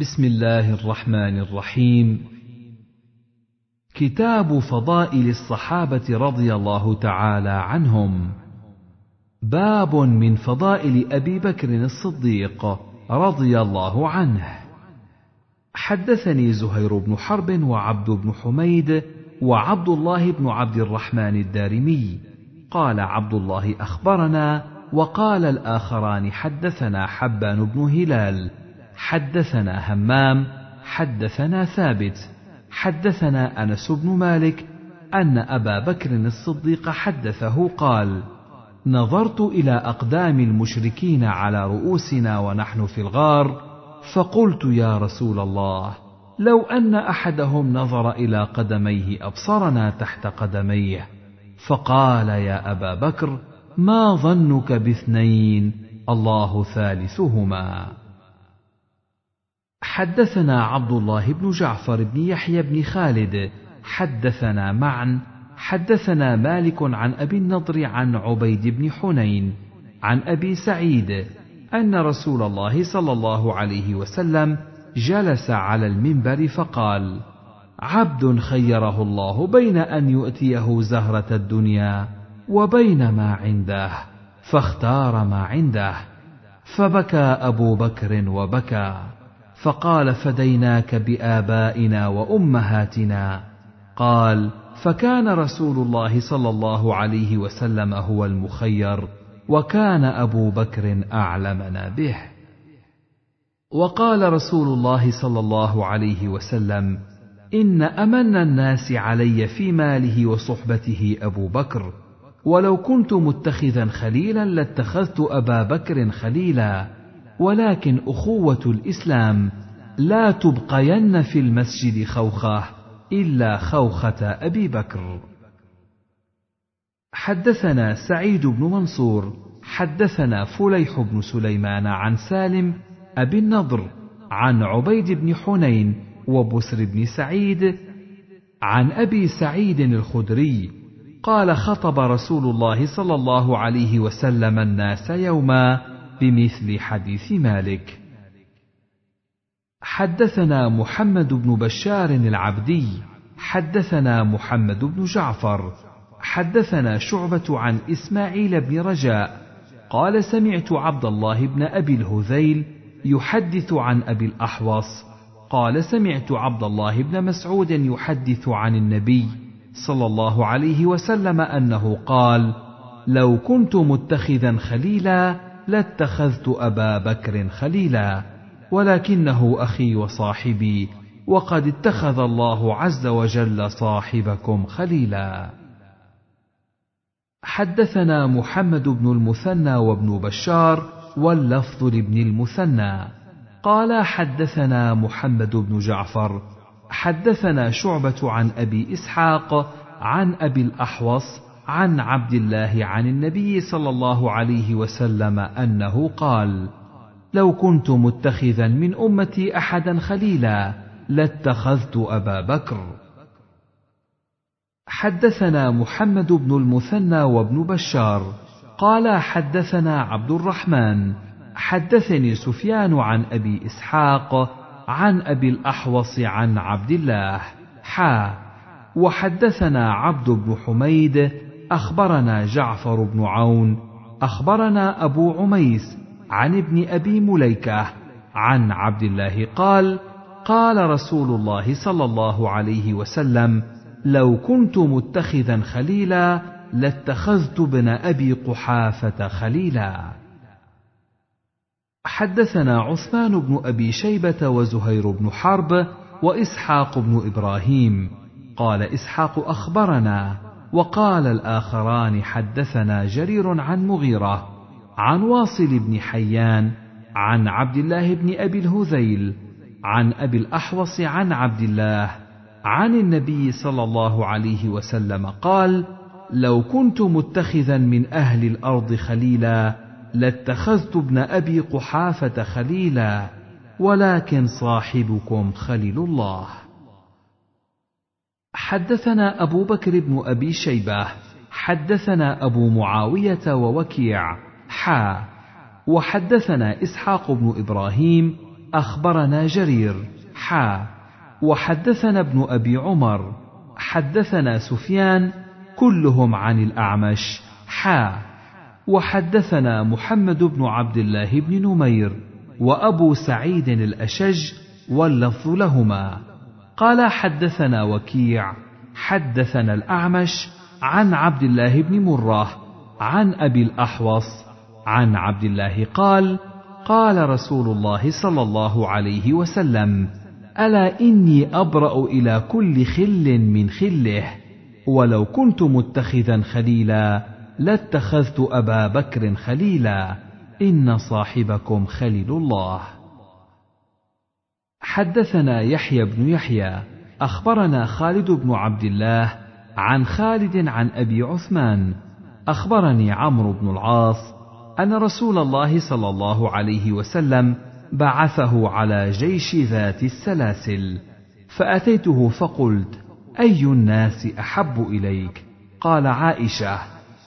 بسم الله الرحمن الرحيم. كتاب فضائل الصحابة رضي الله تعالى عنهم. باب من فضائل أبي بكر الصديق رضي الله عنه. حدثني زهير بن حرب وعبد بن حميد وعبد الله بن عبد الرحمن الدارمي. قال عبد الله أخبرنا وقال الآخران حدثنا حبان بن هلال حدثنا همام حدثنا ثابت حدثنا أنس بن مالك أن أبا بكر الصديق حدثه قال نظرت إلى أقدام المشركين على رؤوسنا ونحن في الغار فقلت يا رسول الله لو أن أحدهم نظر إلى قدميه أبصرنا تحت قدميه فقال يا أبا بكر ما ظنك باثنين الله ثالثهما. حدثنا عبد الله بن جعفر بن يحيى بن خالد. حدثنا معا حدثنا مالك عن أبي النضر عن عبيد بن حنين عن أبي سعيد أن رسول الله صلى الله عليه وسلم جلس على المنبر فقال عبد خيره الله بين أن يؤتيه زهرة الدنيا وبين ما عنده فاختار ما عنده فبكى أبو بكر وبكى. فقال فديناك بآبائنا وأمهاتنا. قال فكان رسول الله صلى الله عليه وسلم هو المخير وكان أبو بكر أعلمنا به. وقال رسول الله صلى الله عليه وسلم إن أمن الناس علي في ماله وصحبته أبو بكر ولو كنت متخذا خليلا لاتخذت أبا بكر خليلا. ولكن أخوة الإسلام لا تبقين في المسجد خوخه إلا خوخة أبي بكر. حدثنا سعيد بن منصور حدثنا فليح بن سليمان عن سالم أبي النضر عن عبيد بن حنين وبسر بن سعيد عن أبي سعيد الخدري قال خطب رسول الله صلى الله عليه وسلم الناس يوما بمثل حديث مالك. حدثنا محمد بن بشار العبدي حدثنا محمد بن جعفر حدثنا شعبة عن إسماعيل بن رجاء قال سمعت عبد الله بن أبي الهذيل يحدث عن أبي الأحوص قال سمعت عبد الله بن مسعود يحدث عن النبي صلى الله عليه وسلم أنه قال لو كنت متخذا خليلا لاتخذت أبا بكر خليلا ولكنه أخي وصاحبي وقد اتخذ الله عز وجل صاحبكم خليلا. حدثنا محمد بن المثنى وابن بشار واللفظ لابن المثنى. قال حدثنا محمد بن جعفر حدثنا شعبة عن أبي إسحاق عن أبي الأحوص عن عبد الله عن النبي صلى الله عليه وسلم أنه قال: لو كنت متخذا من أمتي أحدا خليلا لاتخذت أبا بكر. حدثنا محمد بن المثنى وابن بشار قال حدثنا عبد الرحمن حدثني سفيان عن أبي إسحاق عن أبي الأحوص عن عبد الله حا وحدثنا عبد بن حميد أخبرنا جعفر بن عون أخبرنا أبو عميس عن ابن أبي مليكة عن عبد الله قال قال رسول الله صلى الله عليه وسلم لو كنت متخذا خليلا لاتخذت ابن أبي قحافة خليلا. حدثنا عثمان بن أبي شيبة وزهير بن حرب وإسحاق بن إبراهيم. قال إسحاق أخبرنا وقال الآخران حدثنا جرير عن مغيرة عن واصل بن حيان عن عبد الله بن أبي الهذيل عن أبي الأحوص عن عبد الله عن النبي صلى الله عليه وسلم قال لو كنت متخذا من أهل الأرض خليلا لاتخذت ابن أبي قحافة خليلا ولكن صاحبكم خليل الله. حدثنا أبو بكر بن أبي شيبة حدثنا أبو معاوية ووكيع حا وحدثنا إسحاق بن إبراهيم أخبرنا جرير حا وحدثنا ابن أبي عمر حدثنا سفيان كلهم عن الأعمش حا وحدثنا محمد بن عبد الله بن نمير وأبو سعيد الأشج واللفظ لهما. قال حدثنا وكيع حدثنا الأعمش عن عبد الله بن مره عن أبي الأحوص عن عبد الله قال قال رسول الله صلى الله عليه وسلم ألا إني أبرأ إلى كل خل من خله ولو كنت متخذا خليلا لاتخذت أبا بكر خليلا إن صاحبكم خليل الله. حدثنا يحيى بن يحيى أخبرنا خالد بن عبد الله عن خالد عن أبي عثمان أخبرني عمرو بن العاص أن رسول الله صلى الله عليه وسلم بعثه على جيش ذات السلاسل فأتيته فقلت أي الناس أحب إليك؟ قال عائشة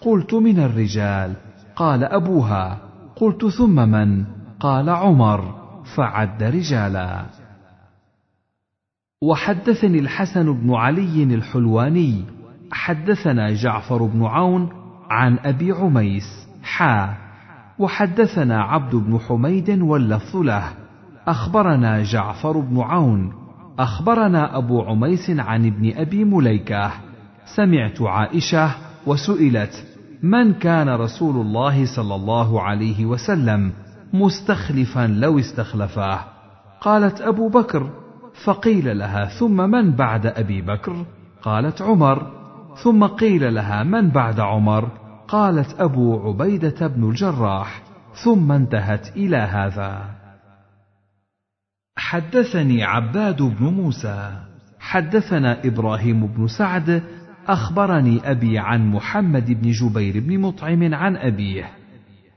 قلت من الرجال. قال أبوها قلت ثم من؟ قال عمر فعد رجالا. وحدثني الحسن بن علي الحلواني حدثنا جعفر بن عون عن أبي عميس حا وحدثنا عبد بن حميد واللفظ له. أخبرنا جعفر بن عون أخبرنا أبو عميس عن ابن أبي مليكة. سمعت عائشة وسئلت من كان رسول الله صلى الله عليه وسلم مستخلفا لو استخلفاه؟ قالت أبو بكر فقيل لها ثم من بعد أبي بكر؟ قالت عمر. ثم قيل لها من بعد عمر؟ قالت أبو عبيدة بن الجراح. ثم انتهت إلى هذا. حدثني عباد بن موسى. حدثنا إبراهيم بن سعد. أخبرني أبي عن محمد بن جبير بن مطعم عن أبيه.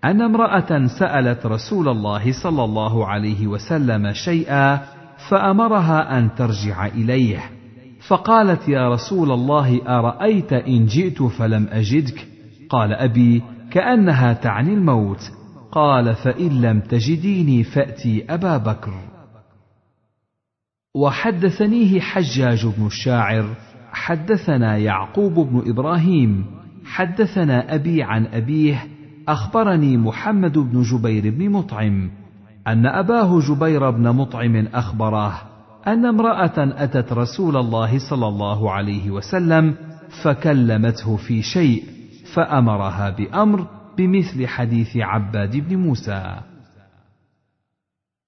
أن امرأة سألت رسول الله صلى الله عليه وسلم شيئا فأمرها أن ترجع إليه. فقالت يا رسول الله أرأيت إن جئت فلم أجدك؟ قال أبي كأنها تعني الموت. قال فإن لم تجديني فأتي أبا بكر. وحدثنيه حجاج بن الشاعر حدثنا يعقوب بن إبراهيم حدثنا أبي عن أبيه أخبرني محمد بن جبير بن مطعم. أن أباه جبير بن مطعم اخبره أن امرأة أتت رسول الله صلى الله عليه وسلم فكلمته في شيء فأمرها بأمر بمثل حديث عباد بن موسى.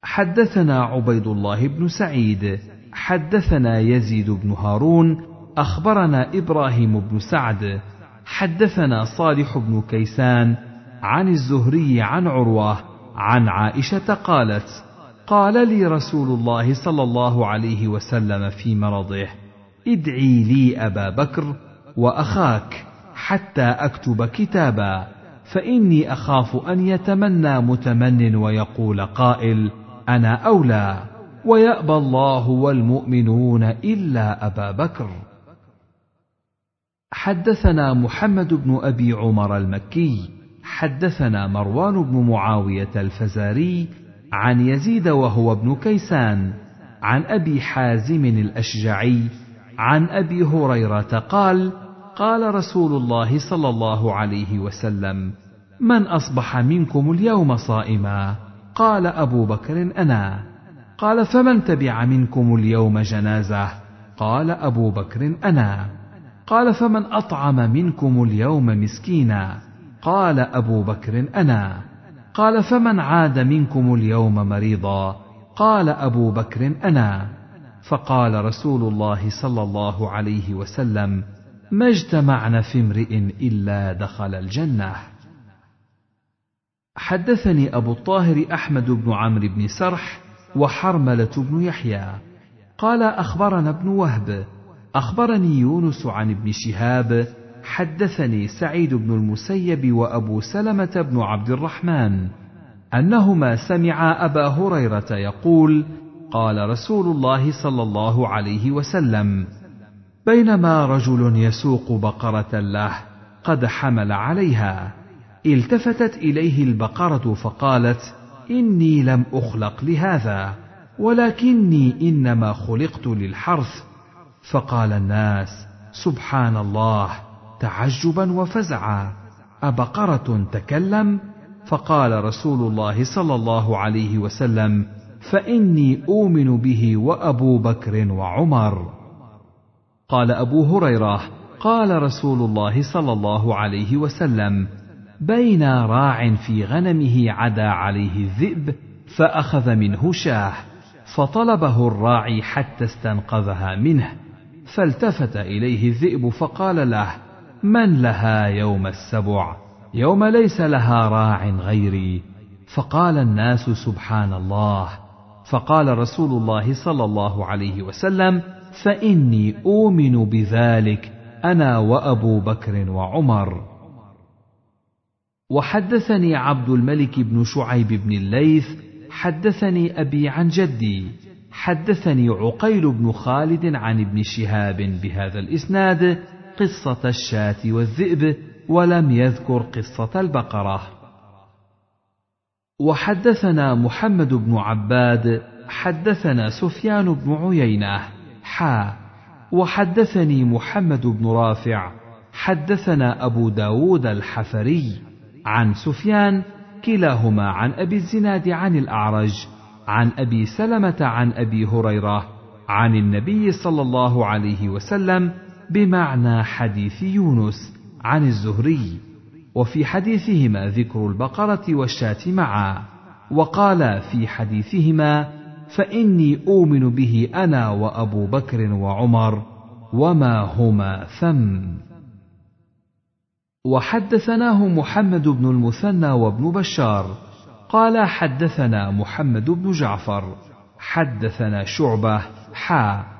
حدثنا عبيد الله بن سعيد حدثنا يزيد بن هارون أخبرنا إبراهيم بن سعد حدثنا صالح بن كيسان عن الزهري عن عروة عن عائشة قالت قال لي رسول الله صلى الله عليه وسلم في مرضه ادعي لي أبا بكر وأخاك حتى أكتب كتابا فإني أخاف أن يتمنى متمن ويقول قائل أنا أولى ويأبى الله والمؤمنون إلا أبا بكر. حدثنا محمد بن أبي عمر المكي. حدثنا مروان بن معاوية الفزاري عن يزيد وهو ابن كيسان عن أبي حازم الأشجعي عن أبي هريرة قال قال رسول الله صلى الله عليه وسلم من أصبح منكم اليوم صائما؟ قال أبو بكر أنا. قال فمن تبع منكم اليوم جنازة؟ قال أبو بكر أنا. قال فمن أطعم منكم اليوم مسكينا؟ قال أبو بكر أنا. قال فمن عاد منكم اليوم مريضا؟ قال أبو بكر أنا. فقال رسول الله صلى الله عليه وسلم ما اجتمعن في امرئ إلا دخل الجنة. حدثني أبو الطاهر أحمد بن عمرو بن سرح وحرملة بن يحيى. قال أخبرنا ابن وهب. أخبرني يونس عن ابن شهاب حدثني سعيد بن المسيب وأبو سلمة بن عبد الرحمن أنهما سمعا أبا هريرة يقول قال رسول الله صلى الله عليه وسلم بينما رجل يسوق بقرة له قد حمل عليها التفتت إليه البقرة فقالت إني لم أخلق لهذا ولكني إنما خلقت للحرث. فقال الناس سبحان الله تعجبا وفزعا. أبقرة تكلم فقال رسول الله صلى الله عليه وسلم فإني أؤمن به وأبو بكر وعمر. قال أبو هريرة قال رسول الله صلى الله عليه وسلم بين راع في غنمه عدا عليه الذئب فأخذ منه شاه فطلبه الراعي حتى استنقذها منه فالتفت إليه الذئب فقال له من لها يوم السبع؟ يوم ليس لها راع غيري. فقال الناس سبحان الله. فقال رسول الله صلى الله عليه وسلم فإني أؤمن بذلك أنا وأبو بكر وعمر. وحدثني عبد الملك بن شعيب بن الليث حدثني أبي عن جدي. حدثني عقيل بن خالد عن ابن شهاب بهذا الإسناد قصة الشاة والذئب ولم يذكر قصة البقرة. وحدثنا محمد بن عباد حدثنا سفيان بن عيينة حا. وحدثني محمد بن رافع حدثنا أبو داود الحفري. عن سفيان كلاهما عن أبي الزناد عن الأعرج عن أبي سلمة عن أبي هريرة عن النبي صلى الله عليه وسلم بمعنى حديث يونس عن الزهري وفي حديثهما ذكر البقرة والشاة معا وقال في حديثهما فإني أؤمن به أنا وأبو بكر وعمر وما هما ثم وحدثناه محمد بن المثنى وابن بشار قال حدثنا محمد بن جعفر حدثنا شعبة حا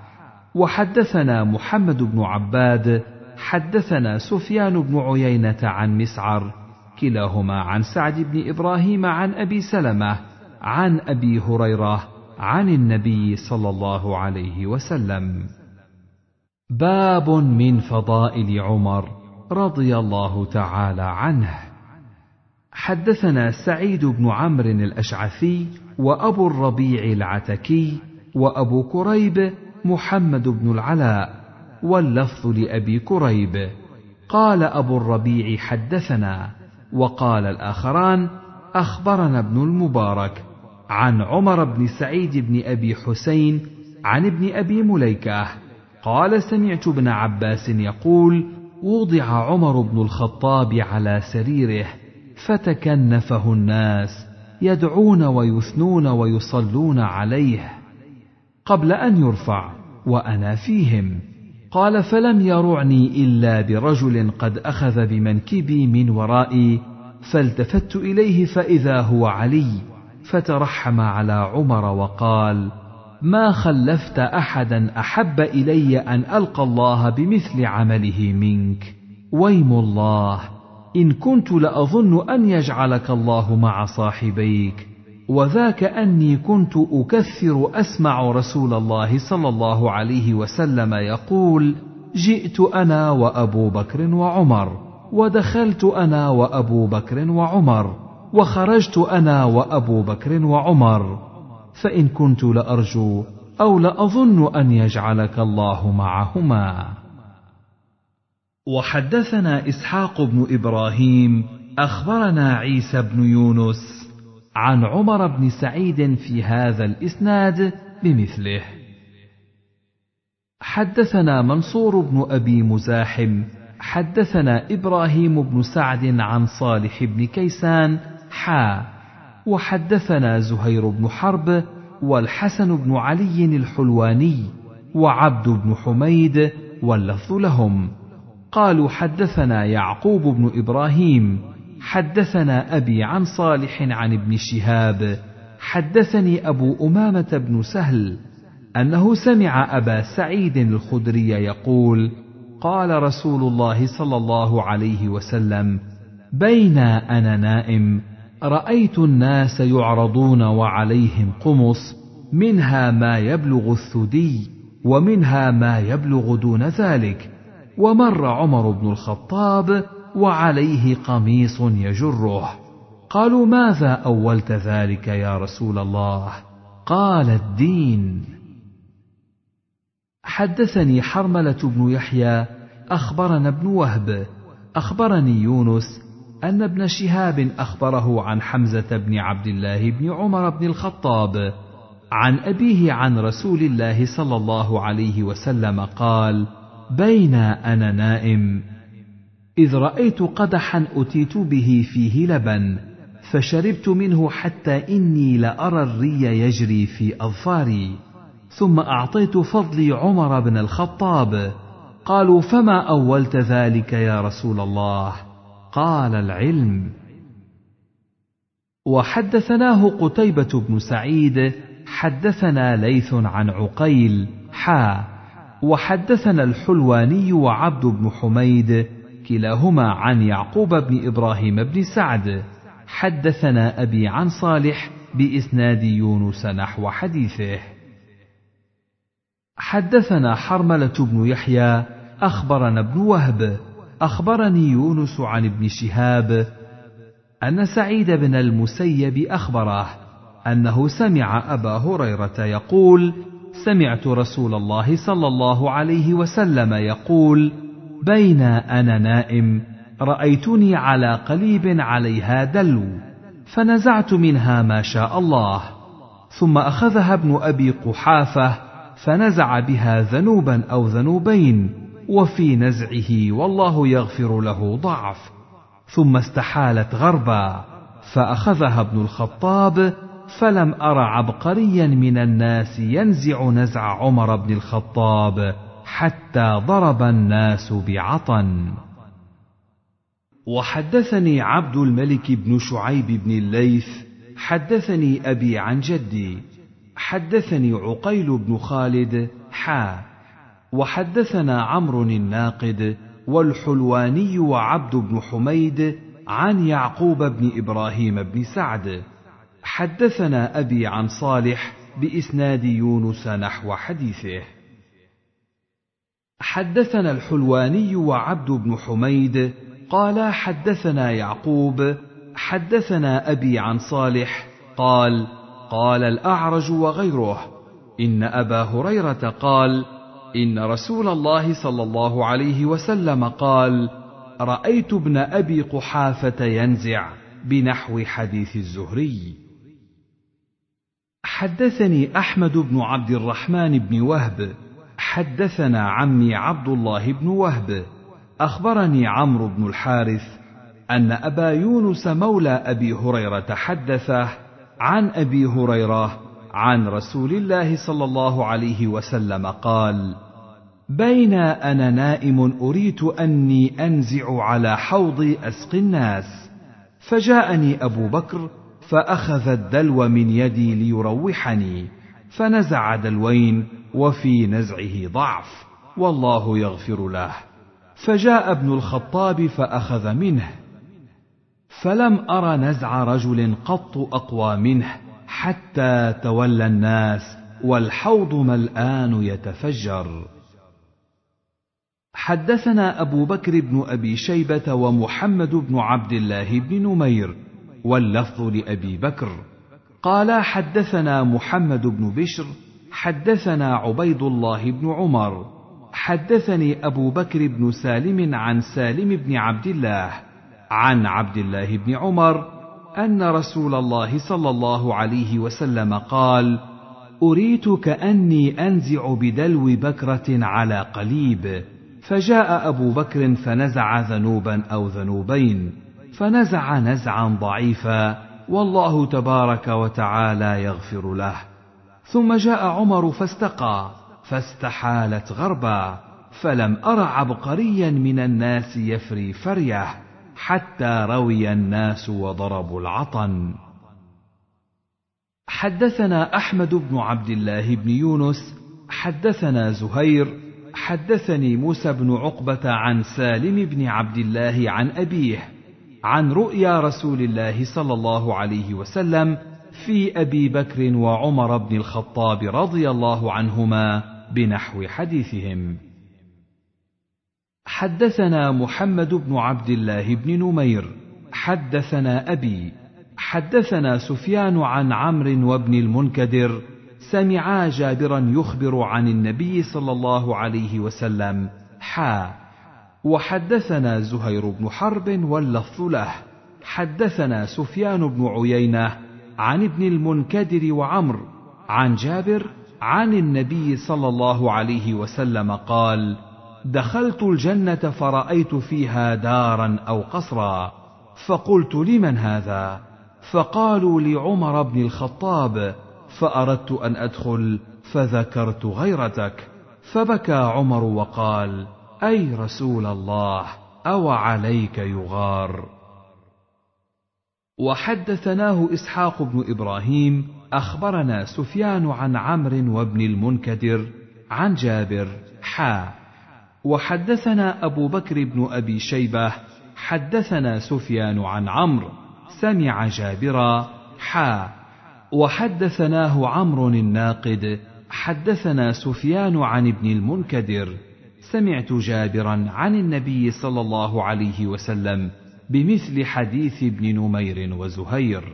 وحدثنا محمد بن عباد حدثنا سفيان بن عيينة عن مسعر كلاهما عن سعد بن إبراهيم عن أبي سلمة عن أبي هريرة عن النبي صلى الله عليه وسلم. باب من فضائل عمر رضي الله تعالى عنه. حدثنا سعيد بن عمرو الأشعثي وأبو الربيع العتكي وأبو كريب محمد بن العلاء واللفظ لأبي كريب. قال أبو الربيع حدثنا وقال الآخران أخبرنا ابن المبارك عن عمر بن سعيد بن أبي حسين عن ابن أبي مليكة. قال سمعت ابن عباس يقول وضع عمر بن الخطاب على سريره فتكنفه الناس يدعون ويثنون ويصلون عليه. قبل أن يرفع وأنا فيهم. قال فلم يرعني إلا برجل قد أخذ بمنكبي من ورائي فالتفت إليه فإذا هو علي فترحم على عمر وقال ما خلفت أحدا أحب إلي أن ألقى الله بمثل عمله منك. ويم الله إن كنت لأظن أن يجعلك الله مع صاحبيك. وذاك أني كنت أكثر أسمع رسول الله صلى الله عليه وسلم يقول جئت أنا وأبو بكر وعمر ودخلت أنا وأبو بكر وعمر وخرجت أنا وأبو بكر وعمر. فإن كنت لأرجو أو لأظن أن يجعلك الله معهما. وحدثنا إسحاق بن إبراهيم أخبرنا عيسى بن يونس عن عمر بن سعيد في هذا الإسناد بمثله. حدثنا منصور بن أبي مزاحم حدثنا إبراهيم بن سعد عن صالح بن كيسان حا وحدثنا زهير بن حرب والحسن بن علي الحلواني وعبد بن حميد واللفظ لهم. قالوا حدثنا يعقوب بن إبراهيم حدثنا أبي عن صالح عن ابن شهاب حدثني أبو أمامة بن سهل أنه سمع أبا سعيد الخدري يقول قال رسول الله صلى الله عليه وسلم بين أنا نائم رأيت الناس يعرضون وعليهم قمص منها ما يبلغ الثدي ومنها ما يبلغ دون ذلك ومر عمر بن الخطاب وعليه قميص يجره. قالوا ماذا أولت ذلك يا رسول الله؟ قال الدين. حدثني حرملة بن يحيى أخبرنا ابن وهب أخبرني يونس أن ابن شهاب أخبره عن حمزة بن عبد الله بن عمر بن الخطاب عن أبيه عن رسول الله صلى الله عليه وسلم قال بين أنا نائم إذ رأيت قدحا أتيت به فيه لبن فشربت منه حتى إني لأرى الري يجري في أظفاري. ثم أعطيت فضلي عمر بن الخطاب قالوا فما أولت ذلك يا رسول الله؟ قال العلم. وحدثناه قتيبة بن سعيد حدثنا ليث عن عقيل حا وحدثنا الحلواني وعبد بن حميد كلاهما عن يعقوب بن إبراهيم بن سعد. حدثنا أبي عن صالح بإسناد يونس نحو حديثه. حدثنا حرملة بن يحيى أخبرنا ابن وهب أخبرني يونس عن ابن شهاب أن سعيد بن المسيب أخبره أنه سمع أبا هريرة يقول سمعت رسول الله صلى الله عليه وسلم يقول بين أنا نائم رأيتني على قليب عليها دلو فنزعت منها ما شاء الله. ثم أخذها ابن أبي قحافة فنزع بها ذنوبا أو ذنوبين وفي نزعه والله يغفر له ضعف. ثم استحالت غربا فأخذها ابن الخطاب فلم أر عبقريا من الناس ينزع نزع عمر بن الخطاب. حتى ضرب الناس بعطن. وحدثني عبد الملك بن شعيب بن الليث حدثني أبي عن جدي حدثني عقيل بن خالد حا. وحدثنا عمرو الناقد والحلواني وعبد بن حميد عن يعقوب بن إبراهيم بن سعد. حدثنا أبي عن صالح بإسناد يونس نحو حديثه. حدثنا الحلواني وعبد بن حميد قال حدثنا يعقوب حدثنا أبي عن صالح قال قال الأعرج وغيره إن أبا هريرة قال إن رسول الله صلى الله عليه وسلم قال رأيت ابن أبي قحافة ينزع بنحو حديث الزهري. حدثني أحمد بن عبد الرحمن بن وهب حدثنا عمي عبد الله بن وهب. أخبرني عمرو بن الحارث أن أبا يونس مولى أبي هريرة حدثه عن أبي هريرة عن رسول الله صلى الله عليه وسلم قال بين أنا نائم أريت أني أنزع على حوضي اسقي الناس. فجاءني أبو بكر فأخذ الدلو من يدي ليروحني فنزع دلوين وفي نزعه ضعف والله يغفر له. فجاء ابن الخطاب فأخذ منه. فلم أر نزع رجل قط أقوى منه حتى تولى الناس والحوض ملآن يتفجر. حدثنا أبو بكر بن أبي شيبة ومحمد بن عبد الله بن نمير واللفظ لأبي بكر. قال حدثنا محمد بن بشر حدثنا عبيد الله بن عمر. حدثني أبو بكر بن سالم عن سالم بن عبد الله. عن عبد الله بن عمر أن رسول الله صلى الله عليه وسلم قال أريت كأني أنزع بدلو بكرة على قليب. فجاء أبو بكر فنزع ذنوبا أو ذنوبين. فنزع نزعا ضعيفا. والله تبارك وتعالى يغفر له. ثم جاء عمر فاستقى فاستحالت غربا فلم أر عبقريا من الناس يفري فريه حتى روي الناس وضربوا العطن. حدثنا أحمد بن عبد الله بن يونس حدثنا زهير حدثني موسى بن عقبة عن سالم بن عبد الله عن أبيه عن رؤيا رسول الله صلى الله عليه وسلم في أبي بكر وعمر بن الخطاب رضي الله عنهما بنحو حديثهم. حدثنا محمد بن عبد الله بن نمير. حدثنا أبي. حدثنا سفيان عن عمرو وابن المنكدر. سمعا جابرا يخبر عن النبي صلى الله عليه وسلم. حا. وحدثنا زهير بن حرب واللفظ له. حدثنا سفيان بن عيينة. عن ابن المنكدر وعمر عن جابر عن النبي صلى الله عليه وسلم قال دخلت الجنة فرأيت فيها دارا أو قصرا فقلت لمن هذا؟ فقالوا لعمر بن الخطاب فأردت أن أدخل فذكرت غيرتك. فبكى عمر وقال أي رسول الله أو عليك يغار؟ وحدثناه إسحاق بن إبراهيم أخبرنا سفيان عن عمرو وابن المنكدر عن جابر حا. وحدثنا أبو بكر بن أبي شيبة حدثنا سفيان عن عمرو سمع جابرا حا. وحدثناه عمرو الناقد حدثنا سفيان عن ابن المنكدر سمعت جابرا عن النبي صلى الله عليه وسلم بمثل حديث ابن نمير وزهير.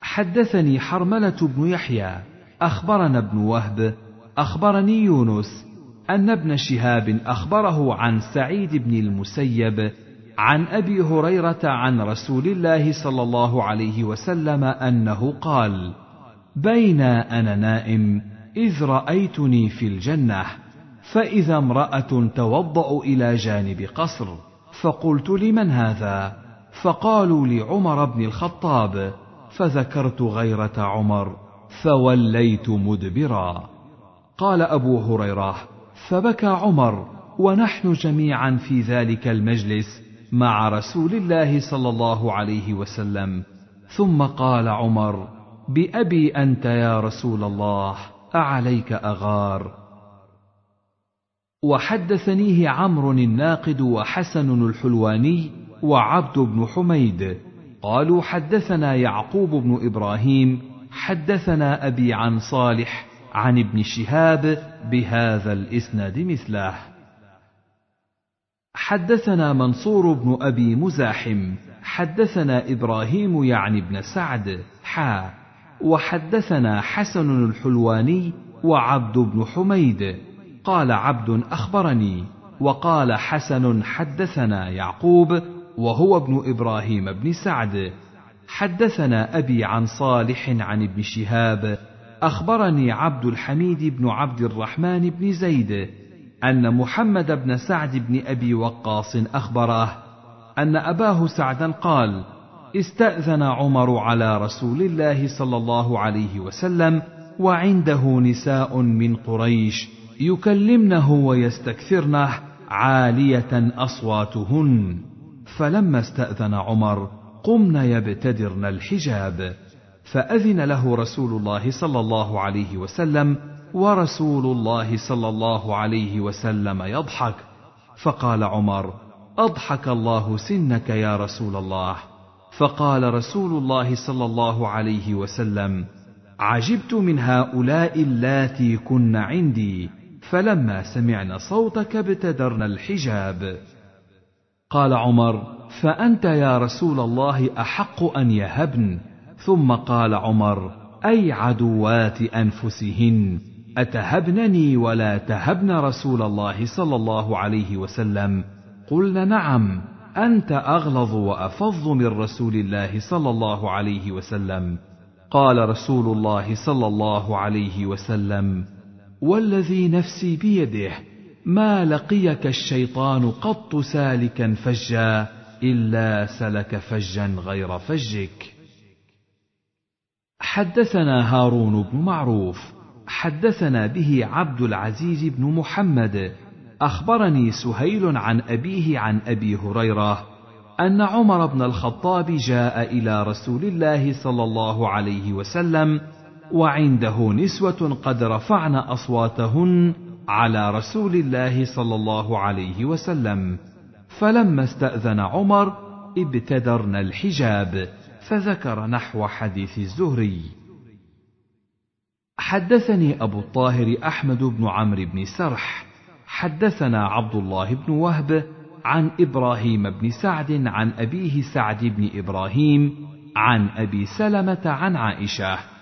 حدثني حرملة بن يحيى أخبرنا ابن وهب أخبرني يونس أن ابن شهاب أخبره عن سعيد بن المسيب عن أبي هريرة عن رسول الله صلى الله عليه وسلم أنه قال بين أنا نائم إذ رأيتني في الجنة فإذا امرأة توضأ إلى جانب قصر فقلت لمن هذا؟ فقالوا لعمر بن الخطاب فذكرت غيرة عمر فوليت مدبرا. قال أبو هريرة فبكى عمر ونحن جميعا في ذلك المجلس مع رسول الله صلى الله عليه وسلم. ثم قال عمر بأبي أنت يا رسول الله أعليك أغار؟ وحدثنيه عمرو الناقد وحسن الحلواني وعبد بن حميد. قالوا حدثنا يعقوب بن إبراهيم حدثنا أبي عن صالح عن ابن شهاب بهذا الإسناد مثله. حدثنا منصور بن أبي مزاحم حدثنا إبراهيم يعني بن سعد حا. وحدثنا حسن الحلواني وعبد بن حميد. قال عبد أخبرني وقال حسن حدثنا يعقوب وهو ابن إبراهيم بن سعد. حدثنا أبي عن صالح عن ابن شهاب أخبرني عبد الحميد بن عبد الرحمن بن زيد أن محمد بن سعد بن أبي وقاص أخبره أن أباه سعدا قال استأذن عمر على رسول الله صلى الله عليه وسلم وعنده نساء من قريش يكلمنه ويستكثرنه عالية أصواتهن. فلما استأذن عمر قمن يبتدرن الحجاب. فأذن له رسول الله صلى الله عليه وسلم ورسول الله صلى الله عليه وسلم يضحك. فقال عمر أضحك الله سنك يا رسول الله. فقال رسول الله صلى الله عليه وسلم عجبت من هؤلاء اللاتي كن عندي. فلما سمعن صوتك ابتدرن الحجاب. قال عمر فأنت يا رسول الله أحق أن يهبن؟ ثم قال عمر أي عدوات أنفسهن؟ أتهبنني ولا تهبن رسول الله صلى الله عليه وسلم؟ قلن نعم أنت أغلظ وافظ من رسول الله صلى الله عليه وسلم. قال رسول الله صلى الله عليه وسلم والذي نفسي بيده ما لقيك الشيطان قط سالكا فجا إلا سلك فجا غير فجك. حدثنا هارون بن معروف حدثنا به عبد العزيز بن محمد أخبرني سهيل عن أبيه عن أبي هريرة أن عمر بن الخطاب جاء إلى رسول الله صلى الله عليه وسلم وعنده نسوة قد رفعن أصواتهن على رسول الله صلى الله عليه وسلم فلما استأذن عمر ابتدرن الحجاب فذكر نحو حديث الزهري. حدثني أبو الطاهر أحمد بن عمرو بن سرح حدثنا عبد الله بن وهب عن إبراهيم بن سعد عن أبيه سعد بن إبراهيم عن أبي سلمة عن عائشة.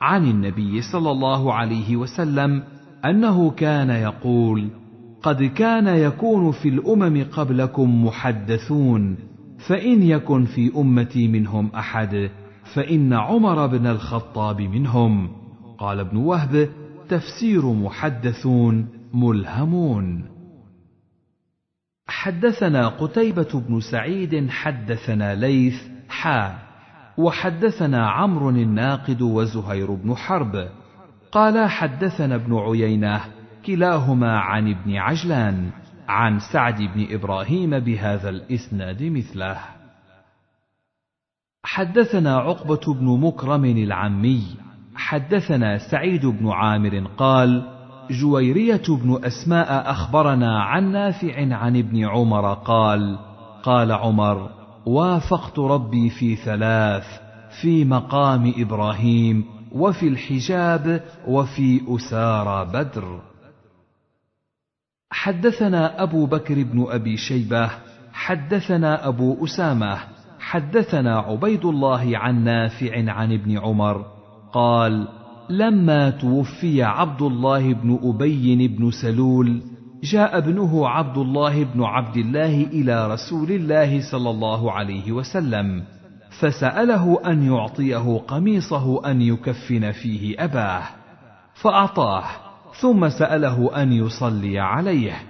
عن النبي صلى الله عليه وسلم أنه كان يقول قد كان يكون في الأمم قبلكم محدثون فإن يكن في أمتي منهم أحد فإن عمر بن الخطاب منهم. قال ابن وهب تفسير محدثون ملهمون. حدثنا قتيبة بن سعيد حدثنا ليث حا وحدثنا عمرو الناقد وزهير بن حرب. قال حدثنا ابن عيينة كلاهما عن ابن عجلان عن سعد بن إبراهيم بهذا الإسناد مثله. حدثنا عقبة بن مكرم العمي. حدثنا سعيد بن عامر قال جويرية بن أسماء أخبرنا عن نافع عن ابن عمر قال قال عمر وافقت ربي في ثلاث في مقام إبراهيم وفي الحجاب وفي أسارى بدر. حدثنا أبو بكر بن أبي شيبة حدثنا أبو أسامة حدثنا عبيد الله عن نافع عن ابن عمر قال لما توفي عبد الله بن أبي بن سلول جاء ابنه عبد الله بن عبد الله إلى رسول الله صلى الله عليه وسلم فسأله أن يعطيه قميصه أن يكفن فيه أباه فأعطاه ثم سأله أن يصلي عليه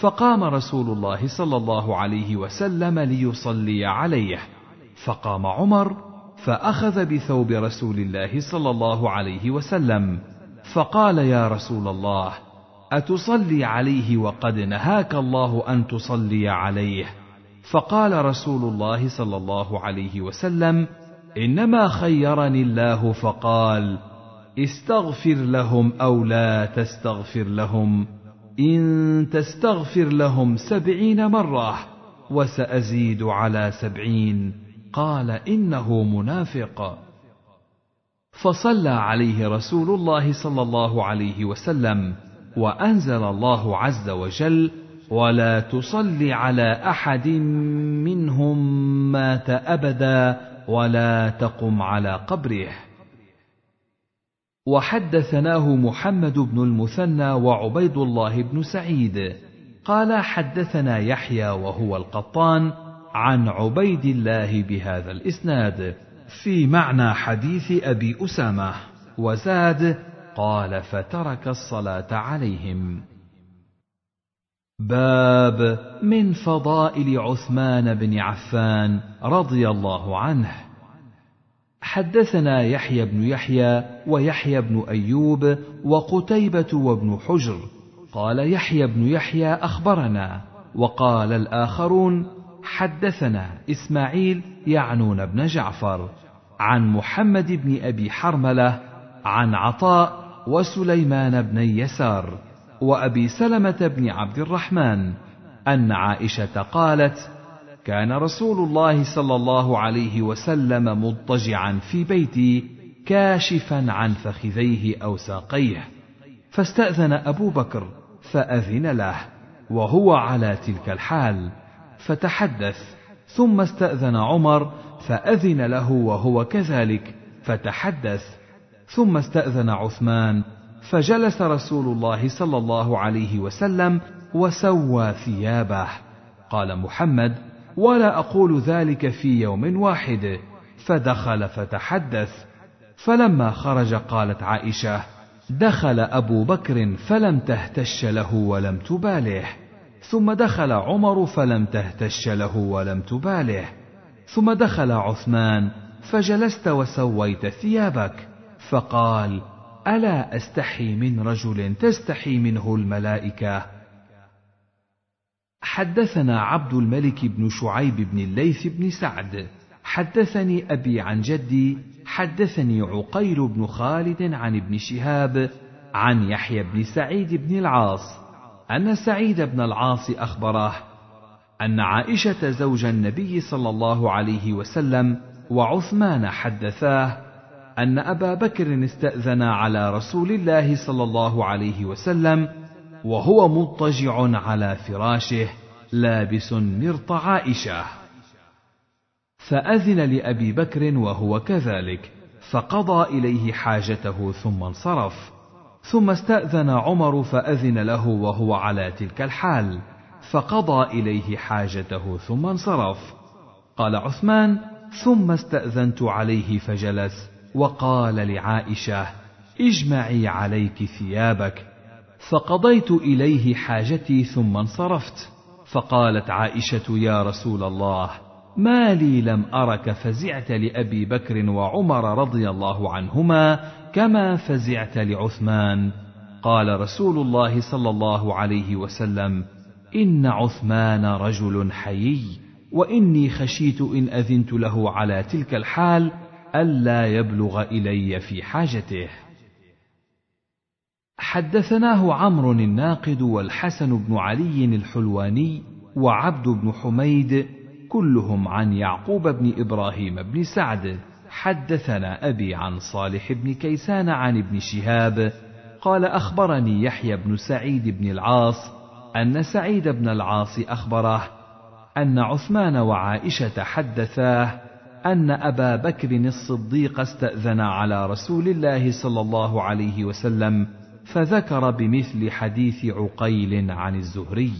فقام رسول الله صلى الله عليه وسلم ليصلي عليه فقام عمر فأخذ بثوب رسول الله صلى الله عليه وسلم فقال يا رسول الله أتصلي عليه وقد نهاك الله أن تصلي عليه. فقال رسول الله صلى الله عليه وسلم إنما خيرني الله فقال استغفر لهم أو لا تستغفر لهم. إن تستغفر لهم سبعين مرة وسأزيد على سبعين. قال إنه منافق. فصلى عليه رسول الله صلى الله عليه وسلم. وأنزل الله عز وجل ولا تصل على أحد منهم مات أبدا ولا تقم على قبره. وحدثناه محمد بن المثنى وعبيد الله بن سعيد. قال حدثنا يحيى وهو القطان عن عبيد الله بهذا الإسناد. في معنى حديث أبي أسامة وزاد قال فترك الصلاة عليهم. باب من فضائل عثمان بن عفان رضي الله عنه. حدثنا يحيى بن يحيى ويحيى بن أيوب وقتيبة وابن حجر. قال يحيى بن يحيى أخبرنا. وقال الآخرون حدثنا إسماعيل يعنون بن جعفر عن محمد بن أبي حرملة عن عطاء وسليمان بن يسار وأبي سلمة بن عبد الرحمن أن عائشة قالت كان رسول الله صلى الله عليه وسلم مضطجعا في بيتي كاشفا عن فخذيه أو ساقيه فاستأذن أبو بكر فأذن له وهو على تلك الحال فتحدث ثم استأذن عمر فأذن له وهو كذلك فتحدث ثم استأذن عثمان فجلس رسول الله صلى الله عليه وسلم وسوى ثيابه. قال محمد ولا أقول ذلك في يوم واحد. فدخل فتحدث. فلما خرج قالت عائشة دخل أبو بكر فلم تهتش له ولم تباله. ثم دخل عمر فلم تهتش له ولم تباله. ثم دخل عثمان فجلست وسويت ثيابك. فقال ألا أستحي من رجل تستحي منه الملائكة؟ حدثنا عبد الملك بن شعيب بن الليث بن سعد. حدثني أبي عن جدي. حدثني عقيل بن خالد عن ابن شهاب عن يحيى بن سعيد بن العاص. أن سعيد بن العاص أخبره أن عائشة زوج النبي صلى الله عليه وسلم وعثمان حدثاه أن أبا بكر استأذن على رسول الله صلى الله عليه وسلم وهو مضطجع على فراشه لابس مرط عائشة. فأذن لأبي بكر وهو كذلك فقضى إليه حاجته ثم انصرف. ثم استأذن عمر فأذن له وهو على تلك الحال فقضى إليه حاجته ثم انصرف. قال عثمان ثم استأذنت عليه فجلس وقال لعائشة اجمعي عليك ثيابك. فقضيت إليه حاجتي ثم انصرفت. فقالت عائشة يا رسول الله ما لي لم أرك فزعت لأبي بكر وعمر رضي الله عنهما كما فزعت لعثمان. قال رسول الله صلى الله عليه وسلم إن عثمان رجل حيي وإني خشيت إن أذنت له على تلك الحال ألا يبلغ إلي في حاجته. حدثناه عمرو الناقد والحسن بن علي الحلواني وعبد بن حميد كلهم عن يعقوب بن إبراهيم بن سعد. حدثنا أبي عن صالح بن كيسان عن ابن شهاب قال أخبرني يحيى بن سعيد بن العاص أن سعيد بن العاص أخبره أن عثمان وعائشة حدثاه أن أبا بكر الصديق استأذن على رسول الله صلى الله عليه وسلم فذكر بمثل حديث عقيل عن الزهري.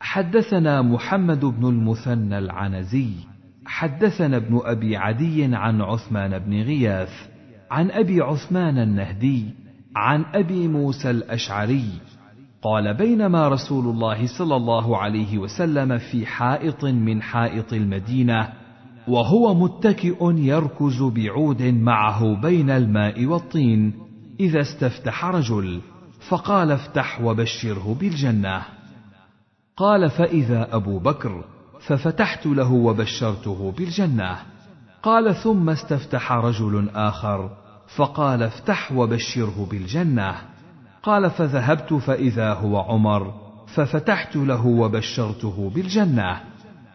حدثنا محمد بن المثنى العنزي حدثنا ابن أبي عدي عن عثمان بن غياث عن أبي عثمان النهدي عن أبي موسى الأشعري قال بينما رسول الله صلى الله عليه وسلم في حائط من حائط المدينة وهو متكئ يركز بعود معه بين الماء والطين إذا استفتح رجل فقال افتح وبشره بالجنة. قال فإذا أبو بكر ففتحت له وبشرته بالجنة. قال ثم استفتح رجل آخر فقال افتح وبشره بالجنة. قال فذهبت فإذا هو عمر ففتحت له وبشرته بالجنة.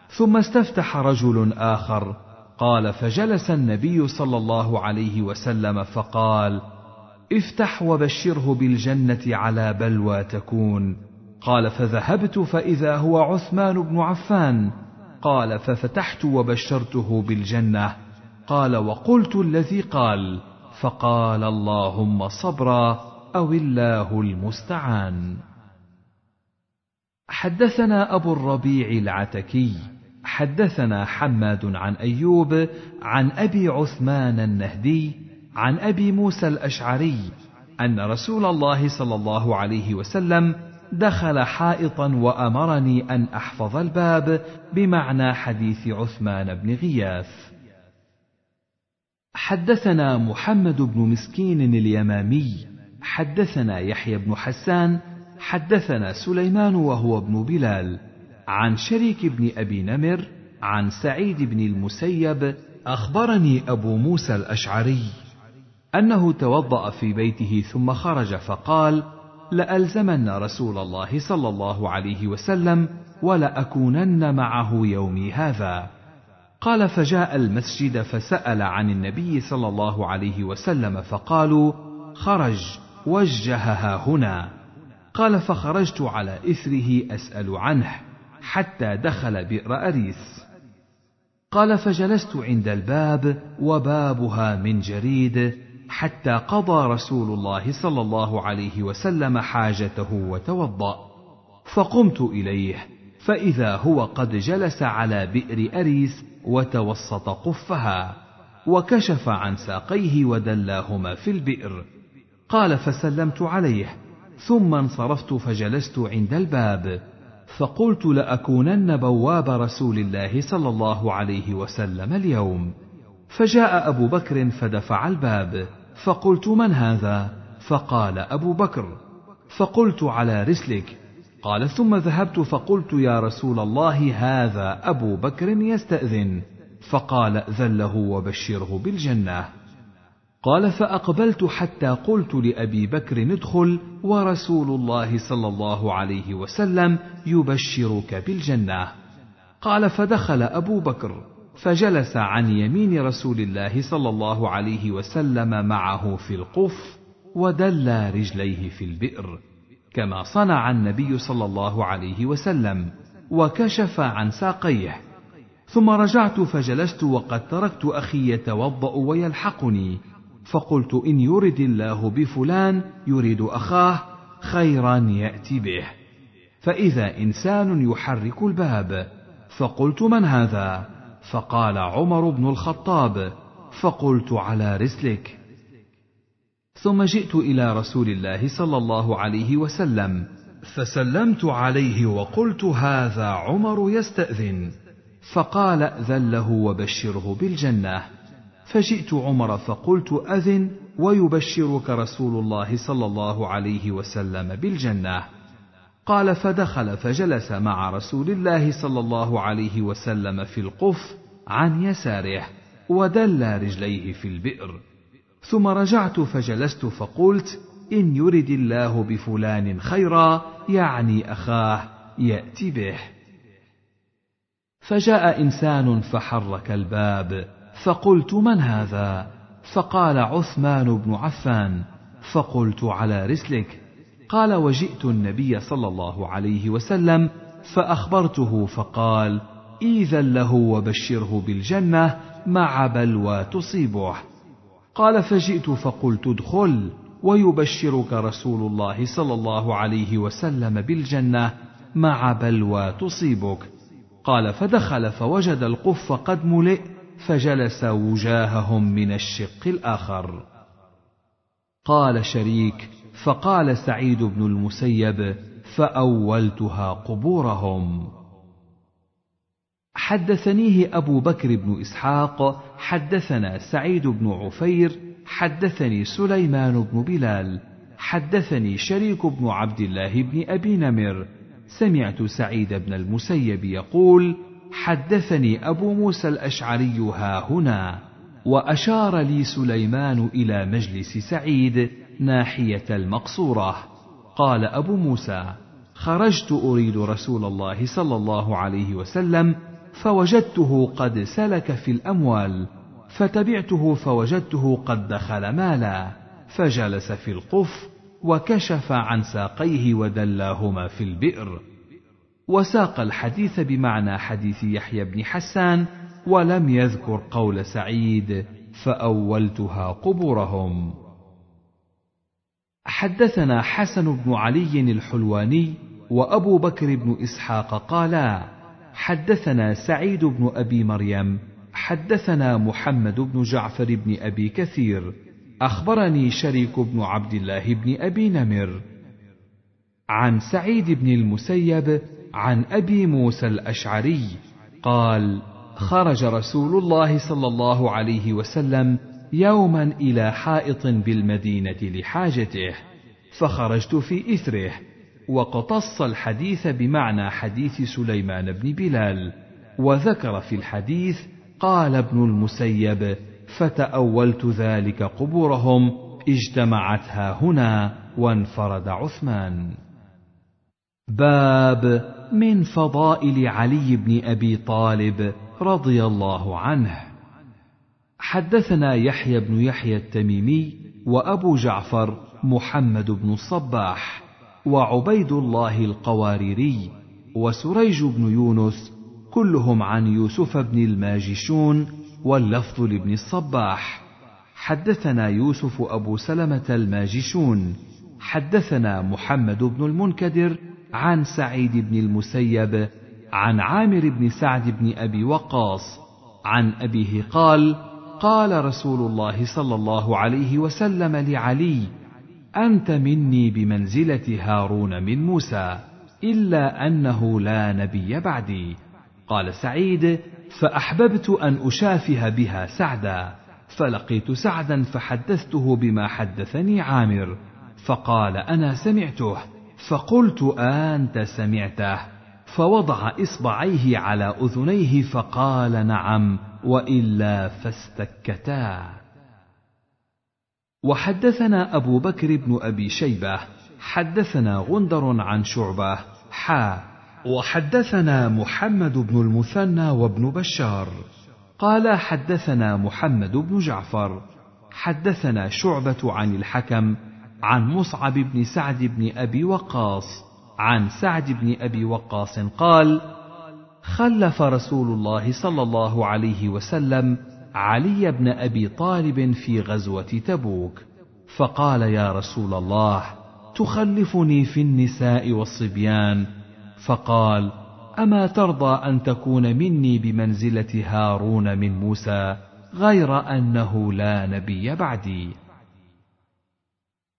ثم استفتح رجل آخر قال فجلس النبي صلى الله عليه وسلم فقال افتح وبشره بالجنة على بلوى تكون. قال فذهبت فإذا هو عثمان بن عفان قال ففتحت وبشرته بالجنة. قال وقلت الذي قال فقال اللهم صبرا أو الله المستعان. حدثنا أبو الربيع العتكي حدثنا حماد عن أيوب عن أبي عثمان النهدي عن أبي موسى الأشعري أن رسول الله صلى الله عليه وسلم دخل حائطا وأمرني أن أحفظ الباب بمعنى حديث عثمان بن غياث. حدثنا محمد بن مسكين اليمامي حدثنا يحيى بن حسان حدثنا سليمان وهو ابن بلال عن شريك بن أبي نمر عن سعيد بن المسيب أخبرني أبو موسى الأشعري أنه توضأ في بيته ثم خرج فقال لألزمن رسول الله صلى الله عليه وسلم ولأكونن معه يومي هذا. قال فجاء المسجد فسأل عن النبي صلى الله عليه وسلم فقالوا خرج وجهها هنا. قال فخرجت على إثره أسأل عنه حتى دخل بئر أريس. قال فجلست عند الباب وبابها من جريد حتى قضى رسول الله صلى الله عليه وسلم حاجته وتوضأ. فقمت إليه فإذا هو قد جلس على بئر أريس وتوسط قفها وكشف عن ساقيه ودلاهما في البئر. قال فسلمت عليه ثم انصرفت فجلست عند الباب فقلت لأكونن بواب رسول الله صلى الله عليه وسلم اليوم. فجاء أبو بكر فدفع الباب فقلت من هذا؟ فقال أبو بكر. فقلت على رسلك. قال ثم ذهبت فقلت يا رسول الله هذا أبو بكر يستأذن. فقال ائذن له وبشره بالجنة. قال فأقبلت حتى قلت لأبي بكر ادخل ورسول الله صلى الله عليه وسلم يبشرك بالجنة. قال فدخل أبو بكر فجلس عن يمين رسول الله صلى الله عليه وسلم معه في القف ودلى رجليه في البئر كما صنع النبي صلى الله عليه وسلم وكشف عن ساقيه. ثم رجعت فجلست وقد تركت أخي يتوضأ ويلحقني فقلت إن يرد الله بفلان يريد أخاه خيرا يأتي به. فإذا إنسان يحرك الباب فقلت من هذا؟ فقال عمر بن الخطاب فقلت على رسلك. ثم جئت إلى رسول الله صلى الله عليه وسلم فسلمت عليه وقلت هذا عمر يستأذن. فقال أذن له وبشره بالجنة. فجئت عمر فقلت أذن ويبشرك رسول الله صلى الله عليه وسلم بالجنة. قال فدخل فجلس مع رسول الله صلى الله عليه وسلم في القف عن يساره ودلى رجليه في البئر. ثم رجعت فجلست فقلت إن يرد الله بفلان خيرا يعني أخاه يأتي به. فجاء إنسان فحرك الباب فقلت من هذا؟ فقال عثمان بن عفان فقلت على رسلك. قال وجئت النبي صلى الله عليه وسلم فأخبرته فقال إذا له وبشره بالجنة مع بلوى تصيبه. قال فجئت فقلت ادخل ويبشرك رسول الله صلى الله عليه وسلم بالجنة مع بلوى تصيبك. قال فدخل فوجد القف قد ملئ فجلس وجاههم من الشق الآخر. قال شريك فقال سعيد بن المسيب فأولتها قبورهم. حدثنيه أبو بكر بن إسحاق حدثنا سعيد بن عفير حدثني سليمان بن بلال حدثني شريك بن عبد الله بن أبي نمر. سمعت سعيد بن المسيب يقول حدثني أبو موسى الأشعري ها هنا وأشار لي سليمان إلى مجلس سعيد ناحية المقصورة. قال أبو موسى خرجت أريد رسول الله صلى الله عليه وسلم فوجدته قد سلك في الأموال فتبعته فوجدته قد دخل مالا فجلس في القف وكشف عن ساقيه ودلاهما في البئر. وساق الحديث بمعنى حديث يحيى بن حسان ولم يذكر قول سعيد فأولتها قبورهم. حدثنا حسن بن علي الحلواني وأبو بكر بن إسحاق قالا حدثنا سعيد بن أبي مريم حدثنا محمد بن جعفر بن أبي كثير أخبرني شريك بن عبد الله بن أبي نمر. عن سعيد بن المسيب عن أبي موسى الأشعري قال خرج رسول الله صلى الله عليه وسلم يوما إلى حائط بالمدينة لحاجته فخرجت في إثره واقتص الحديث بمعنى حديث سليمان بن بلال وذكر في الحديث قال ابن المسيب فتأولت ذلك قبورهم اجتمعتها هنا وانفرد عثمان. باب من فضائل علي بن أبي طالب رضي الله عنه. حدثنا يحيى بن يحيى التميمي وأبو جعفر محمد بن الصباح وعبيد الله القواريري وسريج بن يونس كلهم عن يوسف بن الماجشون واللفظ لابن الصباح. حدثنا يوسف أبو سلمة الماجشون حدثنا محمد بن المنكدر عن سعيد بن المسيب عن عامر بن سعد بن أبي وقاص عن أبيه قال قال رسول الله صلى الله عليه وسلم لعلي أنت مني بمنزلة هارون من موسى إلا أنه لا نبي بعدي. قال سعيد فأحببت أن أشافه بها سعدا فلقيت سعدا فحدثته بما حدثني عامر فقال أنا سمعته. فقلت أنت سمعته. فوضع إصبعيه على أذنيه فقال نعم وإلا فاستكتا. وحدثنا أبو بكر بن أبي شيبة حدثنا غندر عن شعبة حا. وحدثنا محمد بن المثنى وابن بشار. قال حدثنا محمد بن جعفر حدثنا شعبة عن الحكم عن مصعب بن سعد بن أبي وقاص عن سعد بن أبي وقاص قال خلف رسول الله صلى الله عليه وسلم علي بن أبي طالب في غزوة تبوك فقال يا رسول الله تخلفني في النساء والصبيان. فقال أما ترضى أن تكون مني بمنزلة هارون من موسى غير أنه لا نبي بعدي.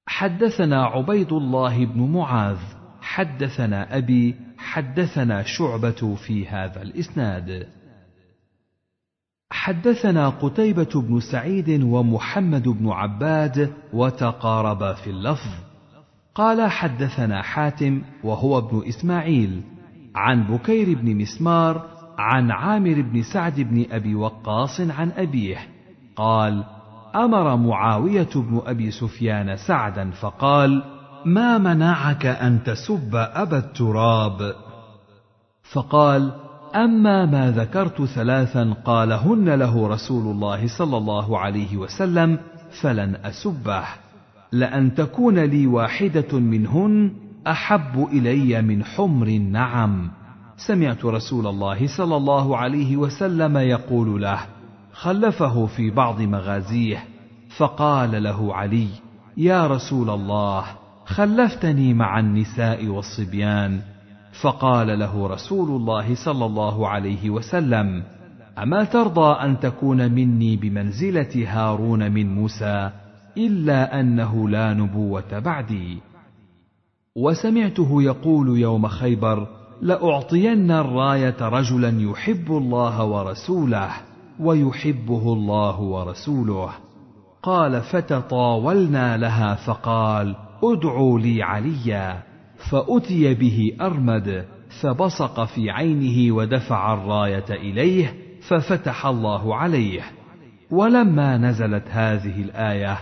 حدثنا عبيد الله بن معاذ حدثنا أبي حدثنا شعبة في هذا الإسناد. حدثنا قتيبة بن سعيد ومحمد بن عباد وتقاربا في اللفظ. قال حدثنا حاتم وهو ابن إسماعيل عن بكير بن مسمار عن عامر بن سعد بن أبي وقاص عن أبيه. قال أمر معاوية بن أبي سفيان سعدا فقال ما منعك أن تسب أبا التراب؟ فقال أما ما ذكرت ثلاثا قالهن له رسول الله صلى الله عليه وسلم فلن أسبه. لأن تكون لي واحدة منهن أحب إلي من حمر النعم. سمعت رسول الله صلى الله عليه وسلم يقول له خلفه في بعض مغازيه فقال له علي يا رسول الله خلفتني مع النساء والصبيان. فقال له رسول الله صلى الله عليه وسلم أما ترضى أن تكون مني بمنزلة هارون من موسى إلا أنه لا نبوة بعدي. وسمعته يقول يوم خيبر لأعطين الراية رجلا يحب الله ورسوله. ويحبه الله ورسوله. قال فتطاولنا لها فقال ادعوا لي عليا فأتي به أرمد فبصق في عينه ودفع الراية إليه ففتح الله عليه. ولما نزلت هذه الآية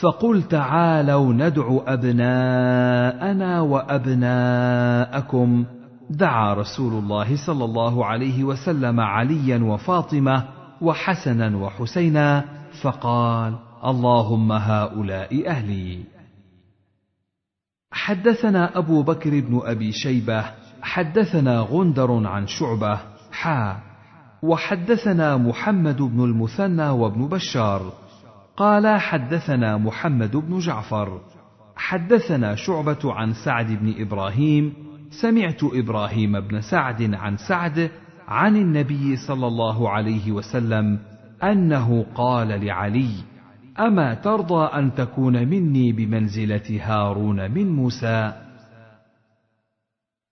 فقل تعالوا ندع أبناءنا وأبناءكم دعا رسول الله صلى الله عليه وسلم عليا وفاطمة وحسنا وحسينا فقال اللهم هؤلاء أهلي. حدثنا أبو بكر بن أبي شيبة حدثنا غندر عن شعبة حا وحدثنا محمد بن المثنى وابن بشار قال حدثنا محمد بن جعفر حدثنا شعبة عن سعد بن إبراهيم سمعت إبراهيم بن سعد عن سعد عن النبي صلى الله عليه وسلم أنه قال لعلي أما ترضى أن تكون مني بمنزلة هارون من موسى؟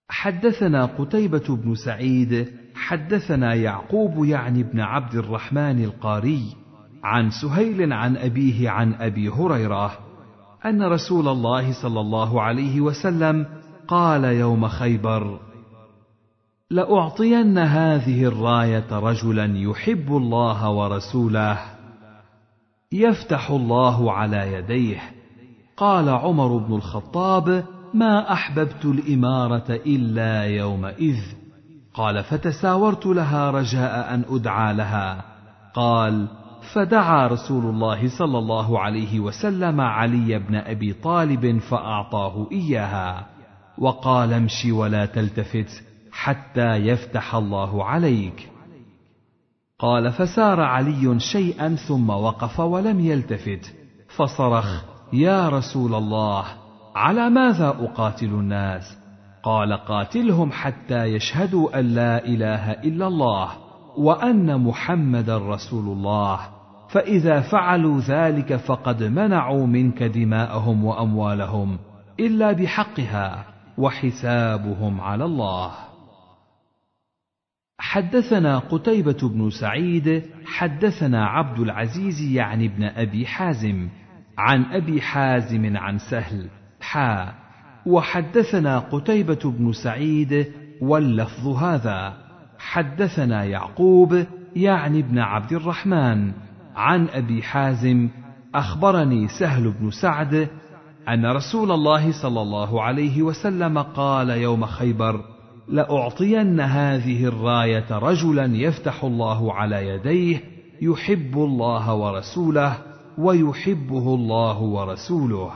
حدثنا قتيبة بن سعيد حدثنا يعقوب يعني بن عبد الرحمن القاري عن سهيل عن أبيه عن أبي هريرة أن رسول الله صلى الله عليه وسلم قال يوم خيبر لأعطين هذه الراية رجلا يحب الله ورسوله. يفتح الله على يديه. قال عمر بن الخطاب ما أحببت الإمارة إلا يومئذ. قال فتساورت لها رجاء أن أدعى لها. قال فدعا رسول الله صلى الله عليه وسلم علي بن أبي طالب فأعطاه إياها. وقال امش ولا تلتفت. حتى يفتح الله عليك. قال فسار علي شيئا ثم وقف ولم يلتفت. فصرخ يا رسول الله على ماذا أقاتل الناس؟ قال قاتلهم حتى يشهدوا أن لا إله إلا الله وأن محمدا رسول الله. فإذا فعلوا ذلك فقد منعوا منك دماءهم وأموالهم إلا بحقها وحسابهم على الله. حدثنا قتيبة بن سعيد حدثنا عبد العزيز يعني ابن أبي حازم عن أبي حازم عن سهل حا. وحدثنا قتيبة بن سعيد واللفظ هذا حدثنا يعقوب يعني ابن عبد الرحمن عن أبي حازم أخبرني سهل بن سعد أن رسول الله صلى الله عليه وسلم قال يوم خيبر لأعطين هذه الراية رجلا يفتح الله على يديه يحب الله ورسوله ويحبه الله ورسوله.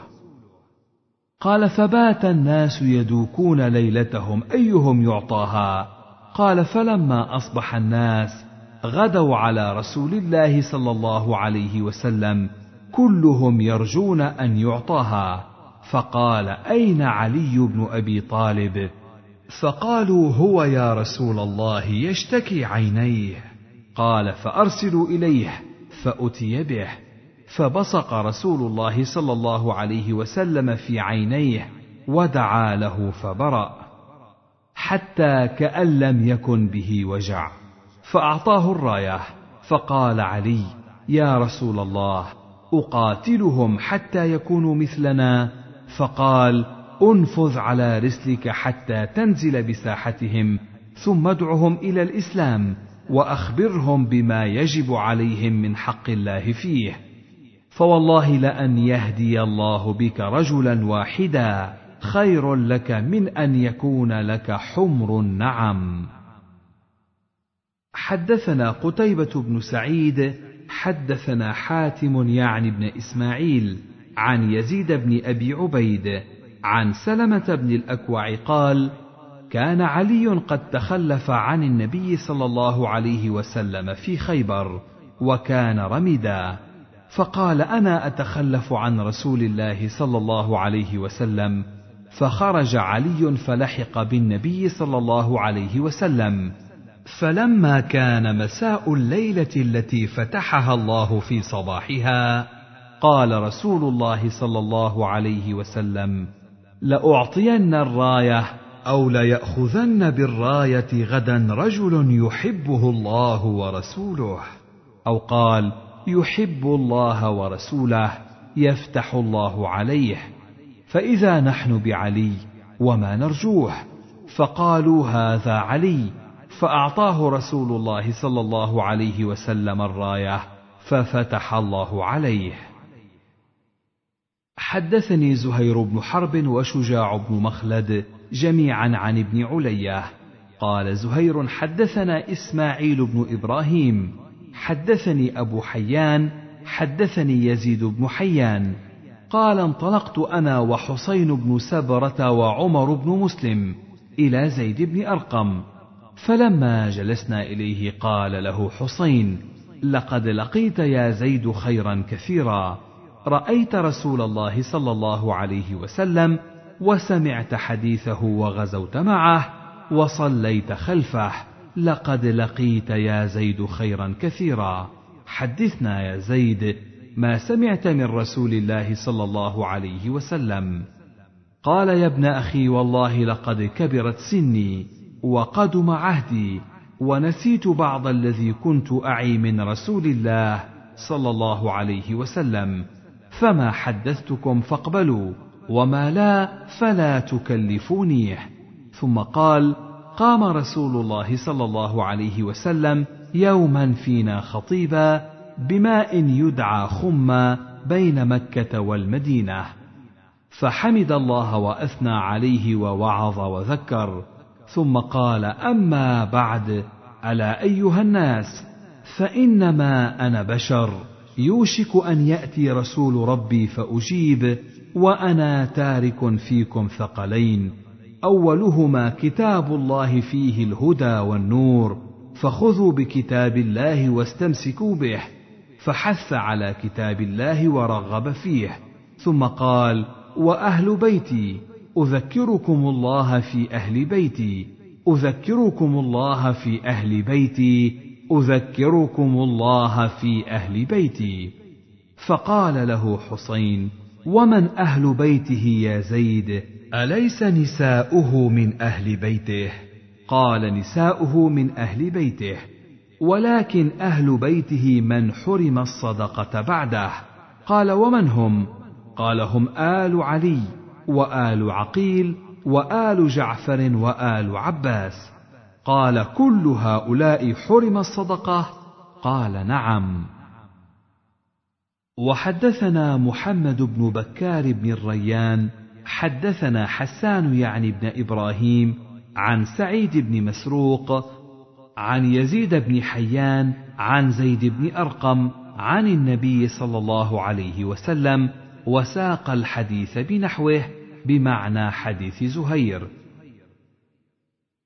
قال فبات الناس يدوكون ليلتهم أيهم يعطاها؟ قال فلما أصبح الناس غدوا على رسول الله صلى الله عليه وسلم كلهم يرجون أن يعطاها. فقال أين علي بن أبي طالب؟ فقالوا هو يا رسول الله يشتكي عينيه. قال فارسلوا إليه فأتي به. فبصق رسول الله صلى الله عليه وسلم في عينيه ودعا له فبرأ حتى كأن لم يكن به وجع. فأعطاه الراية فقال علي يا رسول الله أقاتلهم حتى يكونوا مثلنا؟ فقال انفذ على رسلك حتى تنزل بساحتهم ثم ادعهم إلى الإسلام وأخبرهم بما يجب عليهم من حق الله فيه. فوالله لأن يهدي الله بك رجلا واحدا خير لك من أن يكون لك حمر النعم. حدثنا قتيبة بن سعيد حدثنا حاتم يعني بن إسماعيل عن يزيد بن أبي عبيد عن سلمة بن الأكوع قال كان علي قد تخلف عن النبي صلى الله عليه وسلم في خيبر وكان رمدا فقال أنا أتخلف عن رسول الله صلى الله عليه وسلم. فخرج علي فلحق بالنبي صلى الله عليه وسلم. فلما كان مساء الليلة التي فتحها الله في صباحها قال رسول الله صلى الله عليه وسلم لأعطين الراية. أو ليأخذن بالراية غدا رجل يحبه الله ورسوله. أو قال يحب الله ورسوله يفتح الله عليه. فإذا نحن بعلي وما نرجوه. فقالوا هذا علي فأعطاه رسول الله صلى الله عليه وسلم الراية ففتح الله عليه. حدثني زهير بن حرب وشجاع بن مخلد جميعا عن ابن علية قال زهير حدثنا إسماعيل بن إبراهيم. حدثني أبو حيان. حدثني يزيد بن حيان. قال انطلقت أنا وحسين بن سبرة وعمر بن مسلم إلى زيد بن أرقم فلما جلسنا إليه قال له حسين لقد لقيت يا زيد خيرا كثيرا. رأيت رسول الله صلى الله عليه وسلم وسمعت حديثه وغزوت معه وصليت خلفه لقد لقيت يا زيد خيرا كثيرا. حدثنا يا زيد ما سمعت من رسول الله صلى الله عليه وسلم. قال يا ابن أخي والله لقد كبرت سني وقدم عهدي ونسيت بعض الذي كنت أعي من رسول الله صلى الله عليه وسلم. فما حدثتكم فاقبلوا وما لا فلا تكلفونيه ثم قال قام رسول الله صلى الله عليه وسلم يوما فينا خطيبا بماء يدعى خما بين مكة والمدينة. فحمد الله وأثنى عليه ووعظ وذكر. ثم قال أما بعد ألا أيها الناس فإنما أنا بشر. يوشك أن يأتي رسول ربي فأجيب وأنا تارك فيكم ثقلين. أولهما كتاب الله فيه الهدى والنور فخذوا بكتاب الله واستمسكوا به فحث على كتاب الله ورغب فيه. ثم قال وأهل بيتي أذكركم الله في أهل بيتي أذكركم الله في أهل بيتي أذكركم الله في أهل بيتي. فقال له حسين ومن أهل بيته يا زيد؟ أليس نساؤه من أهل بيته؟ قال نساؤه من أهل بيته ولكن أهل بيته من حرم الصدقة بعده. قال ومن هم؟ قال هم آل علي وآل عقيل وآل جعفر وآل عباس. قال كل هؤلاء حرم الصدقة؟ قال نعم. وحدثنا محمد بن بكار بن الريان حدثنا حسان يعني بن إبراهيم عن سعيد بن مسروق عن يزيد بن حيان عن زيد بن أرقم عن النبي صلى الله عليه وسلم وساق الحديث بنحوه بمعنى حديث زهير.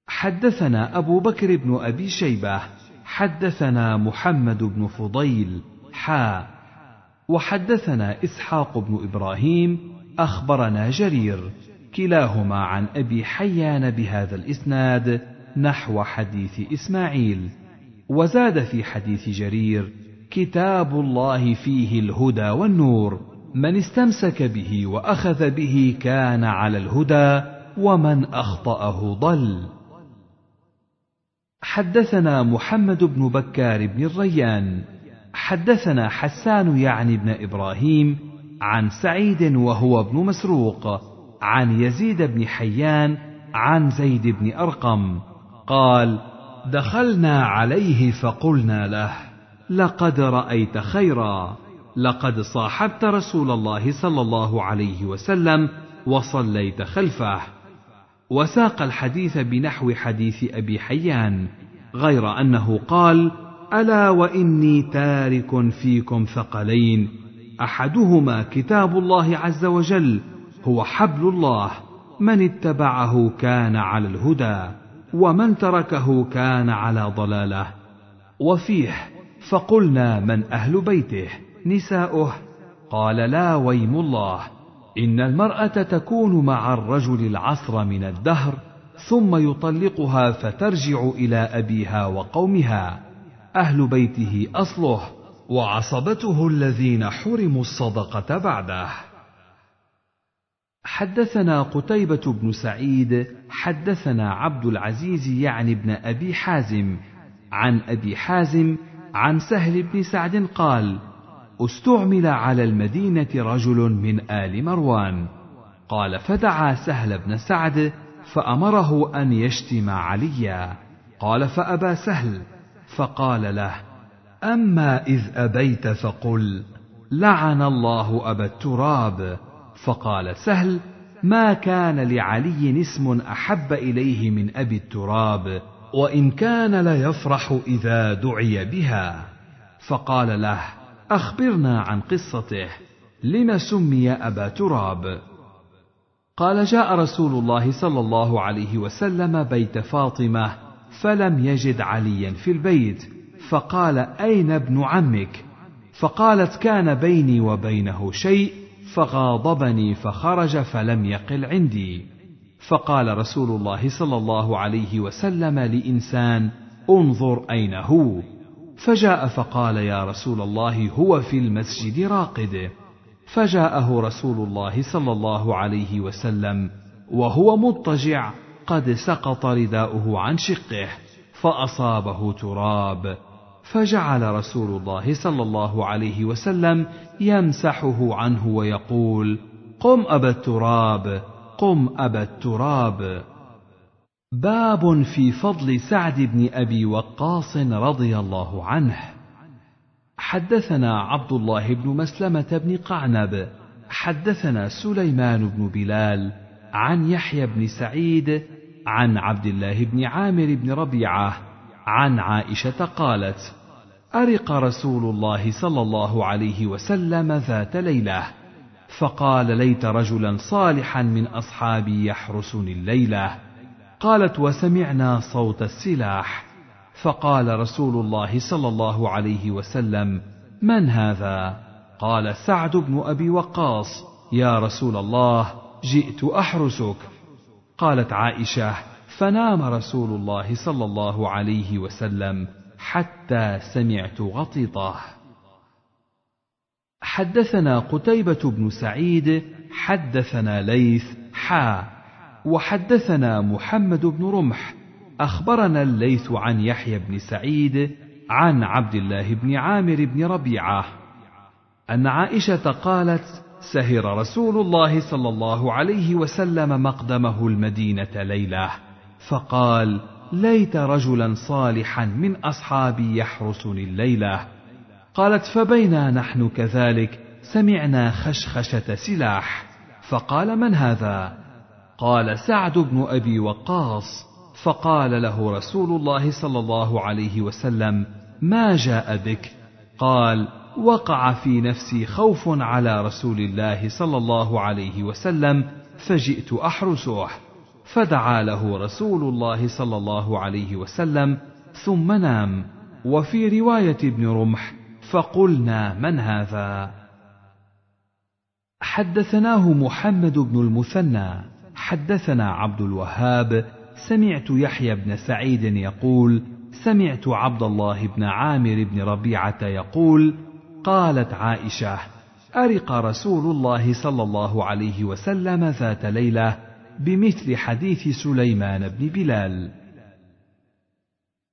حدثنا أبو بكر بن أبي شيبة حدثنا محمد بن فضيل حا. وحدثنا إسحاق بن إبراهيم أخبرنا جرير كلاهما عن أبي حيان بهذا الإسناد نحو حديث إسماعيل. وزاد في حديث جرير كتاب الله فيه الهدى والنور من استمسك به وأخذ به كان على الهدى ومن أخطأه ضل. حدثنا محمد بن بكار بن الريان. حدثنا حسان يعني بن إبراهيم عن سعيد وهو ابن مسروق عن يزيد بن حيان عن زيد بن أرقم قال دخلنا عليه فقلنا له لقد رأيت خيرا لقد صاحبت رسول الله صلى الله عليه وسلم وصليت خلفه وساق الحديث بنحو حديث أبي حيان غير أنه قال ألا وإني تارك فيكم ثقلين أحدهما كتاب الله عز وجل هو حبل الله من اتبعه كان على الهدى ومن تركه كان على ضلاله وفيه فقلنا من أهل بيته نساؤه قال لا ويم الله إن المرأة تكون مع الرجل العصر من الدهر ثم يطلقها فترجع إلى أبيها وقومها. أهل بيته أصله وعصبته الذين حرموا الصدقة بعده. حدثنا قتيبة بن سعيد حدثنا عبد العزيز يعني بن أبي حازم عن أبي حازم عن سهل بن سعد قال: استعمل على المدينة رجل من آل مروان، قال فدعا سهل بن سعد فأمره أن يشتم عليا، قال فأبى سهل، فقال له: أما إذ أبيت فقل: لعن الله أبا التراب، فقال سهل ما كان لعلي اسم أحب إليه من أبي التراب وإن كان ليفرح إذا دعي بها. فقال له أخبرنا عن قصته. لم سمي أبا تراب. قال جاء رسول الله صلى الله عليه وسلم بيت فاطمة فلم يجد عليا في البيت. فقال أين ابن عمك؟ فقالت كان بيني وبينه شيء فغاضبني فخرج فلم يقل عندي. فقال رسول الله صلى الله عليه وسلم لإنسان انظر أين هو. فجاء فقال يا رسول الله هو في المسجد راقد. فجاءه رسول الله صلى الله عليه وسلم وهو مضطجع قد سقط رداؤه عن شقه فأصابه تراب. فجعل رسول الله صلى الله عليه وسلم يمسحه عنه ويقول قم أبا التراب قم أبا التراب. باب في فضل سعد بن أبي وقاص رضي الله عنه. حدثنا عبد الله بن مسلمة بن قعنب. حدثنا سليمان بن بلال عن يحيى بن سعيد عن عبد الله بن عامر بن ربيعة عن عائشة قالت أرق رسول الله صلى الله عليه وسلم ذات ليلة فقال ليت رجلا صالحا من أصحابي يحرسني الليلة. قالت وسمعنا صوت السلاح. فقال رسول الله صلى الله عليه وسلم من هذا؟ قال سعد بن أبي وقاص. يا رسول الله جئت أحرسك. قالت عائشة فنام رسول الله صلى الله عليه وسلم حتى سمعت غطيطة. حدثنا قتيبة بن سعيد حدثنا ليث حا. وحدثنا محمد بن رمح. أخبرنا الليث عن يحيى بن سعيد عن عبد الله بن عامر بن ربيعة أن عائشة قالت سهر رسول الله صلى الله عليه وسلم مقدمه المدينة ليلة. فقال ليت رجلا صالحا من أصحابي يحرسني الليلة. قالت فبينا نحن كذلك؟ سمعنا خشخشة سلاح. فقال من هذا؟ قال سعد بن أبي وقاص فقال له رسول الله صلى الله عليه وسلم ما جاء بك؟ قال وقع في نفسي خوف على رسول الله صلى الله عليه وسلم فجئت أحرسه. فدعا له رسول الله صلى الله عليه وسلم ثم نام. وفي رواية ابن رمح فقلنا من هذا؟ حدثناه محمد بن المثنى. حدثنا عبد الوهاب سمعت يحيى بن سعيد يقول سمعت عبد الله بن عامر بن ربيعة يقول قالت عائشة أرق رسول الله صلى الله عليه وسلم ذات ليلة بمثل حديث سليمان بن بلال.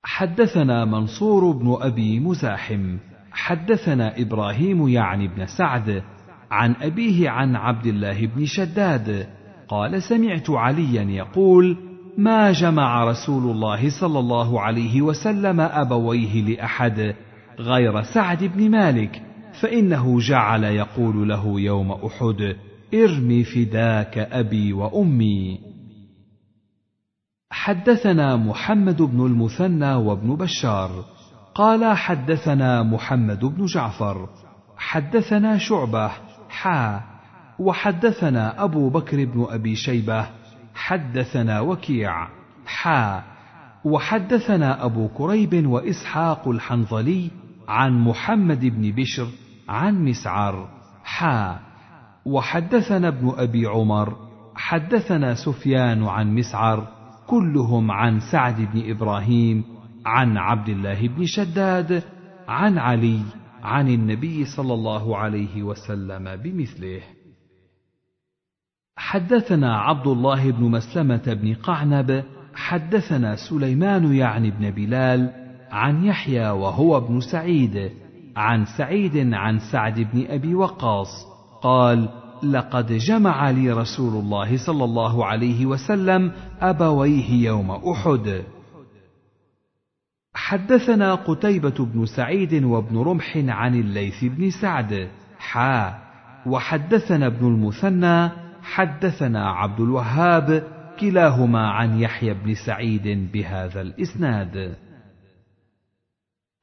حدثنا منصور بن أبي مزاحم حدثنا إبراهيم يعني بن سعد عن أبيه عن عبد الله بن شداد قال سمعت عليا يقول ما جمع رسول الله صلى الله عليه وسلم أبويه لأحد غير سعد بن مالك فإنه جعل يقول له يوم أحد ارمي فداك أبي وأمي. حدثنا محمد بن المثنى وابن بشار قال حدثنا محمد بن جعفر حدثنا شعبة حا وحدثنا أبو بكر بن أبي شيبة حدثنا وكيع حا وحدثنا أبو كريب وإسحاق الحنظلي عن محمد بن بشر عن مسعر حا وحدثنا ابن أبي عمر حدثنا سفيان عن مسعر كلهم عن سعد بن إبراهيم عن عبد الله بن شداد عن علي عن النبي صلى الله عليه وسلم بمثله. حدثنا عبد الله بن مسلمة بن قعنب حدثنا سليمان يعني بن بلال عن يحيى وهو ابن سعيد عن سعيد عن سعد بن أبي وقاص قال لقد جمع لي رسول الله صلى الله عليه وسلم أبويه يوم أحد حدثنا قتيبة بن سعيد وابن رمح عن الليث بن سعد حا وحدثنا ابن المثنى حدثنا عبد الوهاب كلاهما عن يحيى بن سعيد بهذا الإسناد.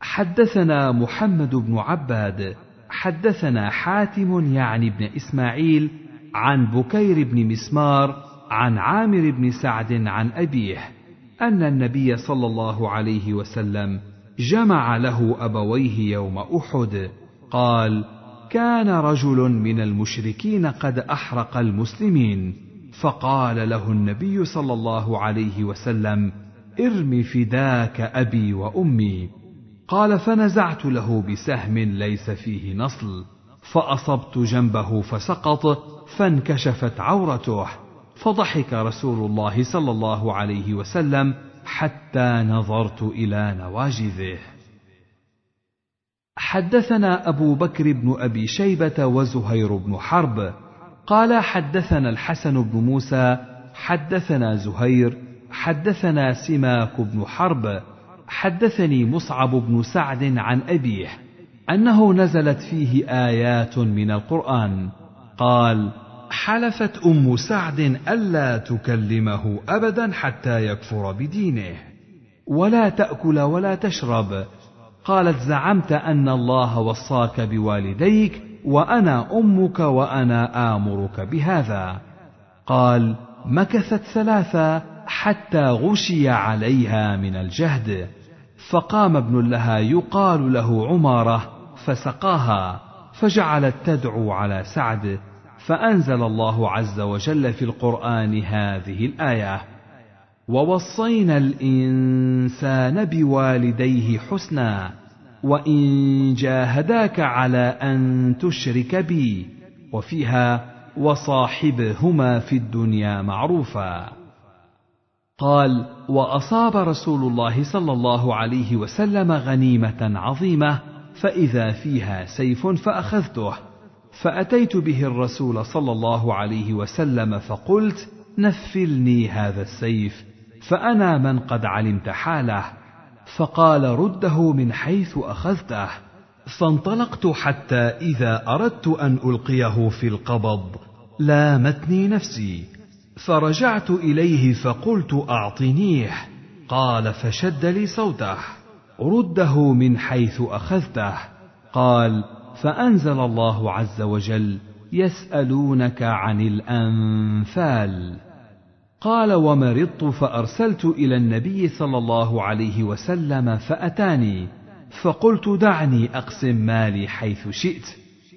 حدثنا محمد بن عباد حدثنا حاتم يعني بن إسماعيل عن بكير بن مسمار عن عامر بن سعد عن أبيه أن النبي صلى الله عليه وسلم جمع له أبويه يوم أحد قال كان رجل من المشركين قد أحرق المسلمين فقال له النبي صلى الله عليه وسلم ارم فداك أبي وأمي. قال فنزعت له بسهم ليس فيه نصل فأصبت جنبه فسقط فانكشفت عورته فضحك رسول الله صلى الله عليه وسلم حتى نظرت إلى نواجذه. حدثنا أبو بكر بن أبي شيبة وزهير بن حرب. قال حدثنا الحسن بن موسى حدثنا زهير حدثنا سماك بن حرب. حدثني مصعب بن سعد عن أبيه أنه نزلت فيه آيات من القرآن. قال حلفت أم سعد ألا تكلمه ابدا حتى يكفر بدينه. ولا تأكل ولا تشرب. قالت زعمت أن الله وصاك بوالديك وأنا أمك وأنا آمرك بهذا. قال مكثت ثلاثة حتى غشي عليها من الجهد. فقام ابن لها يقال له عمارة فسقاها فجعلت تدعو على سعد فأنزل الله عز وجل في القرآن هذه الآية ووصينا الإنسان بوالديه حسنا وان جاهداك على ان تشرك بي وفيها وصاحبهما في الدنيا معروفا قال واصاب رسول الله صلى الله عليه وسلم غنيمه عظيمه فاذا فيها سيف فاخذته فاتيت به الرسول صلى الله عليه وسلم فقلت نفلني هذا السيف فانا من قد علمت حاله فقال رده من حيث أخذته فانطلقت حتى إذا أردت أن ألقيه في القبض لامتني نفسي فرجعت إليه فقلت أعطنيه قال فشد لي صوته رده من حيث أخذته قال فأنزل الله عز وجل يسألونك عن الأنفال. قال ومرضت فأرسلت إلى النبي صلى الله عليه وسلم فأتاني. فقلت دعني أقسم مالي حيث شئت.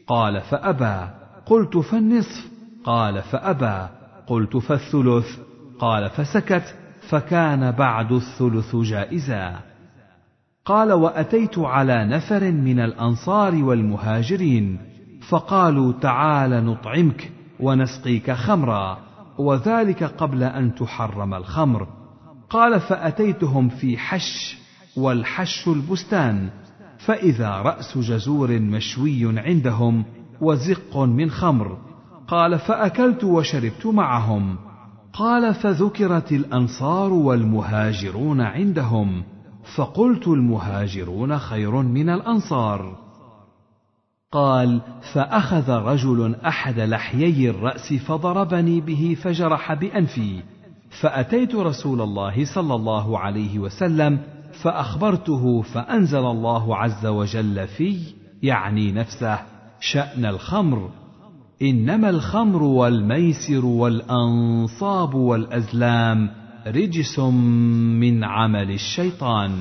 قال فأبى. قلت فالنصف. قال فأبى. قلت فالثلث. قال فسكت. فكان بعد الثلث جائزا. قال وأتيت على نفر من الأنصار والمهاجرين. فقالوا تعال نطعمك ونسقيك خمرا. وذلك قبل أن تحرم الخمر. قال فأتيتهم في حش والحش البستان فإذا رأس جزور مشوي عندهم وزق من خمر. قال فأكلت وشربت معهم. قال فذكرت الأنصار والمهاجرون عندهم فقلت المهاجرون خير من الأنصار. قال فأخذ رجل أحد لحيي الرأس فضربني به فجرح بأنفي. فأتيت رسول الله صلى الله عليه وسلم فأخبرته فأنزل الله عز وجل في يعني نفسه شأن الخمر. إنما الخمر والميسر والأنصاب والأزلام رجس من عمل الشيطان.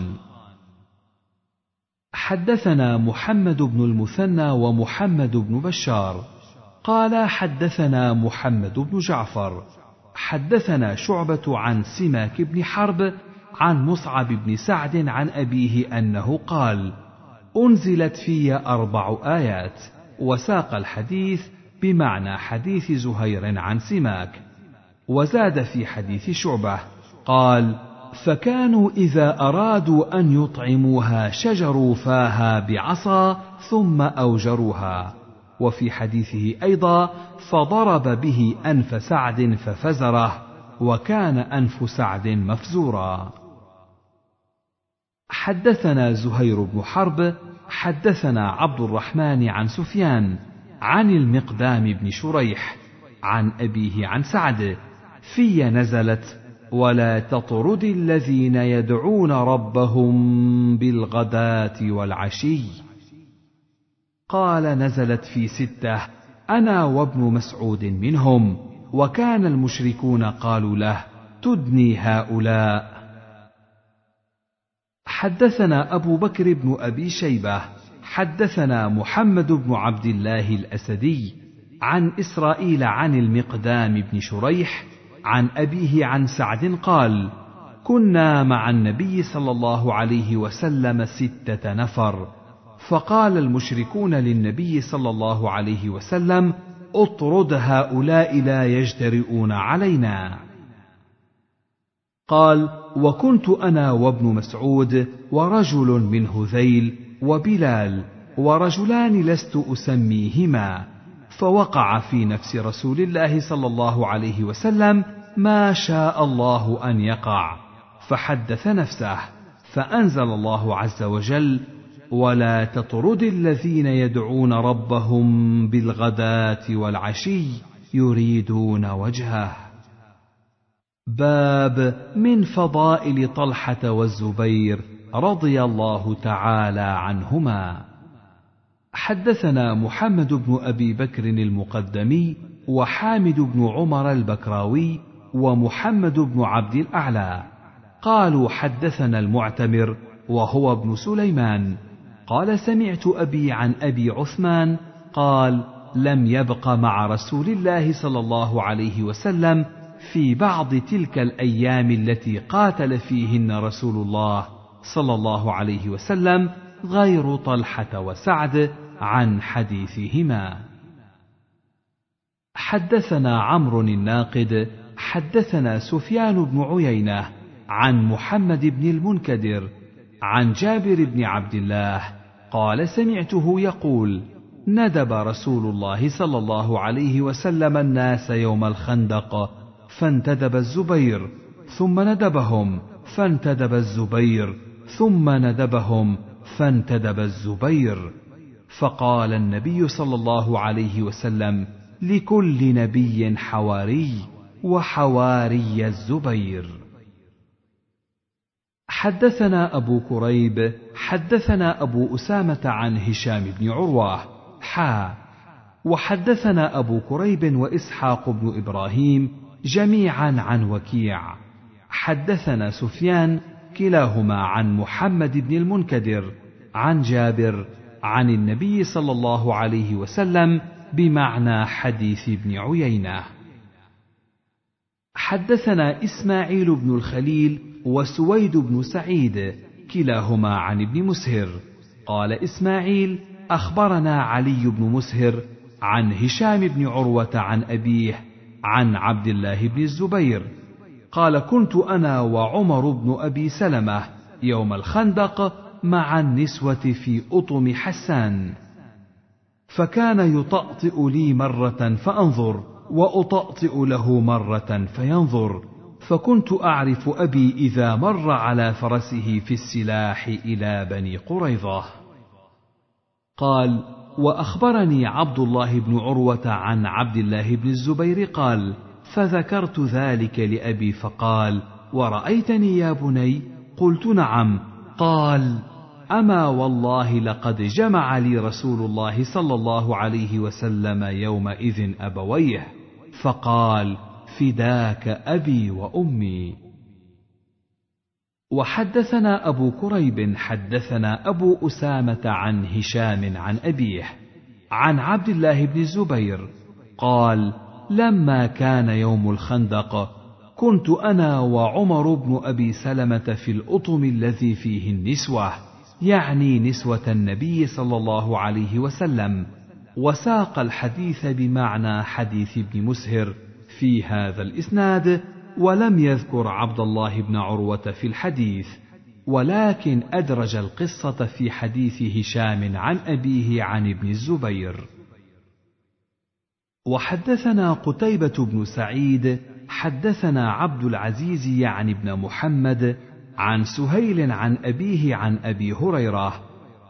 حدثنا محمد بن المثنى ومحمد بن بشار. قال حدثنا محمد بن جعفر. حدثنا شعبة عن سماك بن حرب عن مصعب بن سعد عن أبيه أنه قال أنزلت في أربع آيات وساق الحديث بمعنى حديث زهير عن سماك. وزاد في حديث شعبة قال فكانوا إذا أرادوا أن يطعموها شجروا فاها بعصا ثم أوجروها. وفي حديثه أيضا فضرب به أنف سعد ففزره وكان أنف سعد مفزورا. حدثنا زهير بن حرب حدثنا عبد الرحمن عن سفيان عن المقدام بن شريح عن أبيه عن سعد في نزلت ولا تطرد الذين يدعون ربهم بالغداة والعشي. قال نزلت في ستة أنا وابن مسعود منهم وكان المشركون قالوا له تدني هؤلاء. حدثنا أبو بكر بن أبي شيبة حدثنا محمد بن عبد الله الأسدي عن إسرائيل عن المقدام بن شريح عن أبيه عن سعد قال كنا مع النبي صلى الله عليه وسلم ستة نفر فقال المشركون للنبي صلى الله عليه وسلم اطرد هؤلاء لا يجترئون علينا. قال وكنت أنا وابن مسعود ورجل من هذيل وبلال ورجلان لست أسميهما فوقع في نفس رسول الله صلى الله عليه وسلم ما شاء الله أن يقع؟ فحدث نفسه فأنزل الله عز وجل ولا تطرد الذين يدعون ربهم بالغداة والعشي يريدون وجهه. باب من فضائل طلحة والزبير رضي الله تعالى عنهما. حدثنا محمد بن أبي بكر المقدمي وحامد بن عمر البكراوي ومحمد بن عبد الأعلى. قالوا حدثنا المعتمر وهو ابن سليمان. قال سمعت أبي عن أبي عثمان قال لم يبق مع رسول الله صلى الله عليه وسلم في بعض تلك الأيام التي قاتل فيهن رسول الله صلى الله عليه وسلم غير طلحة وسعد عن حديثهما. حدثنا عمرو الناقد حدثنا سفيان بن عيينة عن محمد بن المنكدر عن جابر بن عبد الله قال سمعته يقول ندب رسول الله صلى الله عليه وسلم الناس يوم الخندق فانتدب الزبير ثم ندبهم فانتدب الزبير ثم ندبهم فانتدب الزبير فقال النبي صلى الله عليه وسلم لكل نبي حواري وحواري الزبير. حدثنا أبو كريب حدثنا أبو أسامة عن هشام بن عروة حا وحدثنا أبو كريب وإسحاق بن إبراهيم جميعا عن وكيع. حدثنا سفيان كلاهما عن محمد بن المنكدر عن جابر عن النبي صلى الله عليه وسلم بمعنى حديث ابن عيينة. حدثنا إسماعيل بن الخليل وسويد بن سعيد كلاهما عن ابن مسهر. قال إسماعيل أخبرنا علي بن مسهر عن هشام بن عروة عن أبيه عن عبد الله بن الزبير. قال كنت أنا وعمر بن أبي سلمة يوم الخندق مع النسوة في أطم حسان. فكان يطأطئ لي مرة فأنظر وأطأطئ له مرة فينظر. فكنت أعرف أبي إذا مر على فرسه في السلاح إلى بني قريظة. قال وأخبرني عبد الله بن عروة عن عبد الله بن الزبير قال فذكرت ذلك لأبي فقال ورأيتني يا بني؟ قلت نعم. قال أما والله لقد جمع لي رسول الله صلى الله عليه وسلم يومئذ أبويه فقال فداك أبي وأمي. وحدثنا أبو كريب حدثنا أبو أسامة عن هشام عن أبيه عن عبد الله بن الزبير قال لما كان يوم الخندق كنت أنا وعمر بن أبي سلمة في الأطم الذي فيه النسوة. يعني نسوة النبي صلى الله عليه وسلم. وساق الحديث بمعنى حديث ابن مسهر في هذا الإسناد ولم يذكر عبد الله بن عروة في الحديث ولكن أدرج القصة في حديث هشام عن أبيه عن ابن الزبير. وحدثنا قتيبة بن سعيد حدثنا عبد العزيز يعني ابن محمد عن سهيل عن أبيه عن أبي هريرة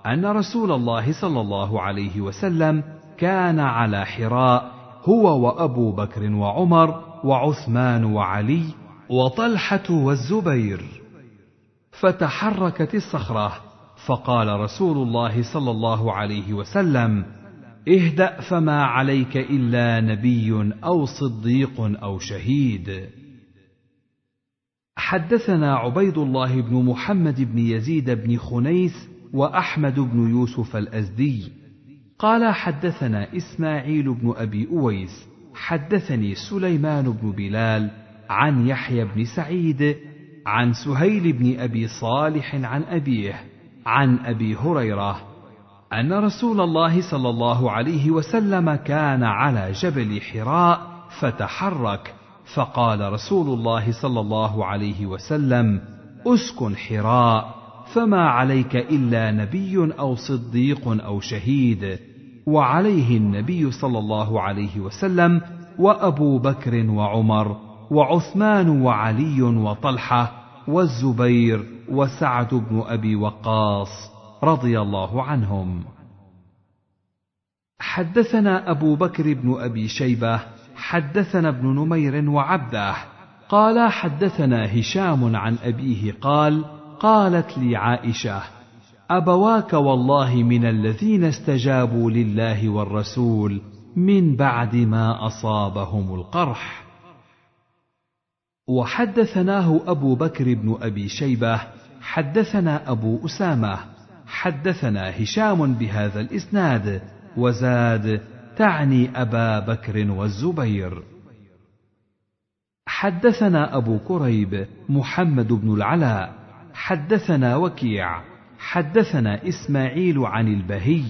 أن رسول الله صلى الله عليه وسلم كان على حراء هو وأبو بكر وعمر وعثمان وعلي وطلحة والزبير. فتحركت الصخره فقال رسول الله صلى الله عليه وسلم اهدأ فما عليك إلا نبي أو صديق أو شهيد. حدثنا عبيد الله بن محمد بن يزيد بن خنيس وأحمد بن يوسف الأزدي. قال حدثنا إسماعيل بن أبي أويس حدثني سليمان بن بلال عن يحيى بن سعيد عن سهيل بن أبي صالح عن أبيه عن أبي هريرة أن رسول الله صلى الله عليه وسلم كان على جبل حراء فتحرك فقال رسول الله صلى الله عليه وسلم أسكن حراء فما عليك إلا نبي أو صديق أو شهيد. وعليه النبي صلى الله عليه وسلم وأبو بكر وعمر وعثمان وعلي وطلحة والزبير وسعد بن أبي وقاص رضي الله عنهم. حدثنا أبو بكر بن أبي شيبة حدثنا ابن نمير وعبده قال حدثنا هشام عن أبيه قال قالت لي عائشة أبواك والله من الذين استجابوا لله والرسول من بعد ما أصابهم القرح. وحدثناه أبو بكر بن أبي شيبة حدثنا أبو أسامة حدثنا هشام بهذا الإسناد وزاد تعني أبا بكر والزبير. حدثنا أبو كريب محمد بن العلاء. حدثنا وكيع. حدثنا إسماعيل عن البهي.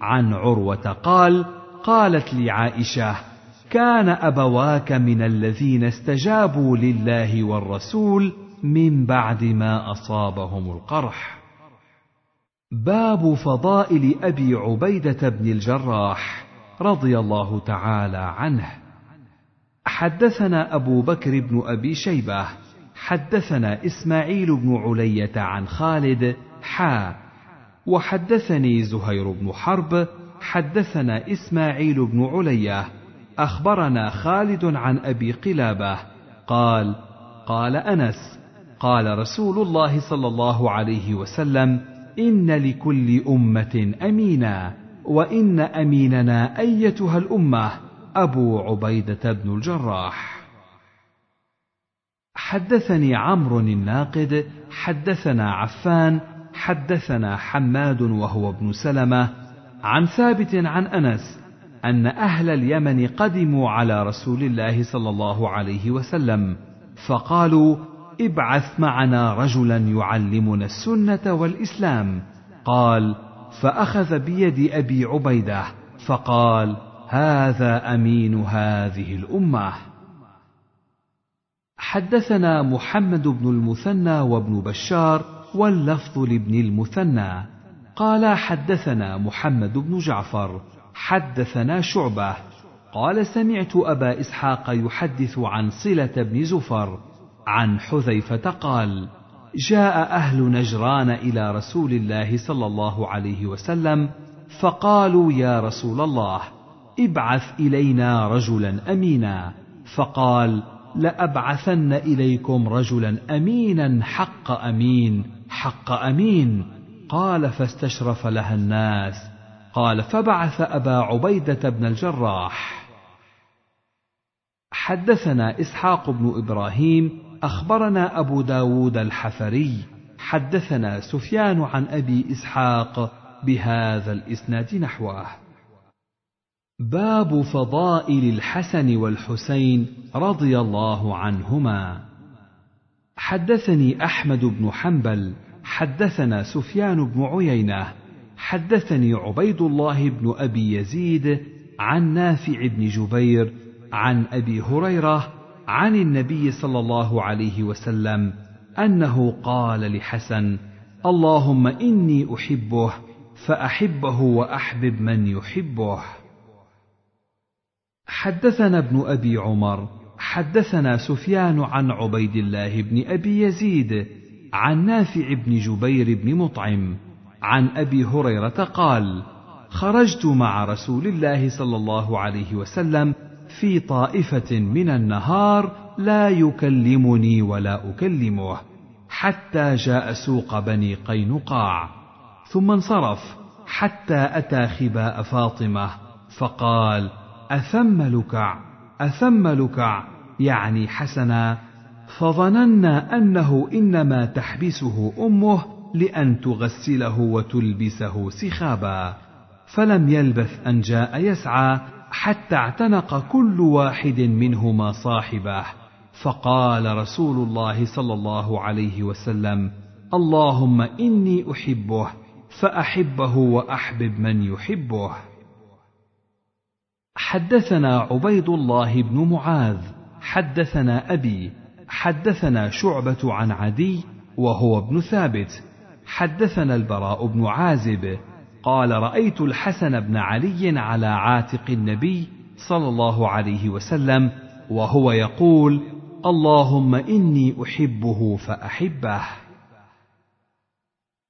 عن عروة قال قالت لي عائشة كان أبواك من الذين استجابوا لله والرسول من بعد ما أصابهم القرح. باب فضائل أبي عبيدة بن الجراح. رضي الله تعالى عنه. حدثنا أبو بكر بن أبي شيبة حدثنا إسماعيل بن علية عن خالد حا وحدثني زهير بن حرب حدثنا إسماعيل بن علية أخبرنا خالد عن أبي قلابة قال قال أنس قال رسول الله صلى الله عليه وسلم إن لكل أمة أمينا. وإن أميننا أيتها الأمة أبو عبيدة بن الجراح. حدثني عمرو الناقد حدثنا عفان حدثنا حماد وهو ابن سلمة عن ثابت عن أنس أن أهل اليمن قدموا على رسول الله صلى الله عليه وسلم فقالوا ابعث معنا رجلا يعلمنا السنة والإسلام. قال فأخذ بيد أبي عبيدة فقال هذا أمين هذه الأمة. حدثنا محمد بن المثنى وابن بشار واللفظ لابن المثنى. قال حدثنا محمد بن جعفر حدثنا شعبة. قال سمعت أبا إسحاق يحدث عن صلة بن زفر عن حذيفة قال جاء أهل نجران إلى رسول الله صلى الله عليه وسلم فقالوا يا رسول الله ابعث إلينا رجلا امينا. فقال لأبعثن إليكم رجلا امينا حق أمين حق أمين. قال فاستشرف لها الناس. قال فبعث أبا عبيدة بن الجراح. حدثنا إسحاق بن إبراهيم أخبرنا أبو داود الحفري حدثنا سفيان عن أبي إسحاق بهذا الإسناد نحوه. باب فضائل الحسن والحسين رضي الله عنهما. حدثني أحمد بن حنبل حدثنا سفيان بن عيينة حدثني عبيد الله بن أبي يزيد عن نافع بن جبير عن أبي هريرة عن النبي صلى الله عليه وسلم أنه قال لحسن اللهم إني أحبه فأحبه وأحبب من يحبه. حدثنا ابن أبي عمر حدثنا سفيان عن عبيد الله بن أبي يزيد عن نافع بن جبير بن مطعم عن أبي هريرة قال خرجت مع رسول الله صلى الله عليه وسلم في طائفة من النهار لا يكلمني ولا أكلمه حتى جاء سوق بني قينقاع. ثم انصرف حتى أتى خباء فاطمة فقال أثم لكع أثم لكع يعني حسنا فظننا أنه إنما تحبسه أمه لأن تغسله وتلبسه سخابا. فلم يلبث أن جاء يسعى حتى اعتنق كل واحد منهما صاحبه. فقال رسول الله صلى الله عليه وسلم اللهم إني أحبه فأحبه وأحبب من يحبه. حدثنا عبيد الله بن معاذ حدثنا أبي حدثنا شعبة عن عدي وهو ابن ثابت. حدثنا البراء بن عازب قال رأيت الحسن بن علي على عاتق النبي صلى الله عليه وسلم وهو يقول اللهم إني أحبه فأحبه.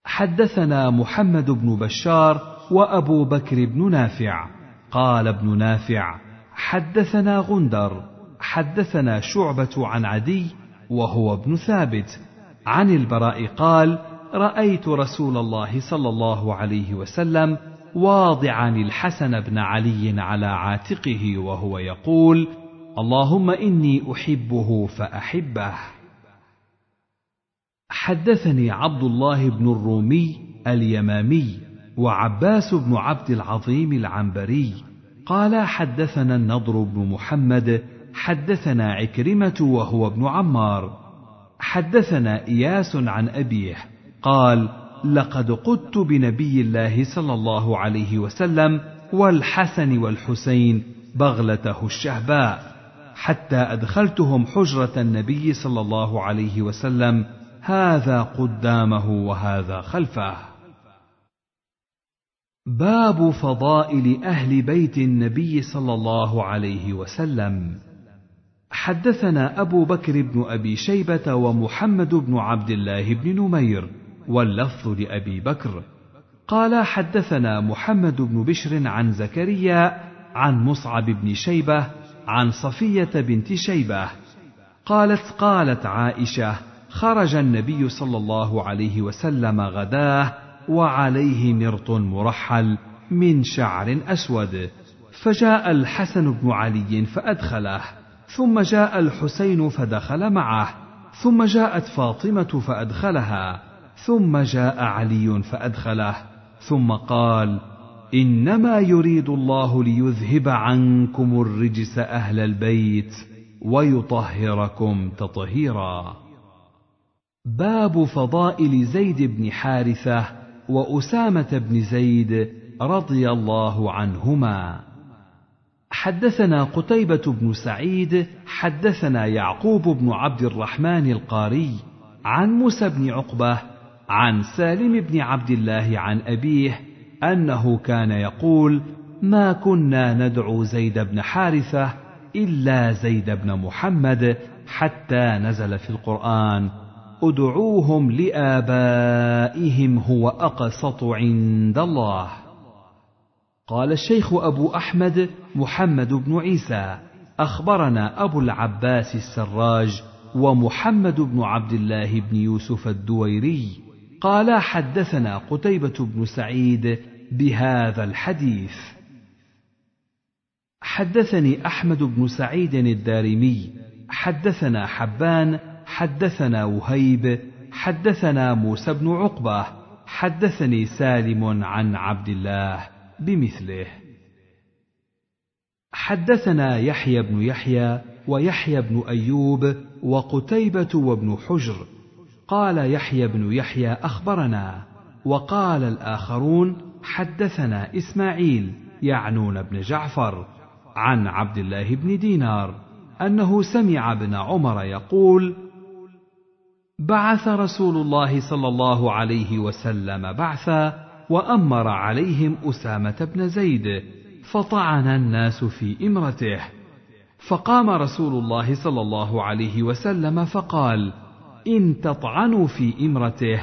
حدثنا محمد بن بشار وأبو بكر بن نافع. قال ابن نافع حدثنا غندر حدثنا شعبة عن عدي وهو ابن ثابت. عن البراء قال رأيت رسول الله صلى الله عليه وسلم واضعا الحسن بن علي على عاتقه وهو يقول اللهم إني أحبه فأحبه. حدثني عبد الله بن الرومي اليمامي وعباس بن عبد العظيم العنبري. قال حدثنا النضر بن محمد حدثنا عكرمة وهو ابن عمار. حدثنا إياس عن أبيه قال لقد قدت بنبي الله صلى الله عليه وسلم والحسن والحسين بغلته الشهباء حتى أدخلتهم حجرة النبي صلى الله عليه وسلم هذا قدامه وهذا خلفه. باب فضائل أهل بيت النبي صلى الله عليه وسلم. حدثنا أبو بكر بن أبي شيبة ومحمد بن عبد الله بن نمير واللفظ لأبي بكر. قال حدثنا محمد بن بشر عن زكريا عن مصعب بن شيبة عن صفية بنت شيبة قالت قالت عائشة خرج النبي صلى الله عليه وسلم غداه وعليه مرط مرحل من شعر أسود فجاء الحسن بن علي فأدخله ثم جاء الحسين فدخل معه ثم جاءت فاطمة فأدخلها. ثم جاء علي فأدخله ثم قال إنما يريد الله ليذهب عنكم الرجس أهل البيت ويطهركم تطهيرا. باب فضائل زيد بن حارثة وأسامة بن زيد رضي الله عنهما. حدثنا قتيبة بن سعيد حدثنا يعقوب بن عبد الرحمن القاري عن موسى بن عقبة عن سالم بن عبد الله عن أبيه أنه كان يقول ما كنا ندعو زيد بن حارثة إلا زيد بن محمد حتى نزل في القرآن ادعوهم لآبائهم هو أقسط عند الله. قال الشيخ أبو أحمد محمد بن عيسى أخبرنا أبو العباس السراج ومحمد بن عبد الله بن يوسف الدويري. قالا حدثنا قتيبة بن سعيد بهذا الحديث. حدثني أحمد بن سعيد الدارمي حدثنا حبان حدثنا وهيب حدثنا موسى بن عقبة حدثني سالم عن عبد الله بمثله. حدثنا يحيى بن يحيى ويحيى بن أيوب وقتيبة وابن حجر قال يحيى بن يحيى أخبرنا وقال الآخرون حدثنا إسماعيل يعنون بن جعفر عن عبد الله بن دينار أنه سمع ابن عمر يقول بعث رسول الله صلى الله عليه وسلم بعثا وأمر عليهم أسامة بن زيد فطعن الناس في إمرته فقام رسول الله صلى الله عليه وسلم فقال إن تطعنوا في إمرته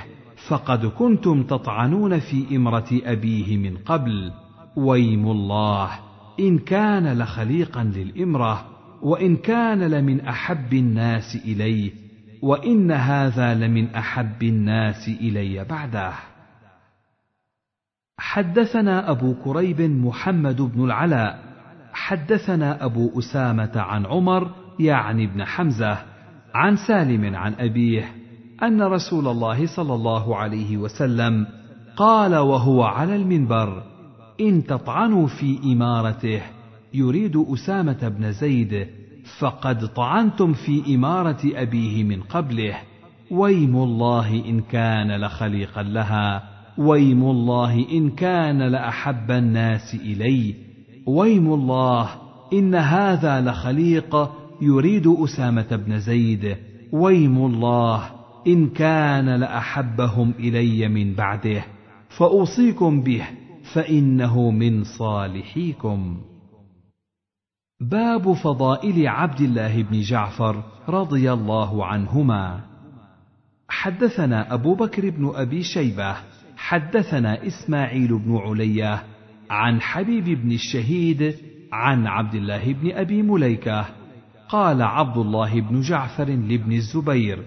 فقد كنتم تطعنون في إمرة أبيه من قبل. ويم الله إن كان لخليقا للإمرة وإن كان لمن أحب الناس إليه وإن هذا لمن أحب الناس إلي بعده. حدثنا أبو كريب محمد بن العلاء حدثنا أبو أسامة عن عمر يعني ابن حمزة عن سالم عن أبيه أن رسول الله صلى الله عليه وسلم قال وهو على المنبر إن تطعنوا في إمارته يريد أسامة بن زيد فقد طعنتم في إمارة أبيه من قبله ويم الله إن كان لخليقا لها ويم الله إن كان لأحب الناس الي ويم الله إن هذا لخليق يريد أسامة بن زيد ويم الله إن كان لأحبهم إلي من بعده فأوصيكم به فإنه من صالحيكم. باب فضائل عبد الله بن جعفر رضي الله عنهما. حدثنا أبو بكر بن أبي شيبة حدثنا إسماعيل بن علية عن حبيب بن الشهيد عن عبد الله بن أبي مليكة. قال عبد الله بن جعفر لابن الزبير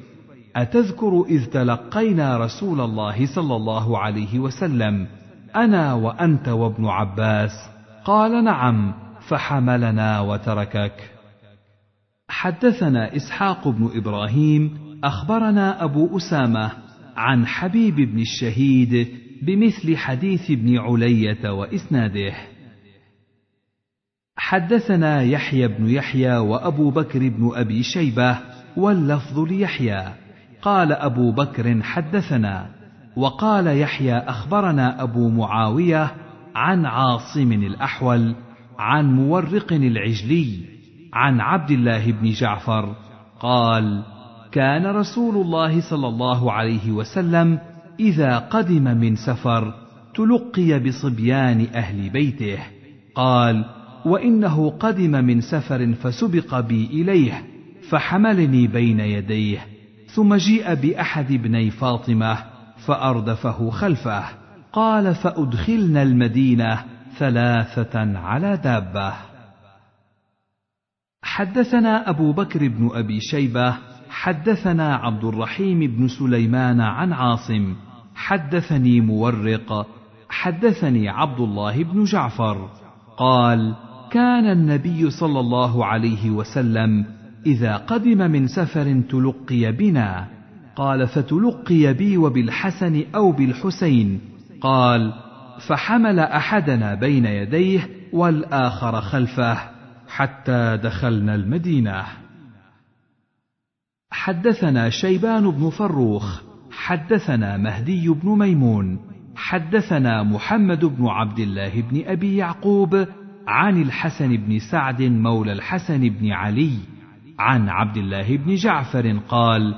أتذكر إذ تلقينا رسول الله صلى الله عليه وسلم أنا وأنت وابن عباس؟ قال نعم فحملنا وتركك. حدثنا إسحاق بن إبراهيم أخبرنا أبو أسامة عن حبيب بن الشهيد بمثل حديث ابن علية وإسناده. حدثنا يحيى بن يحيى وأبو بكر بن أبي شيبة واللفظ ليحيى. قال أبو بكر حدثنا وقال يحيى أخبرنا أبو معاوية عن عاصم الأحول عن مورق العجلي عن عبد الله بن جعفر قال كان رسول الله صلى الله عليه وسلم إذا قدم من سفر تلقي بصبيان أهل بيته. قال وإنه قدم من سفر فسبق بي إليه فحملني بين يديه ثم جيء بأحد ابني فاطمة فأردفه خلفه قال فأدخلنا المدينة ثلاثة على دابة. حدثنا أبو بكر بن أبي شيبة حدثنا عبد الرحيم بن سليمان عن عاصم حدثني مورق حدثني عبد الله بن جعفر قال كان النبي صلى الله عليه وسلم إذا قدم من سفر تلقي بنا. قال فتلقي بي وبالحسن أو بالحسين. قال فحمل أحدنا بين يديه والآخر خلفه حتى دخلنا المدينة. حدثنا شيبان بن فروخ حدثنا مهدي بن ميمون حدثنا محمد بن عبد الله بن أبي يعقوب عن الحسن بن سعد مولى الحسن بن علي عن عبد الله بن جعفر قال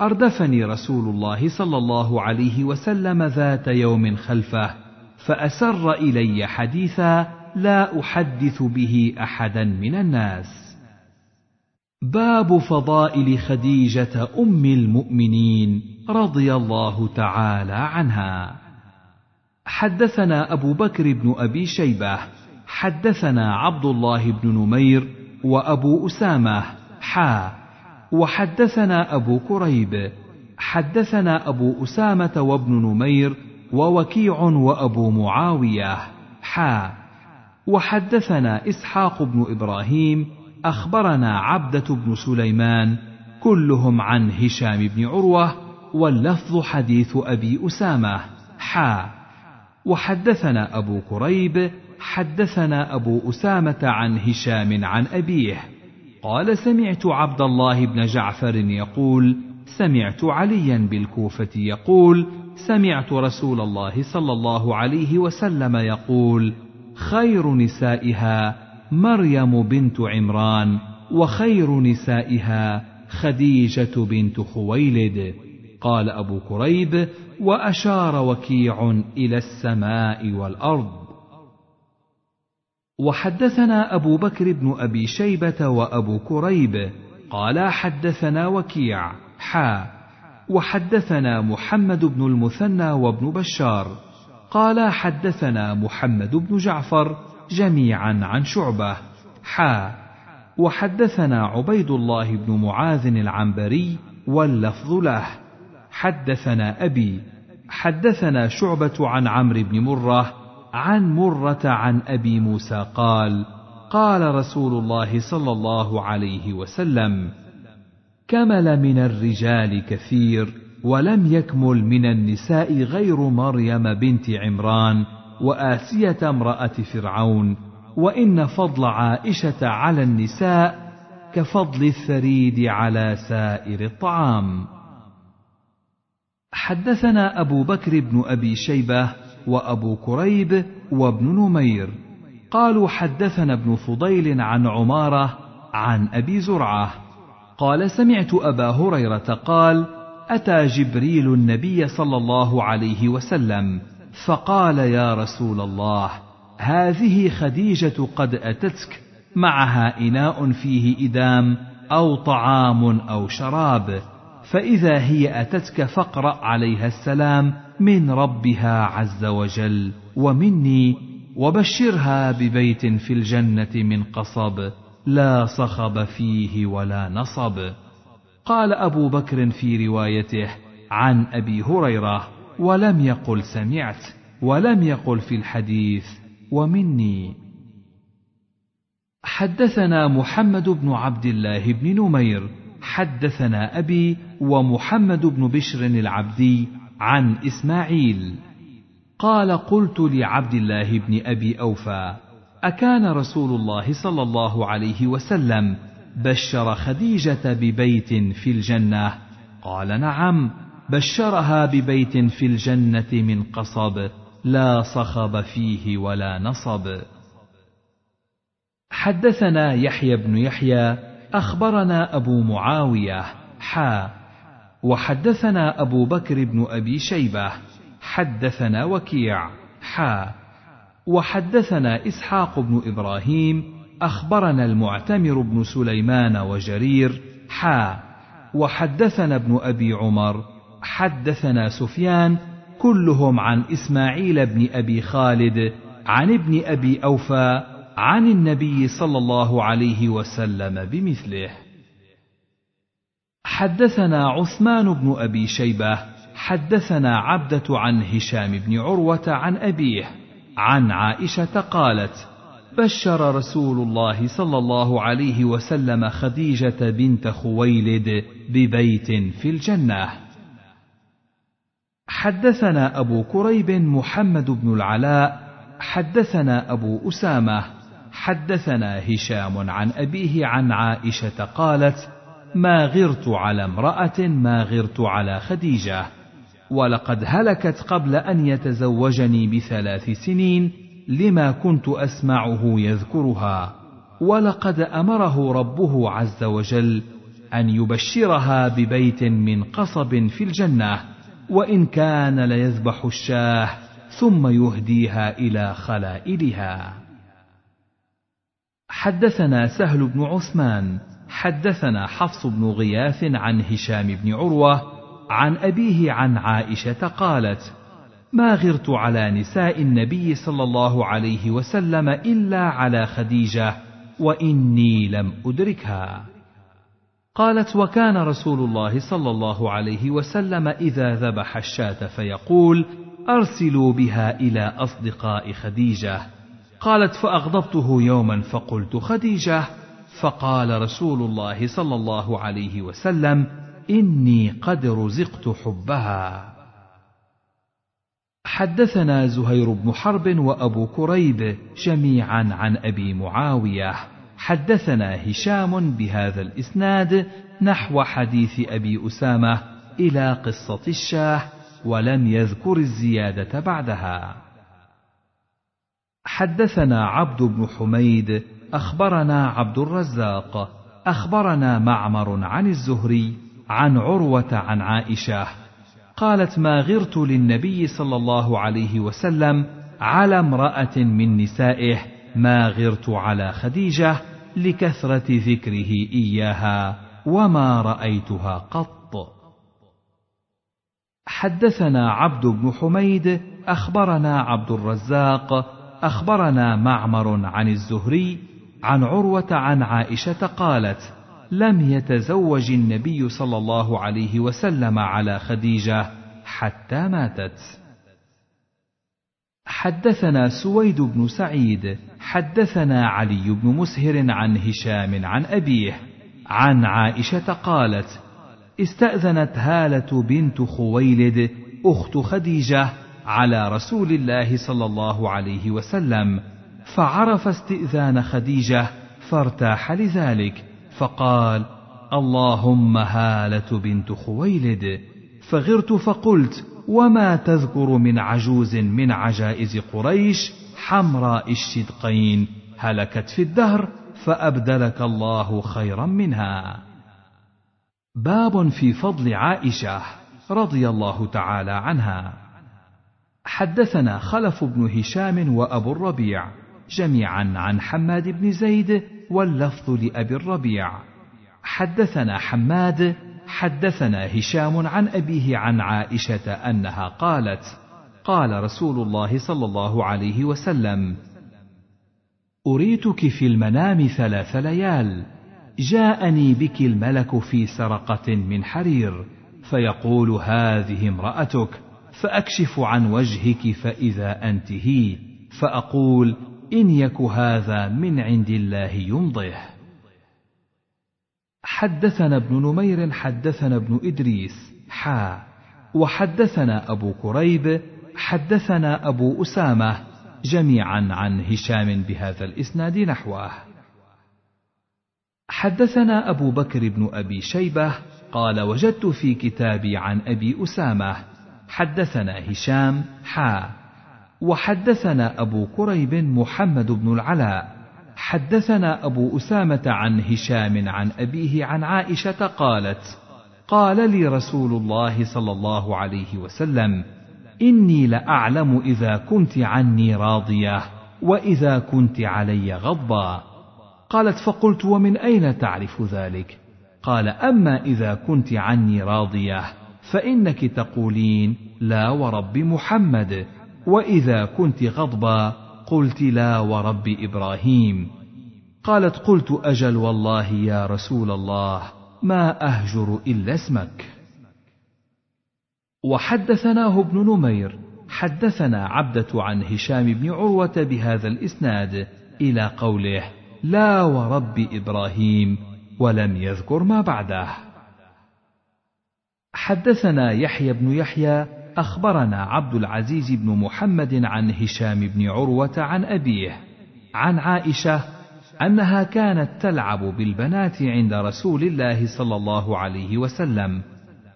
أردفني رسول الله صلى الله عليه وسلم ذات يوم خلفه فأسر إلي حديثا لا أحدث به أحدا من الناس. باب فضائل خديجة أم المؤمنين رضي الله تعالى عنها. حدثنا أبو بكر بن أبي شيبة حدثنا عبد الله بن نمير وأبو أسامة حا. وحدثنا أبو كريب حدثنا أبو أسامة وابن نمير ووكيع وأبو معاوية حا. وحدثنا إسحاق بن إبراهيم أخبرنا عبدة بن سليمان كلهم عن هشام بن عروة واللفظ حديث أبي أسامة حا. وحدثنا أبو كريب حدثنا أبو أسامة عن هشام عن أبيه. قال سمعت عبد الله بن جعفر يقول سمعت عليا بالكوفة يقول سمعت رسول الله صلى الله عليه وسلم يقول خير نسائها مريم بنت عمران وخير نسائها خديجة بنت خويلد. قال أبو كريب وأشار وكيع إلى السماء والأرض. وحدثنا أبو بكر بن أبي شيبة وأبو كريب قال حدثنا وكيع حا. وحدثنا محمد بن المثنى وابن بشار قال حدثنا محمد بن جعفر جميعا عن شعبة حا. وحدثنا عبيد الله بن معاذ العنبري واللفظ له. حدثنا أبي حدثنا شعبة عن عمرو بن مرة عن مرة عن أبي موسى قال قال رسول الله صلى الله عليه وسلم كمل من الرجال كثير ولم يكمل من النساء غير مريم بنت عمران وآسية امرأة فرعون وإن فضل عائشة على النساء كفضل الثريد على سائر الطعام. حدثنا أبو بكر بن أبي شيبة وأبو كريب وابن نمير. قالوا حدثنا ابن فضيل عن عمارة عن أبي زرعة. قال سمعت أبا هريرة قال أتى جبريل النبي صلى الله عليه وسلم فقال يا رسول الله هذه خديجة قد أتتك معها إناء فيه إدام أو طعام أو شراب فإذا هي أتتك فاقرأ عليها السلام من ربها عز وجل ومني وبشرها ببيت في الجنة من قصب لا صخب فيه ولا نصب. قال أبو بكر في روايته عن أبي هريرة ولم يقل سمعت ولم يقل في الحديث ومني. حدثنا محمد بن عبد الله بن نمير حدثنا أبي ومحمد بن بشر العبدي عن إسماعيل. قال قلت لعبد الله بن أبي أوفى أكان رسول الله صلى الله عليه وسلم بشر خديجة ببيت في الجنة؟ قال نعم بشرها ببيت في الجنة من قصب لا صخب فيه ولا نصب. حدثنا يحيى بن يحيى أخبرنا أبو معاوية حا وحدثنا أبو بكر بن أبي شيبة. حدثنا وكيع. حا. وحدثنا إسحاق بن إبراهيم. أخبرنا المعتمر بن سليمان وجرير. حا. وحدثنا ابن أبي عمر. حدثنا سفيان. كلهم عن إسماعيل بن أبي خالد. عن ابن أبي أوفى. عن النبي صلى الله عليه وسلم بمثله. حدثنا عثمان بن أبي شيبة حدثنا عبدة عن هشام بن عروة عن أبيه عن عائشة قالت بشر رسول الله صلى الله عليه وسلم خديجة بنت خويلد ببيت في الجنة. حدثنا أبو كريب محمد بن العلاء حدثنا أبو أسامة حدثنا هشام عن أبيه عن عائشة قالت ما غرت على امرأة ما غرت على خديجة. ولقد هلكت قبل أن يتزوجني بثلاث سنين لما كنت أسمعه يذكرها. ولقد أمره ربه عز وجل أن يبشرها ببيت من قصب في الجنة وإن كان ليذبح الشاه ثم يهديها إلى خلائلها. حدثنا سهل بن عثمان. حدثنا حفص بن غياث عن هشام بن عروة عن أبيه عن عائشة قالت ما غرت على نساء النبي صلى الله عليه وسلم إلا على خديجة وإني لم أدركها. قالت وكان رسول الله صلى الله عليه وسلم إذا ذبح الشاة فيقول ارسلوا بها إلى أصدقاء خديجه قالت فاغضبته يوما فقلت خديجه فقال رسول الله صلى الله عليه وسلم إني قد رزقت حبها. حدثنا زهير بن حرب وأبو كريب جميعا عن أبي معاوية. حدثنا هشام بهذا الإسناد نحو حديث أبي أسامة إلى قصة الشاه ولم يذكر الزيادة بعدها. حدثنا عبد بن حميد أخبرنا عبد الرزاق أخبرنا معمر عن الزهري عن عروة عن عائشة قالت ما غرت للنبي صلى الله عليه وسلم على امرأة من نسائه ما غرت على خديجة لكثرة ذكره إياها وما رأيتها قط. حدثنا عبد بن حميد أخبرنا عبد الرزاق أخبرنا معمر عن الزهري عن عروة عن عائشة قالت لم يتزوج النبي صلى الله عليه وسلم على خديجة حتى ماتت. حدثنا سويد بن سعيد حدثنا علي بن مسهر عن هشام عن أبيه عن عائشة قالت استأذنت هالة بنت خويلد أخت خديجة على رسول الله صلى الله عليه وسلم فعرف استئذان خديجة فارتاح لذلك فقال اللهم هالة بنت خويلد. فغرت فقلت وما تذكر من عجوز من عجائز قريش حمراء الشدقين؟ هلكت في الدهر فأبدلك الله خيرا منها. باب في فضل عائشة رضي الله تعالى عنها. حدثنا خلف بن هشام وأبو الربيع. جميعا عن حماد بن زيد واللفظ لأبي الربيع. حدثنا حماد حدثنا هشام عن أبيه عن عائشة أنها قالت قال رسول الله صلى الله عليه وسلم أريتك في المنام ثلاث ليال جاءني بك الملك في سرقة من حرير فيقول هذه امرأتك فأكشف عن وجهك فإذا أنت هي فأقول إن يك هذا من عند الله يمضه حدثنا ابن نمير حدثنا ابن إدريس حا. وحدثنا أبو كريب حدثنا أبو أسامة جميعا عن هشام بهذا الإسناد نحوه. حدثنا أبو بكر بن أبي شيبة قال وجدت في كتابي عن أبي أسامة. حدثنا هشام حا. وحدثنا أبو كريب محمد بن العلاء. حدثنا أبو أسامة عن هشام عن أبيه عن عائشة قالت قال لي رسول الله صلى الله عليه وسلم إني لأعلم إذا كنت عني راضية وإذا كنت علي غضبا. قالت فقلت ومن أين تعرف ذلك؟ قال أما إذا كنت عني راضية فإنك تقولين لا ورب محمد. وإذا كنت غضبا قلت لا ورب إبراهيم. قالت قلت أجل والله يا رسول الله ما أهجر إلا اسمك. وحدثناه ابن نمير حدثنا عبدة عن هشام بن عروة بهذا الإسناد إلى قوله لا ورب إبراهيم ولم يذكر ما بعده. حدثنا يحيى بن يحيى أخبرنا عبد العزيز بن محمد عن هشام بن عروة عن أبيه عن عائشة أنها كانت تلعب بالبنات عند رسول الله صلى الله عليه وسلم.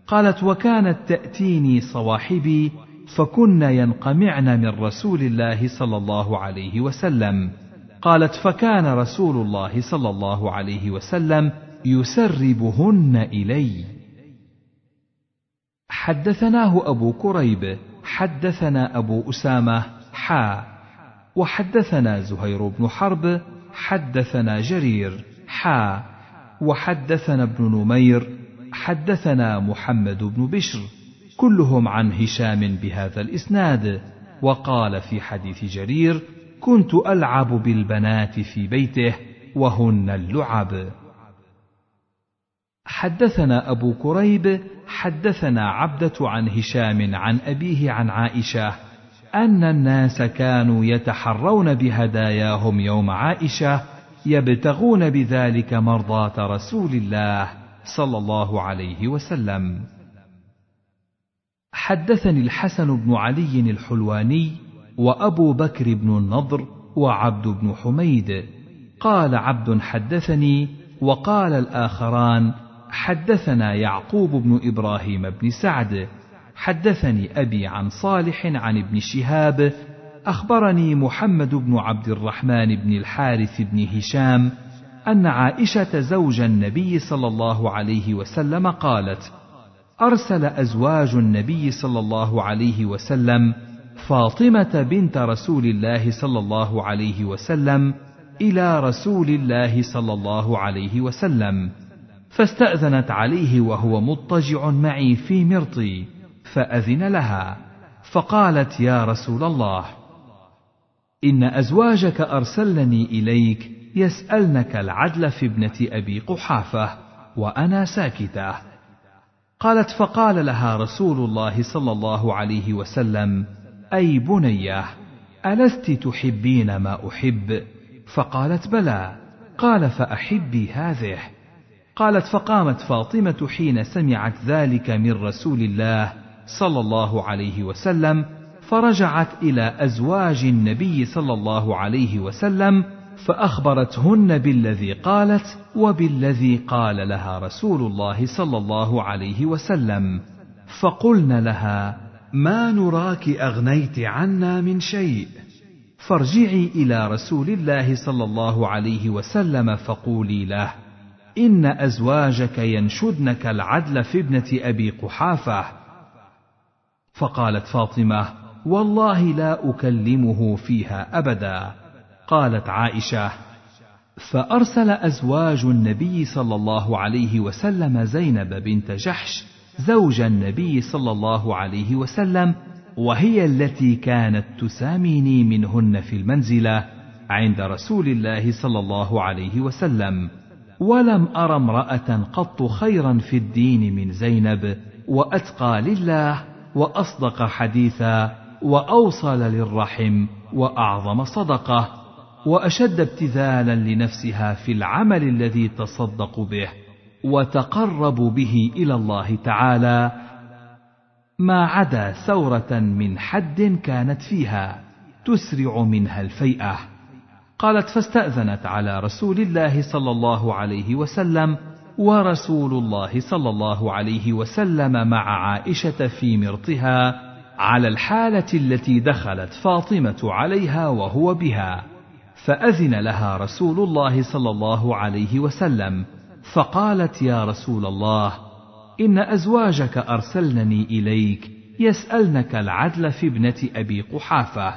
قالت وكانت تأتيني صواحبي فكن ينقمعن من رسول الله صلى الله عليه وسلم. قالت فكان رسول الله صلى الله عليه وسلم يسربهن إلي. حدثناه أبو كريب حدثنا أبو أسامة حا. وحدثنا زهير بن حرب حدثنا جرير حا. وحدثنا ابن نمير حدثنا محمد بن بشر. كلهم عن هشام بهذا الإسناد. وقال في حديث جرير كنت ألعب بالبنات في بيته وهن اللعب. حدثنا أبو كريب حدثنا عبدة عن هشام عن أبيه عن عائشة أن الناس كانوا يتحرون بهداياهم يوم عائشة يبتغون بذلك مرضاة رسول الله صلى الله عليه وسلم. حدثني الحسن بن علي الحلواني وأبو بكر بن النضر وعبد بن حميد. قال عبد حدثني وقال الآخران حدثنا يعقوب بن إبراهيم بن سعد حدثني أبي عن صالح عن ابن شهاب أخبرني محمد بن عبد الرحمن بن الحارث بن هشام أن عائشة زوج النبي صلى الله عليه وسلم قالت أرسل أزواج النبي صلى الله عليه وسلم فاطمة بنت رسول الله صلى الله عليه وسلم إلى رسول الله صلى الله عليه وسلم. فاستأذنت عليه وهو مضطجع معي في مرطي فأذن لها. فقالت يا رسول الله إن أزواجك أرسلني إليك يسألنك العدل في ابنة أبي قحافة وأنا ساكتة. قالت فقال لها رسول الله صلى الله عليه وسلم أي بنيه ألست تحبين ما أحب؟ فقالت بلى. قال فأحبي هذه. قالت فقامت فاطمة حين سمعت ذلك من رسول الله صلى الله عليه وسلم فرجعت إلى أزواج النبي صلى الله عليه وسلم فأخبرتهن بالذي قالت وبالذي قال لها رسول الله صلى الله عليه وسلم. فقلن لها ما نراك أغنيت عنا من شيء؟ فارجعي إلى رسول الله صلى الله عليه وسلم فقولي له. إن أزواجك ينشدنك العدل في ابنة أبي قحافة. فقالت فاطمة والله لا أكلمه فيها أبدا. قالت عائشة فأرسل أزواج النبي صلى الله عليه وسلم زينب بنت جحش زوج النبي صلى الله عليه وسلم وهي التي كانت تساميني منهن في المنزلة عند رسول الله صلى الله عليه وسلم. ولم أر امرأة قط خيرا في الدين من زينب وأتقى لله وأصدق حديثا وأوصل للرحم وأعظم صدقة وأشد ابتذالا لنفسها في العمل الذي تصدق به وتقرب به إلى الله تعالى ما عدا ثورة من حد كانت فيها تسرع منها الفيئة. قالت فاستأذنت على رسول الله صلى الله عليه وسلم ورسول الله صلى الله عليه وسلم مع عائشة في مرطها على الحالة التي دخلت فاطمة عليها وهو بها فأذن لها رسول الله صلى الله عليه وسلم فقالت يا رسول الله إن أزواجك أرسلنني إليك يسألنك العدل في ابنة أبي قحافة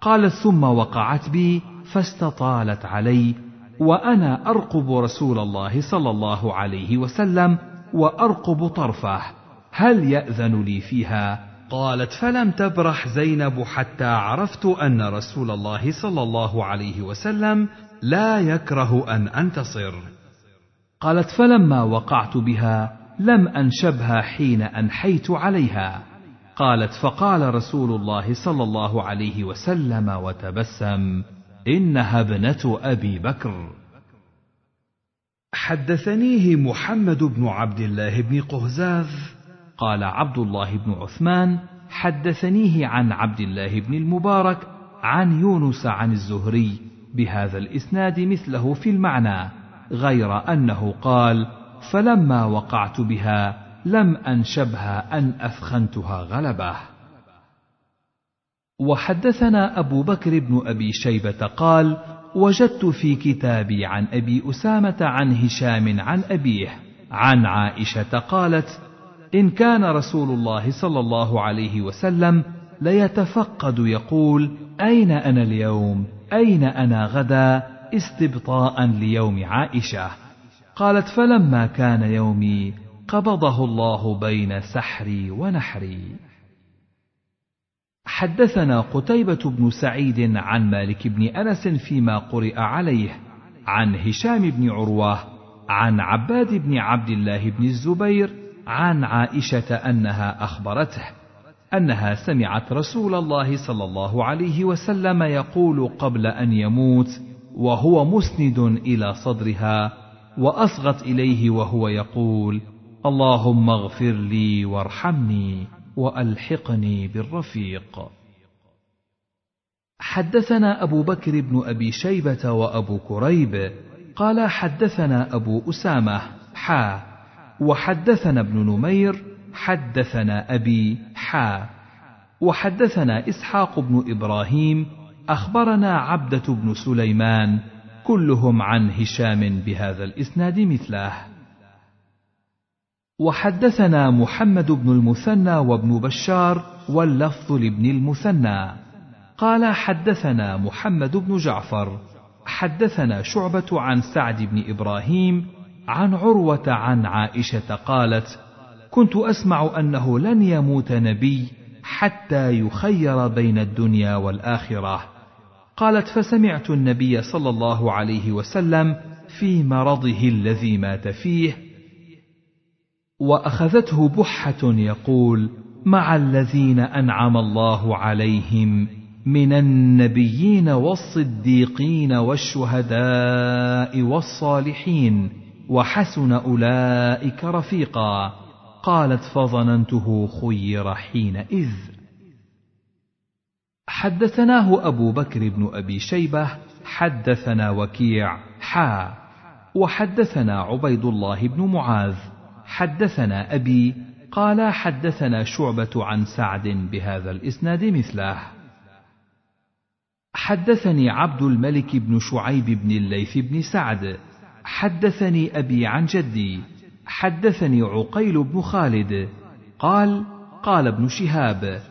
قالت ثم وقعت بي فاستطالت علي وأنا أرقب رسول الله صلى الله عليه وسلم وأرقب طرفه هل يأذن لي فيها؟ قالت فلم تبرح زينب حتى عرفت أن رسول الله صلى الله عليه وسلم لا يكره أن أنتصر. قالت فلما وقعت بها لم أنشبها حين أنحيت عليها. قالت فقال رسول الله صلى الله عليه وسلم وتبسم. إنها ابنة أبي بكر. حدثنيه محمد بن عبد الله بن قهزاز. قال عبد الله بن عثمان حدثنيه عن عبد الله بن المبارك عن يونس عن الزهري بهذا الإسناد مثله في المعنى غير أنه قال فلما وقعت بها لم أنشبها أن أثخنتها غلبه وحدثنا أبو بكر بن أبي شيبة قال وجدت في كتابي عن أبي أسامة عن هشام عن أبيه عن عائشة قالت إن كان رسول الله صلى الله عليه وسلم ليتفقد يقول أين أنا اليوم؟ أين أنا غدا؟ استبطاء ليوم عائشة. قالت فلما كان يومي قبضه الله بين سحري ونحري. حدثنا قتيبة بن سعيد عن مالك بن أنس فيما قرئ عليه عن هشام بن عروة عن عباد بن عبد الله بن الزبير عن عائشة أنها أخبرته أنها سمعت رسول الله صلى الله عليه وسلم يقول قبل أن يموت وهو مسند إلى صدرها وأصغت إليه وهو يقول: اللهم اغفر لي وارحمني. وألحقني بالرفيق. حدثنا أبو بكر بن أبي شيبة وأبو كريب. قال حدثنا أبو أسامة حا. وحدثنا ابن نمير حدثنا أبي حا. وحدثنا إسحاق بن إبراهيم أخبرنا عبدة بن سليمان كلهم عن هشام بهذا الإسناد مثله. وحدثنا محمد بن المثنى وابن بشار واللفظ لابن المثنى قال حدثنا محمد بن جعفر حدثنا شعبة عن سعد بن إبراهيم عن عروة عن عائشة قالت: كنت أسمع أنه لن يموت نبي حتى يخير بين الدنيا والآخرة. قالت: فسمعت النبي صلى الله عليه وسلم في مرضه الذي مات فيه وأخذته بحة يقول مع الذين أنعم الله عليهم من النبيين والصديقين والشهداء والصالحين وحسن أولئك رفيقا. قالت فظننته خير حينئذ. حدثناه أبو بكر بن أبي شيبة حدثنا وكيع حا وحدثنا عبيد الله بن معاذ. حدثنا أبي قال حدثنا شعبة عن سعد بهذا الإسناد مثله. حدثني عبد الملك بن شعيب بن الليث بن سعد. حدثني أبي عن جدي. حدثني عقيل بن خالد. قال قال ابن شهاب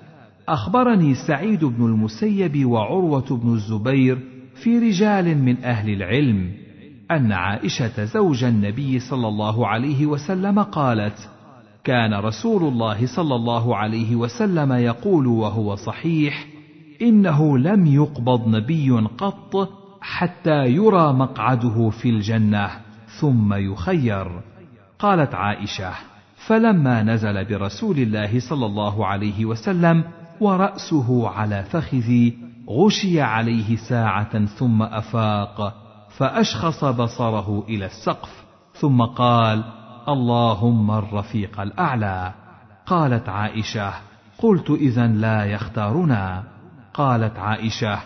أخبرني سعيد بن المسيب وعروة بن الزبير في رجال من أهل العلم. أن عائشة زوج النبي صلى الله عليه وسلم قالت كان رسول الله صلى الله عليه وسلم يقول وهو صحيح إنه لم يقبض نبي قط حتى يرى مقعده في الجنة ثم يخير قالت عائشة فلما نزل برسول الله صلى الله عليه وسلم ورأسه على فخذي غشي عليه ساعة ثم أفاق فأشخص بصره إلى السقف ثم قال اللهم الرفيق الأعلى. قالت عائشة قلت اذا لا يختارنا. قالت عائشة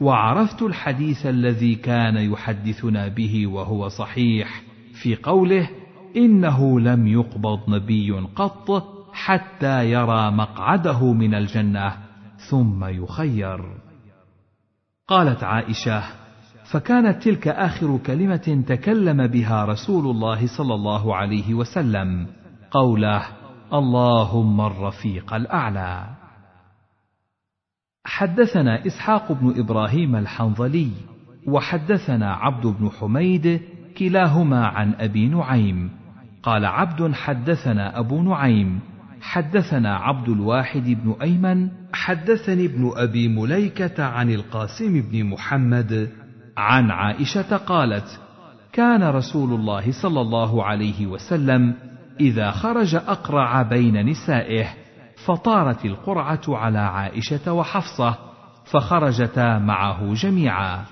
وعرفت الحديث الذي كان يحدثنا به وهو صحيح في قوله إنه لم يقبض نبي قط حتى يرى مقعده من الجنة ثم يخير. قالت عائشة فكانت تلك آخر كلمة تكلم بها رسول الله صلى الله عليه وسلم قوله اللهم الرفيق الأعلى حدثنا إسحاق بن إبراهيم الحنظلي وحدثنا عبد بن حميد كلاهما عن أبي نعيم. قال عبد حدثنا أبو نعيم حدثنا عبد الواحد بن أيمن حدثني ابن أبي مليكة عن القاسم بن محمد عن عائشة قالت كان رسول الله صلى الله عليه وسلم إذا خرج أقرع بين نسائه فطارت القرعة على عائشة وحفصة فخرجتا معه جميعا.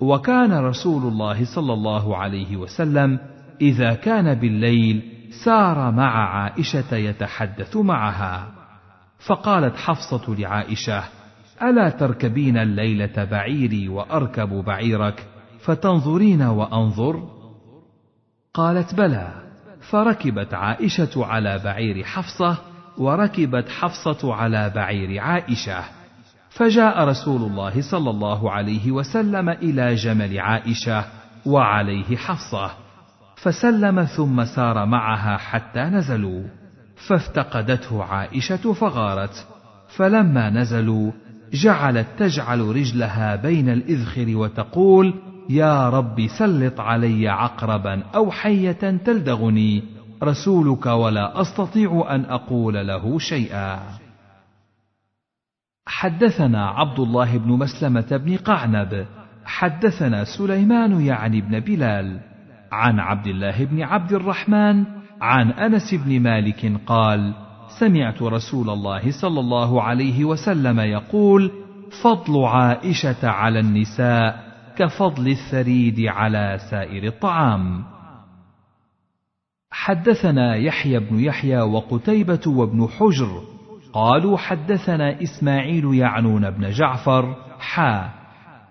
وكان رسول الله صلى الله عليه وسلم إذا كان بالليل سار مع عائشة يتحدث معها. فقالت حفصة لعائشة ألا تركبين الليلة بعيري وأركب بعيرك فتنظرين وأنظر؟ قالت بلى فركبت عائشة على بعير حفصة وركبت حفصة على بعير عائشة. فجاء رسول الله صلى الله عليه وسلم إلى جمل عائشة وعليه حفصة فسلم ثم سار معها حتى نزلوا. فافتقدته عائشة فغارت فلما نزلوا جعلت تجعل رجلها بين الإذخر وتقول يا رب سلط علي عقربا أو حية تلدغني رسولك ولا أستطيع أن أقول له شيئا. حدثنا عبد الله بن مسلمة بن قعنب حدثنا سليمان يعني بن بلال عن عبد الله بن عبد الرحمن عن أنس بن مالك قال سمعت رسول الله صلى الله عليه وسلم يقول فضل عائشة على النساء كفضل الثريد على سائر الطعام. حدثنا يحيى بن يحيى وقتيبة وابن حجر قالوا حدثنا إسماعيل يعنون بن جعفر حا.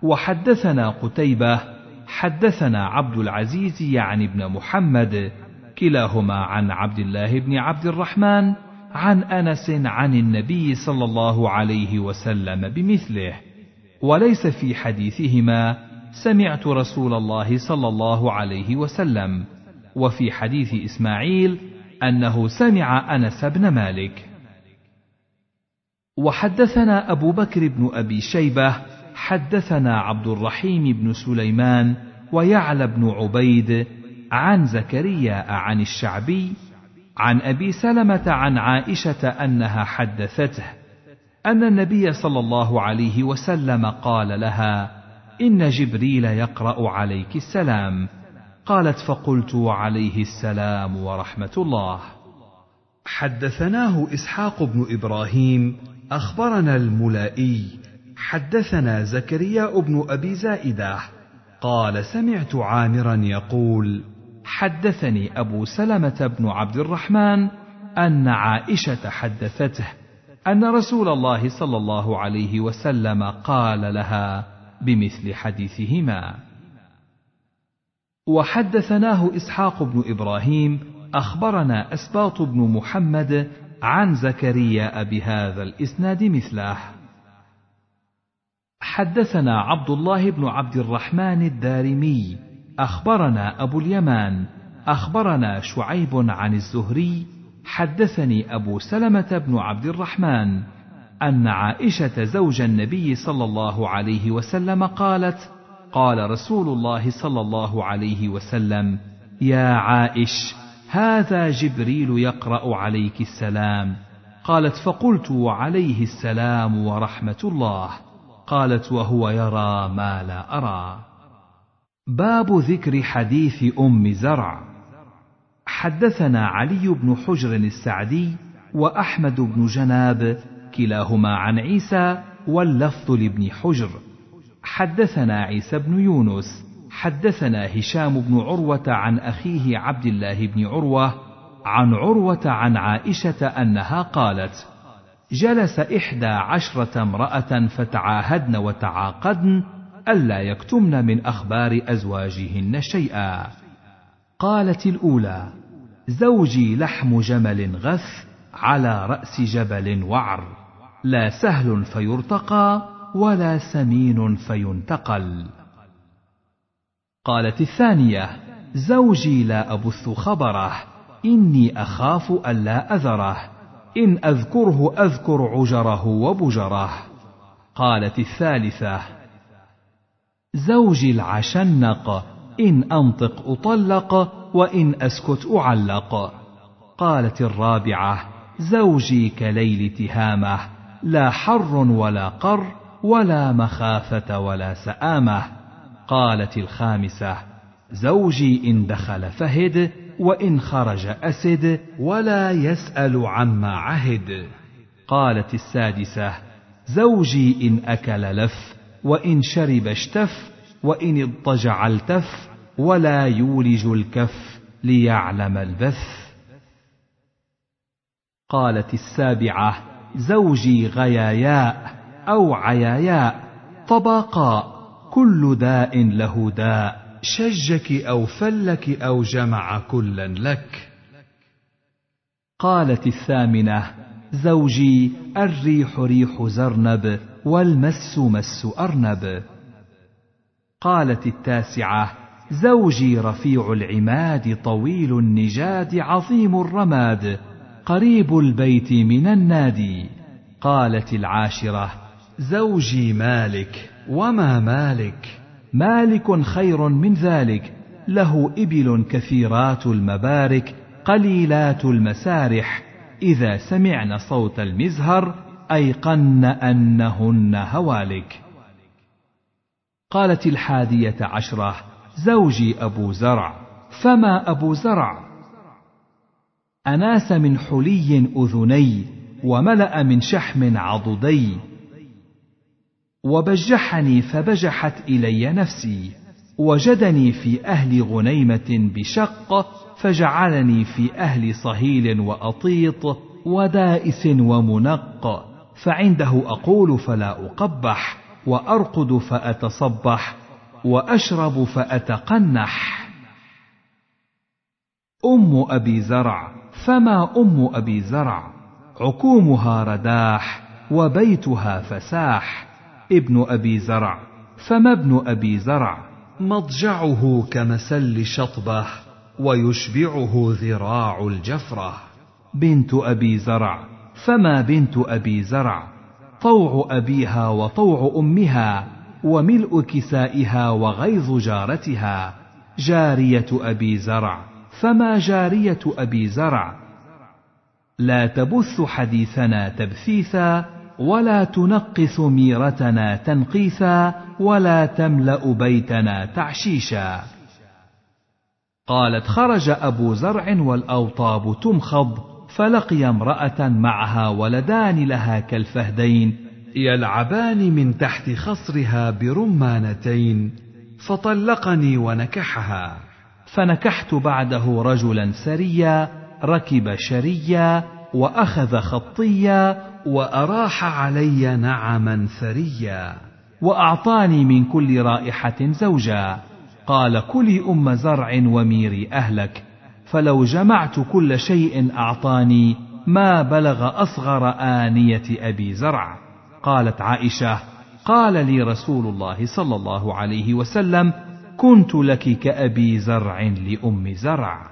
وحدثنا قتيبة حدثنا عبد العزيز يعني بن محمد كلاهما عن عبد الله بن عبد الرحمن عن أنس عن النبي صلى الله عليه وسلم بمثله وليس في حديثهما سمعت رسول الله صلى الله عليه وسلم وفي حديث إسماعيل أنه سمع أنس بن مالك. وحدثنا أبو بكر بن أبي شيبة حدثنا عبد الرحيم بن سليمان ويعلى بن عبيد عن زكريا عن الشعبي عن أبي سلمة عن عائشة أنها حدثته أن النبي صلى الله عليه وسلم قال لها إن جبريل يقرأ عليك السلام. قالت فقلت عليه السلام ورحمة الله. حدثناه إسحاق بن إبراهيم أخبرنا الملائي حدثنا زكريا بن أبي زائدة قال سمعت عامرا يقول حدثني أبو سلمة بن عبد الرحمن أن عائشة حدثته أن رسول الله صلى الله عليه وسلم قال لها بمثل حديثهما. وحدثناه إسحاق بن إبراهيم أخبرنا إسباط بن محمد عن زكريا بهذا الإسناد مثله. حدثنا عبد الله بن عبد الرحمن الدارمي أخبرنا أبو اليمان أخبرنا شعيب عن الزهري حدثني أبو سلمة بن عبد الرحمن أن عائشة زوج النبي صلى الله عليه وسلم قالت قال رسول الله صلى الله عليه وسلم يا عائش هذا جبريل يقرأ عليك السلام. قالت فقلت وعليه السلام ورحمة الله. قالت وهو يرى ما لا أرى. باب ذكر حديث أم زرع. حدثنا علي بن حجر السعدي وأحمد بن جناب كلاهما عن عيسى واللفظ لابن حجر. حدثنا عيسى بن يونس. حدثنا هشام بن عروة عن أخيه عبد الله بن عروة عن عروة عن عائشة أنها قالت جلس إحدى عشرة امرأة فتعاهدن وتعاقدن ألا يكتمن من أخبار أزواجهن شيئا. قالت الأولى زوجي لحم جمل غث على رأس جبل وعر. لا سهل فيرتقى ولا سمين فينتقل. قالت الثانية زوجي لا أبث خبره إني أخاف الا أذره. إن أذكره أذكر عجره وبجره. قالت الثالثة زوجي العشنق إن أنطق أطلق وإن أسكت أعلق. قالت الرابعة زوجي كليل تهامه لا حر ولا قر ولا مخافة ولا سآمة. قالت الخامسة زوجي إن دخل فهد وإن خرج أسد ولا يسأل عما عهد. قالت السادسة زوجي إن أكل لف وإن شرب اشتف وإن اضطجع التف ولا يولج الكف ليعلم البث. قالت السابعة زوجي غياياء أو عياياء طباقاء كل داء له داء شجك أو فلك أو جمع كلا لك. قالت الثامنة زوجي الريح ريح زرنب والمس مس أرنب. قالت التاسعة زوجي رفيع العماد طويل النجاد عظيم الرماد قريب البيت من النادي قالت العاشرة زوجي مالك وما مالك؟ مالك خير من ذلك له إبل كثيرات المبارك قليلات المسارح. إذا سمعن صوت المزهر أيقن أنهن هوالك. قالت الحادية عشرة زوجي أبو زرع. فما أبو زرع؟ أناس من حلي أذني وملأ من شحم عضدي. وبجحني فبجحت إلي نفسي. وجدني في أهل غنيمة بشق فجعلني في أهل صهيل وأطيط ودائس ومنق. فعنده أقول فلا أقبح وأرقد فأتصبح وأشرب فأتقنح. أم أبي زرع فما أم أبي زرع؟ عكومها رداح وبيتها فساح. ابن أبي زرع فما ابن أبي زرع؟ مضجعه كمسل شطبه ويشبعه ذراع الجفرة. بنت أبي زرع فما بنت أبي زرع طوع أبيها وطوع أمها وملء كسائها وغيظ جارتها. جارية أبي زرع فما جارية أبي زرع؟ لا تبث حديثنا تبثيثا ولا تنقث ميرتنا تنقيثا ولا تملأ بيتنا تعشيشا. قالت خرج أبو زرع والأوطاب تمخض فلقي امرأة معها ولدان لها كالفهدين يلعبان من تحت خصرها برمانتين فطلقني ونكحها. فنكحت بعده رجلا سريا ركب شريا وأخذ خطيا وأراح علي نعما ثريا. وأعطاني من كل رائحة زوجا. قال كلي أم زرع وميري أهلك. فلو جمعت كل شيء أعطاني ما بلغ أصغر آنية أبي زرع. قالت عائشة قال لي رسول الله صلى الله عليه وسلم كنت لك كأبي زرع لأم زرع.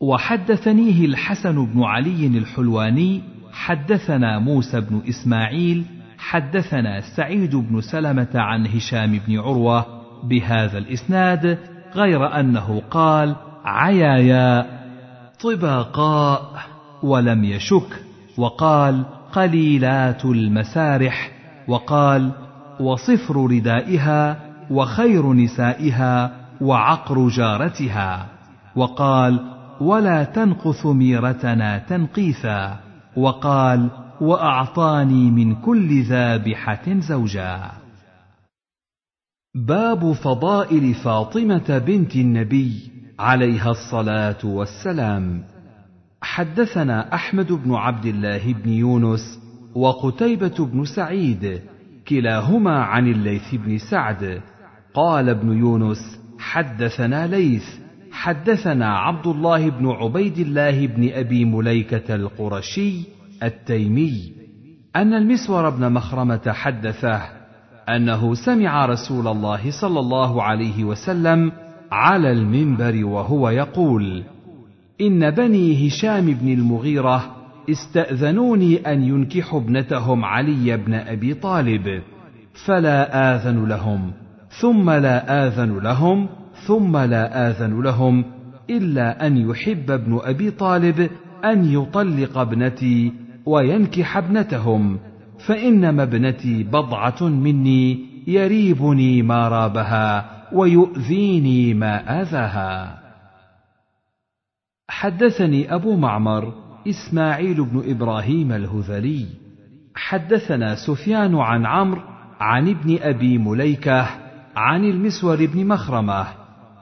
وحدثنيه الحسن بن علي الحلواني حدثنا موسى بن إسماعيل حدثنا سعيد بن سلمة عن هشام بن عروة بهذا الإسناد غير أنه قال عيايا طباقاء ولم يشك وقال قليلات المسارح وقال وصفر ردائها وخير نسائها وعقر جارتها وقال ولا تنقص ميرتنا تنقيثا وقال وأعطاني من كل ذابحة زوجا. باب فضائل فاطمة بنت النبي عليها الصلاة والسلام. حدثنا أحمد بن عبد الله بن يونس وقتيبة بن سعيد كلاهما عن الليث بن سعد. قال ابن يونس حدثنا ليث حدثنا عبد الله بن عبيد الله بن أبي مليكة القرشي التيمي. أن المسور بن مخرمة حدثه أنه سمع رسول الله صلى الله عليه وسلم على المنبر وهو يقول إن بني هشام بن المغيرة استأذنوني أن ينكحوا ابنتهم علي بن أبي طالب فلا آذن لهم ثم لا آذن لهم ثم لا آذن لهم إلا أن يحب ابن أبي طالب أن يطلق ابنتي وينكح ابنتهم. فإنما ابنتي بضعة مني يريبني ما رابها ويؤذيني ما آذاها. حدثني أبو معمر إسماعيل بن إبراهيم الهذلي حدثنا سفيان عن عمرو عن ابن أبي مليكة عن المسور بن مخرمة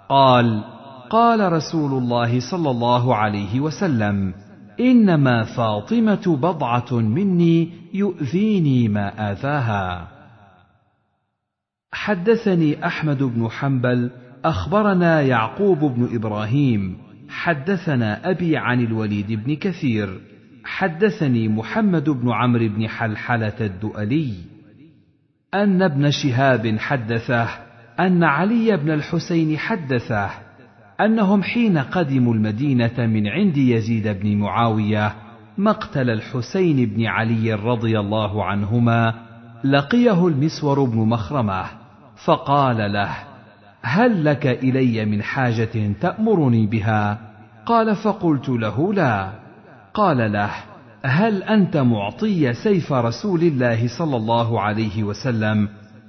قال قال رسول الله صلى الله عليه وسلم إنما فاطمة بضعة مني يؤذيني ما آذاها. حدثني أحمد بن حنبل أخبرنا يعقوب بن إبراهيم حدثنا أبي عن الوليد بن كثير حدثني محمد بن عمرو بن حلحلة الدؤلي أن ابن شهاب حدثه أن علي بن الحسين حدثه أنهم حين قدموا المدينة من عند يزيد بن معاوية مقتل الحسين بن علي رضي الله عنهما لقيه المسور بن مخرمة فقال له هل لك إلي من حاجة تأمرني بها؟ قال فقلت له لا. قال له هل أنت معطي سيف رسول الله صلى الله عليه وسلم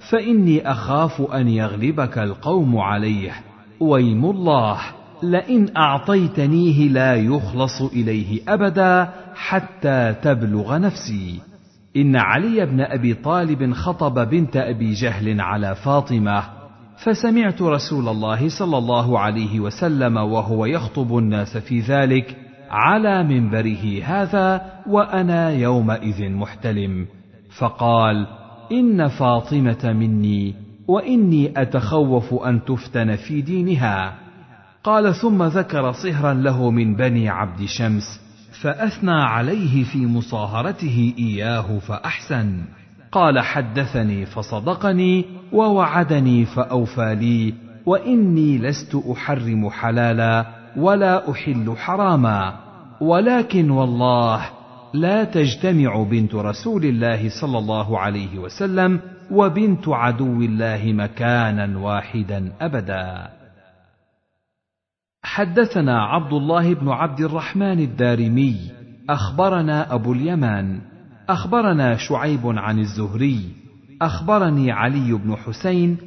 فإني أخاف أن يغلبك القوم عليه ويم الله. لئن اعطيتنيه لا يخلص إليه أبدا حتى تبلغ نفسي. إن علي بن أبي طالب خطب بنت أبي جهل على فاطمة فسمعت رسول الله صلى الله عليه وسلم وهو يخطب الناس في ذلك على منبره هذا وأنا يومئذ محتلم. فقال إن فاطمة مني وإني أتخوف أن تفتن في دينها. قال ثم ذكر صهرا له من بني عبد شمس فأثنى عليه في مصاهرته إياه فأحسن. قال حدثني فصدقني ووعدني فأوفى لي وإني لست أحرم حلالا ولا أحل حراما. ولكن والله لا تجتمع بنت رسول الله صلى الله عليه وسلم وبنت عدو الله مكانا واحدا أبدا. حدثنا عبد الله بن عبد الرحمن الدارمي أخبرنا أبو اليمان أخبرنا شعيب عن الزهري أخبرني علي بن حسين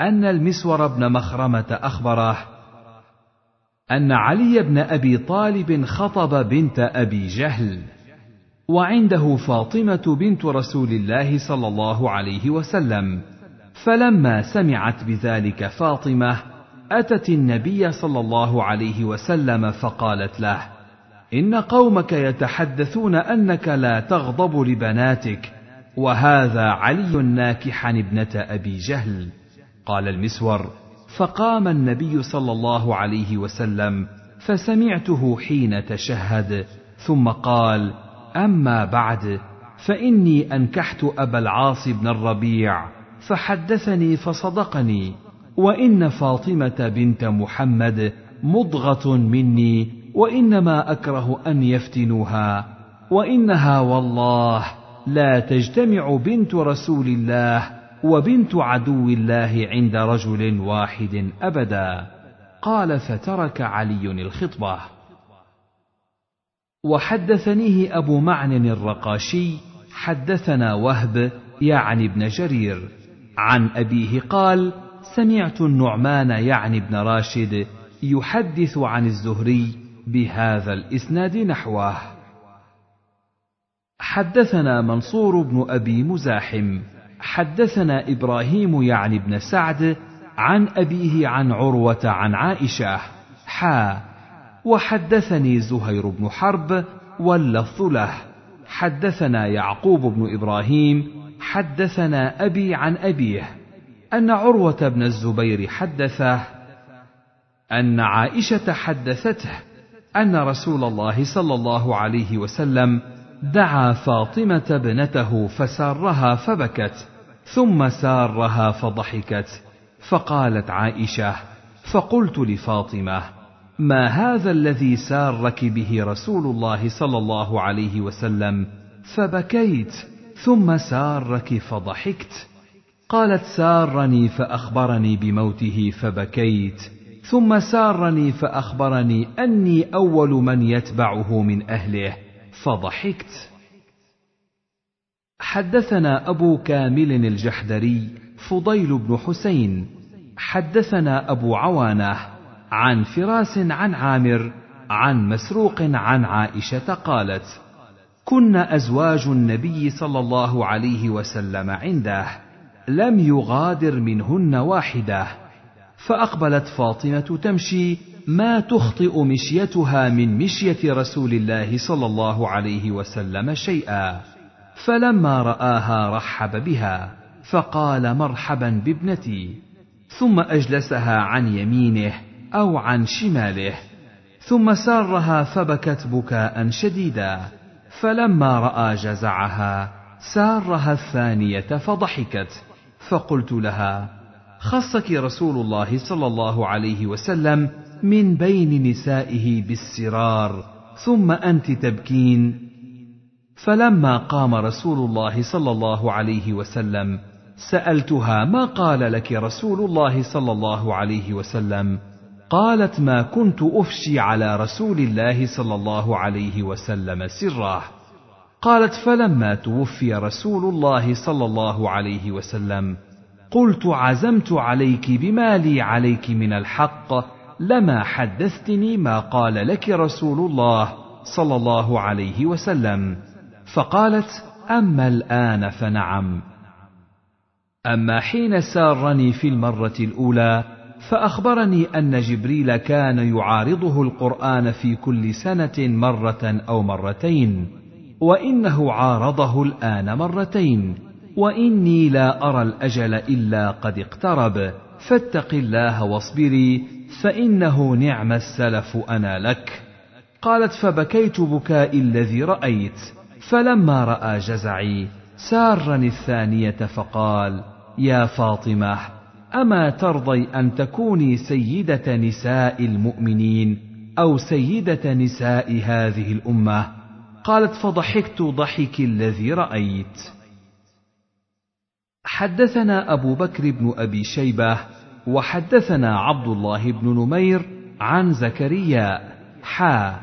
أن المسور بن مخرمة أخبره أن علي بن أبي طالب خطب بنت أبي جهل وعنده فاطمة بنت رسول الله صلى الله عليه وسلم فلما سمعت بذلك فاطمة أتت النبي صلى الله عليه وسلم فقالت له إن قومك يتحدثون أنك لا تغضب لبناتك وهذا علي ناكحا ابنة أبي جهل. قال المسور فقام النبي صلى الله عليه وسلم فسمعته حين تشهد ثم قال أما بعد فإني أنكحت أبا العاص بن الربيع فحدثني فصدقني. وإن فاطمة بنت محمد مضغة مني وإنما أكره أن يفتنوها وإنها والله لا تجتمع بنت رسول الله وبنت عدو الله عند رجل واحد أبدا. قال فترك علي الخطبة وحدثنيه أبو معن الرقاشي حدثنا وهب يعني ابن جرير عن أبيه قال سمعت النعمان يعني ابن راشد يحدث عن الزهري بهذا الإسناد نحوه. حدثنا منصور بن أبي مزاحم حدثنا إبراهيم يعني ابن سعد عن أبيه عن عروة عن عائشة حا وحدثني زهير بن حرب واللفظ له. حدثنا يعقوب بن إبراهيم حدثنا أبي عن أبيه. أن عروة بن الزبير حدثه أن عائشة حدثته أن رسول الله صلى الله عليه وسلم دعا فاطمة ابنته فسارها فبكت ثم سارها فضحكت فقالت عائشة فقلت لفاطمة ما هذا الذي سارك به رسول الله صلى الله عليه وسلم؟ فبكيت ثم سارك فضحكت قالت سارني فأخبرني بموته فبكيت ثم سارني فأخبرني أني أول من يتبعه من أهله فضحكت. حدثنا أبو كامل الجحدري فضيل بن حسين حدثنا أبو عوانة عن فراس عن عامر عن مسروق عن عائشة قالت كن أزواج النبي صلى الله عليه وسلم عنده لم يغادر منهن واحدة فأقبلت فاطمة تمشي ما تخطئ مشيتها من مشية رسول الله صلى الله عليه وسلم شيئا فلما رآها رحب بها فقال مرحبا بابنتي ثم أجلسها عن يمينه أو عن شماله ثم سارها فبكت بكاء شديدا فلما رأى جزعها سارها الثانية فضحكت. فقلت لها خصك رسول الله صلى الله عليه وسلم من بين نسائه بالسرار ثم أنت تبكين. فلما قام رسول الله صلى الله عليه وسلم سألتها ما قال لك رسول الله صلى الله عليه وسلم؟ قالت ما كنت أفشي على رسول الله صلى الله عليه وسلم سره. قالت فلما توفي رسول الله صلى الله عليه وسلم قلت عزمت عليك بما لي عليك من الحق لما حدثتني ما قال لك رسول الله صلى الله عليه وسلم. فقالت أما الآن فنعم. أما حين سارني في المرة الأولى فأخبرني أن جبريل كان يعارضه القرآن في كل سنة مرة أو مرتين. وإنه عارضه الآن مرتين وإني لا أرى الأجل إلا قد اقترب. فاتق الله واصبري فإنه نعم السلف أنا لك. قالت فبكيت بكاء الذي رأيت. فلما رأى جزعي سارني الثانية فقال يا فاطمة أما ترضي أن تكوني سيدة نساء المؤمنين أو سيدة نساء هذه الأمة؟ قالت فضحكت ضحك الذي رأيت. حدثنا أبو بكر بن أبي شيبة وحدثنا عبد الله بن نمير عن زكريا حا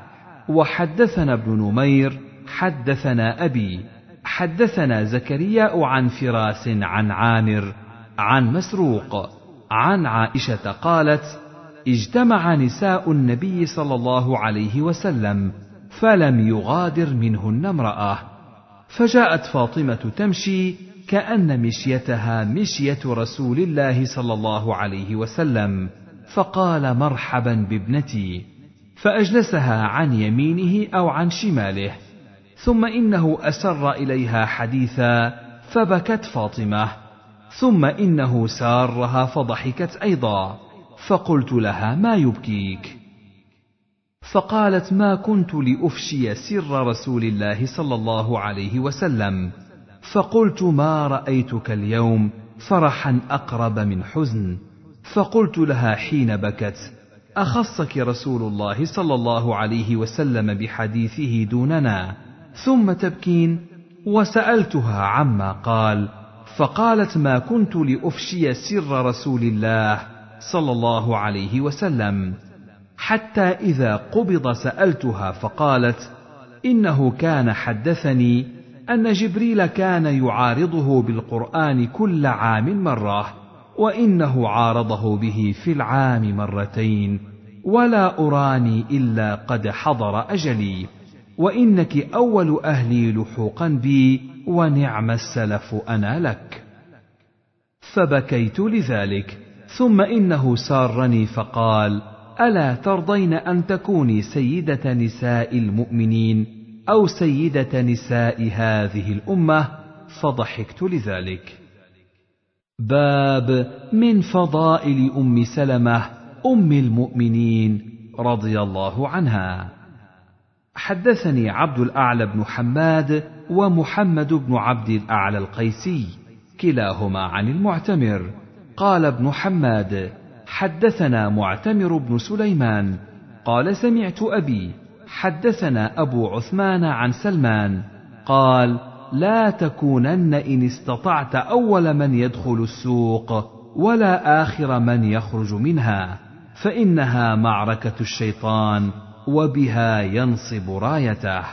وحدثنا ابن نمير حدثنا أبي حدثنا زكريا عن فراس عن عامر عن مسروق عن عائشة قالت اجتمع نساء النبي صلى الله عليه وسلم فلم يغادر منهن امرأة. فجاءت فاطمة تمشي كأن مشيتها مشية رسول الله صلى الله عليه وسلم. فقال مرحبا بابنتي. فأجلسها عن يمينه أو عن شماله. ثم إنه أسر إليها حديثا فبكت فاطمة. ثم إنه سارها فضحكت أيضا. فقلت لها ما يبكيك؟ فقالت ما كنت لأفشي سر رسول الله صلى الله عليه وسلم. فقلت ما رأيتك اليوم؟ فرحا أقرب من حزن. فقلت لها حين بكت أخصك رسول الله صلى الله عليه وسلم بحديثه دوننا؟ ثم تبكين؟ وسألتها عما قال. فقالت ما كنت لأفشي سر رسول الله صلى الله عليه وسلم. حتى إذا قبض سألتها فقالت إنه كان حدثني أن جبريل كان يعارضه بالقرآن كل عام مرة وإنه عارضه به في العام مرتين ولا أراني إلا قد حضر أجلي وإنك أول أهلي لحوقا بي ونعم السلف أنا لك. فبكيت لذلك ثم إنه سارني فقال ألا ترضين أن تكوني سيدة نساء المؤمنين أو سيدة نساء هذه الأمة؟ فضحكت لذلك. باب من فضائل أم سلمة أم المؤمنين رضي الله عنها. حدثني عبد الأعلى بن حماد ومحمد بن عبد الأعلى القيسي كلاهما عن المعتمر. قال ابن حماد حدثنا معتمر بن سليمان قال سمعت أبي حدثنا أبو عثمان عن سلمان قال لا تكونن إن استطعت أول من يدخل السوق ولا آخر من يخرج منها فإنها معركة الشيطان وبها ينصب رايته.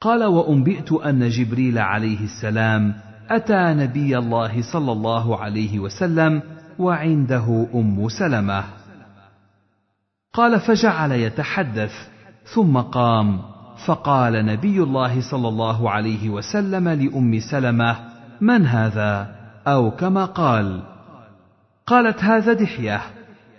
قال وأنبئت أن جبريل عليه السلام أتى نبي الله صلى الله عليه وسلم وعنده أم سلمة. قال فجعل يتحدث ثم قام فقال نبي الله صلى الله عليه وسلم لأم سلمة من هذا؟ أو كما قال. قالت هذا دحية.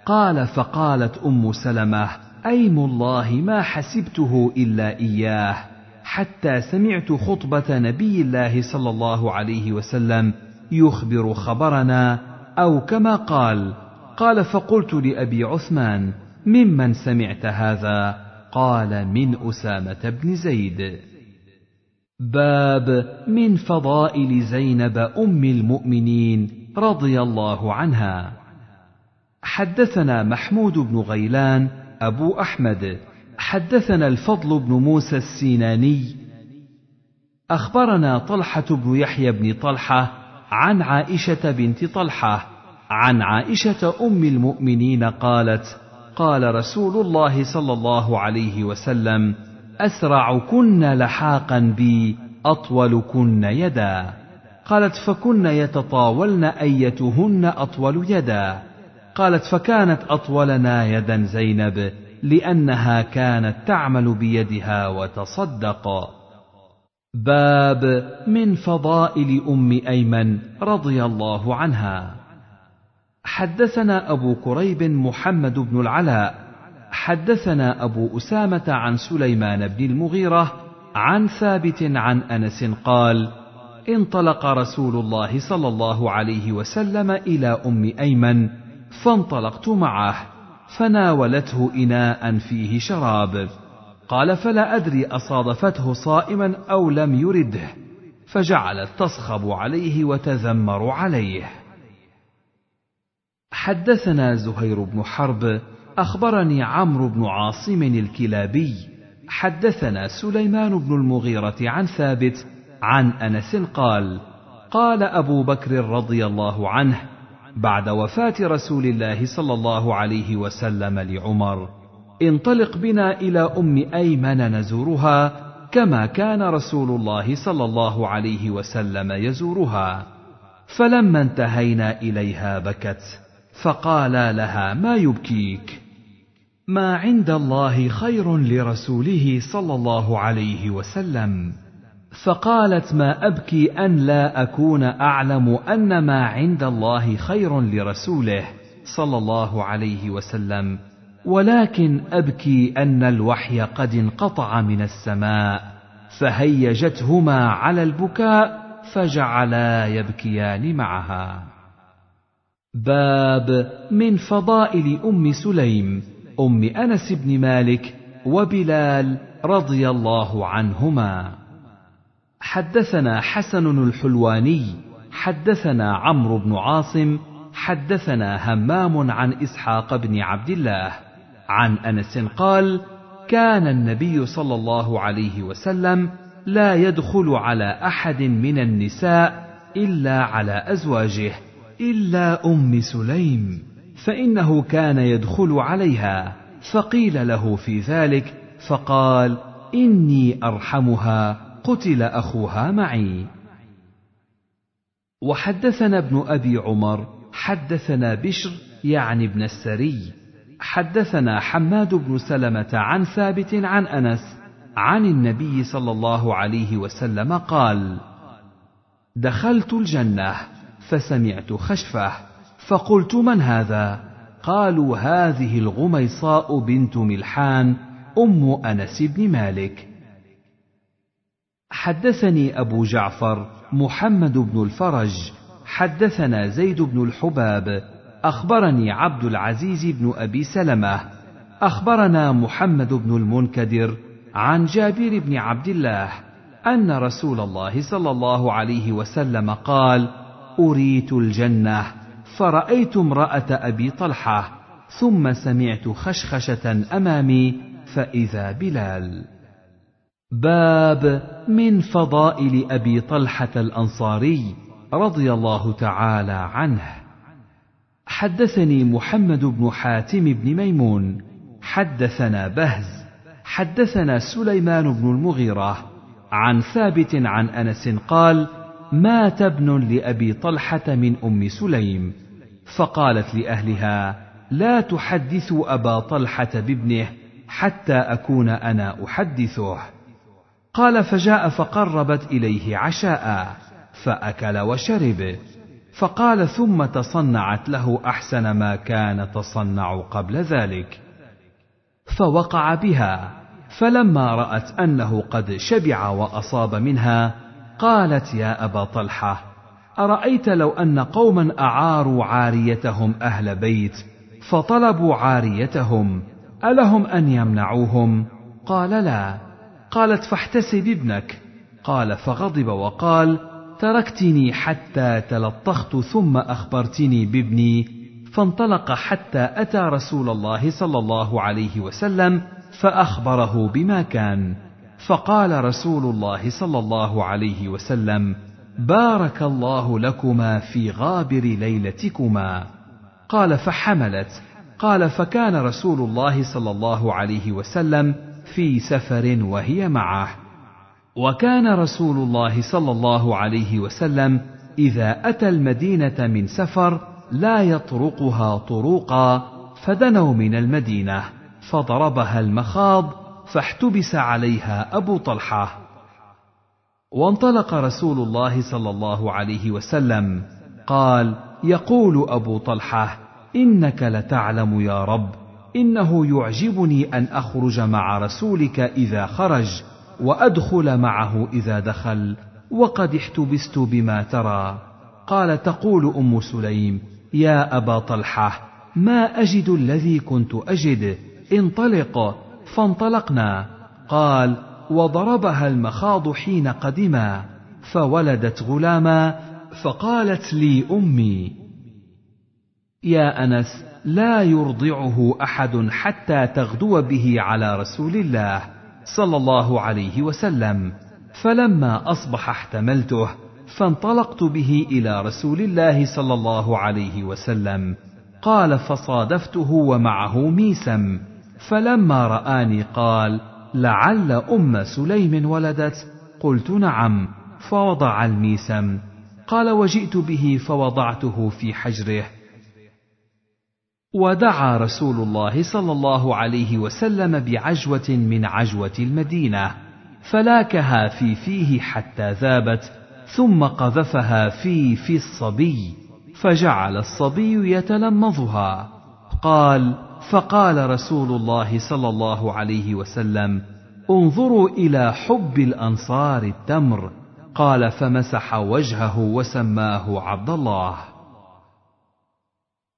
قال فقالت أم سلمة أيم الله ما حسبته إلا إياه حتى سمعت خطبة نبي الله صلى الله عليه وسلم يخبر خبرنا أو كما قال قال فقلت لأبي عثمان ممن سمعت هذا؟ قال من أسامة بن زيد. باب من فضائل زينب أم المؤمنين رضي الله عنها. حدثنا محمود بن غيلان أبو أحمد. حدثنا الفضل بن موسى السيناني. أخبرنا طلحة بن يحيى بن طلحة عن عائشة بنت طلحة عن عائشة أم المؤمنين قالت قال رسول الله صلى الله عليه وسلم أسرعكن لحاقا بي أطولكن يدا. قالت فكن يتطاولن أيتهن أطول يدا. قالت فكانت أطولنا يدا زينب لأنها كانت تعمل بيدها وتصدق. باب من فضائل أم أيمن رضي الله عنها. حدثنا أبو كريب محمد بن العلاء حدثنا أبو أسامة عن سليمان بن المغيرة عن ثابت عن أنس قال انطلق رسول الله صلى الله عليه وسلم إلى أم أيمن فانطلقت معه فناولته اناء فيه شراب. قال فلا أدري أصادفته صائما أو لم يرده. فجعلت تصخب عليه وتذمر عليه. حدثنا زهير بن حرب أخبرني عمرو بن عاصم الكلابي. حدثنا سليمان بن المغيرة عن ثابت عن أنس قال قال أبو بكر رضي الله عنه بعد وفاة رسول الله صلى الله عليه وسلم لعمر انطلق بنا إلى أم أيمن نزورها كما كان رسول الله صلى الله عليه وسلم يزورها. فلما انتهينا إليها بكت. فقالا لها ما يبكيك؟ ما عند الله خير لرسوله صلى الله عليه وسلم. فقالت ما أبكي أن لا أكون أعلم أن ما عند الله خير لرسوله صلى الله عليه وسلم. ولكن أبكي أن الوحي قد انقطع من السماء فهيجتهما على البكاء فجعلا يبكيان معها. باب من فضائل أم سليم أم أنس بن مالك وبلال رضي الله عنهما. حدثنا حسن الحلواني حدثنا عمرو بن عاصم حدثنا همام عن إسحاق بن عبد الله. عن أنس قال كان النبي صلى الله عليه وسلم لا يدخل على أحد من النساء إلا على أزواجه إلا أم سليم فإنه كان يدخل عليها فقيل له في ذلك فقال إني أرحمها قتل أخوها معي. وحدثنا ابن أبي عمر حدثنا بشر يعني ابن السري. حدثنا حماد بن سلمة عن ثابت عن أنس عن النبي صلى الله عليه وسلم قال دخلت الجنة. فسمعت خشفه فقلت من هذا؟ قالوا هذه الغميصاء بنت ملحان أم أنس بن مالك. حدثني أبو جعفر محمد بن الفرج حدثنا زيد بن الحباب أخبرني عبد العزيز بن أبي سلمة أخبرنا محمد بن المنكدر عن جابر بن عبد الله أن رسول الله صلى الله عليه وسلم قال أريت الجنة فرأيت امرأة أبي طلحة ثم سمعت خشخشة أمامي فإذا بلال. باب من فضائل أبي طلحة الأنصاري رضي الله تعالى عنه. حدثني محمد بن حاتم بن ميمون حدثنا بهز حدثنا سليمان بن المغيرة عن ثابت عن أنس قال مات ابن لأبي طلحة من أم سليم فقالت لأهلها لا تحدثوا أبا طلحة بابنه حتى أكون أنا أحدثه. قال فجاء فقربت إليه عشاء فأكل وشرب فقال ثم تصنعت له أحسن ما كان تصنع قبل ذلك فوقع بها فلما رأت أنه قد شبع وأصاب منها قالت يا أبا طلحة أرأيت لو أن قوما أعاروا عاريتهم أهل بيت فطلبوا عاريتهم ألهم أن يمنعوهم؟ قال لا. قالت فاحتسب ابنك. قال فغضب وقال تركتني حتى تلطخت ثم أخبرتني بابني فانطلق حتى أتى رسول الله صلى الله عليه وسلم فأخبره بما كان. فقال رسول الله صلى الله عليه وسلم بارك الله لكما في غابر ليلتكما. قال فحملت. قال فكان رسول الله صلى الله عليه وسلم في سفر وهي معه. وكان رسول الله صلى الله عليه وسلم إذا أتى المدينة من سفر لا يطرقها طروقا فدنوا من المدينة فضربها المخاض فاحتبس عليها أبو طلحة. وانطلق رسول الله صلى الله عليه وسلم قال يقول أبو طلحة إنك لتعلم يا رب إنه يعجبني أن أخرج مع رسولك إذا خرج وأدخل معه إذا دخل وقد احتبست بما ترى. قال تقول أم سليم يا أبا طلحة ما أجد الذي كنت أجد انطلق. فانطلقنا. قال وضربها المخاض حين قدما فولدت غلاما فقالت لي أمي يا أنس لا يرضعه أحد حتى تغدو به على رسول الله صلى الله عليه وسلم. فلما أصبح احتملته فانطلقت به إلى رسول الله صلى الله عليه وسلم. قال فصادفته ومعه ميسم فلما رآني قال لعل أم سليم ولدت. قلت نعم. فوضع الميسم. قال وجئت به فوضعته في حجره. ودعا رسول الله صلى الله عليه وسلم بعجوة من عجوة المدينة فلاكها في فيه حتى ذابت ثم قذفها في في الصبي فجعل الصبي يتلمظها قال فقال رسول الله صلى الله عليه وسلم انظروا إلى حب الأنصار التمر. قال فمسح وجهه وسماه عبد الله.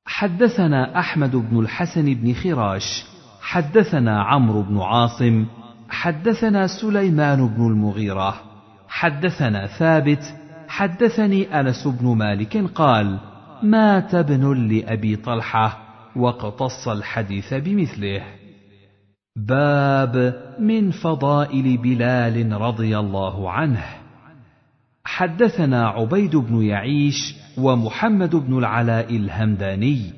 حدثنا أحمد بن الحسن بن خراش حدثنا عمرو بن عاصم حدثنا سليمان بن المغيرة حدثنا ثابت حدثني أنس بن مالك قال مات ابن لأبي طلحة واقتص الحديث بمثله. باب من فضائل بلال رضي الله عنه. حدثنا عبيد بن يعيش ومحمد بن العلاء الهمداني.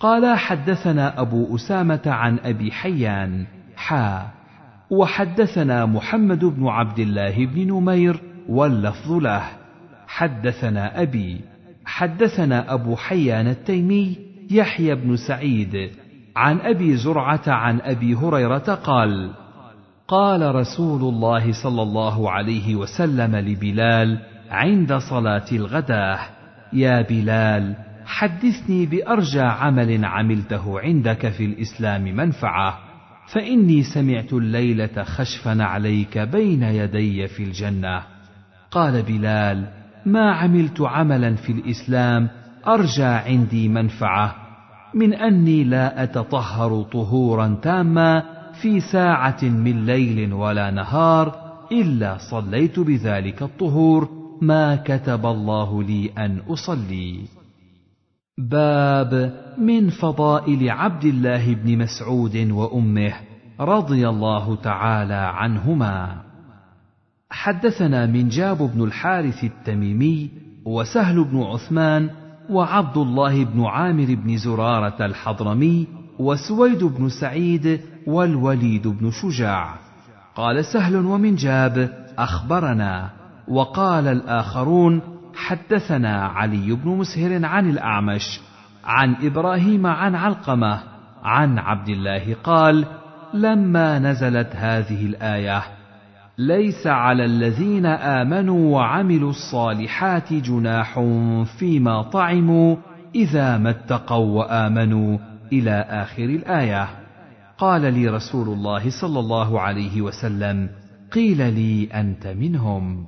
قال حدثنا أبو أسامة عن أبي حيان حا. وحدثنا محمد بن عبد الله بن نمير واللفظ له. حدثنا أبي حدثنا أبو حيان التيمي يحيى بن سعيد عن أبي زرعة عن أبي هريرة قال قال رسول الله صلى الله عليه وسلم لبلال عند صلاة الغداة يا بلال حدثني بأرجى عمل عملته عندك في الإسلام منفعة فإني سمعت الليلة خشفا عليك بين يدي في الجنة. قال بلال ما عملت عملا في الإسلام أرجى عندي منفعة. من أني لا أتطهر طهورا تاما في ساعة من ليل ولا نهار إلا صليت بذلك الطهور ما كتب الله لي أن أصلي. باب من فضائل عبد الله بن مسعود وأمه رضي الله تعالى عنهما. حدثنا منجاب بن الحارث التميمي وسهل بن عثمان وعبد الله بن عامر بن زرارة الحضرمي وسويد بن سعيد والوليد بن شجاع. قال سهل ومنجاب أخبرنا. وقال الآخرون حدثنا علي بن مسهر عن الأعمش عن إبراهيم عن علقمة عن عبد الله قال لما نزلت هذه الآية ليس على الذين آمنوا وعملوا الصالحات جناح فيما طعموا إذا ما اتقوا وآمنوا إلى آخر الآية. قال لي رسول الله صلى الله عليه وسلم قيل لي أنت منهم.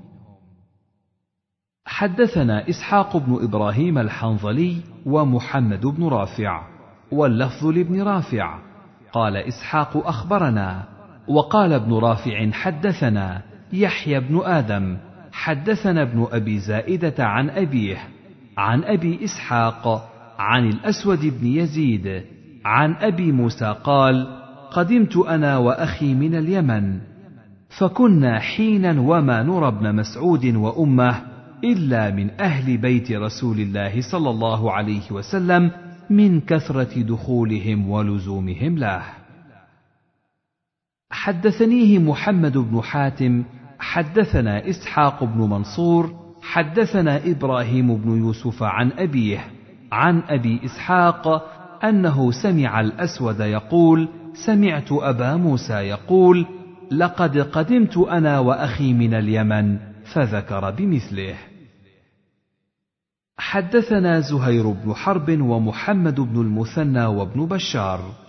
حدثنا إسحاق بن إبراهيم الحنظلي ومحمد بن رافع واللفظ لابن رافع. قال إسحاق أخبرنا وقال ابن رافع حدثنا يحيى بن آدم حدثنا ابن أبي زائدة عن أبيه عن أبي إسحاق عن الأسود بن يزيد عن أبي موسى قال قدمت أنا وأخي من اليمن فكنا حينا وما نرى ابن مسعود وأمه إلا من أهل بيت رسول الله صلى الله عليه وسلم من كثرة دخولهم ولزومهم له. حدثنيه محمد بن حاتم حدثنا إسحاق بن منصور حدثنا إبراهيم بن يوسف عن أبيه عن أبي إسحاق أنه سمع الأسود يقول سمعت أبا موسى يقول لقد قدمت أنا وأخي من اليمن فذكر بمثله. حدثنا زهير بن حرب ومحمد بن المثنى وابن بشار.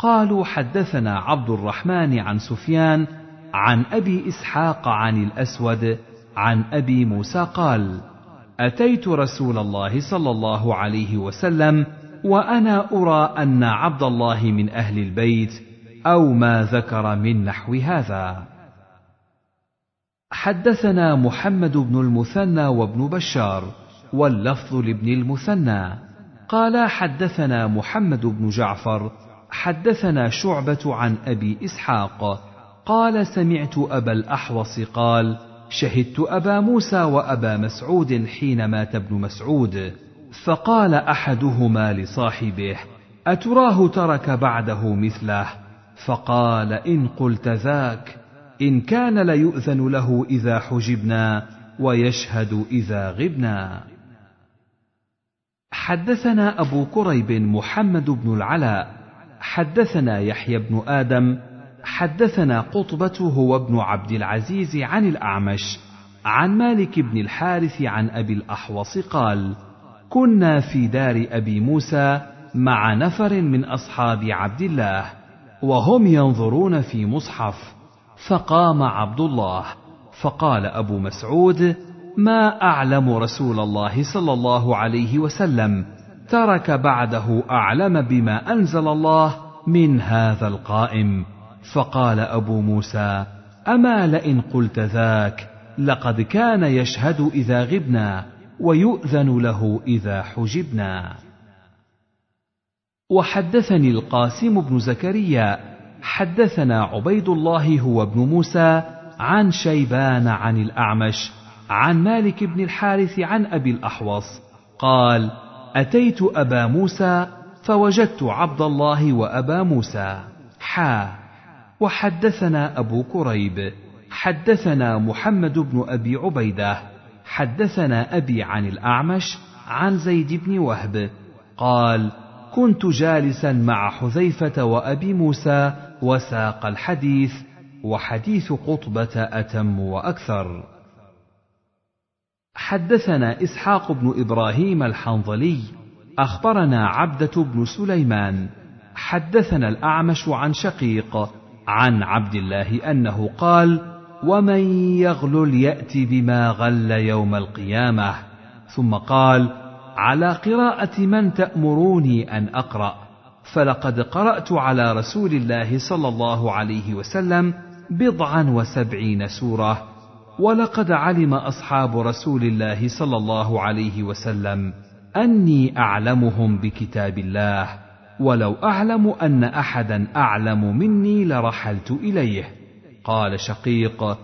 قالوا حدثنا عبد الرحمن عن سفيان عن أبي إسحاق عن الأسود عن أبي موسى قال أتيت رسول الله صلى الله عليه وسلم وأنا أرى أن عبد الله من أهل البيت أو ما ذكر من نحو هذا. حدثنا محمد بن المثنى وابن بشار واللفظ لابن المثنى. قال حدثنا محمد بن جعفر حدثنا شعبة عن أبي إسحاق قال سمعت أبا الأحوص قال شهدت أبا موسى وأبا مسعود حين مات ابن مسعود فقال أحدهما لصاحبه أتراه ترك بعده مثله؟ فقال إن قلت ذاك إن كان ليؤذن له إذا حجبنا ويشهد إذا غبنا. حدثنا أبو كريب محمد بن العلاء حدثنا يحيى بن آدم حدثنا قطبة هو ابن عبد العزيز عن الأعمش عن مالك بن الحارث عن أبي الأحوص قال: كنا في دار أبي موسى مع نفر من أصحاب عبد الله، وهم ينظرون في مصحف، فقام عبد الله، فقال أبو مسعود: ما أعلم رسول الله صلى الله عليه وسلم ترك بعده أعلم بما أنزل الله من هذا القائم. فقال أبو موسى أما لئن قلت ذاك لقد كان يشهد إذا غبنا ويؤذن له إذا حجبنا وحدثني القاسم بن زكريا حدثنا عبيد الله هو ابن موسى عن شيبان عن الأعمش عن مالك بن الحارث عن أبي الأحوص قال أتيت أبا موسى فوجدت عبد الله وأبا موسى حا وحدثنا أبو كريب حدثنا محمد بن أبي عبيدة حدثنا أبي عن الأعمش عن زيد بن وهب قال كنت جالسا مع حذيفة وأبي موسى وساق الحديث وحديث قطبة أتم وأكثر. حدثنا إسحاق بن إبراهيم الحنظلي أخبرنا عبدة بن سليمان حدثنا الأعمش عن شقيق عن عبد الله أنه قال ومن يغلل يات بما غل يوم القيامة. ثم قال على قراءة من تأمروني أن أقرأ فلقد قرأت على رسول الله صلى الله عليه وسلم بضعا وسبعين سورة. ولقد علم أصحاب رسول الله صلى الله عليه وسلم أني أعلمهم بكتاب الله ولو أعلم أن احدا أعلم مني لرحلت إليه. قال شقيق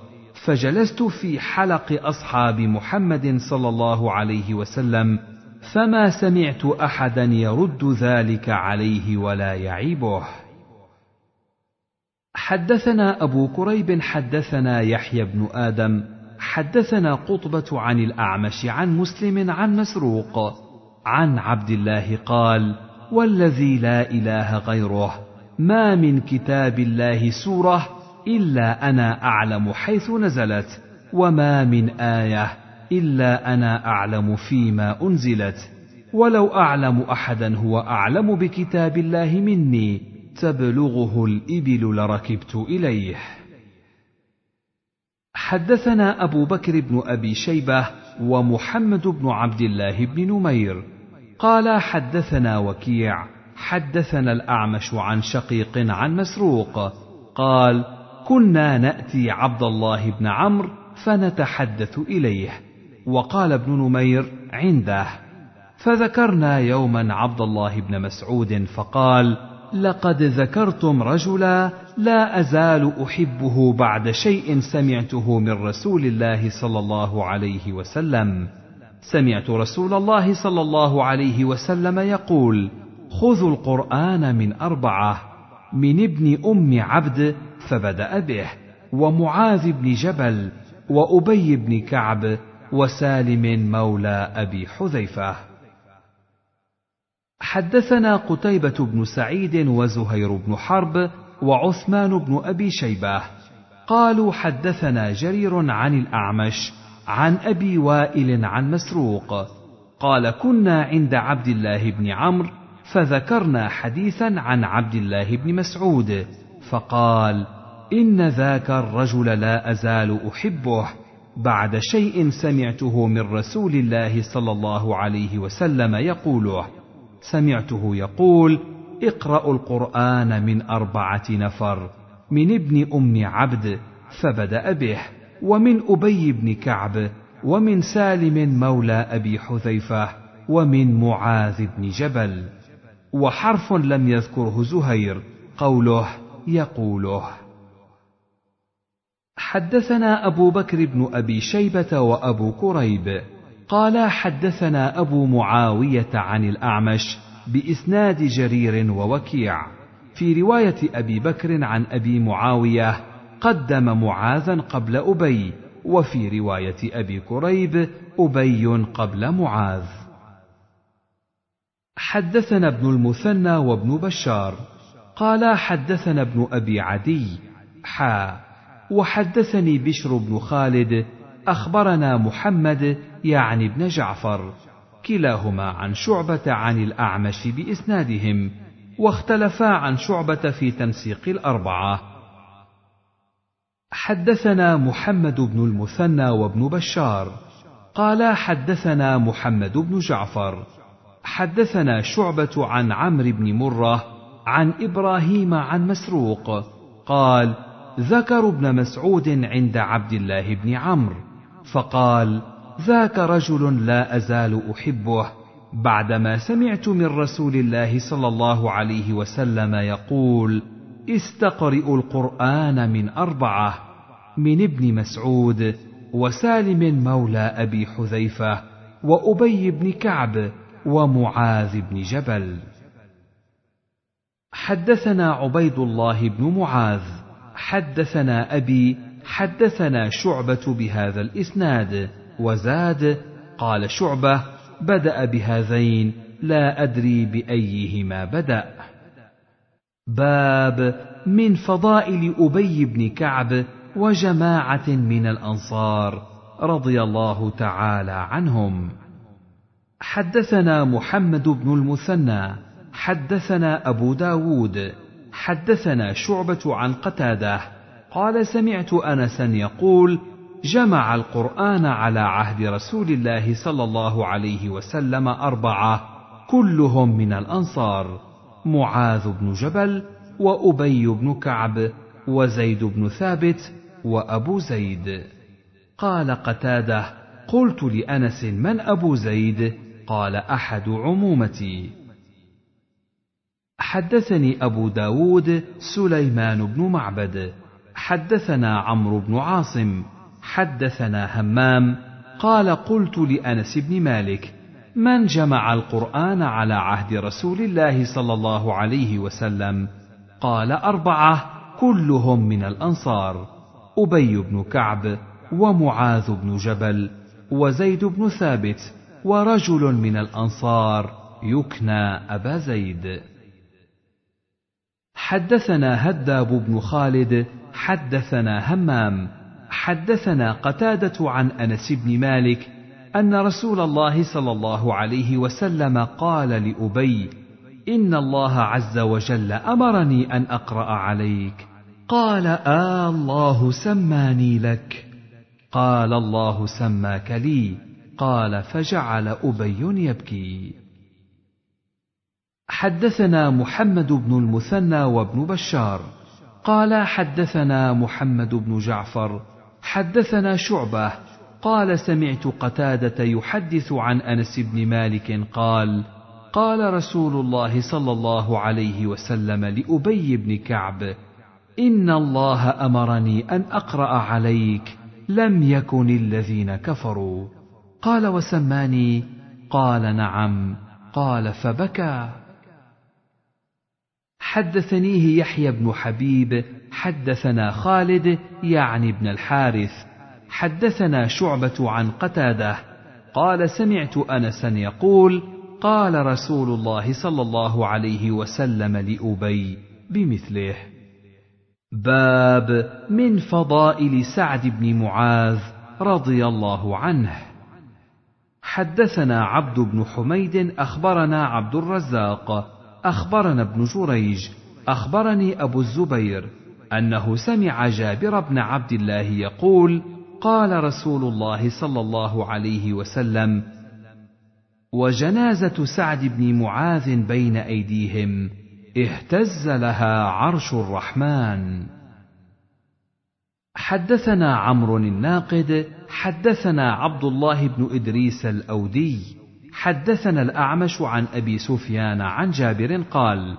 فجلست في حلق أصحاب محمد صلى الله عليه وسلم فما سمعت احدا يرد ذلك عليه ولا يعيبه. حدثنا أبو كريب حدثنا يحيى بن آدم حدثنا قطبة عن الأعمش عن مسلم عن مسروق عن عبد الله قال والذي لا إله غيره ما من كتاب الله سورة إلا أنا أعلم حيث نزلت وما من آية إلا أنا أعلم فيما أنزلت ولو أعلم أحدا هو أعلم بكتاب الله مني تبلغه الإبل لركبت إليه. حدثنا أبو بكر بن أبي شيبة ومحمد بن عبد الله بن نمير. قال حدثنا وكيع حدثنا الأعمش عن شقيق عن مسروق. قال كنا نأتي عبد الله بن عمرو فنتحدث إليه. وقال ابن نمير عنده. فذكرنا يوما عبد الله بن مسعود فقال لقد ذكرتم رجلا لا أزال أحبه بعد شيء سمعته من رسول الله صلى الله عليه وسلم. سمعت رسول الله صلى الله عليه وسلم يقول خذوا القرآن من أربعة من ابن أم عبد فبدأ به ومعاذ بن جبل وأبي بن كعب وسالم مولى أبي حذيفة. حدثنا قتيبة بن سعيد وزهير بن حرب وعثمان بن أبي شيبة. قالوا حدثنا جرير عن الأعمش عن أبي وائل عن مسروق. قال كنا عند عبد الله بن عمرو فذكرنا حديثا عن عبد الله بن مسعود فقال إن ذاك الرجل لا أزال أحبه بعد شيء سمعته من رسول الله صلى الله عليه وسلم يقوله. سمعته يقول اقرأوا القرآن من أربعة نفر من ابن أم عبد فبدأ به ومن أبي بن كعب ومن سالم مولى أبي حذيفة ومن معاذ بن جبل. وحرف لم يذكره زهير قوله يقوله. حدثنا أبو بكر بن أبي شيبة وأبو كريب قال حدثنا أبو معاوية عن الأعمش بإسناد جرير ووكيع في رواية أبي بكر عن أبي معاوية قدم معاذا قبل أبي وفي رواية أبي كريب أبي قبل معاذ. حدثنا ابن المثنى وابن بشار قال حدثنا ابن أبي عدي حا وحدثني بشر بن خالد أخبرنا محمد يعني ابن جعفر كلاهما عن شعبة عن الأعمش بإسنادهم واختلفا عن شعبة في تنسيق الأربعة. حدثنا محمد بن المثنى وابن بشار. قال حدثنا محمد بن جعفر. حدثنا شعبة عن عمرو بن مرة عن إبراهيم عن مسروق. قال ذكروا ابن مسعود عند عبد الله بن عمرو. فقال ذاك رجل لا أزال أحبه. بعدما سمعت من رسول الله صلى الله عليه وسلم يقول استقرئوا القرآن من أربعة من ابن مسعود وسالم مولى أبي حذيفة وأبي بن كعب ومعاذ بن جبل. حدثنا عبيد الله بن معاذ حدثنا أبي حدثنا شعبة بهذا الإسناد وزاد قال شعبة بدأ بهذين لا أدري بأيهما بدأ. باب من فضائل أبي بن كعب وجماعة من الأنصار رضي الله تعالى عنهم. حدثنا محمد بن المثنى حدثنا أبو داود حدثنا شعبة عن قتادة قال سمعت أنسا يقول جمع القرآن على عهد رسول الله صلى الله عليه وسلم أربعة كلهم من الأنصار معاذ بن جبل وأبي بن كعب وزيد بن ثابت وأبو زيد. قال قتادة قلت لأنس من أبو زيد؟ قال أحد عمومتي. حدثني أبو داود سليمان بن معبد. حدثنا عمرو بن عاصم حدثنا همام قال قلت لأنس بن مالك من جمع القرآن على عهد رسول الله صلى الله عليه وسلم؟ قال أربعة كلهم من الأنصار أبي بن كعب ومعاذ بن جبل وزيد بن ثابت ورجل من الأنصار يكنى أبا زيد. حدثنا هداب بن خالد حدثنا همام حدثنا قتادة عن أنس بن مالك أن رسول الله صلى الله عليه وسلم قال لأبي إن الله عز وجل أمرني أن أقرأ عليك. قال آه الله سماني لك. قال الله سماك لي. قال فجعل أبي يبكي. حدثنا محمد بن المثنى وابن بشار. قال حدثنا محمد بن جعفر حدثنا شعبة قال سمعت قتادة يحدث عن أنس بن مالك قال قال رسول الله صلى الله عليه وسلم لأبي بن كعب إن الله أمرني أن أقرأ عليك لم يكن الذين كفروا. قال وسماني؟ قال نعم. قال فبكى. حدثنيه يحيى بن حبيب حدثنا خالد يعني ابن الحارث حدثنا شعبة عن قتادة قال سمعت أنسا يقول قال رسول الله صلى الله عليه وسلم لأبي بمثله باب من فضائل سعد بن معاذ رضي الله عنه. حدثنا عبد بن حميد أخبرنا عبد الرزاق أخبرنا ابن جريج أخبرني أبو الزبير أنه سمع جابر بن عبد الله يقول قال رسول الله صلى الله عليه وسلم وجنازة سعد بن معاذ بين أيديهم اهتز لها عرش الرحمن. حدثنا عمرو الناقد حدثنا عبد الله بن إدريس الأودي. حدثنا الأعمش عن أبي سفيان عن جابر قال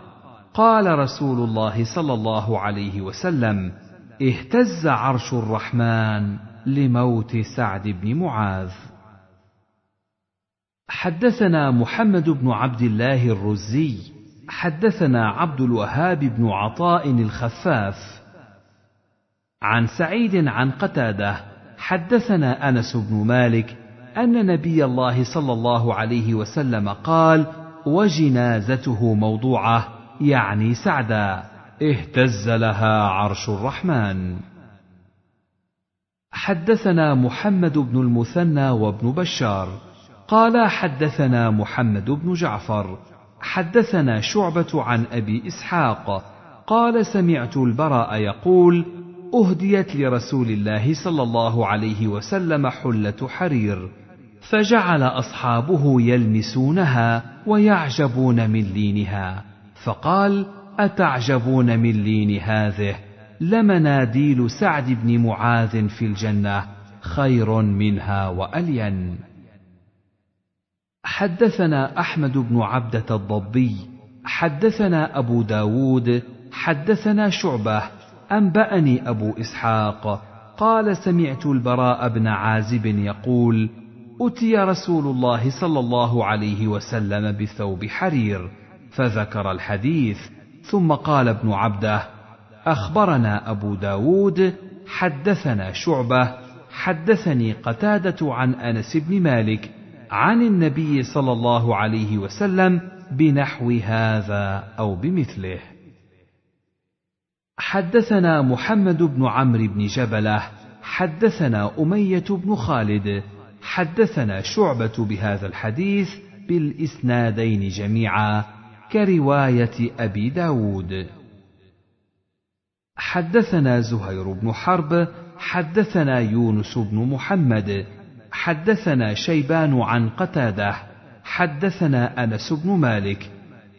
قال رسول الله صلى الله عليه وسلم اهتز عرش الرحمن لموت سعد بن معاذ. حدثنا محمد بن عبد الله الرزي حدثنا عبد الوهاب بن عطاء الخفاف. عن سعيد عن قتادة حدثنا أنس بن مالك أن نبي الله صلى الله عليه وسلم قال وجنازته موضوعة يعني سعدا اهتز لها عرش الرحمن. حدثنا محمد بن المثنى وابن بشار. قال حدثنا محمد بن جعفر. حدثنا شعبة عن أبي إسحاق. قال سمعت البراء يقول أهديت لرسول الله صلى الله عليه وسلم حلة حرير. فجعل أصحابه يلمسونها ويعجبون من لينها. فقال أتعجبون من لين هذه؟ لمناديل سعد بن معاذ في الجنة. خير منها وألين. حدثنا أحمد بن عبدة الضبي. حدثنا أبو داود. حدثنا شعبة. أنبأني أبو إسحاق. قال سمعت البراء بن عازب يقول اتي رسول الله صلى الله عليه وسلم بثوب حرير فذكر الحديث ثم قال ابن عبده اخبرنا ابو داود حدثنا شعبه حدثني قتاده عن انس بن مالك عن النبي صلى الله عليه وسلم بنحو هذا أو بمثله. حدثنا محمد بن عمرو بن جبله حدثنا اميه بن خالد حدثنا شعبة بهذا الحديث بالإسنادين جميعا كرواية أبي داود. حدثنا زهير بن حرب حدثنا يونس بن محمد حدثنا شيبان عن قتادة حدثنا أنس بن مالك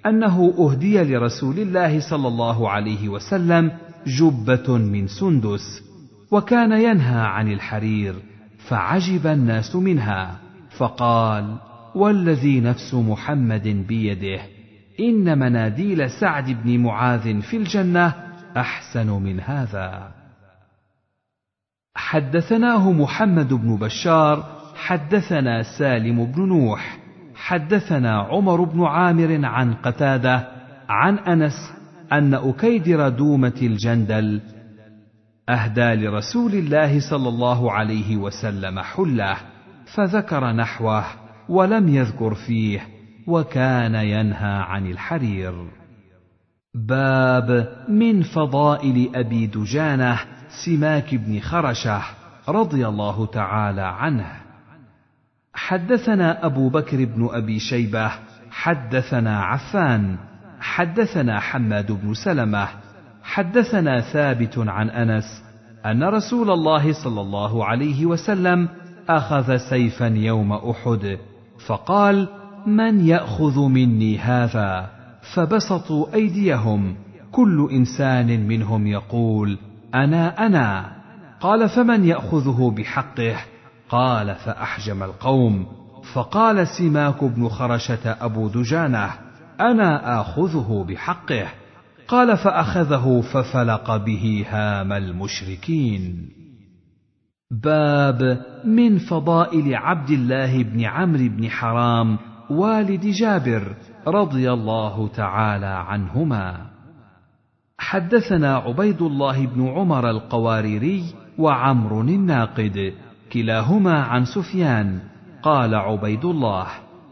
أنه أهدي لرسول الله صلى الله عليه وسلم جبة من سندس وكان ينهى عن الحرير. فعجب الناس منها فقال والذي نفس محمد بيده إن مناديل سعد بن معاذ في الجنة أحسن من هذا. حدثناه محمد بن بشار حدثنا سالم بن نوح حدثنا عمر بن عامر عن قتادة عن أنس أن اكيدر دومه الجندل أهدى لرسول الله صلى الله عليه وسلم حله فذكر نحوه ولم يذكر فيه وكان ينهى عن الحرير. باب من فضائل أبي دجانة سماك بن خرشة رضي الله تعالى عنه. حدثنا أبو بكر بن أبي شيبة حدثنا عفان حدثنا حماد بن سلمة حدثنا ثابت عن أنس أن رسول الله صلى الله عليه وسلم أخذ سيفا يوم أحد فقال من يأخذ مني هذا؟ فبسطوا أيديهم. كل إنسان منهم يقول أنا أنا. قال فمن يأخذه بحقه؟ قال فأحجم القوم. فقال سماك بن خرشة أبو دجانة أنا آخذه بحقه. قال فأخذه ففلق به هام المشركين. باب من فضائل عبد الله بن عمرو بن حرام والد جابر رضي الله تعالى عنهما. حدثنا عبيد الله بن عمر القواريري وعمر الناقد كلاهما عن سفيان. قال عبيد الله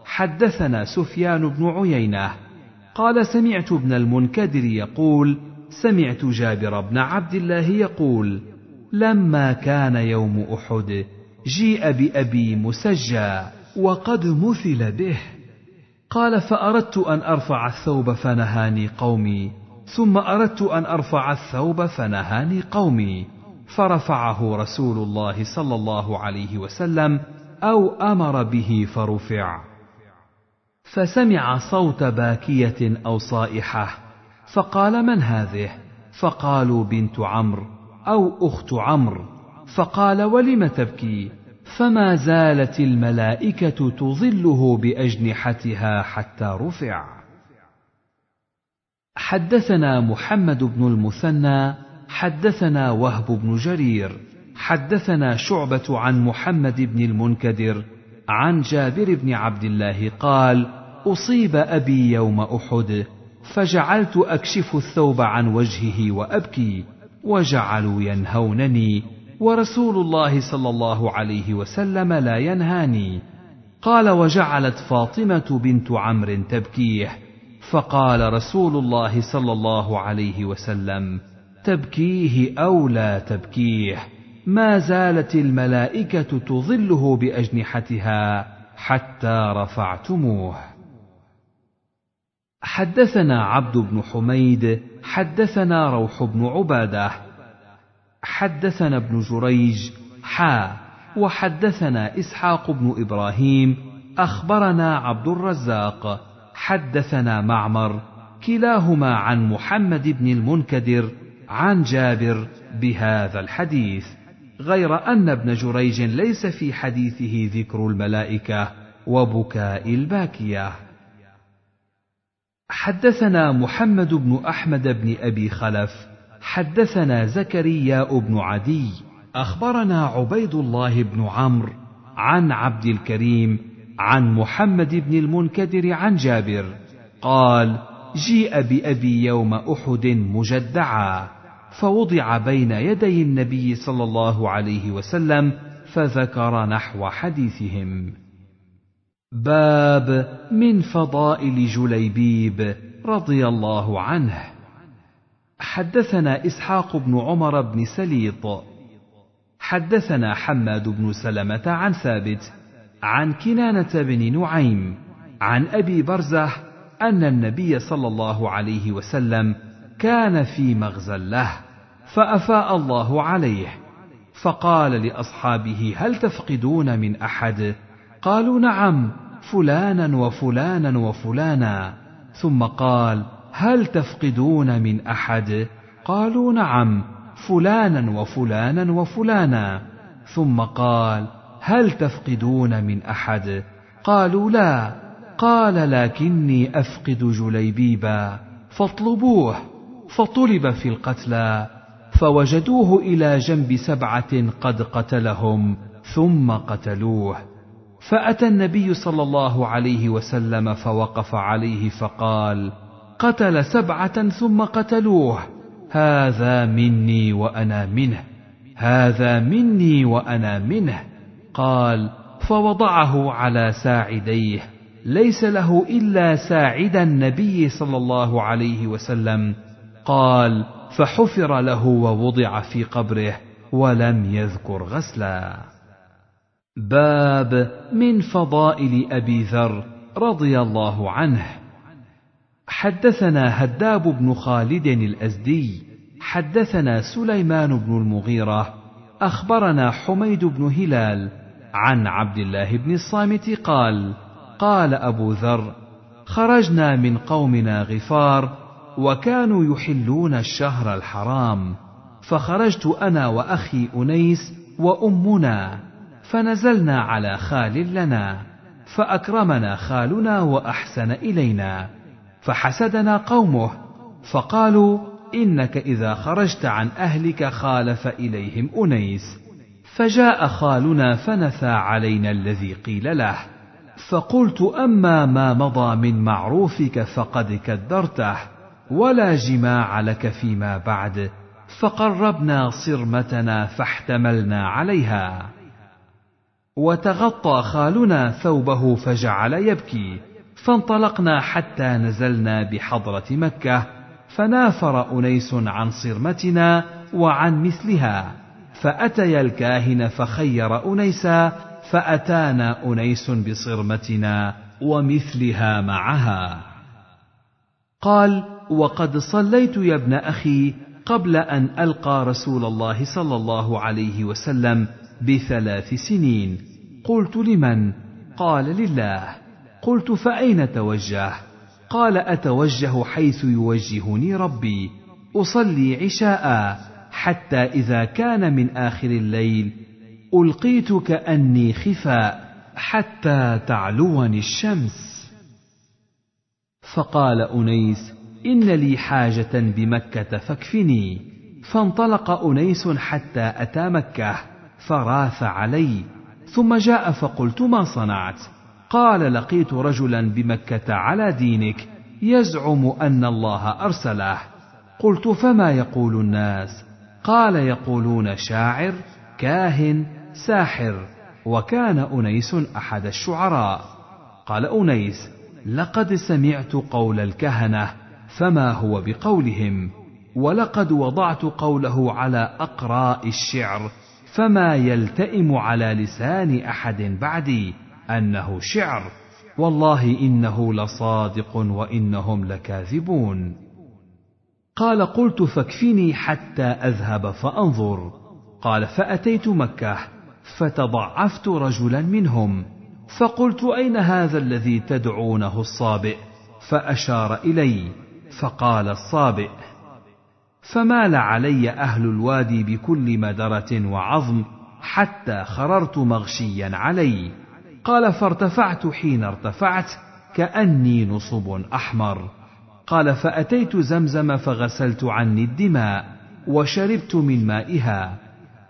حدثنا سفيان بن عيينة قال سمعت ابن المنكدر يقول سمعت جابر بن عبد الله يقول لما كان يوم أحد جيء بأبي مسجى وقد مثل به. قال فأردت أن أرفع الثوب فنهاني قومي ثم أردت أن أرفع الثوب فنهاني قومي. فرفعه رسول الله صلى الله عليه وسلم أو أمر به فرفع. فسمع صوت باكية أو صائحة فقال من هذه؟ فقالوا بنت عمرو أو أخت عمرو. فقال ولم تبكي؟ فما زالت الملائكة تظله بأجنحتها حتى رفع. حدثنا محمد بن المثنى حدثنا وهب بن جرير حدثنا شعبة عن محمد بن المنكدر عن جابر بن عبد الله قال أصيب أبي يوم أحد فجعلت أكشف الثوب عن وجهه وأبكي وجعلوا ينهونني ورسول الله صلى الله عليه وسلم لا ينهاني. قال وجعلت فاطمة بنت عمرو تبكيه فقال رسول الله صلى الله عليه وسلم تبكيه أو لا تبكيه؟ ما زالت الملائكة تظله بأجنحتها حتى رفعتموه. حدثنا عبد بن حميد حدثنا روح بن عبادة حدثنا ابن جريج حا وحدثنا إسحاق بن إبراهيم أخبرنا عبد الرزاق حدثنا معمر كلاهما عن محمد بن المنكدر عن جابر بهذا الحديث. غير أن ابن جريج ليس في حديثه ذكر الملائكة وبكاء الباكية. حدثنا محمد بن أحمد بن أبي خلف حدثنا زكريا بن عدي أخبرنا عبيد الله بن عمرو عن عبد الكريم عن محمد بن المنكدر عن جابر قال جيء بأبي يوم أحد مجدعا. فوضع بين يدي النبي صلى الله عليه وسلم فذكر نحو حديثهم. باب من فضائل جليبيب رضي الله عنه. حدثنا إسحاق بن عمر بن سليط. حدثنا حماد بن سلمة عن ثابت عن كنانة بن نعيم عن أبي برزه أن النبي صلى الله عليه وسلم كان في مغزى له. فأفاء الله عليه. فقال لأصحابه هل تفقدون من أحد؟ قالوا نعم فلانا وفلانا وفلانا. ثم قال هل تفقدون من أحد؟ قالوا نعم فلانا وفلانا وفلانا. ثم قال هل تفقدون من أحد؟ قالوا لا. قال لكني أفقد جليبيبا. فاطلبوه. فطلب في القتلى. فوجدوه إلى جنب سبعة قد قتلهم ثم قتلوه. فأتى النبي صلى الله عليه وسلم فوقف عليه فقال قتل سبعة ثم قتلوه. هذا مني وأنا منه. هذا مني وأنا منه. قال فوضعه على ساعديه. ليس له إلا ساعد النبي صلى الله عليه وسلم. قال فحفر له ووضع في قبره ولم يذكر غسلا. باب من فضائل أبي ذر رضي الله عنه. حدثنا هداب بن خالد الأزدي حدثنا سليمان بن المغيرة أخبرنا حميد بن هلال عن عبد الله بن الصامت قال قال أبو ذر خرجنا من قومنا غفار وكانوا يحلون الشهر الحرام فخرجت أنا وأخي أنيس وأمنا فنزلنا على خال لنا فأكرمنا خالنا وأحسن إلينا فحسدنا قومه فقالوا إنك إذا خرجت عن أهلك خالف إليهم أنيس. فجاء خالنا فنثى علينا الذي قيل له. فقلت أما ما مضى من معروفك فقد كدرته. ولا جماع لك فيما بعد فقربنا صرمتنا فاحتملنا عليها. وتغطى خالنا ثوبه فجعل يبكي فانطلقنا حتى نزلنا بحضرة مكة فنافر أنيس عن صرمتنا وعن مثلها فاتيا الكاهن فخير أنيسا فأتانا أنيس بصرمتنا ومثلها معها. قال وقد صليت يا ابن أخي قبل أن ألقى رسول الله صلى الله عليه وسلم بثلاث سنين. قلت لمن؟ قال لله. قلت فأين توجه؟ قال أتوجه حيث يوجهني ربي. أصلي عشاء حتى إذا كان من آخر الليل. القيت كاني خفاء حتى تعلوني الشمس. فقال أنيس إن لي حاجة بمكة فاكفني. فانطلق أنيس حتى أتى مكة فراث علي. ثم جاء فقلت ما صنعت؟ قال لقيت رجلا بمكة على دينك يزعم أن الله أرسله. قلت فما يقول الناس؟ قال يقولون شاعر كاهن ساحر. وكان أنيس أحد الشعراء. قال أنيس لقد سمعت قول الكهنة فما هو بقولهم. ولقد وضعت قوله على أقراء الشعر فما يلتئم على لسان أحد بعدي أنه شعر. والله إنه لصادق وإنهم لكاذبون. قال قلت فاكفني حتى أذهب فأنظر. قال فأتيت مكة فتضعفت رجلا منهم. فقلت أين هذا الذي تدعونه الصابئ؟ فأشار إلي. فقال الصابئ فمال علي أهل الوادي بكل مدرة وعظم حتى خررت مغشيا علي. قال فارتفعت حين ارتفعت كأني نصب أحمر. قال فأتيت زمزم فغسلت عني الدماء وشربت من مائها.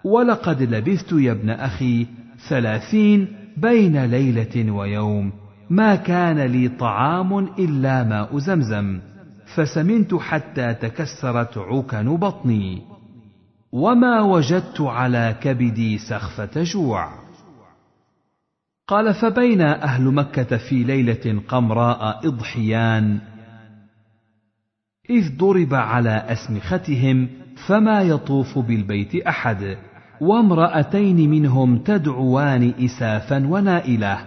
ولقد لبثت يا ابن أخي ثلاثين بين ليلة ويوم. ما كان لي طعام إلا ماء زمزم. فسمنت حتى تكسرت عكن بطني وما وجدت على كبدي سخفة جوع. قال فبين أهل مكة في ليلة قمراء إضحيان إذ ضرب على أسمختهم فما يطوف بالبيت أحد وامرأتين منهم تدعوان إسافا ونائلة.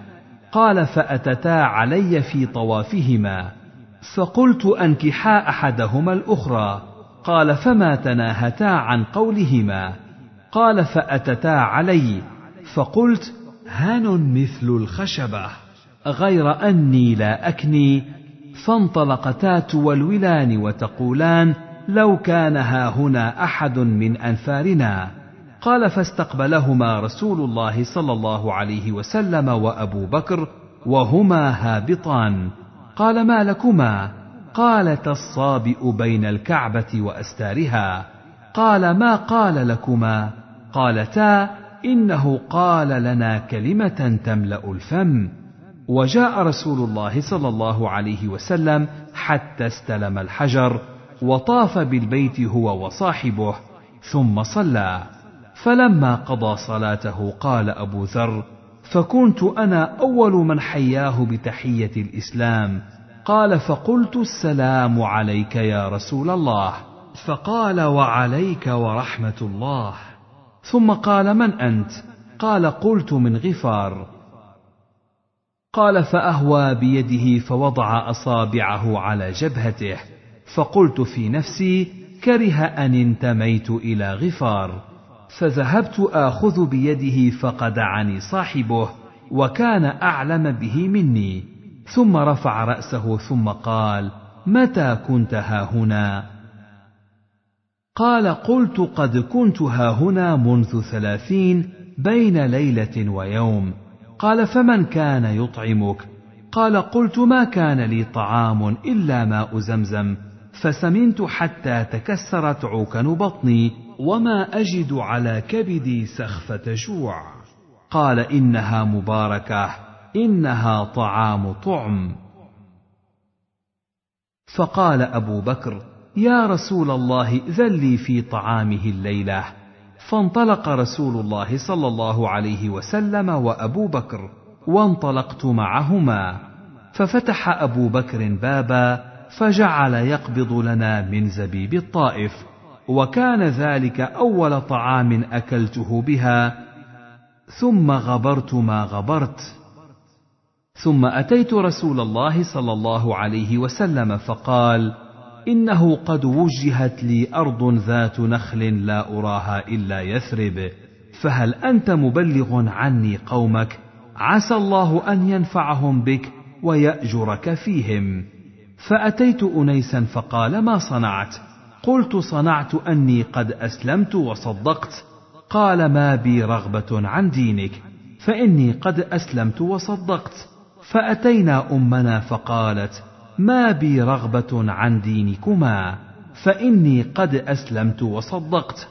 قال فأتتا علي في طوافهما. فقلت أنكحا أحدهما الأخرى. قال فما تناهتا عن قولهما. قال فأتتا علي. فقلت هان مثل الخشبة. غير أني لا أكني. فانطلقتا تولولان وتقولان لو كان ها هنا أحد من أنفارنا. قال فاستقبلهما رسول الله صلى الله عليه وسلم وأبو بكر وهما هابطان. قال ما لكما؟ قالتا الصابئ بين الكعبة وأستارها. قال ما قال لكما؟ قالتا إنه قال لنا كلمة تملأ الفم. وجاء رسول الله صلى الله عليه وسلم حتى استلم الحجر وطاف بالبيت هو وصاحبه ثم صلى. فلما قضى صلاته قال أبو ذر فكنت أنا أول من حياه بتحية الإسلام. قال فقلت السلام عليك يا رسول الله. فقال وعليك ورحمة الله. ثم قال من أنت؟ قال قلت من غفار. قال فأهوى بيده فوضع أصابعه على جبهته. فقلت في نفسي كره أن انتميت إلى غفار. فذهبت آخذ بيده فقدعني صاحبه وكان أعلم به مني. ثم رفع رأسه ثم قال متى كنت هاهنا قال قلت قد كنت هاهنا منذ ثلاثين بين ليلة ويوم. قال فمن كان يطعمك؟ قال قلت ما كان لي طعام إلا ماء زمزم فسمنت حتى تكسرت عوكن بطني. وما اجد على كبدي سخفه جوع قال انها مباركه انها طعام طعم. فقال ابو بكر يا رسول الله ذلي في طعامه الليلة. فانطلق رسول الله صلى الله عليه وسلم وابو بكر وانطلقت معهما. ففتح ابو بكر بابا فجعل يقبض لنا من زبيب الطائف. وكان ذلك أول طعام أكلته بها ثم غبرت ما غبرت. ثم أتيت رسول الله صلى الله عليه وسلم فقال إنه قد وجهت لي أرض ذات نخل لا أراها إلا يثرب فهل أنت مبلغ عني قومك؟ عسى الله أن ينفعهم بك ويأجرك فيهم. فأتيت أنيسا فقال ما صنعت؟ قلت صنعت أني قد أسلمت وصدقت. قال ما بي رغبة عن دينك فإني قد أسلمت وصدقت. فأتينا أمنا فقالت ما بي رغبة عن دينكما فإني قد أسلمت وصدقت.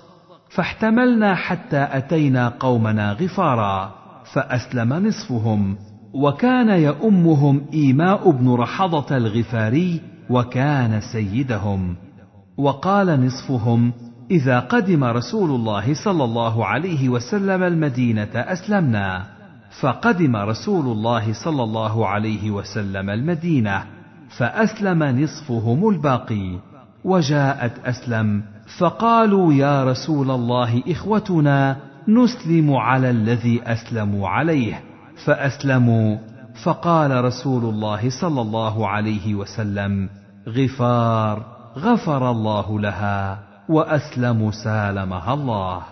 فاحتملنا حتى أتينا قومنا غفارا فأسلم نصفهم. وكان يؤمهم إيماء بن رحضة الغفاري وكان سيدهم. وقال نصفهم إذا قدم رسول الله صلى الله عليه وسلم المدينة أسلمنا. فقدم رسول الله صلى الله عليه وسلم المدينة فأسلم نصفهم الباقي. وجاءت أسلم فقالوا يا رسول الله إخوتنا نسلم على الذي اسلموا عليه. فأسلموا. فقال رسول الله صلى الله عليه وسلم غفار. غفر الله لها وأسلم سالمها الله.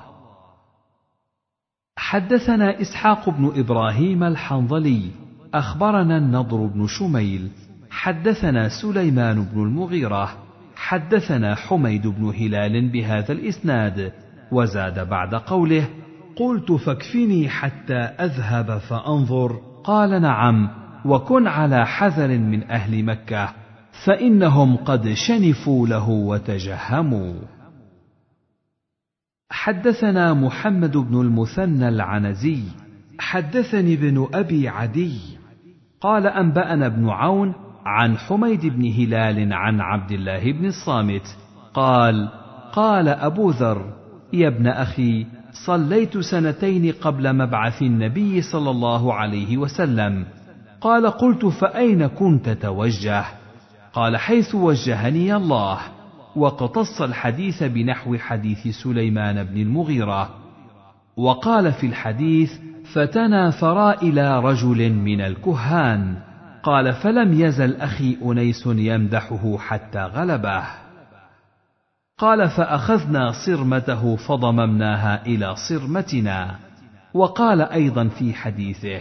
حدثنا إسحاق بن إبراهيم الحنظلي أخبرنا النضر بن شميل حدثنا سليمان بن المغيرة حدثنا حميد بن هلال بهذا الإسناد وزاد بعد قوله قلت فاكفني حتى أذهب فأنظر. قال نعم وكن على حذر من أهل مكة. فإنهم قد شنفوا له وتجهموا. حدثنا محمد بن المثنى العنزي. حدثني ابن أبي عدي. قال أنبأنا ابن عون عن حميد بن هلال عن عبد الله بن الصامت. قال قال أبو ذر يا ابن أخي صليت سنتين قبل مبعث النبي صلى الله عليه وسلم. قال قلت فأين كنت توجه؟ قال حيث وجهني الله واقتص الحديث بنحو حديث سليمان بن المغيرة وقال في الحديث فتنافرا إلى رجل من الكهان. قال فلم يزل أخي أنيس يمدحه حتى غلبه. قال فأخذنا صرمته فضممناها إلى صرمتنا. وقال أيضا في حديثه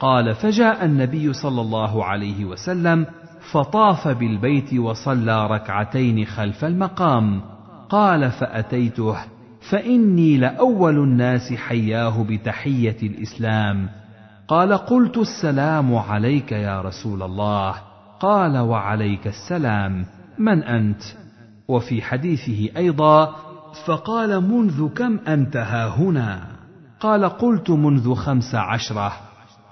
قال فجاء النبي صلى الله عليه وسلم فطاف بالبيت وصلى ركعتين خلف المقام. قال فأتيته فإني لأول الناس حياه بتحية الإسلام. قال قلت السلام عليك يا رسول الله. قال وعليك السلام من أنت؟ وفي حديثه أيضا فقال منذ كم أنت هنا؟ قال قلت منذ خمس عشرة.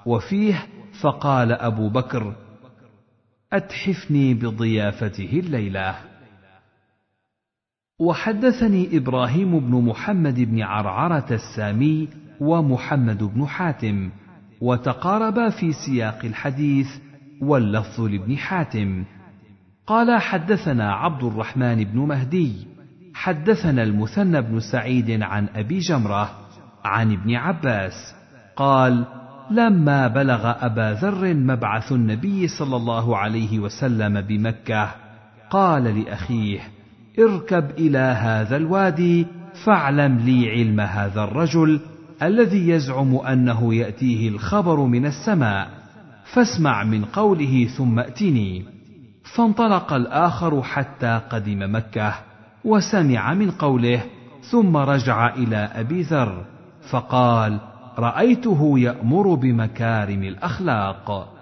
وفيه فقال أبو بكر أتحفني بضيافته الليلة. وحدثني إبراهيم بن محمد بن عرعرة السامي ومحمد بن حاتم وتقاربا في سياق الحديث واللفظ لابن حاتم. قال حدثنا عبد الرحمن بن مهدي حدثنا المثنى بن سعيد عن أبي جمرة عن ابن عباس قال لما بلغ أبا ذر مبعث النبي صلى الله عليه وسلم بمكة قال لأخيه اركب إلى هذا الوادي فاعلم لي علم هذا الرجل الذي يزعم أنه يأتيه الخبر من السماء فاسمع من قوله ثم ائتني فانطلق الآخر حتى قدم مكة وسمع من قوله ثم رجع إلى أبي ذر فقال رأيته يأمر بمكارم الأخلاق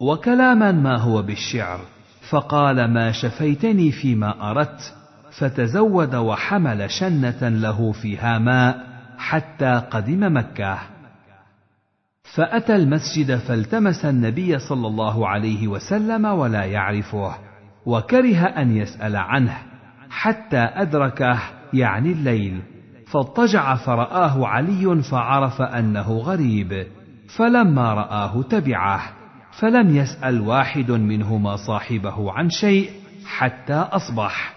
وكلاما ما هو بالشعر فقال ما شفيتني فيما أردت. فتزود وحمل شنة له فيها ماء حتى قدم مكة. فأتى المسجد فالتمس النبي صلى الله عليه وسلم ولا يعرفه وكره أن يسأل عنه حتى أدركه يعني الليل. فاضطجع فرآه علي فعرف أنه غريب فلما رآه تبعه فلم يسأل واحد منهما صاحبه عن شيء حتى أصبح.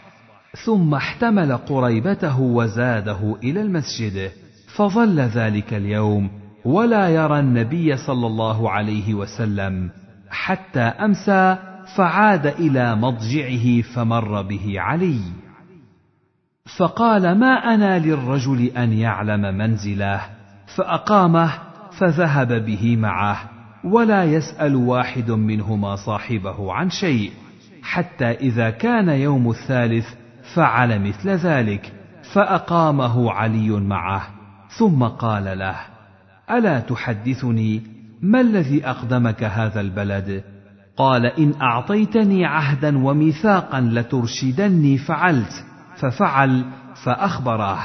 ثم احتمل قريبته وزاده إلى المسجد فظل ذلك اليوم ولا يرى النبي صلى الله عليه وسلم. حتى أمسى فعاد إلى مضجعه فمر به علي. فقال ما أنا للرجل أن يعلم منزله؟ فأقامه فذهب به معه ولا يسأل واحد منهما صاحبه عن شيء حتى إذا كان يوم الثالث فعل مثل ذلك فأقامه علي معه ثم قال له ألا تحدثني؟ ما الذي أقدمك هذا البلد؟ قال إن أعطيتني عهدا وميثاقا لترشدني فعلت. ففعل فاخبره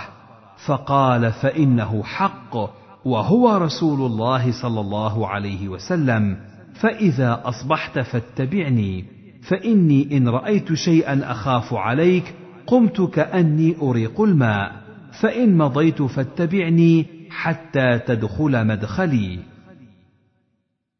فقال فإنه حق وهو رسول الله صلى الله عليه وسلم فإذا أصبحت فاتبعني فإني إن رأيت شيئا أخاف عليك قمت كأني أريق الماء فإن مضيت فاتبعني حتى تدخل مدخلي.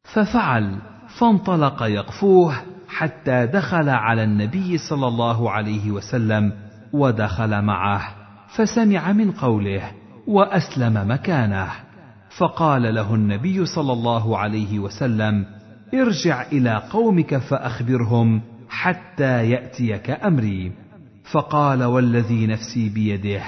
ففعل فانطلق يقفوه حتى دخل على النبي صلى الله عليه وسلم ودخل معه فسمع من قوله وأسلم مكانه. فقال له النبي صلى الله عليه وسلم ارجع إلى قومك فأخبرهم حتى يأتيك أمري. فقال والذي نفسي بيده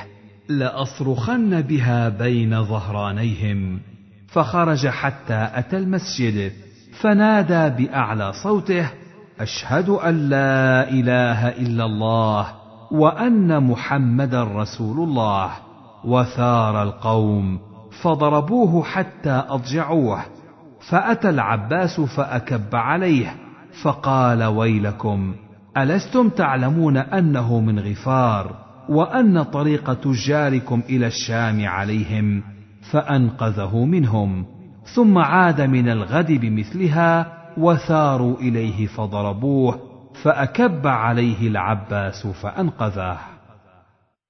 لأصرخن بها بين ظهرانيهم. فخرج حتى أتى المسجد فنادى بأعلى صوته أشهد أن لا إله إلا الله. وأن محمدا رسول الله وثار القوم فضربوه حتى أضجعوه فأتى العباس فأكب عليه فقال ويلكم ألستم تعلمون أنه من غفار وأن طريق تجاركم إلى الشام عليهم فأنقذه منهم ثم عاد من الغد بمثلها وثاروا إليه فضربوه فأكب عليه العباس فأنقذه.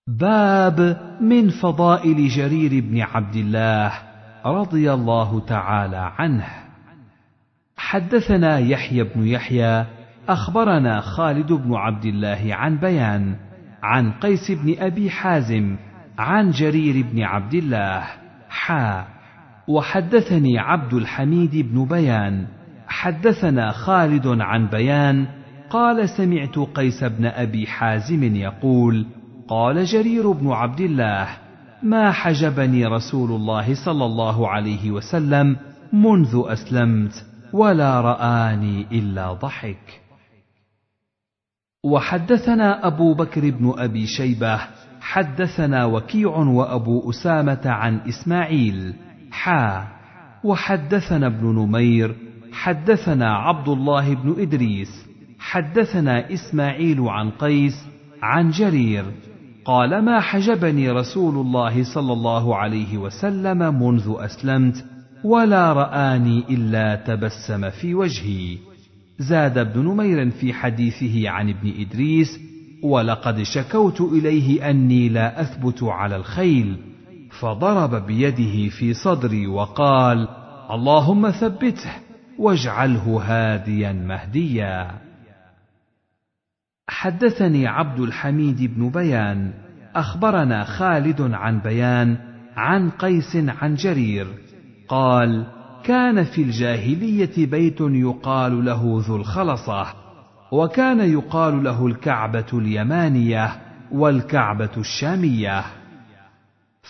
باب من فضائل جرير بن عبد الله رضي الله تعالى عنه. حدثنا يحيى بن يحيى أخبرنا خالد بن عبد الله عن بيان عن قيس بن أبي حازم عن جرير بن عبد الله حا وحدثني عبد الحميد بن بيان حدثنا خالد عن بيان قال سمعت قيس بن أبي حازم يقول قال جرير بن عبد الله ما حجبني رسول الله صلى الله عليه وسلم منذ أسلمت ولا رآني إلا ضحك. وحدثنا أبو بكر بن أبي شيبة حدثنا وكيع وأبو أسامة عن إسماعيل حا. وحدثنا ابن نمير حدثنا عبد الله بن إدريس حدثنا إسماعيل عن قيس عن جرير قال ما حجبني رسول الله صلى الله عليه وسلم منذ أسلمت ولا رآني إلا تبسم في وجهي. زاد ابن نمير في حديثه عن ابن إدريس ولقد شكوت إليه أني لا أثبت على الخيل فضرب بيده في صدري وقال اللهم ثبته واجعله هاديا مهديا. حدثني عبد الحميد بن بيان أخبرنا خالد عن بيان عن قيس عن جرير قال كان في الجاهلية بيت يقال له ذو الخلصة وكان يقال له الكعبة اليمانية والكعبة الشامية.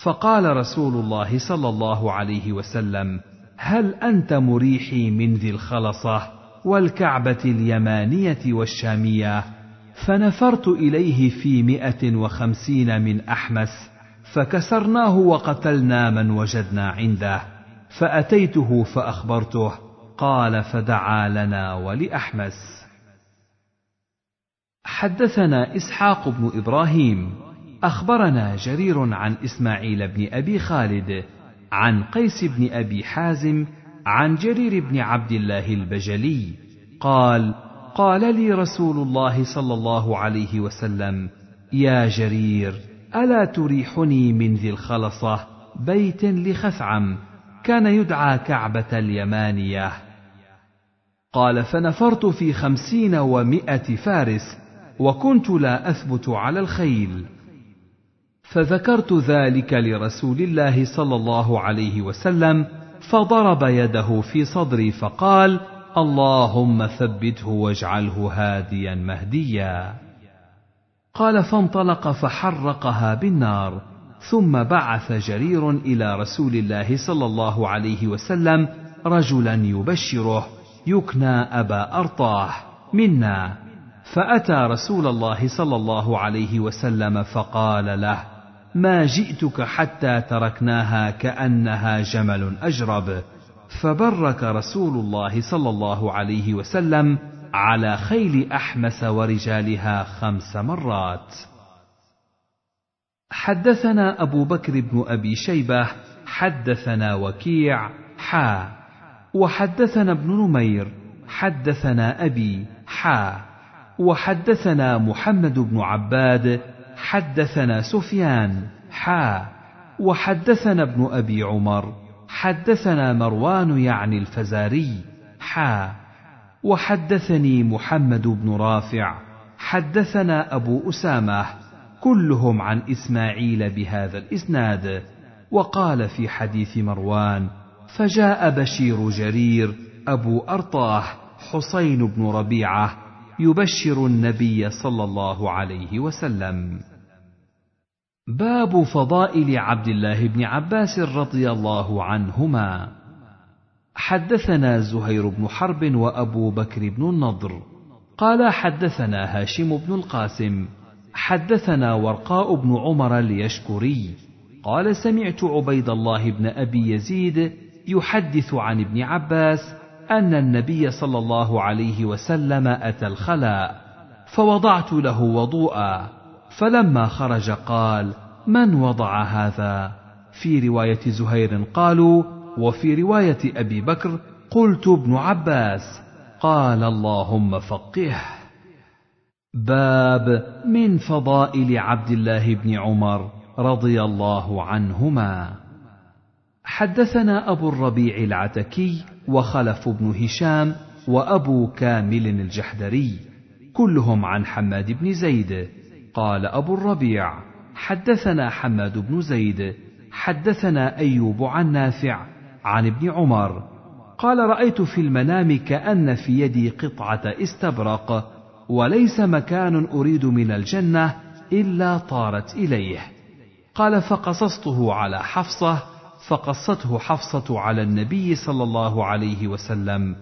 فقال رسول الله صلى الله عليه وسلم هل أنت مريحي من ذي الخلصة والكعبة اليمانية والشامية؟ فنفرت إليه في مائه وخمسين من أحمس فكسرناه وقتلنا من وجدنا عنده فأتيته فأخبرته قال فدعا لنا ولأحمس. حدثنا إسحاق بن إبراهيم أخبرنا جرير عن إسماعيل بن أبي خالد عن قيس بن أبي حازم عن جرير بن عبد الله البجلي قال قال لي رسول الله صلى الله عليه وسلم يا جرير ألا تريحني من ذي الخلصة بيت لخثعم كان يدعى كعبة اليمانية. قال فنفرت في خمسين ومائه فارس وكنت لا أثبت على الخيل. فذكرت ذلك لرسول الله صلى الله عليه وسلم فضرب يده في صدري فقال اللهم ثبته واجعله هاديا مهديا. قال فانطلق فحرقها بالنار ثم بعث جرير إلى رسول الله صلى الله عليه وسلم رجلا يبشره يكنى أبا أرطاه منا. فأتى رسول الله صلى الله عليه وسلم فقال له ما جئتك حتى تركناها كأنها جمل أجرب. فبرك رسول الله صلى الله عليه وسلم على خيل أحمس ورجالها خمس مرات. حدثنا أبو بكر بن أبي شيبة حدثنا وكيع حا. وحدثنا ابن نمير حدثنا أبي حا. وحدثنا محمد بن عباد حدثنا سفيان حا. وحدثنا ابن أبي عمر حدثنا مروان يعني الفزاري حا. وحدثني محمد بن رافع. حدثنا أبو أسامة. كلهم عن إسماعيل بهذا الإسناد. وقال في حديث مروان فجاء بشير جرير أبو أرطاه حسين بن ربيعة يبشر النبي صلى الله عليه وسلم. باب فضائل عبد الله بن عباس رضي الله عنهما. حدثنا زهير بن حرب وأبو بكر بن النضر. قال حدثنا هاشم بن القاسم. حدثنا ورقاء بن عمر اليشكري. قال سمعت عبيد الله بن أبي يزيد يحدث عن ابن عباس أن النبي صلى الله عليه وسلم أتى الخلاء فوضعت له وضوءا. فلما خرج قال من وضع هذا؟ في رواية زهير قالوا وفي رواية أبي بكر قلت ابن عباس. قال اللهم فقهه. باب من فضائل عبد الله بن عمر رضي الله عنهما. حدثنا أبو الربيع العتكي وخلف بن هشام وأبو كامل الجحدري كلهم عن حماد بن زيد. قال أبو الربيع حدثنا حماد بن زيد حدثنا أيوب عن نافع عن ابن عمر قال رأيت في المنام كأن في يدي قطعة استبرق وليس مكان أريد من الجنة إلا طارت إليه. قال فقصصته على حفصة فقصته حفصة على النبي صلى الله عليه وسلم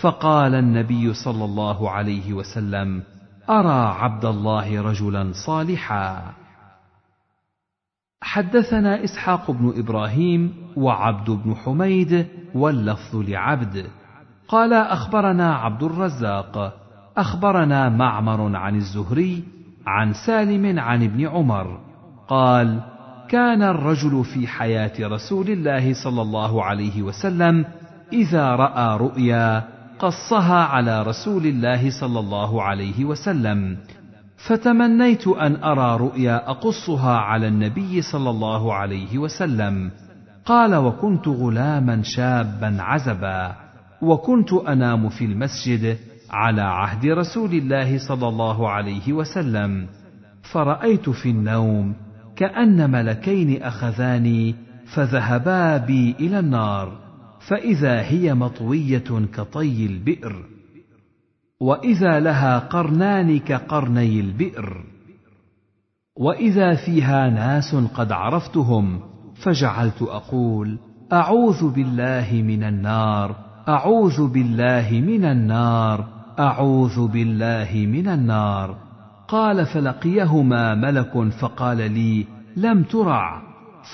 فقال النبي صلى الله عليه وسلم أرى عبد الله رجلا صالحا. حدثنا إسحاق بن إبراهيم وعبد بن حميد واللفظ لعبد. قال أخبرنا عبد الرزاق. أخبرنا معمر عن الزهري عن سالم عن ابن عمر. قال كان الرجل في حياة رسول الله صلى الله عليه وسلم إذا رأى رؤيا قصها على رسول الله صلى الله عليه وسلم. فتمنيت أن أرى رؤيا أقصها على النبي صلى الله عليه وسلم. قال وكنت غلاما شابا عزبا وكنت أنام في المسجد على عهد رسول الله صلى الله عليه وسلم. فرأيت في النوم كأن ملكين أخذاني فذهبا بي إلى النار. فإذا هي مطوية كطي البئر وإذا لها قرنان كقرني البئر وإذا فيها ناس قد عرفتهم فجعلت أقول أعوذ بالله من النار أعوذ بالله من النار أعوذ بالله من النار. قال فلقيهما ملك فقال لي لم ترع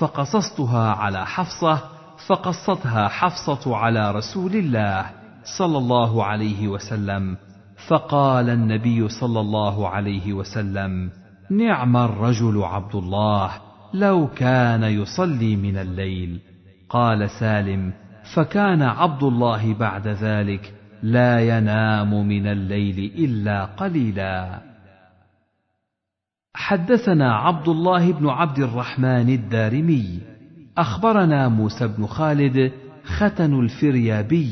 فقصصتها على حفصة فقصتها حفصة على رسول الله صلى الله عليه وسلم فقال النبي صلى الله عليه وسلم نعم الرجل عبد الله لو كان يصلي من الليل. قال سالم فكان عبد الله بعد ذلك لا ينام من الليل إلا قليلا. حدثنا عبد الله بن عبد الرحمن الدارمي أخبرنا موسى بن خالد ختن الفريابي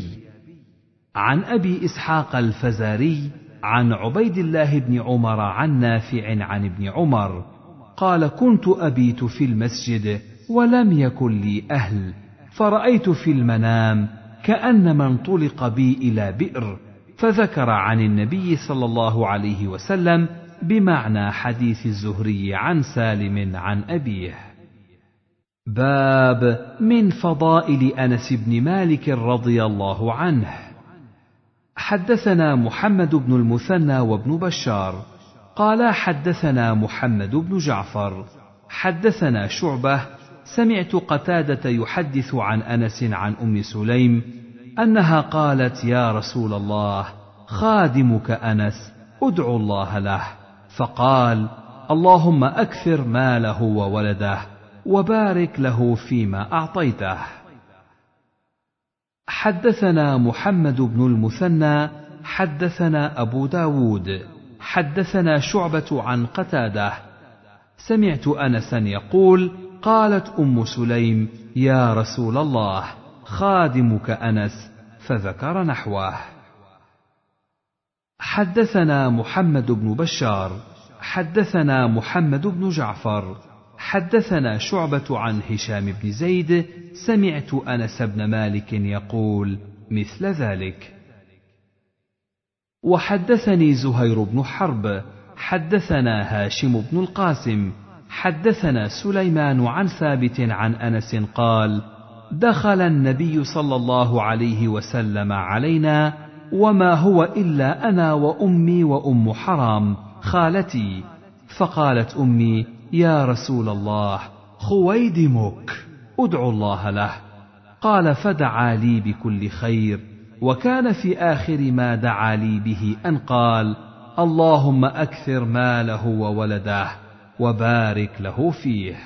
عن أبي إسحاق الفزاري عن عبيد الله بن عمر عن نافع عن ابن عمر قال كنت أبيت في المسجد ولم يكن لي أهل فرأيت في المنام كانما انطلق بي إلى بئر فذكر عن النبي صلى الله عليه وسلم بمعنى حديث الزهري عن سالم عن أبيه. باب من فضائل أنس بن مالك رضي الله عنه. حدثنا محمد بن المثنى وابن بشار. قال حدثنا محمد بن جعفر. حدثنا شعبة. سمعت قتادة يحدث عن أنس عن أم سليم أنها قالت يا رسول الله خادمك أنس ادعو الله له. فقال اللهم أكثر ماله وولده. وبارك له فيما أعطيته. حدثنا محمد بن المثنى حدثنا أبو داود حدثنا شعبة عن قتادة. سمعت انسا يقول قالت أم سليم يا رسول الله خادمك أنس فذكر نحوه. حدثنا محمد بن بشار حدثنا محمد بن جعفر حدثنا شعبة عن هشام بن زيد سمعت أنس بن مالك يقول مثل ذلك. وحدثني زهير بن حرب حدثنا هاشم بن القاسم حدثنا سليمان عن ثابت عن أنس قال دخل النبي صلى الله عليه وسلم علينا وما هو إلا أنا وأمي وأم حرام خالتي. فقالت أمي يا رسول الله خويدمك ادعو الله له. قال فدعا لي بكل خير وكان في آخر ما دعا لي به أن قال اللهم أكثر ماله وولده وبارك له فيه.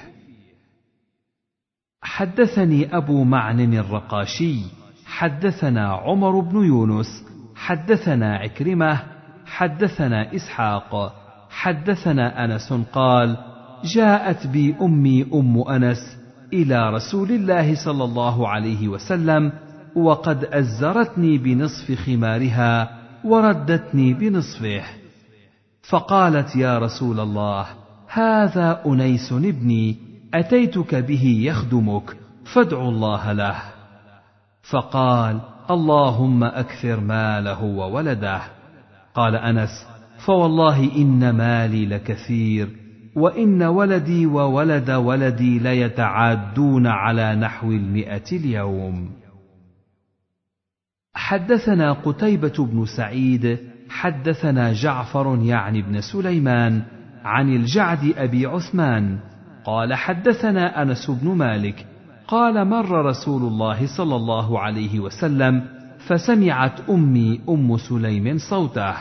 حدثني أبو معن الرقاشي حدثنا عمر بن يونس حدثنا عكرمة حدثنا إسحاق حدثنا أنس قال جاءت بي أمي أم أنس إلى رسول الله صلى الله عليه وسلم وقد أزرتني بنصف خمارها وردتني بنصفه. فقالت يا رسول الله هذا أنيس ابني أتيتك به يخدمك فادع الله له. فقال اللهم أكثر ماله وولده. قال أنس فوالله إن مالي لكثير وإن ولدي وولد ولدي ليتعادون على نحو المئة اليوم. حدثنا قتيبة بن سعيد حدثنا جعفر يعني بن سليمان عن الجعد أبي عثمان قال حدثنا أنس بن مالك قال مر رسول الله صلى الله عليه وسلم فسمعت أمي أم سليم صوته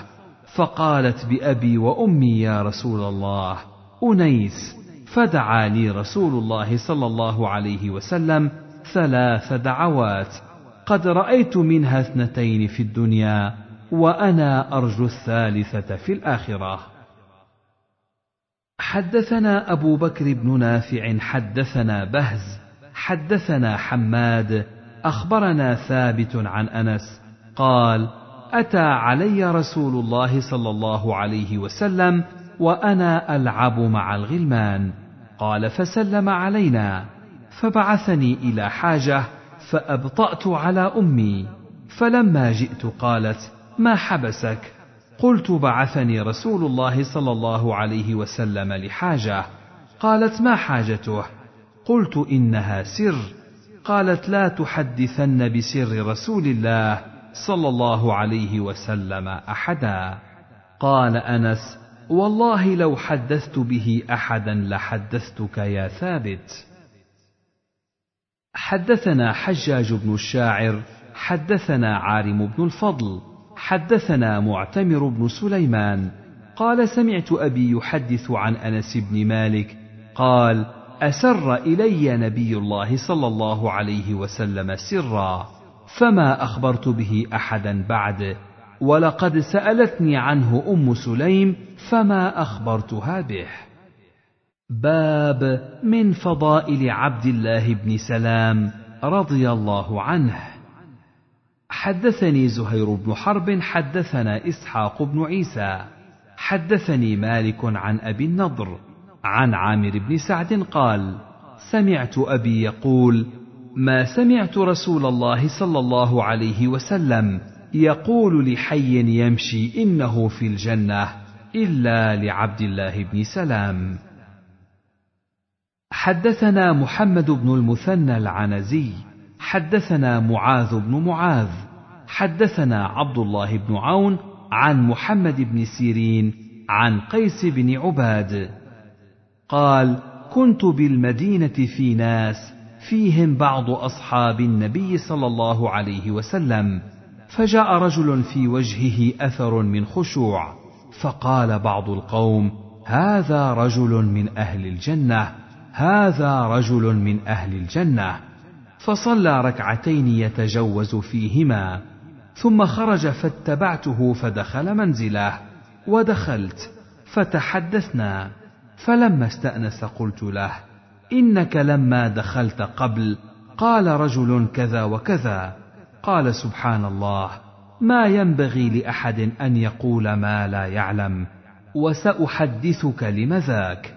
فقالت بأبي وأمي يا رسول الله. أنيس فدعا لي رسول الله صلى الله عليه وسلم ثلاث دعوات. قد رأيت منها اثنتين في الدنيا وأنا أرجو الثالثة في الآخرة. حدثنا أبو بكر بن نافع حدثنا بهز حدثنا حماد أخبرنا ثابت عن أنس قال أتى علي رسول الله صلى الله عليه وسلم وأنا ألعب مع الغلمان. قال فسلم علينا. فبعثني إلى حاجة فأبطأت على أمي. فلما جئت قالت ما حبسك؟ قلت بعثني رسول الله صلى الله عليه وسلم لحاجة. قالت ما حاجته؟ قلت إنها سر. قالت لا تحدثن بسر رسول الله صلى الله عليه وسلم أحدا. قال أنس والله لو حدثت به أحدا لحدثتك يا ثابت. حدثنا حجاج بن الشاعر حدثنا عارم بن الفضل حدثنا معتمر بن سليمان. قال سمعت أبي يحدث عن أنس بن مالك قال أسر إلي نبي الله صلى الله عليه وسلم سرا فما أخبرت به أحدا بعد ولقد سألتني عنه أم سليم فما أخبرتها به. باب من فضائل عبد الله بن سلام رضي الله عنه. حدثني زهير بن حرب حدثنا إسحاق بن عيسى حدثني مالك عن أبي النضر عن عامر بن سعد قال سمعت أبي يقول ما سمعت رسول الله صلى الله عليه وسلم يقول لحي يمشي إنه في الجنة إلا لعبد الله بن سلام. حدثنا محمد بن المثنى العنزي حدثنا معاذ بن معاذ حدثنا عبد الله بن عون عن محمد بن سيرين عن قيس بن عباد. قال كنت بالمدينة في ناس فيهم بعض أصحاب النبي صلى الله عليه وسلم. فجاء رجل في وجهه أثر من خشوع فقال بعض القوم هذا رجل من أهل الجنة هذا رجل من أهل الجنة. فصلى ركعتين يتجوز فيهما ثم خرج فاتبعته فدخل منزله ودخلت فتحدثنا فلما استأنس قلت له إنك لما دخلت قبل قال رجل كذا وكذا. قال سبحان الله ما ينبغي لأحد أن يقول ما لا يعلم وسأحدثك لم ذاك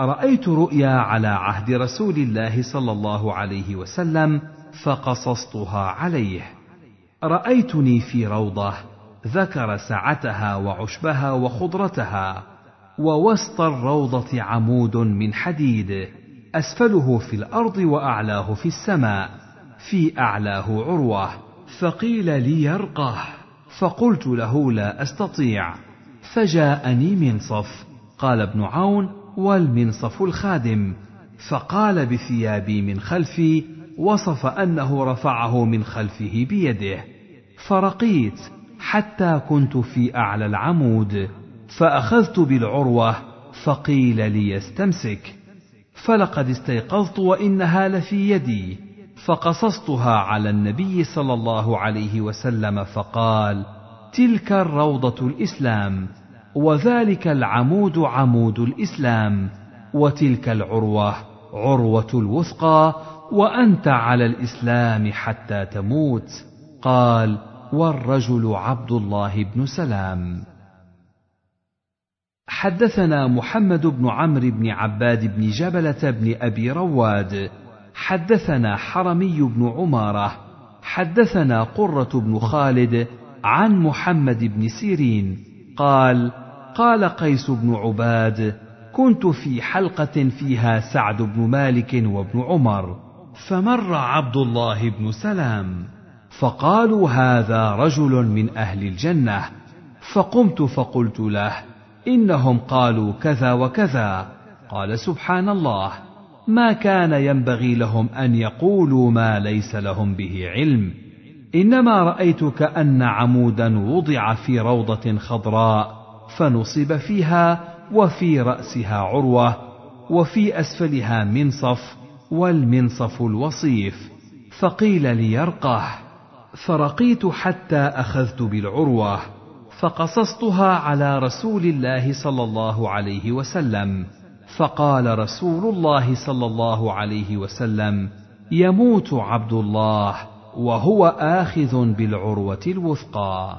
رايت رؤيا على عهد رسول الله صلى الله عليه وسلم فقصصتها عليه. رأيتني في روضة ذكر سعتها وعشبها وخضرتها ووسط الروضة عمود من حديد أسفله في الأرض وأعلاه في السماء في أعلاه عروة. فقيل لي يرقه فقلت له لا أستطيع. فجاءني منصف. قال ابن عون والمنصف الخادم. فقال بثيابي من خلفي وصف أنه رفعه من خلفه بيده. فرقيت حتى كنت في أعلى العمود. فأخذت بالعروة فقيل لي استمسك فلقد استيقظت وإنها لفي يدي. فقصصتها على النبي صلى الله عليه وسلم فقال تلك الروضه الإسلام وذلك العمود عمود الإسلام وتلك العروة عروة الوثقى وأنت على الإسلام حتى تموت. قال والرجل عبد الله بن سلام. حدثنا محمد بن عمرو بن عباد بن جبلة بن أبي رواد حدثنا حرمي بن عمارة حدثنا قرة بن خالد عن محمد بن سيرين قال قال قيس بن عباد كنت في حلقة فيها سعد بن مالك وابن عمر فمر عبد الله بن سلام فقالوا هذا رجل من أهل الجنة فقمت فقلت له إنهم قالوا كذا وكذا قال سبحان الله. ما كان ينبغي لهم أن يقولوا ما ليس لهم به علم. إنما رأيت كأن عمودا وضع في روضة خضراء فنصب فيها وفي رأسها عروة وفي أسفلها منصف والمنصف الوصيف. فقيل ليرقه فرقيت حتى أخذت بالعروة فقصصتها على رسول الله صلى الله عليه وسلم. فقال رسول الله صلى الله عليه وسلم يموت عبد الله وهو آخذ بالعروة الوثقى.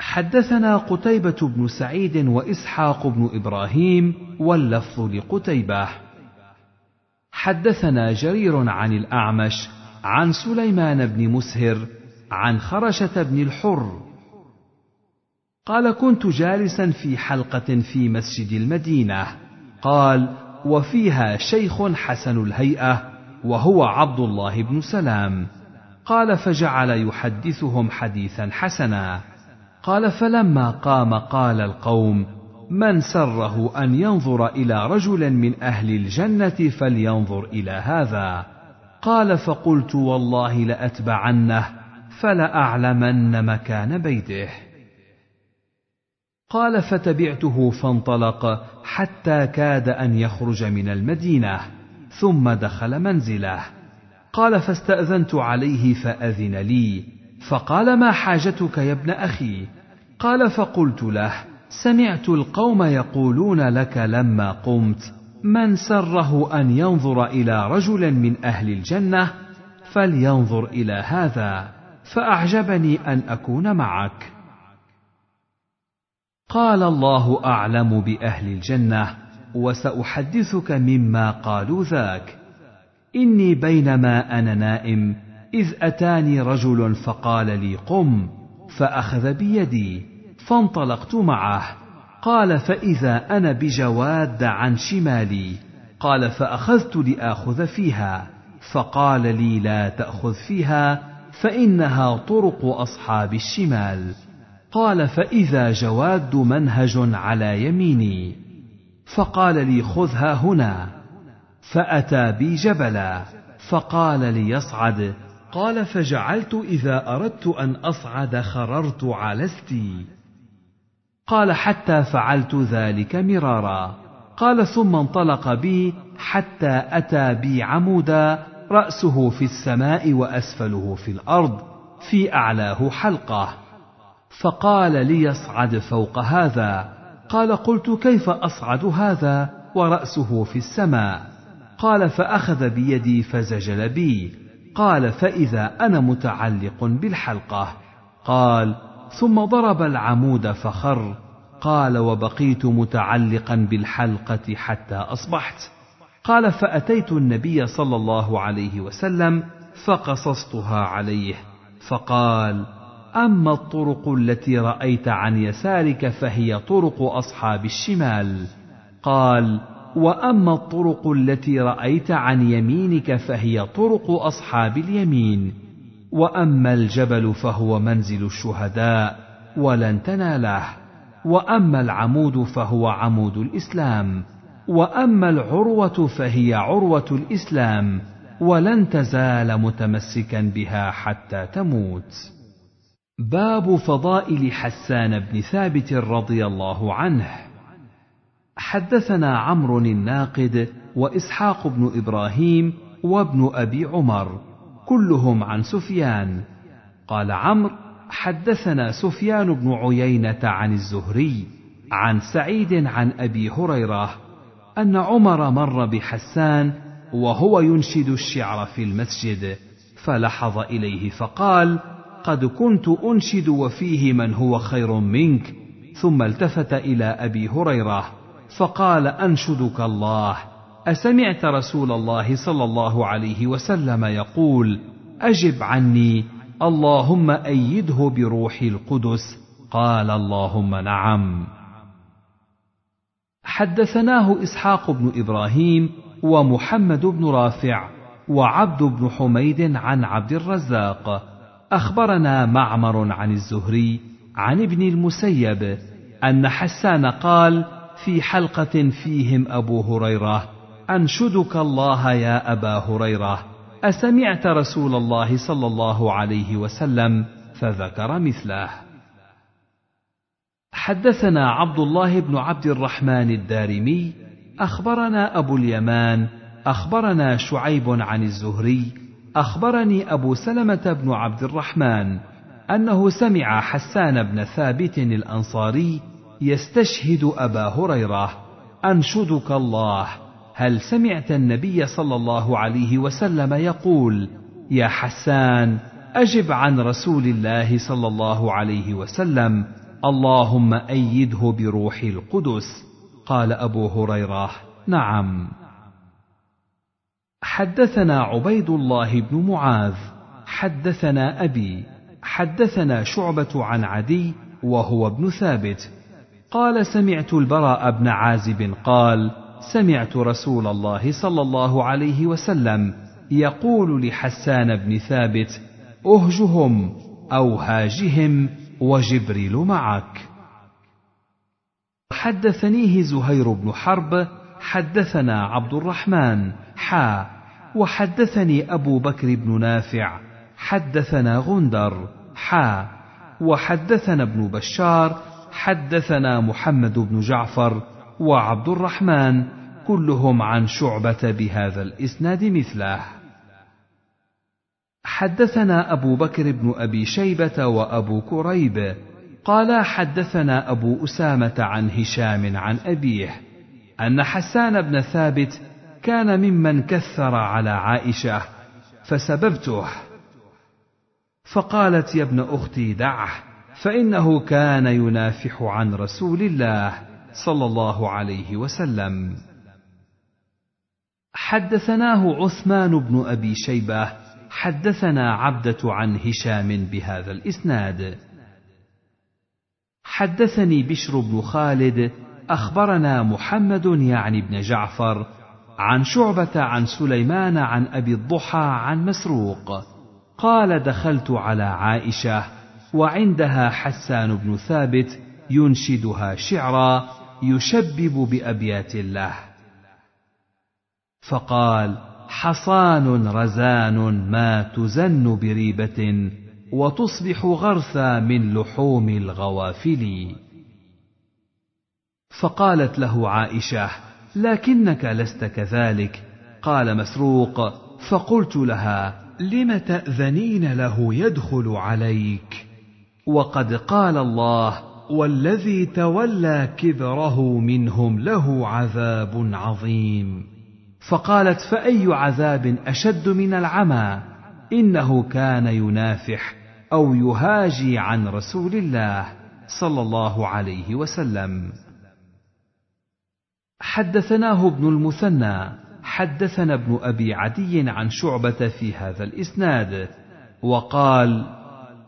حدثنا قتيبة بن سعيد وإسحاق بن إبراهيم واللفظ لقتيبة. حدثنا جرير عن الأعمش عن سليمان بن مسهر عن خرشة بن الحر قال كنت جالسا في حلقة في مسجد المدينة. قال وفيها شيخ حسن الهيئة وهو عبد الله بن سلام. قال فجعل يحدثهم حديثا حسنا. قال فلما قام قال القوم من سره أن ينظر إلى رجل من أهل الجنة فلينظر إلى هذا. قال فقلت والله لأتبعنه فلأعلمن مكان بيته. قال فتبعته فانطلق حتى كاد أن يخرج من المدينة ثم دخل منزله. قال فاستأذنت عليه فأذن لي. فقال ما حاجتك يا ابن أخي؟ قال فقلت له سمعت القوم يقولون لك لما قمت من سره أن ينظر إلى رجل من أهل الجنة فلينظر إلى هذا فأعجبني أن أكون معك. قال الله أعلم بأهل الجنة وسأحدثك مما قالوا ذاك. إني بينما أنا نائم إذ أتاني رجل فقال لي قم فأخذ بيدي فانطلقت معه. قال فإذا أنا بجواد عن شمالي. قال فأخذت لآخذ فيها. فقال لي لا تأخذ فيها فإنها طرق أصحاب الشمال. قال فإذا جواد منهج على يميني. فقال لي خذها هنا. فأتى بي جبلا. فقال لي يصعد. قال فجعلت إذا أردت أن أصعد خررت على استي. قال حتى فعلت ذلك مرارا. قال ثم انطلق بي حتى أتى بي عمودا رأسه في السماء وأسفله في الأرض في أعلاه حلقة. فقال ليصعد فوق هذا. قال قلت كيف أصعد هذا ورأسه في السماء؟ قال فأخذ بيدي فزجل بي. قال فإذا أنا متعلق بالحلقة. قال ثم ضرب العمود فخر. قال وبقيت متعلقا بالحلقة حتى أصبحت. قال فأتيت النبي صلى الله عليه وسلم فقصصتها عليه. فقال أما الطرق التي رأيت عن يسارك فهي طرق أصحاب الشمال. قال وأما الطرق التي رأيت عن يمينك فهي طرق أصحاب اليمين. وأما الجبل فهو منزل الشهداء ولن تناله. وأما العمود فهو عمود الإسلام. وأما العروة فهي عروة الإسلام. ولن تزال متمسكا بها حتى تموت. باب فضائل حسان بن ثابت رضي الله عنه. حدثنا عمرو الناقد وإسحاق بن إبراهيم وابن أبي عمر كلهم عن سفيان. قال عمرو حدثنا سفيان بن عيينة عن الزهري عن سعيد عن أبي هريرة أن عمر مر بحسان وهو ينشد الشعر في المسجد فلحظ إليه فقال قد كنت أنشد وفيه من هو خير منك. ثم التفت إلى أبي هريرة فقال أنشدك الله. أسمعت رسول الله صلى الله عليه وسلم يقول أجب عني اللهم أيده بروح القدس. قال اللهم نعم. حدثناه إسحاق بن إبراهيم ومحمد بن رافع وعبد بن حميد عن عبد الرزاق. أخبرنا معمر عن الزهري عن ابن المسيب أن حسان قال في حلقة فيهم أبو هريرة أنشدك الله يا أبا هريرة أسمعت رسول الله صلى الله عليه وسلم فذكر مثله. حدثنا عبد الله بن عبد الرحمن الدارمي أخبرنا أبو اليمان أخبرنا شعيب عن الزهري أخبرني أبو سلمة بن عبد الرحمن أنه سمع حسان بن ثابت الأنصاري يستشهد أبا هريرة أنشدك الله هل سمعت النبي صلى الله عليه وسلم يقول يا حسان أجب عن رسول الله صلى الله عليه وسلم اللهم أيده بروح القدس قال أبو هريرة نعم حدثنا عبيد الله بن معاذ حدثنا أبي حدثنا شعبة عن عدي وهو ابن ثابت. قال سمعت البراء بن عازب قال سمعت رسول الله صلى الله عليه وسلم يقول لحسان بن ثابت أهجهم أو هاجهم وجبريل معك. حدثنيه زهير بن حرب حدثنا عبد الرحمن حا. وحدثني أبو بكر بن نافع. حدثنا غندر. حا. وحدثنا ابن بشار. حدثنا محمد بن جعفر وعبد الرحمن. كلهم عن شعبة بهذا الإسناد مثله. حدثنا أبو بكر بن أبي شيبة وأبو كريب. قال حدثنا أبو أسامة عن هشام عن أبيه أن حسان بن ثابت كان ممن كثر على عائشة فسببته. فقالت يا ابن أختي دعه فإنه كان ينافح عن رسول الله صلى الله عليه وسلم. حدثناه عثمان بن أبي شيبة حدثنا عبدة عن هشام بهذا الإسناد. حدثني بشر بن خالد أخبرنا محمد يعني بن جعفر عن شعبة عن سليمان عن أبي الضحى عن مسروق. قال دخلت على عائشة وعندها حسان بن ثابت ينشدها شعرا يشبب بأبيات الله. فقال حصان رزان ما تزن بريبة وتصبح غرثا من لحوم الغوافل. فقالت له عائشة لكنك لست كذلك. قال مسروق فقلت لها لم تأذنين له يدخل عليك؟ وقد قال الله والذي تولى كبره منهم له عذاب عظيم. فقالت فأي عذاب أشد من العمى؟ إنه كان ينافح أو يهاجي عن رسول الله صلى الله عليه وسلم. حدثناه ابن المثنى حدثنا ابن أبي عدي عن شعبة في هذا الإسناد وقال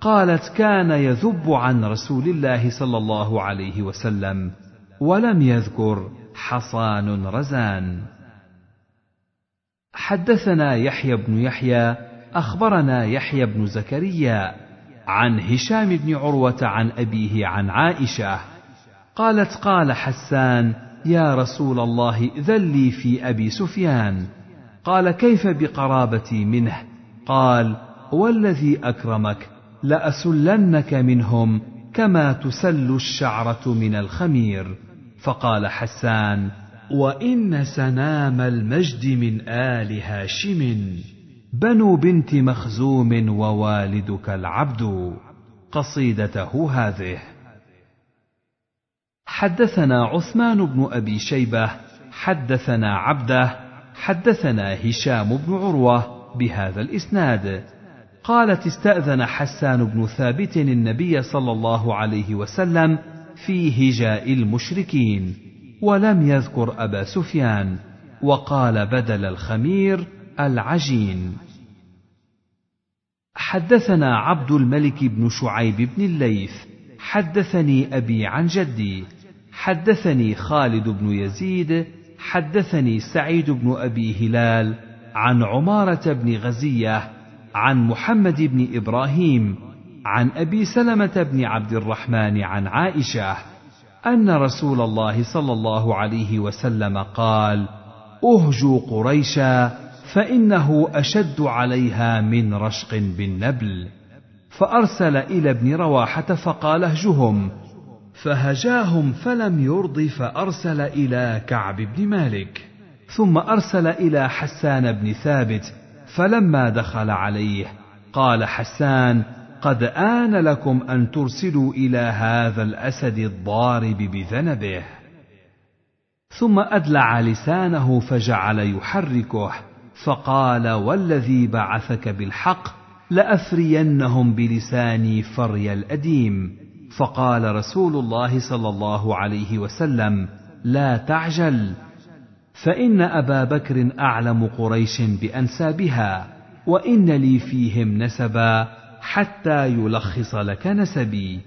قالت كان يذب عن رسول الله صلى الله عليه وسلم ولم يذكر حصان رزان. حدثنا يحيى بن يحيى أخبرنا يحيى بن زكريا عن هشام بن عروة عن أبيه عن عائشة قالت قال حسان يا رسول الله ذلي في أبي سفيان. قال كيف بقرابتي منه؟ قال والذي أكرمك لأسلنك منهم كما تسل الشعرة من الخمير. فقال حسان وإن سنام المجد من آل هاشم. بنو بنت مخزوم ووالدك العبد. قصيدته هذه. حدثنا عثمان بن أبي شيبة حدثنا عبده حدثنا هشام بن عروة بهذا الإسناد. قالت استأذن حسان بن ثابت النبي صلى الله عليه وسلم في هجاء المشركين ولم يذكر أبا سفيان وقال بدل الخمير العجين. حدثنا عبد الملك بن شعيب بن الليث حدثني أبي عن جدي حدثني خالد بن يزيد حدثني سعيد بن أبي هلال عن عمارة بن غزية عن محمد بن إبراهيم عن أبي سلمة بن عبد الرحمن عن عائشة أن رسول الله صلى الله عليه وسلم قال اهجوا قريشا فإنه أشد عليها من رشق بالنبل. فأرسل إلى ابن رواحة فقال اهجهم. فهجاهم فلم يرض فأرسل إلى كعب بن مالك ثم أرسل إلى حسان بن ثابت فلما دخل عليه قال حسان قد آن لكم أن ترسلوا إلى هذا الأسد الضارب بذنبه. ثم أدلع لسانه فجعل يحركه فقال والذي بعثك بالحق لأفرينهم بلساني فري الأديم. فقال رسول الله صلى الله عليه وسلم لا تعجل فإن أبا بكر أعلم قريش بأنسابها وإن لي فيهم نسبا حتى يلخص لك نسبي.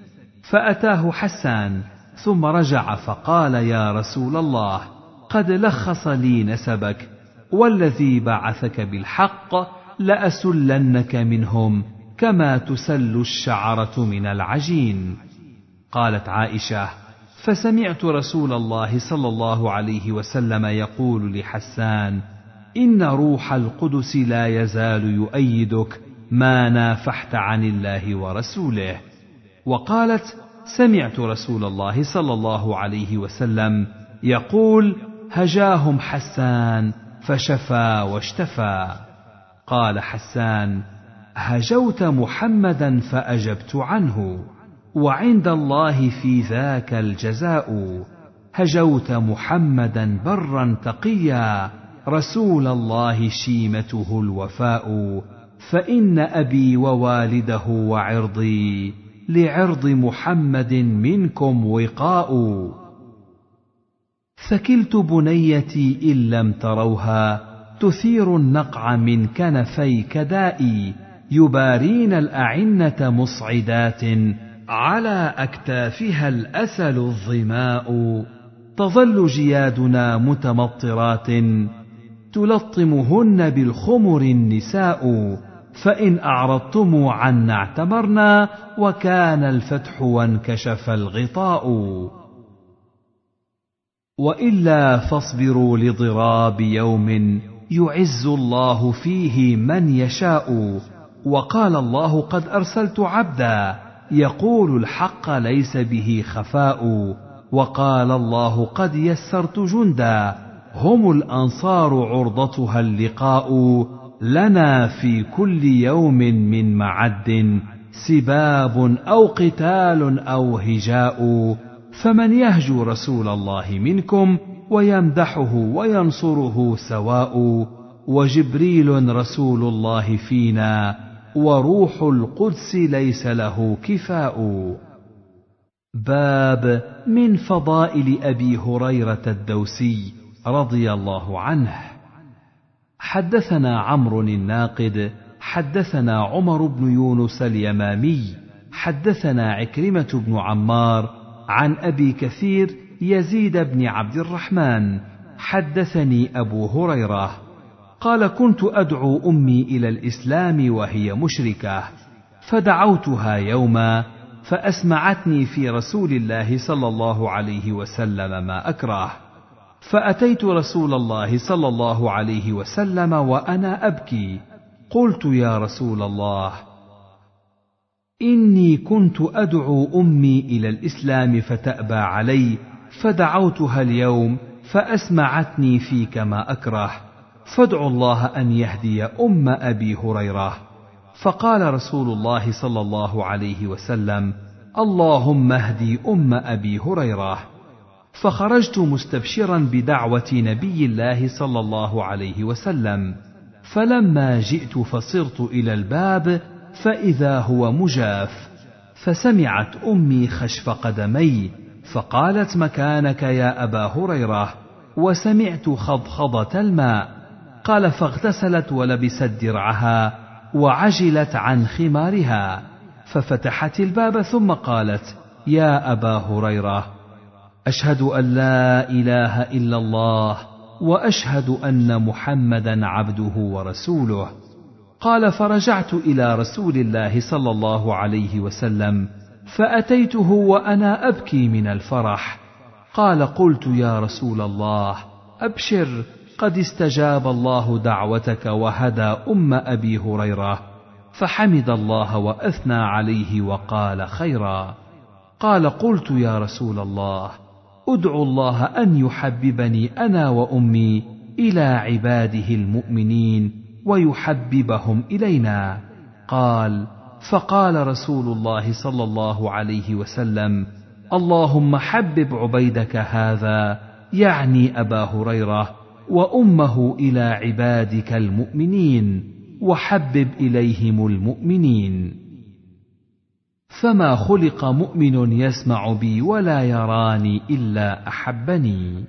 فأتاه حسان ثم رجع فقال يا رسول الله قد لخص لي نسبك والذي بعثك بالحق لأسلنك منهم كما تسل الشعرة من العجين. قالت عائشة فسمعت رسول الله صلى الله عليه وسلم يقول لحسان إن روح القدس لا يزال يؤيدك ما نافحت عن الله ورسوله. وقالت سمعت رسول الله صلى الله عليه وسلم يقول هجاهم حسان فشفى واشتفى قال حسان هجوت محمدا فأجبت عنه. وعند الله في ذاك الجزاء. هجوت محمدا برا تقيا رسول الله شيمته الوفاء. فإن أبي ووالده وعرضي لعرض محمد منكم وقاء. ثكلت بنيتي إن لم تروها تثير النقع من كنفي كدائي يبارين الأعنة مصعدات. على أكتافها الأسل الظماء تظل جيادنا متمطرات تلطمهن بالخمر النساء فإن أعرضتم عنا اعتمرنا وكان الفتح وانكشف الغطاء. وإلا فاصبروا لضراب يوم يعز الله فيه من يشاء. وقال الله قد أرسلت عبدا يقول الحق ليس به خفاء وقال الله قد يسرت جندا هم الأنصار عرضتها اللقاء لنا في كل يوم من معد سباب أو قتال أو هجاء فمن يهجو رسول الله منكم ويمدحه وينصره سواء وجبريل رسول الله فينا وروح القدس ليس له كفاء. باب من فضائل أبي هريرة الدوسي رضي الله عنه. حدثنا عمرو الناقد حدثنا عمر بن يونس اليمامي حدثنا عكرمة بن عمار عن أبي كثير يزيد بن عبد الرحمن. حدثني أبو هريرة قال كنت أدعو أمي إلى الإسلام وهي مشركة فدعوتها يوما فأسمعتني في رسول الله صلى الله عليه وسلم ما أكره. فأتيت رسول الله صلى الله عليه وسلم وأنا أبكي. قلت يا رسول الله إني كنت أدعو أمي إلى الإسلام فتأبى علي فدعوتها اليوم فأسمعتني فيك ما أكره. فادعوا الله أن يهدي أم أبي هريرة. فقال رسول الله صلى الله عليه وسلم اللهم اهدي أم أبي هريرة. فخرجت مستبشرا بدعوة نبي الله صلى الله عليه وسلم. فلما جئت فصرت إلى الباب فإذا هو مجاف. فسمعت أمي خشف قدمي فقالت مكانك يا أبا هريرة. وسمعت خضخضة الماء. قال فاغتسلت ولبست درعها وعجلت عن خمارها ففتحت الباب ثم قالت يا أبا هريرة أشهد أن لا إله إلا الله وأشهد أن محمدا عبده ورسوله. قال فرجعت إلى رسول الله صلى الله عليه وسلم فأتيته وأنا أبكي من الفرح. قال قلت يا رسول الله أبشر قد استجاب الله دعوتك وهدى أم أبي هريرة فحمد الله وأثنى عليه وقال خيرا. قال قلت يا رسول الله أدعو الله أن يحببني أنا وأمي إلى عباده المؤمنين ويحببهم إلينا. قال فقال رسول الله صلى الله عليه وسلم اللهم حبب عبيدك هذا يعني أبا هريرة وأمه إلى عبادك المؤمنين وحبب إليهم المؤمنين. فما خلق مؤمن يسمع بي ولا يراني إلا أحبني.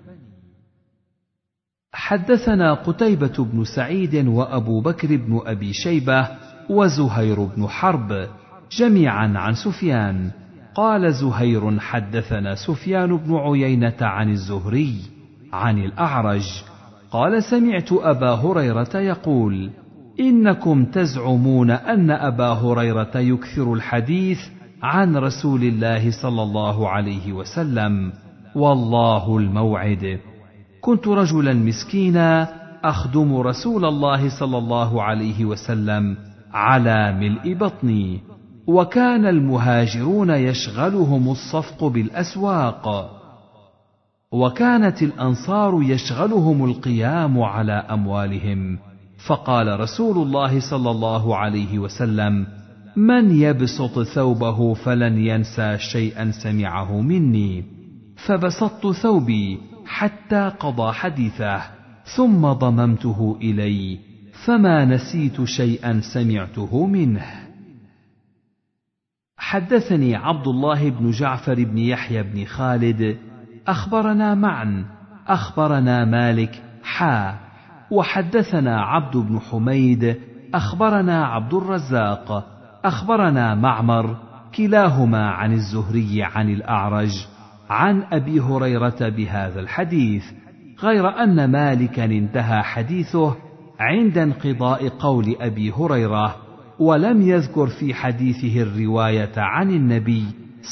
حدثنا قتيبة بن سعيد وأبو بكر بن أبي شيبة وزهير بن حرب جميعا عن سفيان. قال زهير حدثنا سفيان بن عيينة عن الزهري عن الأعرج قال سمعت أبا هريرة يقول: إنكم تزعمون أن أبا هريرة يكثر الحديث عن رسول الله صلى الله عليه وسلم، والله الموعد. كنت رجلا مسكينا أخدم رسول الله صلى الله عليه وسلم على ملء بطني وكان المهاجرون يشغلهم الصفق بالأسواق وكانت الأنصار يشغلهم القيام على أموالهم. فقال رسول الله صلى الله عليه وسلم من يبسط ثوبه فلن ينسى شيئا سمعه مني. فبسطت ثوبي حتى قضى حديثه ثم ضممته إلي فما نسيت شيئا سمعته منه. حدثني عبد الله بن جعفر بن يحيى بن خالد أخبرنا معا. أخبرنا مالك حا. وحدثنا عبد بن حميد. أخبرنا عبد الرزاق. أخبرنا معمر. كلاهما عن الزهري عن الأعرج. عن أبي هريرة بهذا الحديث. غير أن مالكا انتهى حديثه عند انقضاء قول أبي هريرة. ولم يذكر في حديثه الرواية عن النبي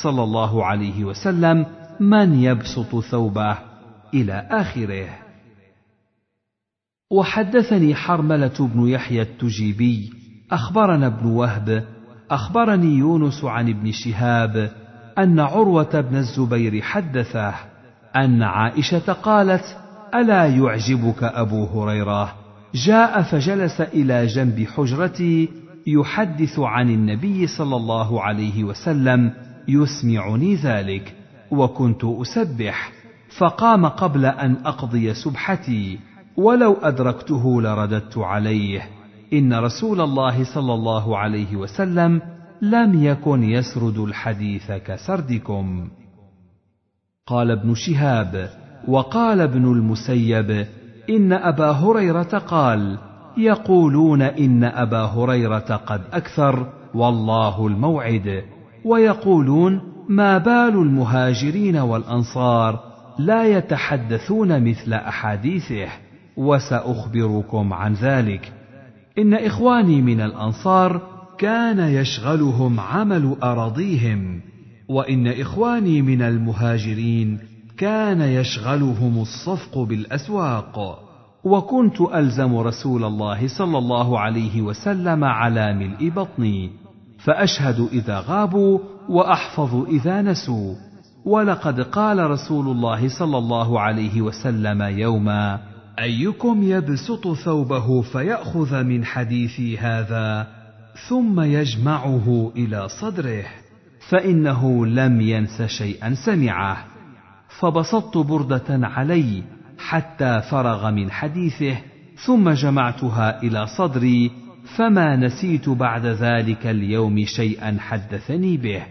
صلى الله عليه وسلم من يبسط ثوبه إلى آخره. وحدثني حرملة بن يحيى التجيبي أخبرنا ابن وهب أخبرني يونس عن ابن شهاب أن عروة بن الزبير حدثه أن عائشة قالت ألا يعجبك أبو هريرة؟ جاء فجلس إلى جنب حجرتي يحدث عن النبي صلى الله عليه وسلم يسمعني ذلك. وكنت أسبح فقام قبل أن أقضي سبحتي ولو أدركته لرددت عليه. إن رسول الله صلى الله عليه وسلم لم يكن يسرد الحديث كسردكم. قال ابن شهاب وقال ابن المسيب إن أبا هريرة قال يقولون إن أبا هريرة قد أكثر والله الموعد. ويقولون ما بال المهاجرين والأنصار لا يتحدثون مثل أحاديثه وسأخبركم عن ذلك. إن إخواني من الأنصار كان يشغلهم عمل أراضيهم وإن إخواني من المهاجرين كان يشغلهم الصفق بالأسواق. وكنت ألزم رسول الله صلى الله عليه وسلم على ملء بطني. فأشهد إذا غابوا وأحفظ إذا نسوا. ولقد قال رسول الله صلى الله عليه وسلم يوما أيكم يبسط ثوبه فيأخذ من حديثي هذا ثم يجمعه إلى صدره فإنه لم ينس شيئا سمعه. فبسطت بردة علي حتى فرغ من حديثه ثم جمعتها إلى صدري فما نسيت بعد ذلك اليوم شيئا حدثني به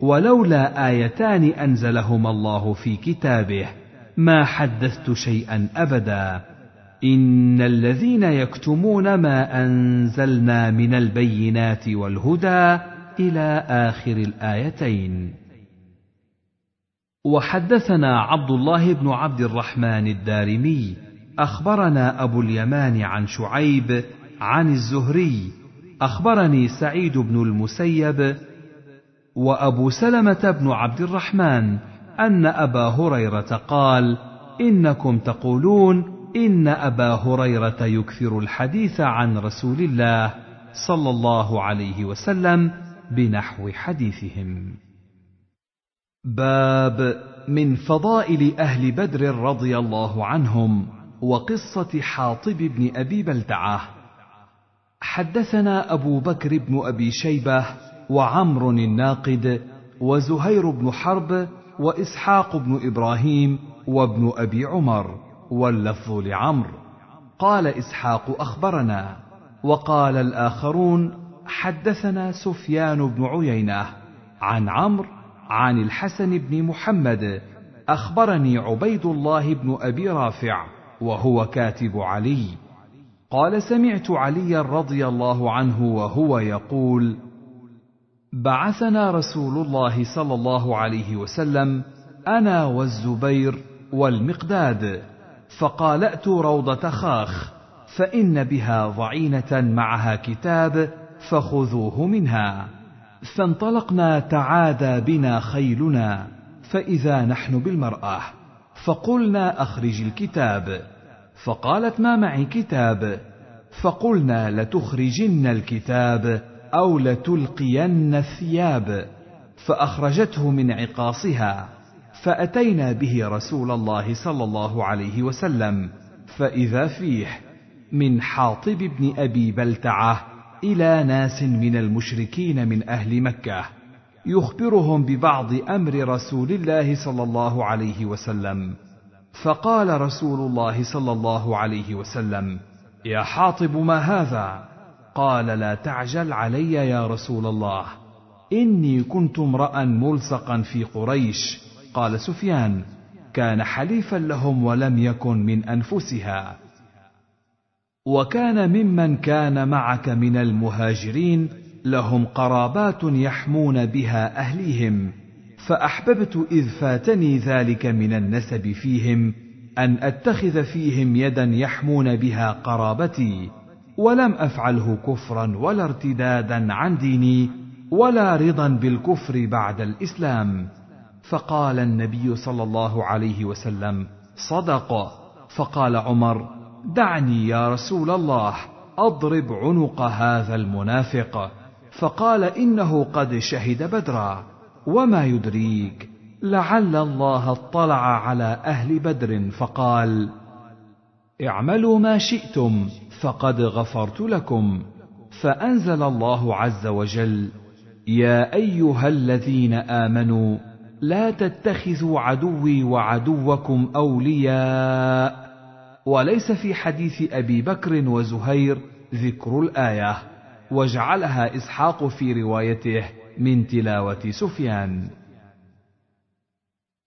ولولا آيتان أنزلهما الله في كتابه ما حدثت شيئا أبدا. إن الذين يكتمون ما أنزلنا من البينات والهدى إلى آخر الآيتين. وحدثنا عبد الله بن عبد الرحمن الدارمي أخبرنا أبو اليمان عن شعيب عن الزهري أخبرني سعيد بن المسيب وأبو سلمة بن عبد الرحمن أن أبا هريرة قال إنكم تقولون إن أبا هريرة يكثر الحديث عن رسول الله صلى الله عليه وسلم بنحو حديثهم. باب من فضائل أهل بدر رضي الله عنهم وقصة حاطب بن أبي بلتعة. حدثنا أبو بكر بن أبي شيبة وعمر الناقد وزهير بن حرب وإسحاق بن إبراهيم وابن أبي عمر واللفظ لعمرو قال إسحاق أخبرنا وقال الآخرون حدثنا سفيان بن عيينة عن عمرو عن الحسن بن محمد أخبرني عبيد الله بن أبي رافع وهو كاتب علي. قال سمعت عليا رضي الله عنه وهو يقول بعثنا رسول الله صلى الله عليه وسلم أنا والزبير والمقداد فقال ائتوا روضة خاخ فإن بها ضعينة معها كتاب فخذوه منها. فانطلقنا تعادى بنا خيلنا فإذا نحن بالمرأة فقلنا أخرج الكتاب. فقالت ما معي كتاب؟ فقلنا لتخرجن الكتاب أو لتلقين الثياب. فأخرجته من عقاصها. فأتينا به رسول الله صلى الله عليه وسلم. فإذا فيه من حاطب بن أبي بلتعة إلى ناس من المشركين من أهل مكة. يخبرهم ببعض أمر رسول الله صلى الله عليه وسلم. فقال رسول الله صلى الله عليه وسلم يا حاطب ما هذا؟ قال لا تعجل علي يا رسول الله إني كنت امرا ملصقا في قريش. قال سفيان كان حليفا لهم ولم يكن من أنفسها. وكان ممن كان معك من المهاجرين لهم قرابات يحمون بها أهليهم. فأحببت إذ فاتني ذلك من النسب فيهم أن أتخذ فيهم يدا يحمون بها قرابتي ولم أفعله كفرا ولا ارتدادا عن ديني ولا رضا بالكفر بعد الإسلام. فقال النبي صلى الله عليه وسلم صدق. فقال عمر دعني يا رسول الله أضرب عنق هذا المنافق. فقال إنه قد شهد بدرا. وما يدريك لعل الله اطلع على أهل بدر فقال اعملوا ما شئتم فقد غفرت لكم فأنزل الله عز وجل يا أيها الذين آمنوا لا تتخذوا عدوي وعدوكم أولياء وليس في حديث أبي بكر وزهير ذكر الآية وجعلها إسحاق في روايته. من تلاوة سفيان.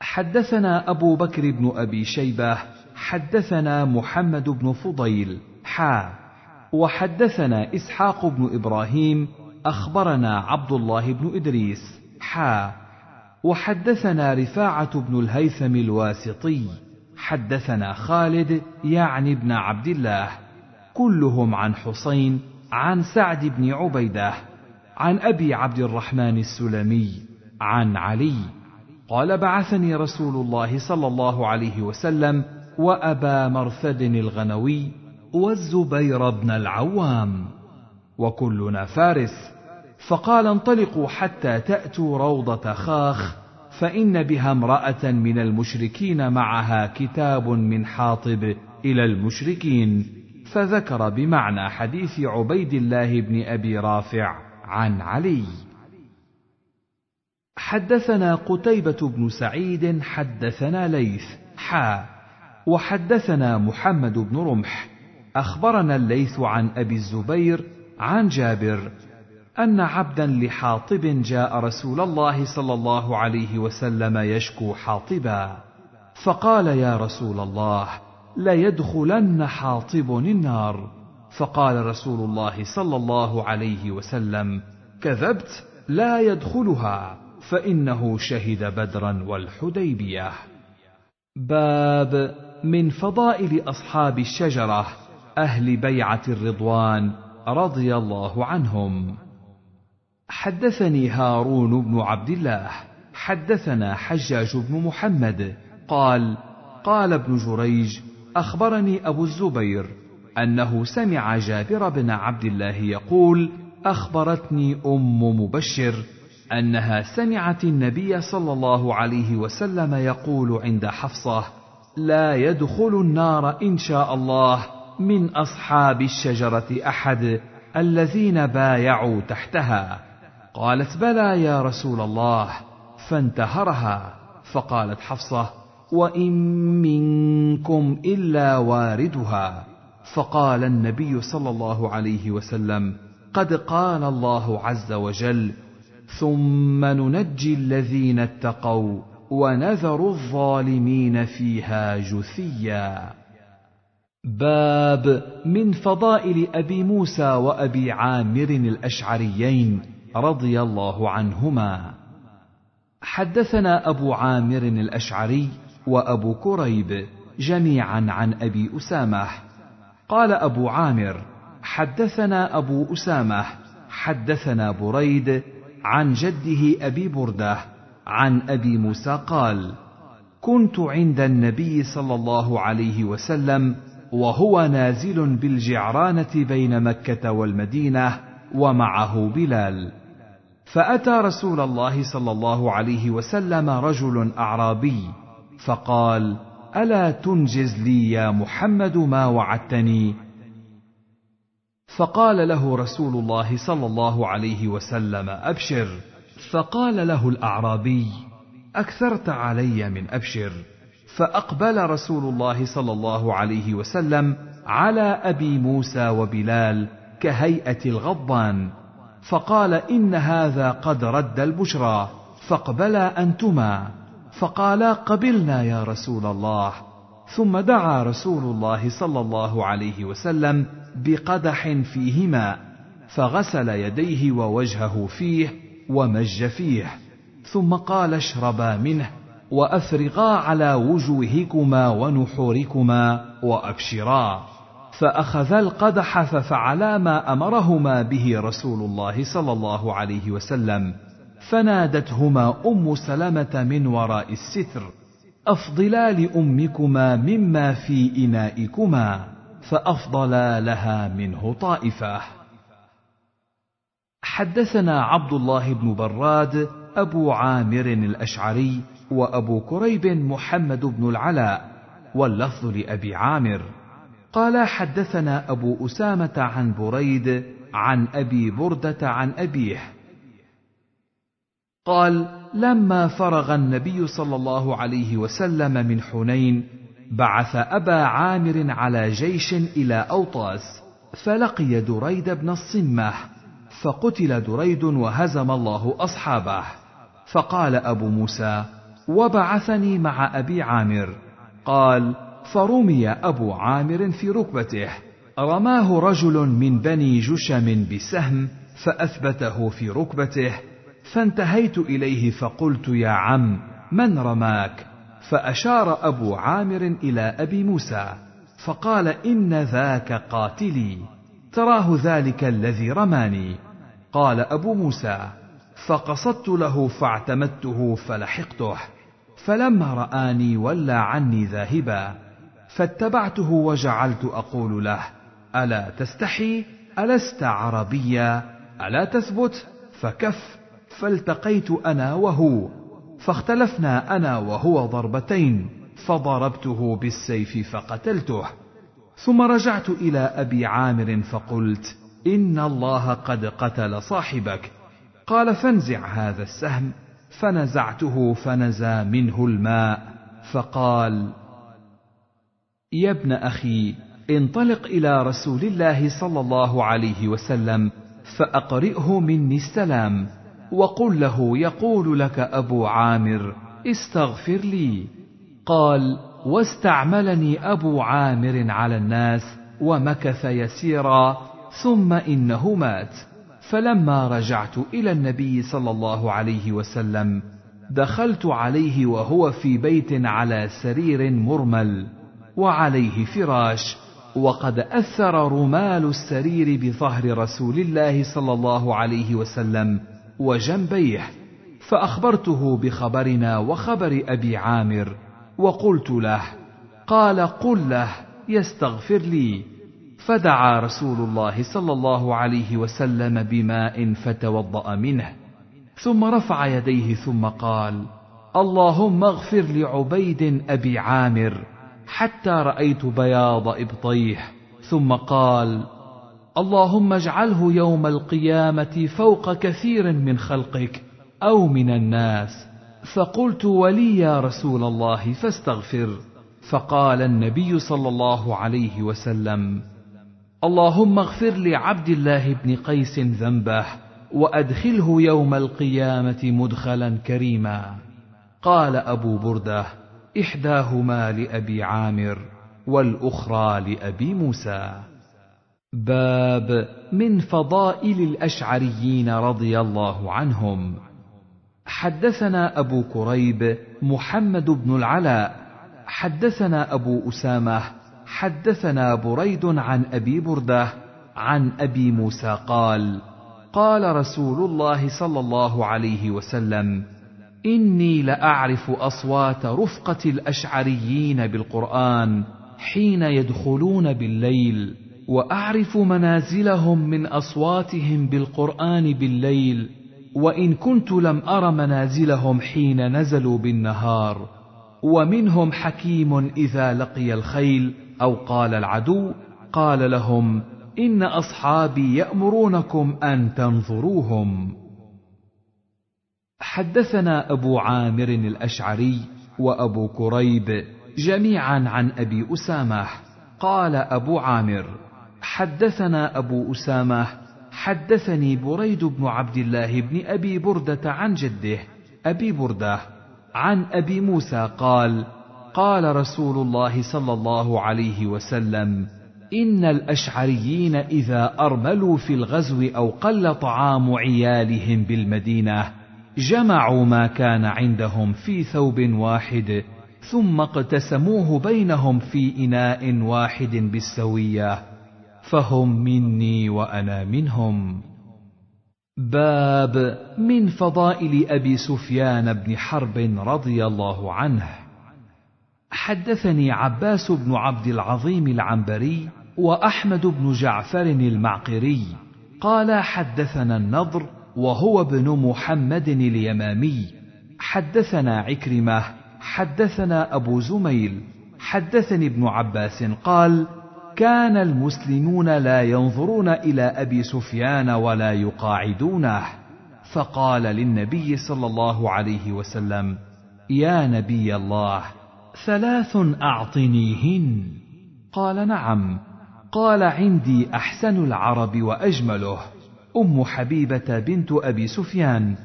حدثنا أبو بكر بن أبي شيبة حدثنا محمد بن فضيل حا. وحدثنا إسحاق بن إبراهيم أخبرنا عبد الله بن إدريس حا. وحدثنا رفاعة بن الهيثم الواسطي حدثنا خالد يعني ابن عبد الله كلهم عن حسين عن سعد بن عبيدة. عن أبي عبد الرحمن السلمي عن علي قال بعثني رسول الله صلى الله عليه وسلم وأبا مرثد الغنوي والزبير بن العوام وكلنا فارس فقال انطلقوا حتى تأتوا روضة خاخ فإن بها امرأة من المشركين معها كتاب من حاطب إلى المشركين فذكر بمعنى حديث عبيد الله بن أبي رافع. عن علي. حدثنا قتيبة بن سعيد حدثنا ليث حا. وحدثنا محمد بن رمح. أخبرنا الليث عن أبي الزبير عن جابر أن عبدا لحاطب جاء رسول الله صلى الله عليه وسلم يشكو حاطبا. فقال يا رسول الله ليدخلن حاطب النار. فقال رسول الله صلى الله عليه وسلم كذبت لا يدخلها فإنه شهد بدرا والحديبية. باب من فضائل أصحاب الشجرة أهل بيعة الرضوان رضي الله عنهم. حدثني هارون بن عبد الله حدثنا حجاج بن محمد قال قال ابن جريج أخبرني أبو الزبير أنه سمع جابر بن عبد الله يقول أخبرتني أم مبشر أنها سمعت النبي صلى الله عليه وسلم يقول عند حفصة لا يدخل النار إن شاء الله من أصحاب الشجرة أحد الذين بايعوا تحتها. قالت بلى يا رسول الله. فانتهرها. فقالت حفصة وإن منكم إلا واردها. فقال النبي صلى الله عليه وسلم قد قال الله عز وجل ثم ننجي الذين اتقوا ونذر الظالمين فيها جثيا. باب من فضائل أبي موسى وأبي عامر الأشعريين رضي الله عنهما. حدثنا أبو عامر الأشعري وأبو كريب جميعا عن أبي أسامة قال أبو عامر حدثنا أبو أسامة حدثنا بريد عن جده أبي بردة عن أبي موسى قال كنت عند النبي صلى الله عليه وسلم وهو نازل بالجعرانة بين مكة والمدينة ومعه بلال. فأتى رسول الله صلى الله عليه وسلم رجل أعرابي فقال ألا تنجز لي يا محمد ما وعدتني؟ فقال له رسول الله صلى الله عليه وسلم أبشر. فقال له الأعرابي أكثرت علي من أبشر. فأقبل رسول الله صلى الله عليه وسلم على أبي موسى وبلال كهيئة الغضبان. فقال إن هذا قد رد البشرى. فاقبلا أنتما. فقالا قبلنا يا رسول الله. ثم دعا رسول الله صلى الله عليه وسلم بقدح فيه ماء فغسل يديه ووجهه فيه ومج فيه. ثم قال اشربا منه وأفرغا على وجوهكما ونحوركما وأبشرا. فاخذا القدح ففعلا ما أمرهما به رسول الله صلى الله عليه وسلم. فنادتهما أم سلمة من وراء الستر افضلا لامكما مما في إنائكما فأفضلا لها منه طائفة. حدثنا عبد الله بن براد أبو عامر الأشعري وأبو كريب محمد بن العلاء واللفظ لأبي عامر. قال حدثنا أبو أسامة عن بريد عن أبي بردة عن أبيه قال لما فرغ النبي صلى الله عليه وسلم من حنين بعث أبا عامر على جيش إلى أوطاس فلقي دريد بن الصمه فقتل دريد وهزم الله أصحابه. فقال أبو موسى وبعثني مع أبي عامر. قال فرمي أبو عامر في ركبته. رماه رجل من بني جشم بسهم فأثبته في ركبته. فانتهيت إليه فقلت يا عم من رماك؟ فأشار أبو عامر إلى أبي موسى فقال إن ذاك قاتلي تراه ذلك الذي رماني. قال أبو موسى فقصدت له فاعتمدته فلحقته فلما رآني ولى عني ذاهبا فاتبعته وجعلت أقول له ألا تستحي؟ ألست عربيا؟ ألا تثبت؟ فكف. فالتقيت أنا وهو فاختلفنا أنا وهو ضربتين فضربته بالسيف فقتلته. ثم رجعت إلى أبي عامر فقلت إن الله قد قتل صاحبك. قال فانزع هذا السهم. فنزعته فنزى منه الماء فقال يا ابن أخي انطلق إلى رسول الله صلى الله عليه وسلم فأقرئه مني السلام. وقل له يقول لك أبو عامر استغفر لي. قال واستعملني أبو عامر على الناس ومكث يسيرا ثم إنه مات. فلما رجعت إلى النبي صلى الله عليه وسلم دخلت عليه وهو في بيت على سرير مرمل وعليه فراش. وقد أثر رمال السرير بظهر رسول الله صلى الله عليه وسلم. وجنبيه فأخبرته بخبرنا وخبر أبي عامر وقلت له قال قل له يستغفر لي. فدعا رسول الله صلى الله عليه وسلم بماء فتوضأ منه ثم رفع يديه ثم قال اللهم اغفر لعبيد أبي عامر حتى رأيت بياض إبطيه ثم قال اللهم اجعله يوم القيامة فوق كثير من خلقك أو من الناس. فقلت ولي يا رسول الله فاستغفر. فقال النبي صلى الله عليه وسلم اللهم اغفر لعبد الله بن قيس ذنبه وأدخله يوم القيامة مدخلا كريما. قال أبو بردة إحداهما لأبي عامر والأخرى لأبي موسى. باب من فضائل الأشعريين رضي الله عنهم. حدثنا أبو كريب محمد بن العلاء. حدثنا أبو أسامة. حدثنا بريد عن أبي بردة. عن أبي موسى قال قال رسول الله صلى الله عليه وسلم إني لأعرف أصوات رفقة الأشعريين بالقرآن حين يدخلون بالليل. وأعرف منازلهم من أصواتهم بالقرآن بالليل وإن كنت لم أر منازلهم حين نزلوا بالنهار. ومنهم حكيم إذا لقي الخيل أو قال العدو قال لهم إن أصحابي يأمرونكم أن تنظروهم. حدثنا أبو عامر الأشعري وأبو كريب جميعا عن أبي أسامة قال أبو عامر حدثنا أبو أسامة حدثني بريد بن عبد الله بن أبي بردة عن جده أبي بردة عن أبي موسى قال قال رسول الله صلى الله عليه وسلم إن الأشعريين إذا أرملوا في الغزو أو قل طعام عيالهم بالمدينة جمعوا ما كان عندهم في ثوب واحد ثم اقتسموه بينهم في إناء واحد بالسوية. فهم مني وأنا منهم. باب من فضائل أبي سفيان بن حرب رضي الله عنه. حدثني عباس بن عبد العظيم العنبري وأحمد بن جعفر المعقري. قال حدثنا النضر وهو ابن محمد اليمامي. حدثنا عكرمة حدثنا أبو زميل حدثني ابن عباس قال كان المسلمون لا ينظرون إلى أبي سفيان ولا يقاعدونه. فقال للنبي صلى الله عليه وسلم يا نبي الله ثلاث أعطنيهن. قال نعم. قال عندي أحسن العرب وأجمله. أم حبيبة بنت أبي سفيان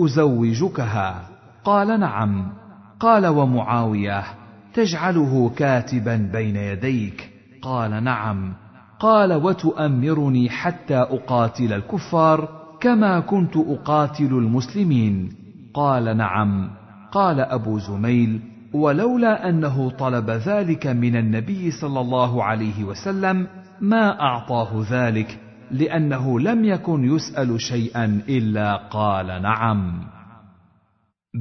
أزوجكها. قال نعم. قال ومعاوية تجعله كاتبا بين يديك. قال نعم. قال وتؤمرني حتى أقاتل الكفار كما كنت أقاتل المسلمين. قال نعم. قال أبو زميل ولولا أنه طلب ذلك من النبي صلى الله عليه وسلم ما أعطاه ذلك لأنه لم يكن يسأل شيئا إلا قال نعم.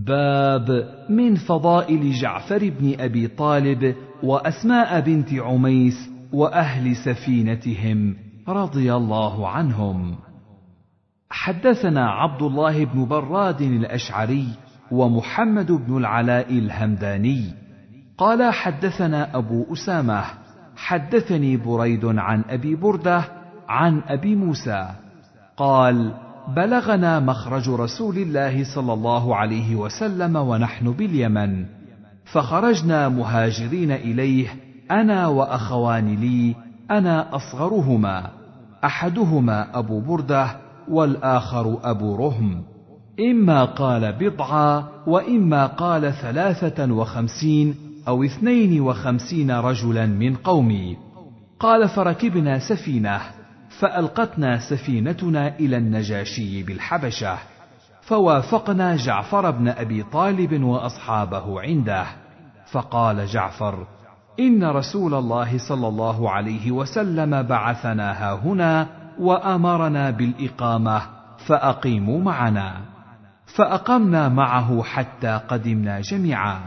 باب من فضائل جعفر بن أبي طالب وأسماء بنت عميس وأهل سفينتهم رضي الله عنهم. حدثنا عبد الله بن براد الأشعري ومحمد بن العلاء الهمداني. قال حدثنا أبو أسامة حدثني بريد عن أبي بردة عن أبي موسى. قال بلغنا مخرج رسول الله صلى الله عليه وسلم ونحن باليمن. فخرجنا مهاجرين إليه أنا وأخوان لي أنا أصغرهما. أحدهما أبو بردة والآخر أبو رهم. إما قال بضعا وإما قال ثلاثة وخمسين أو اثنين وخمسين رجلا من قومي. قال فركبنا سفينة فألقتنا سفينتنا إلى النجاشي بالحبشة. فوافقنا جعفر بن أبي طالب وأصحابه عنده فقال جعفر إن رسول الله صلى الله عليه وسلم بعثنا هاهنا وأمرنا بالإقامة فأقيموا معنا. فأقمنا معه حتى قدمنا جميعا.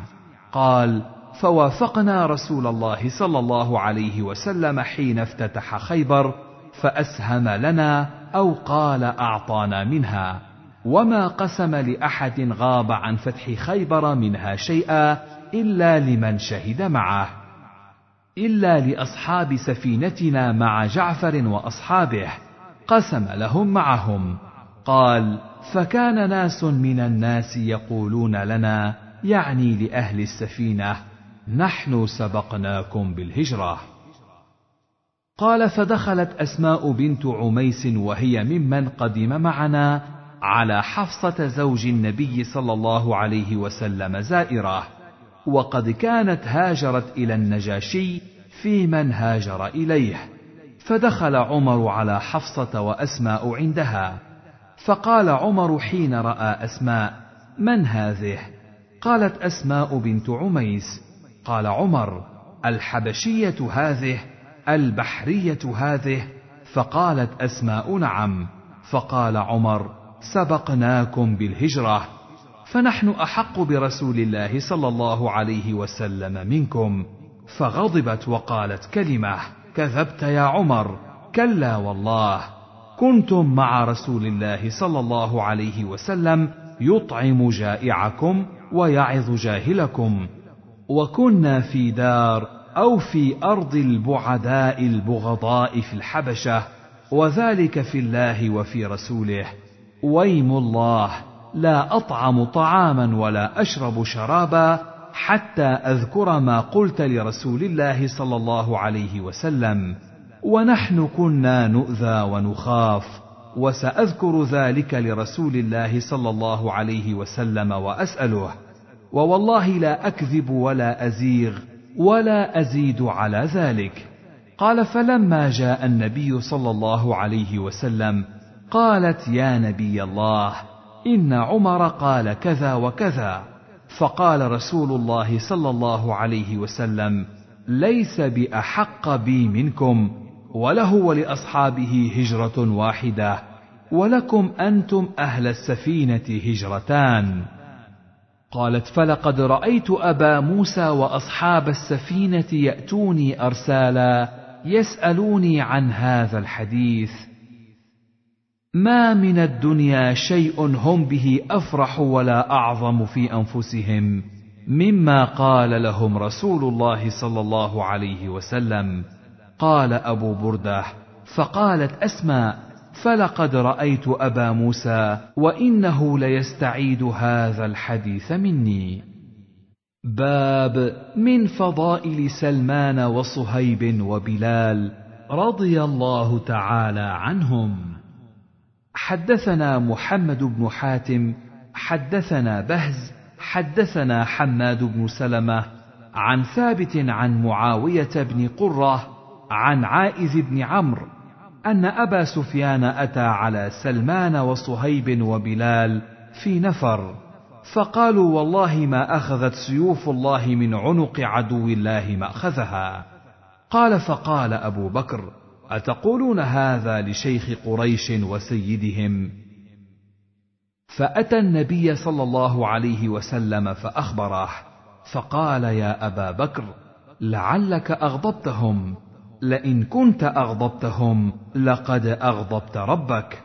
قال فوافقنا رسول الله صلى الله عليه وسلم حين افتتح خيبر فأسهم لنا أو قال أعطانا منها. وما قسم لأحد غاب عن فتح خيبر منها شيئا إلا لمن شهد معه إلا لأصحاب سفينتنا مع جعفر وأصحابه قسم لهم معهم. قال فكان ناس من الناس يقولون لنا يعني لأهل السفينة نحن سبقناكم بالهجرة. قال فدخلت أسماء بنت عميس وهي ممن قدم معنا على حفصة زوج النبي صلى الله عليه وسلم زائرة وقد كانت هاجرت إلى النجاشي في من هاجر إليه فدخل عمر على حفصة وأسماء عندها فقال عمر حين رأى أسماء من هذه؟ قالت أسماء بنت عميس قال عمر الحبشية هذه البحرية هذه؟ فقالت أسماء نعم. فقال عمر سبقناكم بالهجرة فنحن أحق برسول الله صلى الله عليه وسلم منكم. فغضبت وقالت كلمة كذبت يا عمر كلا والله. كنتم مع رسول الله صلى الله عليه وسلم يطعم جائعكم ويعظ جاهلكم. وكنا في دار أو في أرض البعداء البغضاء في الحبشة وذلك في الله وفي رسوله. ويم الله لا أطعم طعاما ولا أشرب شرابا حتى أذكر ما قلت لرسول الله صلى الله عليه وسلم ونحن كنا نؤذى ونخاف وسأذكر ذلك لرسول الله صلى الله عليه وسلم وأسأله ووالله لا أكذب ولا أزيغ ولا أزيد على ذلك. قال فلما جاء النبي صلى الله عليه وسلم قالت يا نبي الله إن عمر قال كذا وكذا. فقال رسول الله صلى الله عليه وسلم ليس بأحق بي منكم وله ولأصحابه هجرة واحدة ولكم أنتم أهل السفينة هجرتان. قالت فلقد رأيت أبا موسى وأصحاب السفينة يأتوني أرسالا يسألوني عن هذا الحديث. ما من الدنيا شيء هم به أفرح ولا أعظم في أنفسهم مما قال لهم رسول الله صلى الله عليه وسلم. قال أبو بردة فقالت أسماء فلقد رأيت أبا موسى وإنه ليستعيد هذا الحديث مني. باب من فضائل سلمان وصهيب وبلال رضي الله تعالى عنهم. حدثنا محمد بن حاتم حدثنا بهز حدثنا حماد بن سلمة عن ثابت عن معاوية بن قرة عن عائذ بن عمرو أن أبا سفيان أتى على سلمان وصهيب وبلال في نفر فقالوا والله ما أخذت سيوف الله من عنق عدو الله ما أخذها. قال فقال أبو بكر أتقولون هذا لشيخ قريش وسيدهم؟ فأتى النبي صلى الله عليه وسلم فاخبره فقال يا أبا بكر لعلك أغضبتهم لئن كنت أغضبتهم لقد أغضبت ربك.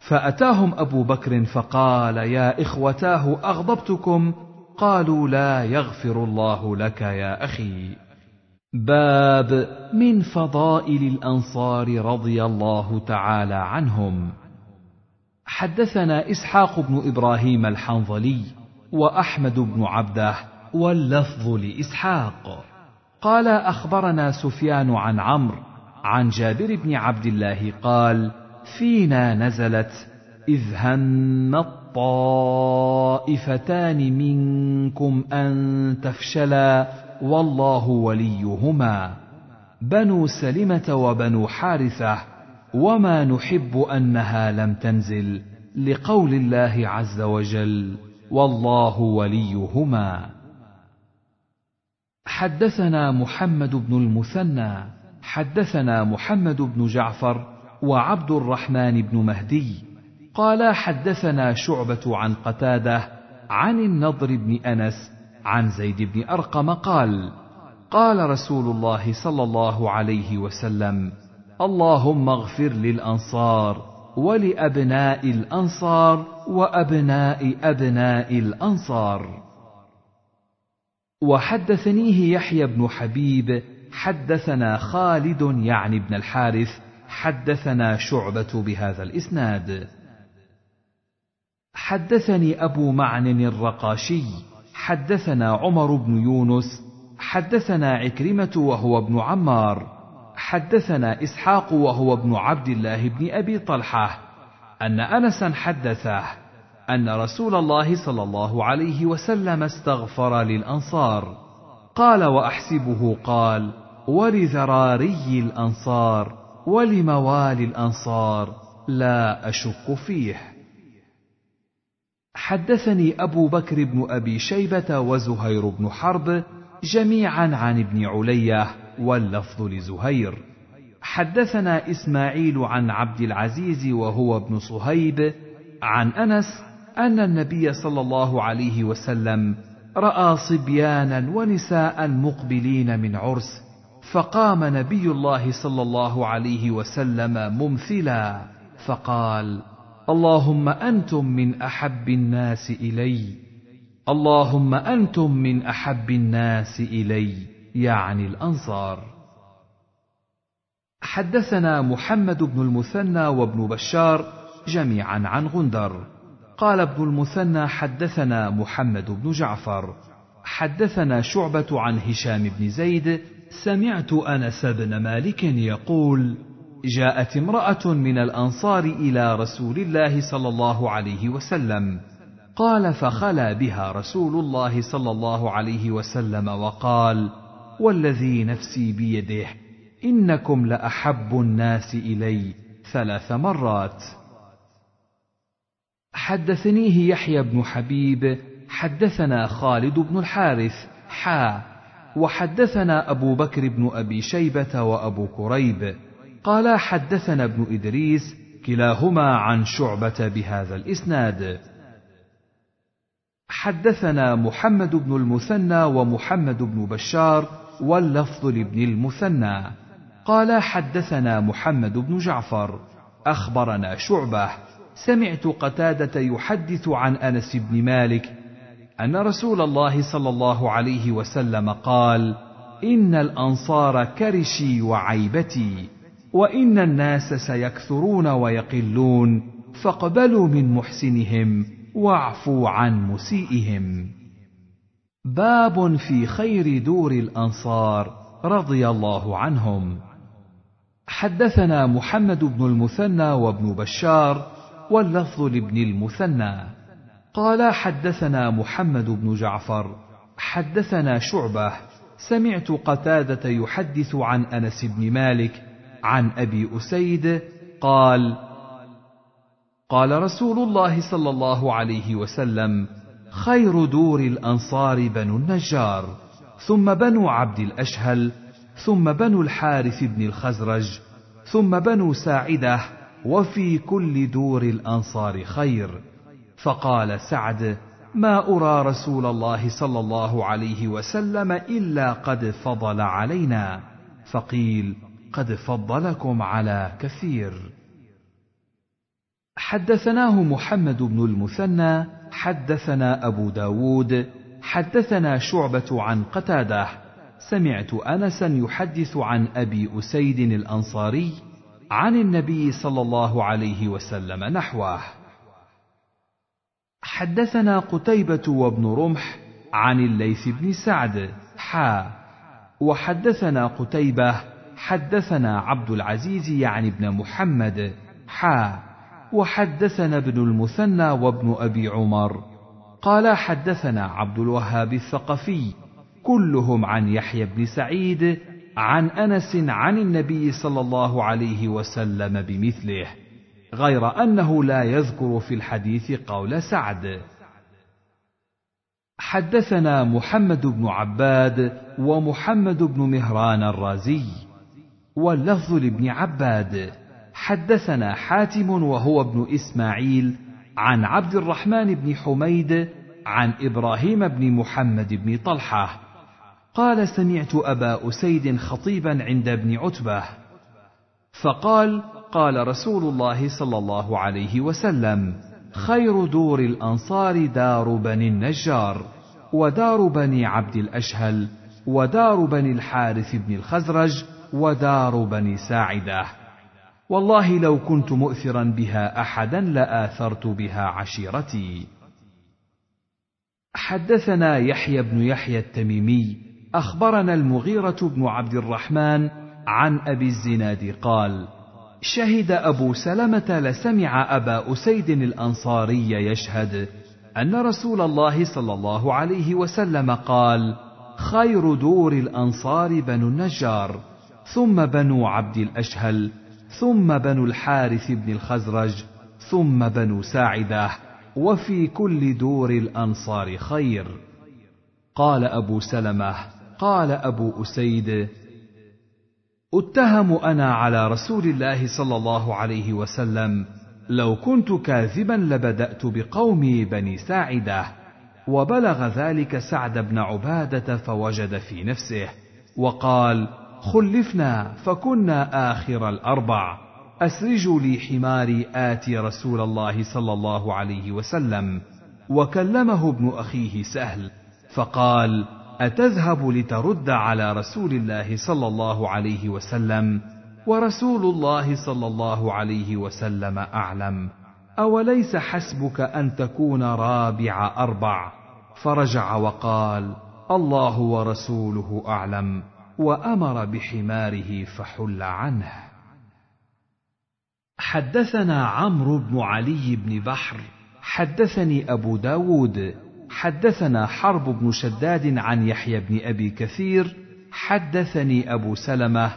فأتاهم أبو بكر فقال يا إخوتاه أغضبتكم؟ قالوا لا يغفر الله لك يا أخي. باب من فضائل الأنصار رضي الله تعالى عنهم. حدثنا إسحاق بن إبراهيم الحنظلي وأحمد بن عبده واللفظ لإسحاق. قال أخبرنا سفيان عن عمرو عن جابر بن عبد الله قال فينا نزلت إذ هم الطائفتان منكم أن تفشلا والله وليهما. بنو سلمة وبنو حارثة وما نحب أنها لم تنزل لقول الله عز وجل والله وليهما. حدثنا محمد بن المثنى حدثنا محمد بن جعفر وعبد الرحمن بن مهدي. قال حدثنا شعبة عن قتادة عن النضر بن أنس عن زيد بن أرقم قال قال رسول الله صلى الله عليه وسلم اللهم اغفر للأنصار ولأبناء الأنصار وأبناء أبناء الأنصار. وحدثنيه يحيى بن حبيب حدثنا خالد يعني بن الحارث حدثنا شعبة بهذا الإسناد. حدثني أبو معن الرقاشي حدثنا عمر بن يونس حدثنا عكرمة وهو ابن عمار حدثنا إسحاق وهو ابن عبد الله بن أبي طلحة أن انسا حدثه أن رسول الله صلى الله عليه وسلم استغفر للأنصار. قال وأحسبه قال ولذراري الأنصار ولموالي الأنصار لا أشك فيه. حدثني أبو بكر بن أبي شيبة وزهير بن حرب جميعا عن ابن علية واللفظ لزهير. حدثنا إسماعيل عن عبد العزيز وهو ابن صهيب عن أنس أن النبي صلى الله عليه وسلم رأى صبيانا ونساء مقبلين من عرس فقام نبي الله صلى الله عليه وسلم ممثلا فقال اللهم أنتم من أحب الناس إلي. اللهم أنتم من أحب الناس إلي. يعني الأنصار. حدثنا محمد بن المثنى وابن بشار جميعا عن غندر. قال ابن المثنى حدثنا محمد بن جعفر. حدثنا شعبة عن هشام بن زيد. سمعت أنس بن مالك يقول جاءت امرأة من الأنصار إلى رسول الله صلى الله عليه وسلم. قال فخلا بها رسول الله صلى الله عليه وسلم وقال والذي نفسي بيده إنكم لأحب الناس إلي ثلاث مرات. حدثنيه يحيى بن حبيب حدثنا خالد بن الحارث حا وحدثنا أبو بكر بن أبي شيبة وأبو كريب. قال حدثنا ابن إدريس كلاهما عن شعبة بهذا الإسناد. حدثنا محمد بن المثنى ومحمد بن بشار واللفظ لابن المثنى. قال حدثنا محمد بن جعفر. أخبرنا شعبة. سمعت قتادة يحدث عن أنس بن مالك أن رسول الله صلى الله عليه وسلم قال إن الأنصار كرشي وعيبتي. وإن الناس سيكثرون ويقلون فاقبلوا من محسنهم واعفوا عن مسيئهم. باب في خير دور الأنصار رضي الله عنهم. حدثنا محمد بن المثنى وابن بشار واللفظ لابن المثنى. قال حدثنا محمد بن جعفر حدثنا شعبة سمعت قتادة يحدث عن أنس بن مالك عن أبي أسيد قال قال رسول الله صلى الله عليه وسلم خير دور الأنصار بنو النجار ثم بنو عبد الأشهل ثم بنو الحارث بن الخزرج ثم بنو ساعدة وفي كل دور الأنصار خير. فقال سعد ما أرى رسول الله صلى الله عليه وسلم إلا قد فضل علينا. فقيل قد فضلكم على كثير. حدثناه محمد بن المثنى حدثنا أبو داود حدثنا شعبة عن قتادة. سمعت أنسا يحدث عن أبي أسيد الأنصاري عن النبي صلى الله عليه وسلم نحوه. حدثنا قتيبة وابن رمح عن الليث بن سعد حا. وحدثنا قتيبة حدثنا عبد العزيز يعني ابن محمد حا وحدثنا ابن المثنى وابن أبي عمر. قال حدثنا عبد الوهاب الثقفي كلهم عن يحيى بن سعيد عن أنس عن النبي صلى الله عليه وسلم بمثله غير أنه لا يذكر في الحديث قول سعد. حدثنا محمد بن عباد ومحمد بن مهران الرازي. واللفظ لابن عباد. حدثنا حاتم وهو ابن إسماعيل عن عبد الرحمن بن حميد عن إبراهيم بن محمد بن طلحة. قال سمعت أبا أسيد خطيبا عند ابن عتبة. فقال قال رسول الله صلى الله عليه وسلم خير دور الأنصار دار بني النجار ودار بني عبد الأشهل ودار بني الحارث بن الخزرج ودار بني ساعدة. والله لو كنت مؤثرا بها أحدا لآثرت بها عشيرتي. حدثنا يحيى بن يحيى التميمي أخبرنا المغيرة بن عبد الرحمن عن أبي الزناد قال شهد أبو سلمة لسمع أبا أسيد الأنصاري يشهد أن رسول الله صلى الله عليه وسلم قال خير دور الأنصار بنو النجار. ثم بنو عبد الأشهل ثم بنو الحارث بن الخزرج ثم بنو ساعدة وفي كل دور الأنصار خير. قال أبو سلمة قال أبو أسيد اتهم أنا على رسول الله صلى الله عليه وسلم لو كنت كاذبا لبدأت بقومي بني ساعدة وبلغ ذلك سعد بن عبادة فوجد في نفسه وقال خلفنا فكنا آخر الأربع. أسرجوا لي حماري آتي رسول الله صلى الله عليه وسلم. وكلمه ابن أخيه سهل. فقال أتذهب لترد على رسول الله صلى الله عليه وسلم؟ ورسول الله صلى الله عليه وسلم أعلم. أوليس حسبك أن تكون رابع أربع؟ فرجع وقال الله ورسوله أعلم. وأمر بحماره فحل عنه. حدثنا عمرو بن علي بن بحر حدثني أبو داود حدثنا حرب بن شداد عن يحيى بن أبي كثير حدثني أبو سلمة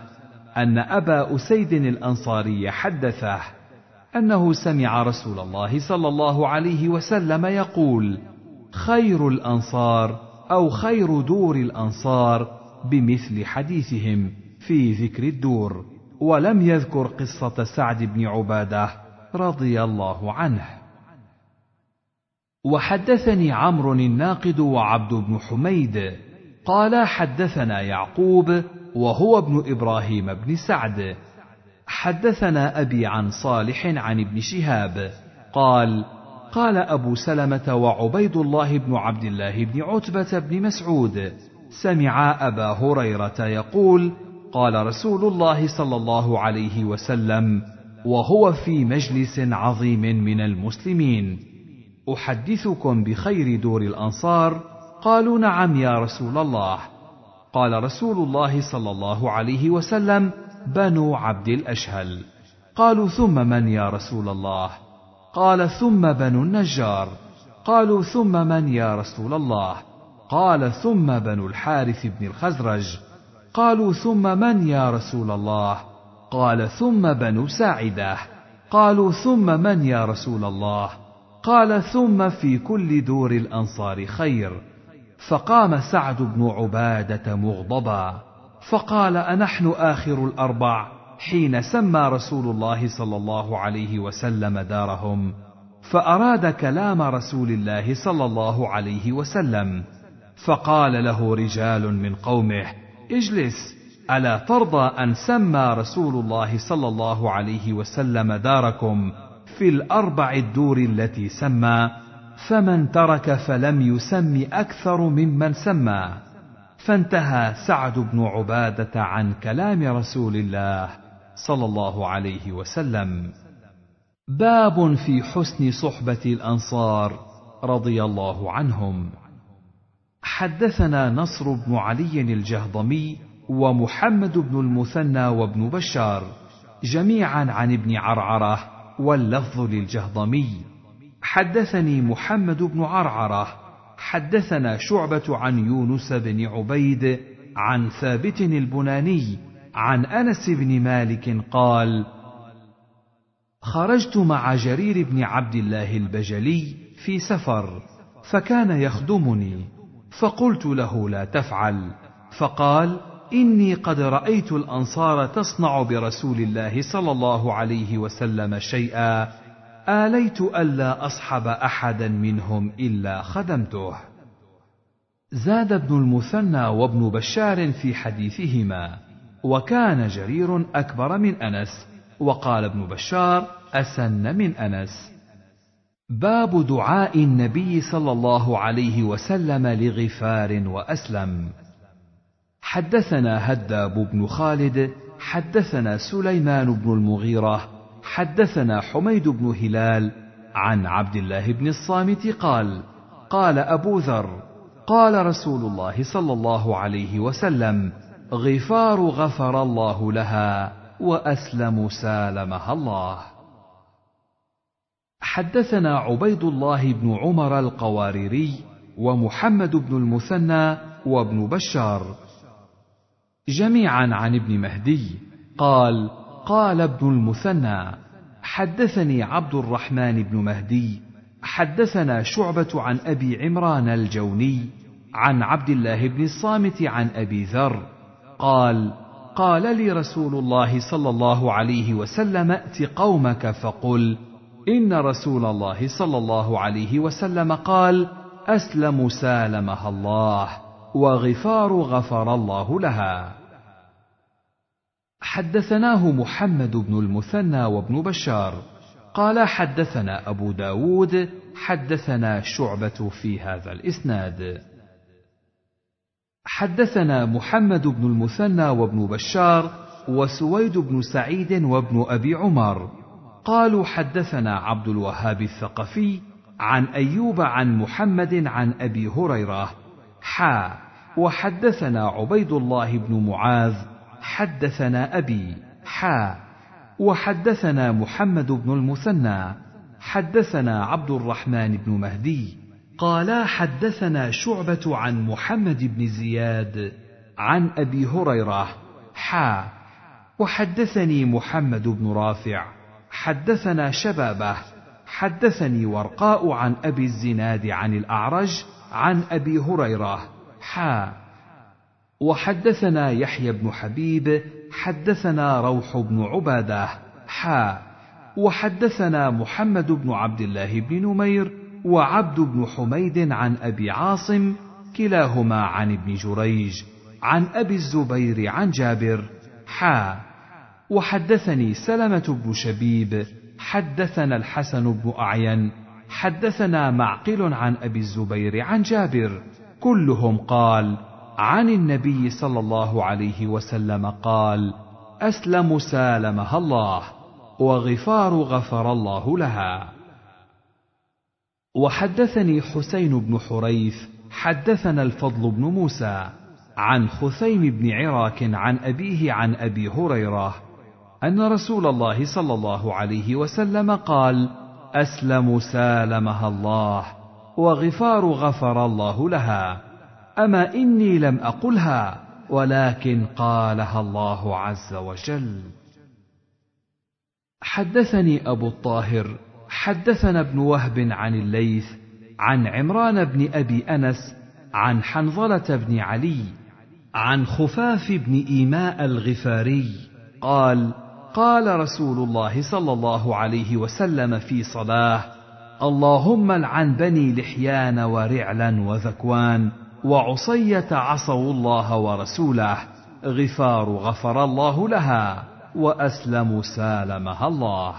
أن أبا أسيد الأنصاري حدثه أنه سمع رسول الله صلى الله عليه وسلم يقول خير الأنصار أو خير دور الأنصار بمثل حديثهم في ذكر الدور ولم يذكر قصة سعد بن عبادة رضي الله عنه. وحدثني عمرو الناقد وعبد بن حميد قال حدثنا يعقوب وهو ابن إبراهيم بن سعد. حدثنا أبي عن صالح عن ابن شهاب قال قال أبو سلمة وعبيد الله بن عبد الله بن عتبة بن مسعود سمعا أبا هريرة يقول قال رسول الله صلى الله عليه وسلم وهو في مجلس عظيم من المسلمين. أحدثكم بخير دور الأنصار؟ قالوا نعم يا رسول الله. قال رسول الله صلى الله عليه وسلم بنو عبد الأشهل. قالوا ثم من يا رسول الله؟ قال ثم بنو النجار. قالوا ثم من يا رسول الله؟ قال ثم بنو الحارث بن الخزرج. قالوا ثم من يا رسول الله؟ قال ثم بنو ساعدة. قالوا ثم من يا رسول الله؟ قال ثم في كل دور الأنصار خير. فقام سعد بن عبادة مغضبا. فقال أنحن آخر الأربع حين سمى رسول الله صلى الله عليه وسلم دارهم فأراد كلام رسول الله صلى الله عليه وسلم. فقال له رجال من قومه اجلس ألا ترضى أن سمى رسول الله صلى الله عليه وسلم داركم في الأربع الدور التي سمى فمن ترك فلم يسم أكثر ممن سمى. فانتهى سعد بن عبادة عن كلام رسول الله صلى الله عليه وسلم. باب في حسن صحبة الأنصار رضي الله عنهم. حدثنا نصر بن علي الجهضمي ومحمد بن المثنى وابن بشار جميعا عن ابن عرعرة واللفظ للجهضمي. حدثني محمد بن عرعرة. حدثنا شعبة عن يونس بن عبيد عن ثابت البناني عن أنس بن مالك قال خرجت مع جرير بن عبد الله البجلي في سفر فكان يخدمني. فقلت له لا تفعل. فقال إني قد رأيت الأنصار تصنع برسول الله صلى الله عليه وسلم شيئا. آليت ألا أصحب أحدا منهم إلا خدمته. زاد ابن المثنى وابن بشار في حديثهما. وكان جرير أكبر من أنس. وقال ابن بشار أسن من أنس. باب دعاء النبي صلى الله عليه وسلم لغفار وأسلم. حدثنا هداب بن خالد حدثنا سليمان بن المغيرة حدثنا حميد بن هلال عن عبد الله بن الصامت قال قال أبو ذر قال رسول الله صلى الله عليه وسلم غفار غفر الله لها وأسلم سالمها الله. حدثنا عبيد الله بن عمر القواريري ومحمد بن المثنى وابن بشار. جميعا عن ابن مهدي قال قال ابن المثنى حدثني عبد الرحمن بن مهدي حدثنا شعبة عن أبي عمران الجوني عن عبد الله بن الصامت عن أبي ذر قال قال لي رسول الله صلى الله عليه وسلم ائت قومك فقل إن رسول الله صلى الله عليه وسلم قال أسلم سالمها الله وغفار غفر الله لها. حدثناه محمد بن المثنى وابن بشار. قال حدثنا أبو داود حدثنا شعبة في هذا الإسناد. حدثنا محمد بن المثنى وابن بشار وسويد بن سعيد وابن أبي عمر. قالوا حدثنا عبد الوهاب الثقفي عن أيوب عن محمد عن أبي هريرة حا وحدثنا عبيد الله بن معاذ حدثنا أبي حا وحدثنا محمد بن المثنى حدثنا عبد الرحمن بن مهدي قالا حدثنا شعبة عن محمد بن زياد عن أبي هريرة حا وحدثني محمد بن رافع. حدثنا شبابة حدثني ورقاء عن أبي الزناد عن الأعرج عن أبي هريرة حا. وحدثنا يحيى بن حبيب حدثنا روح بن عبادة حا. وحدثنا محمد بن عبد الله بن نمير وعبد بن حميد عن أبي عاصم كلاهما عن ابن جريج عن أبي الزبير عن جابر حا. وحدثني سلمة بن شبيب حدثنا الحسن بن أعين حدثنا معقل عن أبي الزبير عن جابر كلهم قال عن النبي صلى الله عليه وسلم قال أسلم سالمها الله وغفار غفر الله لها. وحدثني حسين بن حريث حدثنا الفضل بن موسى عن خثيم بن عراك عن أبيه عن أبي هريرة أن رسول الله صلى الله عليه وسلم قال أسلم سالمها الله وغفار غفر الله لها. أما إني لم أقلها ولكن قالها الله عز وجل. حدثني أبو الطاهر حدثنا ابن وهب عن الليث عن عمران بن أبي أنس عن حنظلة بن علي عن خفاف بن إيماء الغفاري قال قال رسول الله صلى الله عليه وسلم في صلاه اللهم العن بني لحيان ورعلا وذكوان وعصية عصوا الله ورسوله غفار غفر الله لها وأسلم سالمها الله.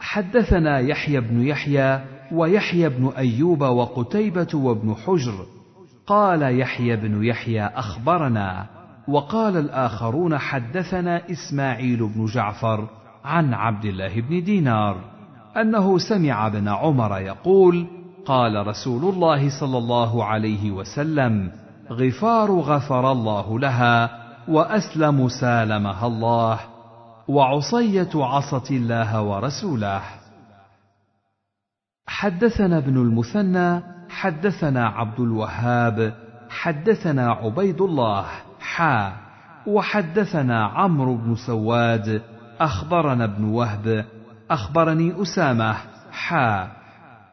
حدثنا يحيى بن يحيى ويحيى بن أيوب وقتيبة وابن حجر قال يحيى بن يحيى أخبرنا وقال الآخرون حدثنا إسماعيل بن جعفر عن عبد الله بن دينار أنه سمع ابن عمر يقول قال رسول الله صلى الله عليه وسلم غفار غفر الله لها وأسلم سالمها الله وعصية عصت الله ورسوله. حدثنا ابن المثنى حدثنا عبد الوهاب حدثنا عبيد الله حا. وحدثنا عمرو بن سواد أخبرنا ابن وهب أخبرني أسامة حا.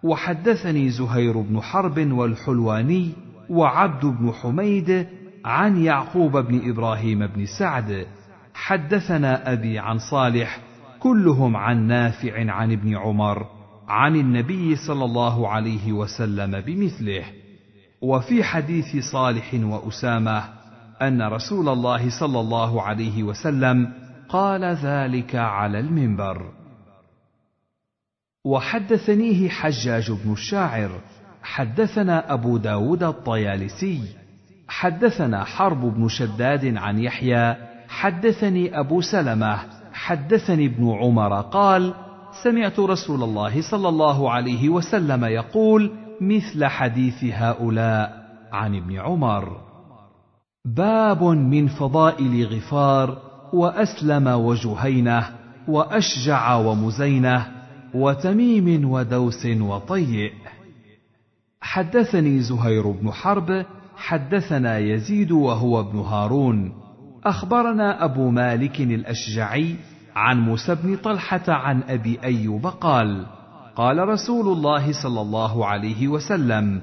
وحدثني زهير بن حرب والحلواني وعبد بن حميد عن يعقوب بن إبراهيم بن سعد. حدثنا أبي عن صالح كلهم عن نافع عن ابن عمر عن النبي صلى الله عليه وسلم بمثله. وفي حديث صالح وأسامة أن رسول الله صلى الله عليه وسلم قال ذلك على المنبر. وحدثنيه حجاج بن الشاعر حدثنا أبو داود الطيالسي حدثنا حرب بن شداد عن يحيى حدثني أبو سلمة حدثني ابن عمر قال سمعت رسول الله صلى الله عليه وسلم يقول مثل حديث هؤلاء عن ابن عمر. باب من فضائل غفار وأسلم وجهينة وأشجع ومزينة وتميم ودوس وطيء. حدثني زهير بن حرب حدثنا يزيد وهو ابن هارون. أخبرنا أبو مالك الأشجعي عن موسى بن طلحة عن أبي أيوب قال قال رسول الله صلى الله عليه وسلم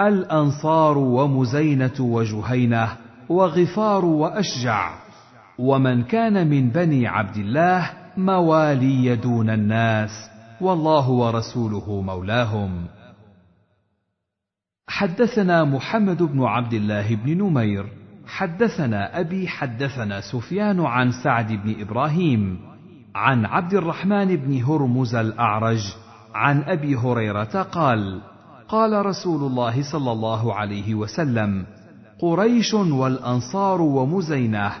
الأنصار ومزينة وجهينة وغفار وأشجع. ومن كان من بني عبد الله موالي دون الناس. والله ورسوله مولاهم. حدثنا محمد بن عبد الله بن نمير. حدثنا أبي حدثنا سفيان عن سعد بن إبراهيم. عن عبد الرحمن بن هرمز الأعرج. عن أبي هريرة قال قال رسول الله صلى الله عليه وسلم قريش والأنصار ومزينة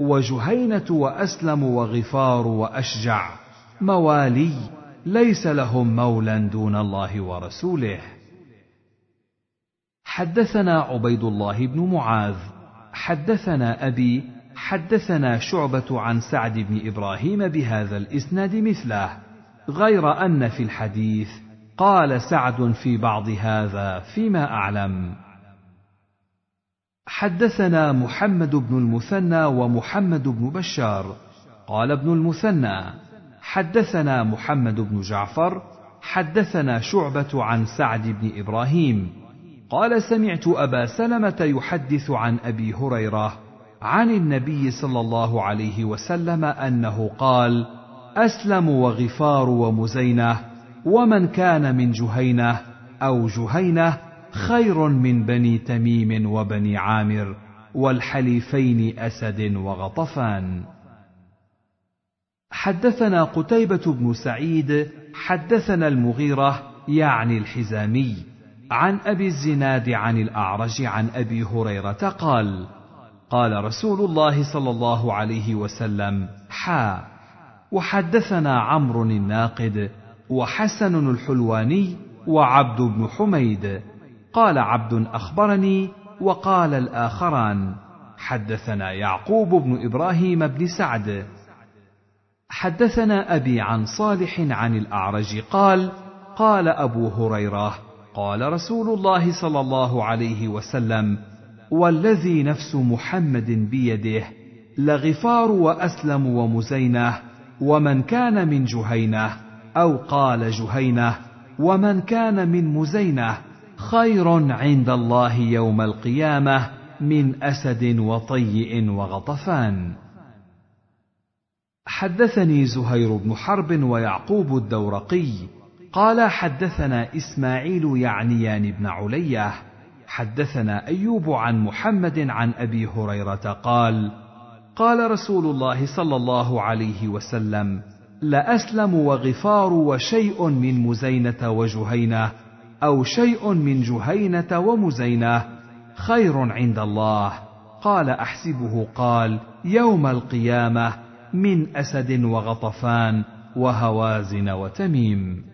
وجهينة وأسلم وغفار وأشجع. موالي ليس لهم مولى دون الله ورسوله. حدثنا عبيد الله بن معاذ حدثنا أبي حدثنا شعبة عن سعد بن إبراهيم بهذا الإسناد مثله. غير أن في الحديث قال سعد في بعض هذا فيما أعلم. حدثنا محمد بن المثنى ومحمد بن بشار. قال ابن المثنى حدثنا محمد بن جعفر حدثنا شعبة عن سعد بن إبراهيم. قال سمعت أبا سلمة يحدث عن أبي هريرة عن النبي صلى الله عليه وسلم أنه قال أسلم وغفار ومزينة ومن كان من جهينة أو جهينة خير من بني تميم وبني عامر والحليفين أسد وغطفان. حدثنا قتيبة بن سعيد حدثنا المغيرة يعني الحزامي عن أبي الزناد عن الأعرج عن أبي هريرة قال قال رسول الله صلى الله عليه وسلم حا. وحدثنا عمرو الناقد وحسن الحلواني وعبد بن حميد. قال عبد أخبرني وقال الآخران حدثنا يعقوب بن إبراهيم بن سعد. حدثنا أبي عن صالح عن الأعرج قال قال أبو هريرة قال رسول الله صلى الله عليه وسلم والذي نفس محمد بيده لغفار وأسلم ومزينة ومن كان من جهينة أو قال جهينة ومن كان من مزينة خير عند الله يوم القيامة من أسد وطيء وغطفان. حدثني زهير بن حرب ويعقوب الدورقي. قال حدثنا إسماعيل يعنيان بن علية. حدثنا أيوب عن محمد عن أبي هريرة قال قال رسول الله صلى الله عليه وسلم لأسلم وغفار وشيء من مزينة وجهينة أو شيء من جهينة ومزينة خير عند الله. قال أحسبه قال يوم القيامة من أسد وغطفان وهوازن وتميم.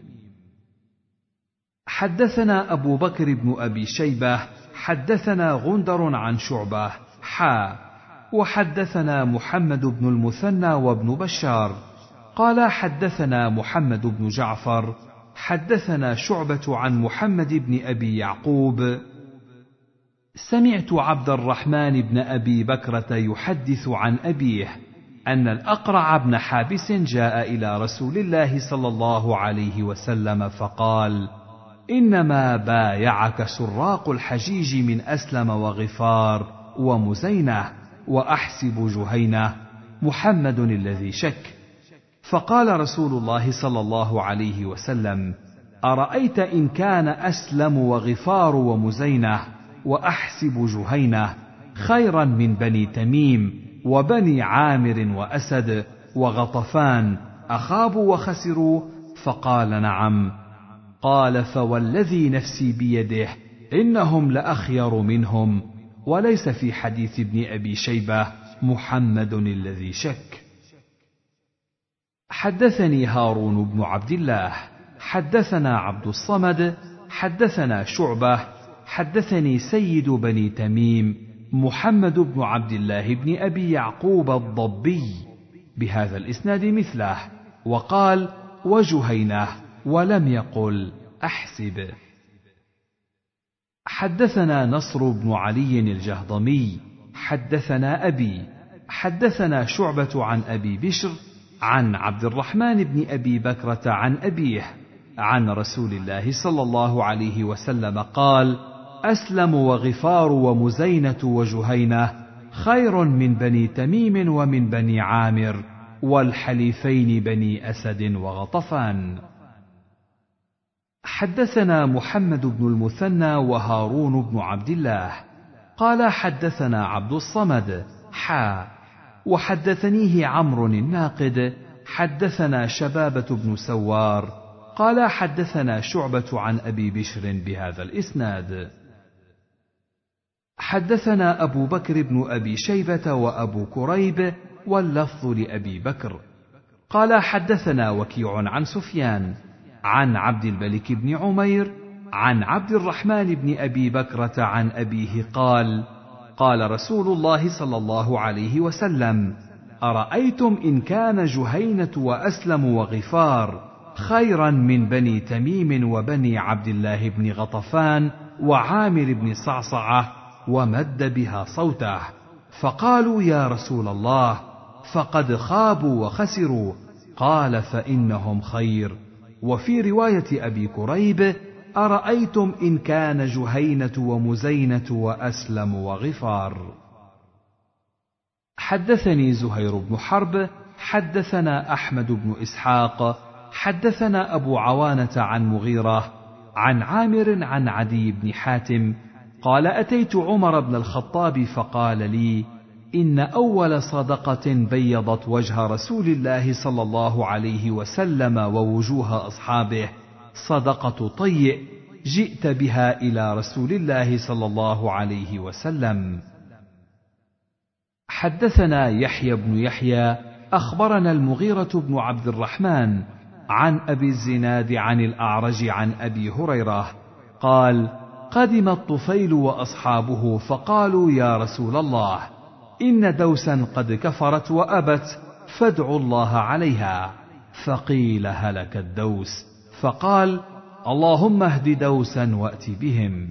حدثنا أبو بكر بن أبي شيبة حدثنا غندر عن شعبة حا. وحدثنا محمد بن المثنى وابن بشار. قال حدثنا محمد بن جعفر حدثنا شعبة عن محمد بن أبي يعقوب. سمعت عبد الرحمن بن أبي بكرة يحدث عن أبيه أن الأقرع بن حابس جاء إلى رسول الله صلى الله عليه وسلم فقال إنما بايعك سراق الحجيج من أسلم وغفار ومزينة وأحسب جهينة. محمد الذي شك. فقال رسول الله صلى الله عليه وسلم أرأيت إن كان أسلم وغفار ومزينة وأحسب جهينة خيرا من بني تميم وبني عامر وأسد وغطفان اخابوا وخسروا؟ فقال نعم. قال فوالذي نفسي بيده إنهم لأخير منهم وليس في حديث ابن أبي شيبة محمد الذي شك. حدثني هارون بن عبد الله حدثنا عبد الصمد حدثنا شعبة حدثني سيد بني تميم محمد بن عبد الله بن أبي يعقوب الضبي بهذا الإسناد مثله وقال وجهينه ولم يقل أحسب. حدثنا نصر بن علي الجهضمي حدثنا أبي حدثنا شعبة عن أبي بشر عن عبد الرحمن بن أبي بكرة عن أبيه عن رسول الله صلى الله عليه وسلم قال أسلم وغفار ومزينة وجهينة خير من بني تميم ومن بني عامر والحليفين بني أسد وغطفان. حدثنا محمد بن المثنى وهارون بن عبد الله. قال حدثنا عبد الصمد حا وحدثنيه عمرو الناقد حدثنا شبابة بن سوار قال حدثنا شعبة عن أبي بشر بهذا الإسناد. حدثنا أبو بكر بن أبي شيبة وأبو كريب واللفظ لأبي بكر. قال حدثنا وكيع عن سفيان عن عبد الملك بن عمير عن عبد الرحمن بن أبي بكرة عن أبيه قال قال رسول الله صلى الله عليه وسلم أرأيتم إن كان جهينة وأسلم وغفار خيرا من بني تميم وبني عبد الله بن غطفان وعامر بن صعصعة ومد بها صوته. فقالوا يا رسول الله فقد خابوا وخسروا. قال فإنهم خير. وفي رواية أبي كريب أرأيتم إن كان جهينة ومزينة وأسلم وغفار؟ حدثني زهير بن حرب حدثنا أحمد بن إسحاق حدثنا أبو عوانة عن مغيرة عن عامر عن عدي بن حاتم قال أتيت عمر بن الخطاب فقال لي إن أول صدقة بيضت وجه رسول الله صلى الله عليه وسلم ووجوه أصحابه. صدقة طيء جئت بها إلى رسول الله صلى الله عليه وسلم. حدثنا يحيى بن يحيى أخبرنا المغيرة بن عبد الرحمن عن أبي الزناد عن الأعرج عن أبي هريرة قال قدم الطفيل وأصحابه فقالوا يا رسول الله إن دوسا قد كفرت وأبت فادعوا الله عليها. فقيل هلك الدوس. فقال اللهم اهد دوسا وأت بهم.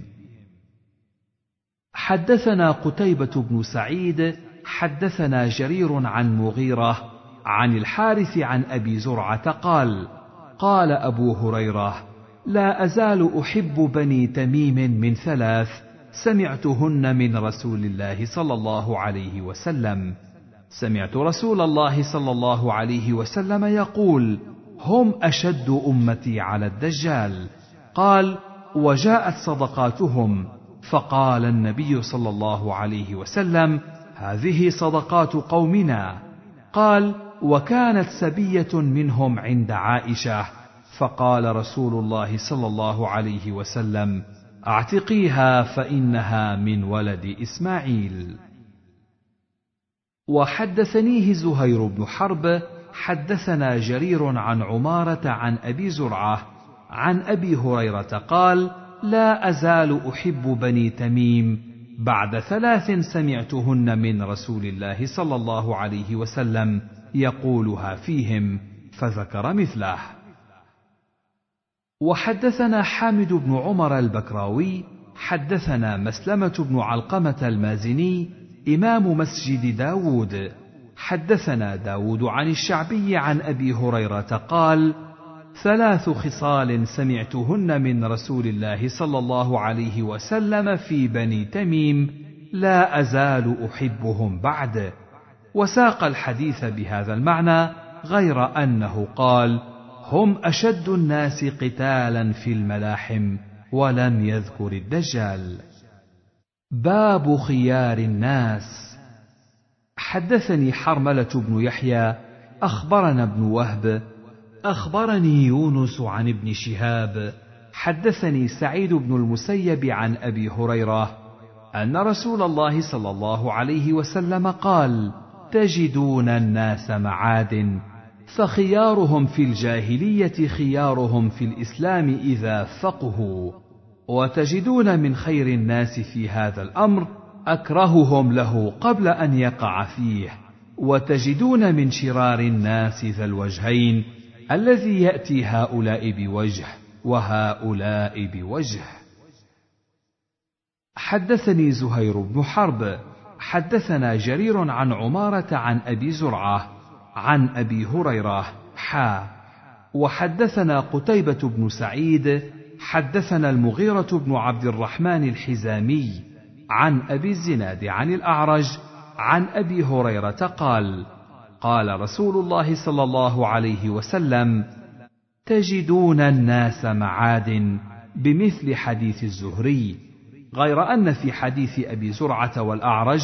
حدثنا قتيبة بن سعيد حدثنا جرير عن مغيرة عن الحارث عن أبي زرعة قال قال أبو هريرة لا أزال أحب بني تميم من ثلاث سمعتهن من رسول الله صلى الله عليه وسلم. سمعت رسول الله صلى الله عليه وسلم يقول هم أشد أمتي على الدجال. قال وجاءت صدقاتهم. فقال النبي صلى الله عليه وسلم هذه صدقات قومنا. قال وكانت سبية منهم عند عائشة. فقال رسول الله صلى الله عليه وسلم أعتقيها فإنها من ولد إسماعيل. وحدثنيه زهير بن حرب حدثنا جرير عن عمارة عن أبي زرعة عن أبي هريرة قال لا أزال أحب بني تميم. بعد ثلاث سمعتهن من رسول الله صلى الله عليه وسلم يقولها فيهم فذكر مثله. وحدثنا حامد بن عمر البكراوي حدثنا مسلمة بن علقمة المازني إمام مسجد داود. حدثنا داود عن الشعبي عن أبي هريرة قال ثلاث خصال سمعتهن من رسول الله صلى الله عليه وسلم في بني تميم لا أزال أحبهم بعد. وساق الحديث بهذا المعنى غير أنه قال هم أشد الناس قتالا في الملاحم ولم يذكر الدجال. باب خيار الناس حدثني حرملة بن يحيى أخبرنا ابن وهب أخبرني يونس عن ابن شهاب حدثني سعيد بن المسيب عن أبي هريرة أن رسول الله صلى الله عليه وسلم قال تجدون الناس معادن فخيارهم في الجاهلية خيارهم في الإسلام إذا فقهوا وتجدون من خير الناس في هذا الأمر أكرههم له قبل أن يقع فيه وتجدون من شرار الناس ذا الوجهين الذي يأتي هؤلاء بوجه وهؤلاء بوجه. حدثني زهير بن حرب حدثنا جرير عن عمارة عن أبي زرعة عن أبي هريرة حا. وحدثنا قتيبة بن سعيد حدثنا المغيرة بن عبد الرحمن الحزامي عن أبي الزناد عن الأعرج عن أبي هريرة قال قال رسول الله صلى الله عليه وسلم تجدون الناس معاد بمثل حديث الزهري غير أن في حديث أبي زرعة والأعرج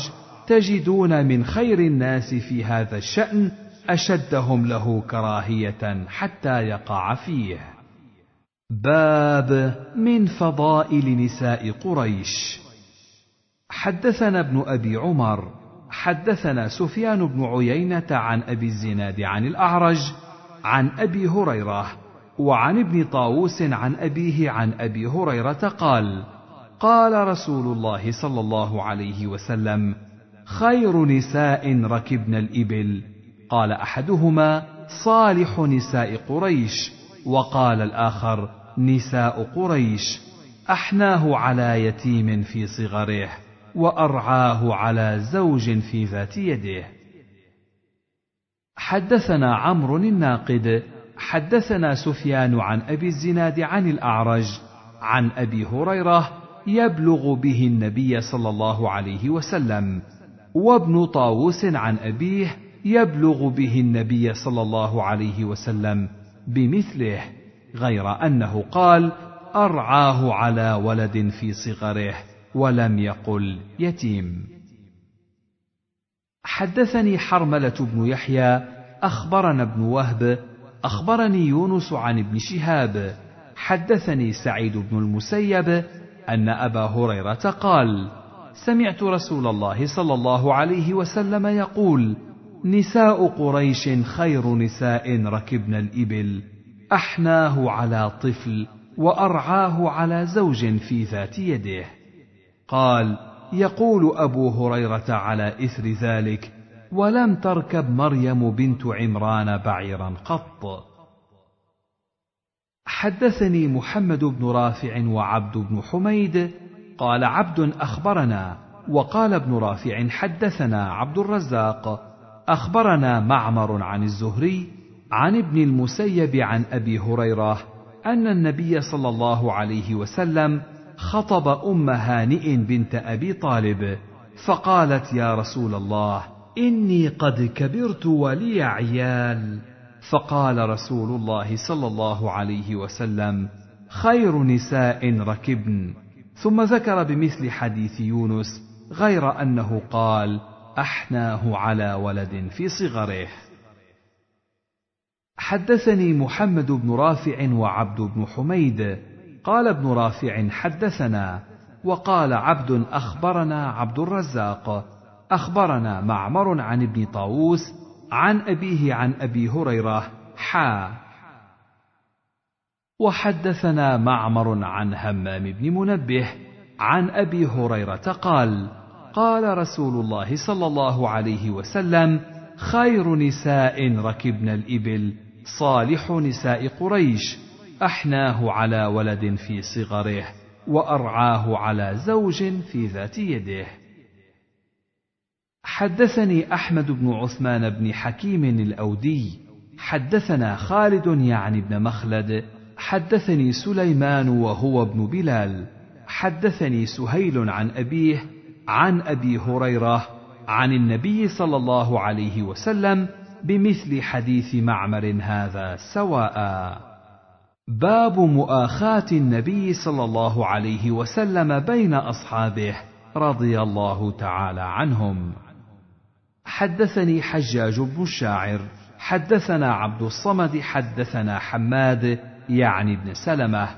تجدون من خير الناس في هذا الشأن أشدهم له كراهية حتى يقع فيه. باب من فضائل نساء قريش. حدثنا ابن أبي عمر حدثنا سفيان بن عيينة عن أبي الزناد عن الأعرج عن أبي هريرة وعن ابن طاووس عن أبيه عن أبي هريرة قال قال رسول الله صلى الله عليه وسلم خير نساء ركبن الإبل. قال أحدهما صالح نساء قريش. وقال الآخر نساء قريش. أحناه على يتيم في صغره. وأرعاه على زوج في ذات يده. حدثنا عمرو الناقد حدثنا سفيان عن أبي الزناد عن الأعرج عن أبي هريرة يبلغ به النبي صلى الله عليه وسلم وابن طاووس عن أبيه يبلغ به النبي صلى الله عليه وسلم بمثله غير أنه قال أرعاه على ولد في صغره. ولم يقل يتيم. حدثني حرملة بن يحيى أخبرنا ابن وهب أخبرني يونس عن ابن شهاب. حدثني سعيد بن المسيب أن أبا هريرة قال سمعت رسول الله صلى الله عليه وسلم يقول نساء قريش خير نساء ركبن الإبل احناه على طفل وأرعاه على زوج في ذات يده. قال يقول أبو هريرة على إثر ذلك ولم تركب مريم بنت عمران بعيرا قط. حدثني محمد بن رافع وعبد بن حميد قال عبد أخبرنا. وقال ابن رافع حدثنا عبد الرزاق أخبرنا معمر عن الزهري عن ابن المسيب عن أبي هريرة أن النبي صلى الله عليه وسلم خطب أم هانئ بنت أبي طالب فقالت يا رسول الله إني قد كبرت ولي عيال. فقال رسول الله صلى الله عليه وسلم خير نساء ركبن. ثم ذكر بمثل حديث يونس غير أنه قال أحناه على ولد في صغره. حدثني محمد بن رافع وعبد بن حميد قال ابن رافع حدثنا وقال عبد أخبرنا عبد الرزاق أخبرنا معمر عن ابن طاووس عن أبيه عن أبي هريرة حا. وحدثنا معمر عن همام بن منبه عن أبي هريرة قال قال رسول الله صلى الله عليه وسلم خير نساء ركبن الإبل صالح نساء قريش. أحناه على ولد في صغره وأرعاه على زوج في ذات يده. حدثني أحمد بن عثمان بن حكيم الأودي حدثنا خالد يعني بن مخلد حدثني سليمان وهو ابن بلال حدثني سهيل عن أبيه عن أبي هريرة عن النبي صلى الله عليه وسلم بمثل حديث معمر هذا سواء. باب مؤاخاة النبي صلى الله عليه وسلم بين أصحابه رضي الله تعالى عنهم. حدثني حجاج بن الشاعر حدثنا عبد الصمد حدثنا حماد يعني بن سلمة.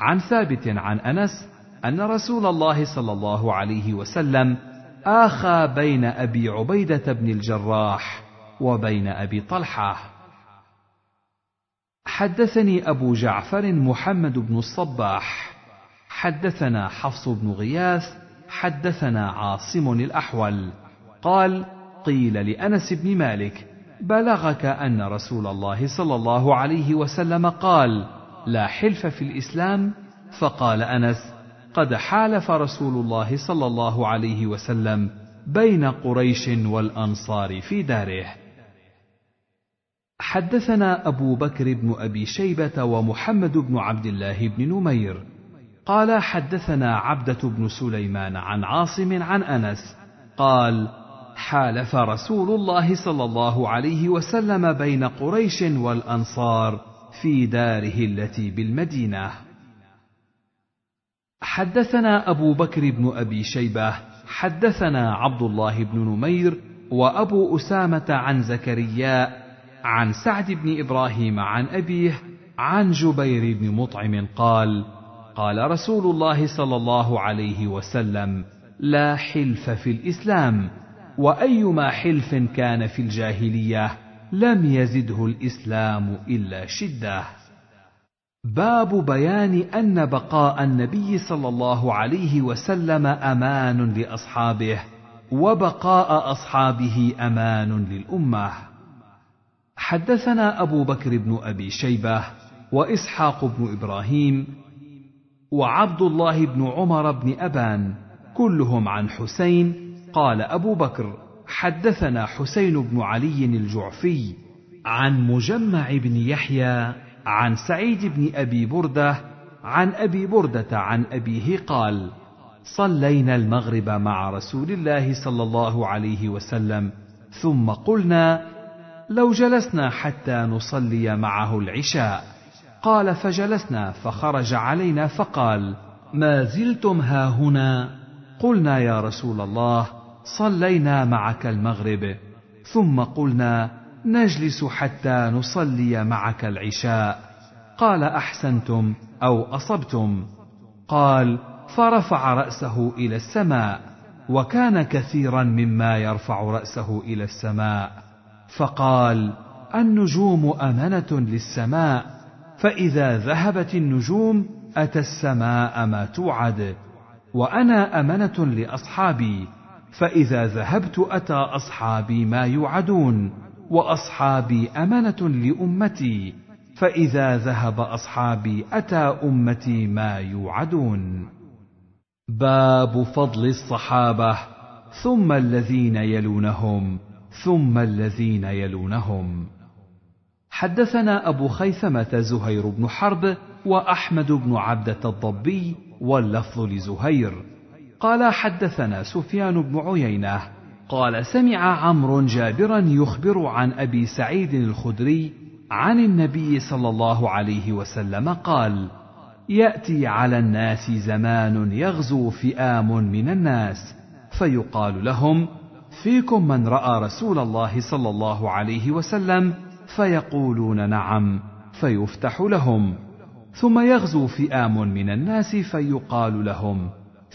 عن ثابت عن أنس أن رسول الله صلى الله عليه وسلم آخى بين أبي عبيدة بن الجراح وبين أبي طلحة. حدثني أبو جعفر محمد بن الصباح. حدثنا حفص بن غياث حدثنا عاصم الأحول. قال قيل لأنس بن مالك بلغك أن رسول الله صلى الله عليه وسلم قال لا حلف في الإسلام؟ فقال أنس قد حالف رسول الله صلى الله عليه وسلم بين قريش والأنصار في داره. حدثنا أبو بكر بن أبي شيبة ومحمد بن عبد الله بن نمير. قال حدثنا عبدة بن سليمان عن عاصم عن أنس. قال حالف رسول الله صلى الله عليه وسلم بين قريش والأنصار في داره التي بالمدينة. حدثنا أبو بكر بن أبي شيبة حدثنا عبد الله بن نمير وأبو أسامة عن زكريا عن سعد بن إبراهيم عن أبيه عن جبير بن مطعم قال قال رسول الله صلى الله عليه وسلم لا حلف في الإسلام وأيما حلف كان في الجاهلية لم يزده الإسلام إلا شدة. باب بيان أن بقاء النبي صلى الله عليه وسلم أمان لأصحابه وبقاء أصحابه أمان للأمة. حدثنا أبو بكر بن أبي شيبة وإسحاق بن إبراهيم وعبد الله بن عمر بن أبان كلهم عن حسين قال أبو بكر حدثنا حسين بن علي الجعفي عن مجمع بن يحيى عن سعيد بن أبي بردة عن أبي بردة عن أبيه قال صلينا المغرب مع رسول الله صلى الله عليه وسلم ثم قلنا لو جلسنا حتى نصلي معه العشاء. قال فجلسنا فخرج علينا فقال ما زلتم هاهنا قلنا يا رسول الله صلينا معك المغرب. ثم قلنا نجلس حتى نصلي معك العشاء. قال أحسنتم أو أصبتم؟ قال فرفع رأسه إلى السماء وكان كثيرا مما يرفع رأسه إلى السماء. فقال النجوم أمنة للسماء فإذا ذهبت النجوم أتى السماء ما توعد وأنا أمنة لأصحابي فإذا ذهبت أتى أصحابي ما يوعدون وأصحابي أمنة لأمتي فإذا ذهب أصحابي أتى أمتي ما يوعدون. باب فضل الصحابة ثم الذين يلونهم. ثم الذين يلونهم. حدثنا أبو خيثمة زهير بن حرب وأحمد بن عبدة الضبي واللفظ لزهير. قال حدثنا سفيان بن عيينة. قال سمع عمرو جابرا يخبر عن أبي سعيد الخدري عن النبي صلى الله عليه وسلم قال يأتي على الناس زمان يغزو فئام من الناس فيقال لهم فيكم من رأى رسول الله صلى الله عليه وسلم فيقولون نعم فيفتح لهم. ثم يغزو فئام من الناس فيقال لهم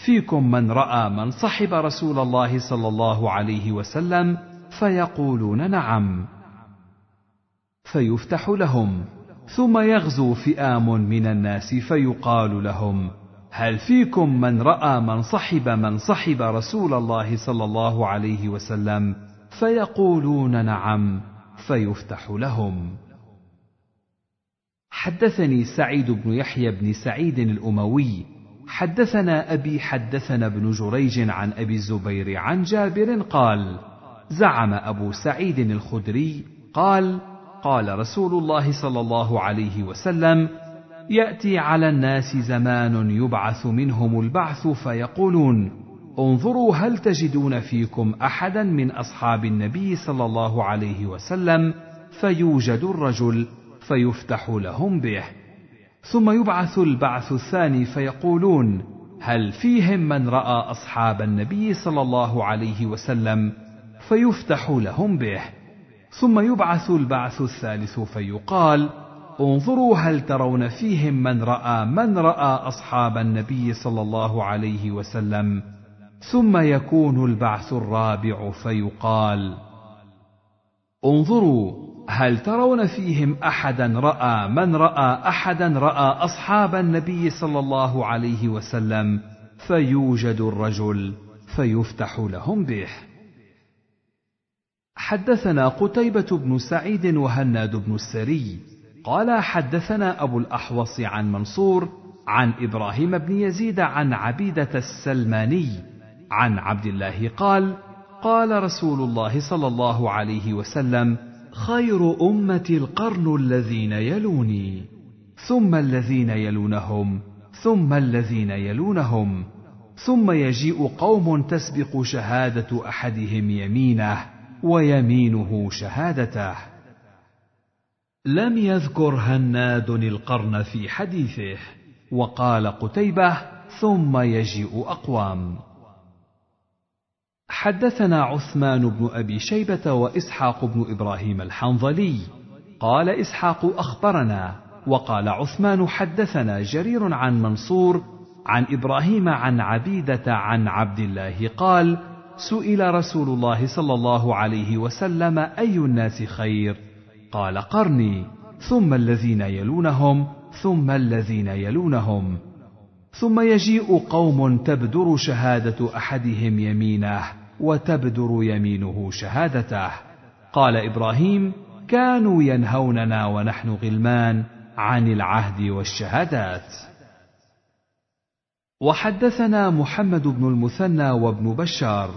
فيكم من رأى من صحب رسول الله صلى الله عليه وسلم فيقولون نعم. فيفتح لهم. ثم يغزو فئام من الناس فيقال لهم هل فيكم من رأى من صحب من صحب رسول الله صلى الله عليه وسلم فيقولون نعم فيفتح لهم. حدثني سعيد بن يحيى بن سعيد الأموي. حدثنا أبي حدثنا ابن جريج عن أبي الزبير عن جابر قال زعم أبو سعيد الخدري قال قال رسول الله صلى الله عليه وسلم يأتي على الناس زمان يبعث منهم البعث فيقولون انظروا هل تجدون فيكم أحدا من أصحاب النبي صلى الله عليه وسلم؟ فيوجد الرجل فيفتح لهم به. ثم يبعث البعث الثاني فيقولون هل فيهم من رأى أصحاب النبي صلى الله عليه وسلم؟ فيفتح لهم به. ثم يبعث البعث الثالث فيقال انظروا هل ترون فيهم من رأى من رأى أصحاب النبي صلى الله عليه وسلم. ثم يكون البعث الرابع فيقال انظروا هل ترون فيهم أحدا رأى من رأى أحدا رأى أصحاب النبي صلى الله عليه وسلم فيوجد الرجل فيفتح لهم به. حدثنا قتيبة بن سعيد وهناد بن السري قال حدثنا أبو الأحوص عن منصور عن إبراهيم بن يزيد عن عبيدة السلماني عن عبد الله قال قال رسول الله صلى الله عليه وسلم خير أمتي القرن الذين يلوني ثم الذين يلونهم ثم الذين يلونهم ثم يجيء قوم تسبق شهادة أحدهم يمينه ويمينه شهادته. لم يذكر هناد القرن في حديثه وقال قتيبة ثم يجيء أقوام. حدثنا عثمان بن أبي شيبة وإسحاق بن إبراهيم الحنظلي. قال إسحاق أخبرنا وقال عثمان حدثنا جرير عن منصور عن إبراهيم عن عبيدة عن عبد الله قال سئل رسول الله صلى الله عليه وسلم أي الناس خير؟ قال قرني ثم الذين يلونهم ثم الذين يلونهم. ثم يجيء قوم تبدر شهادة أحدهم يمينه وتبدر يمينه شهادته. قال إبراهيم كانوا ينهوننا ونحن غلمان عن العهد والشهادات. وحدثنا محمد بن المثنى وابن بشار.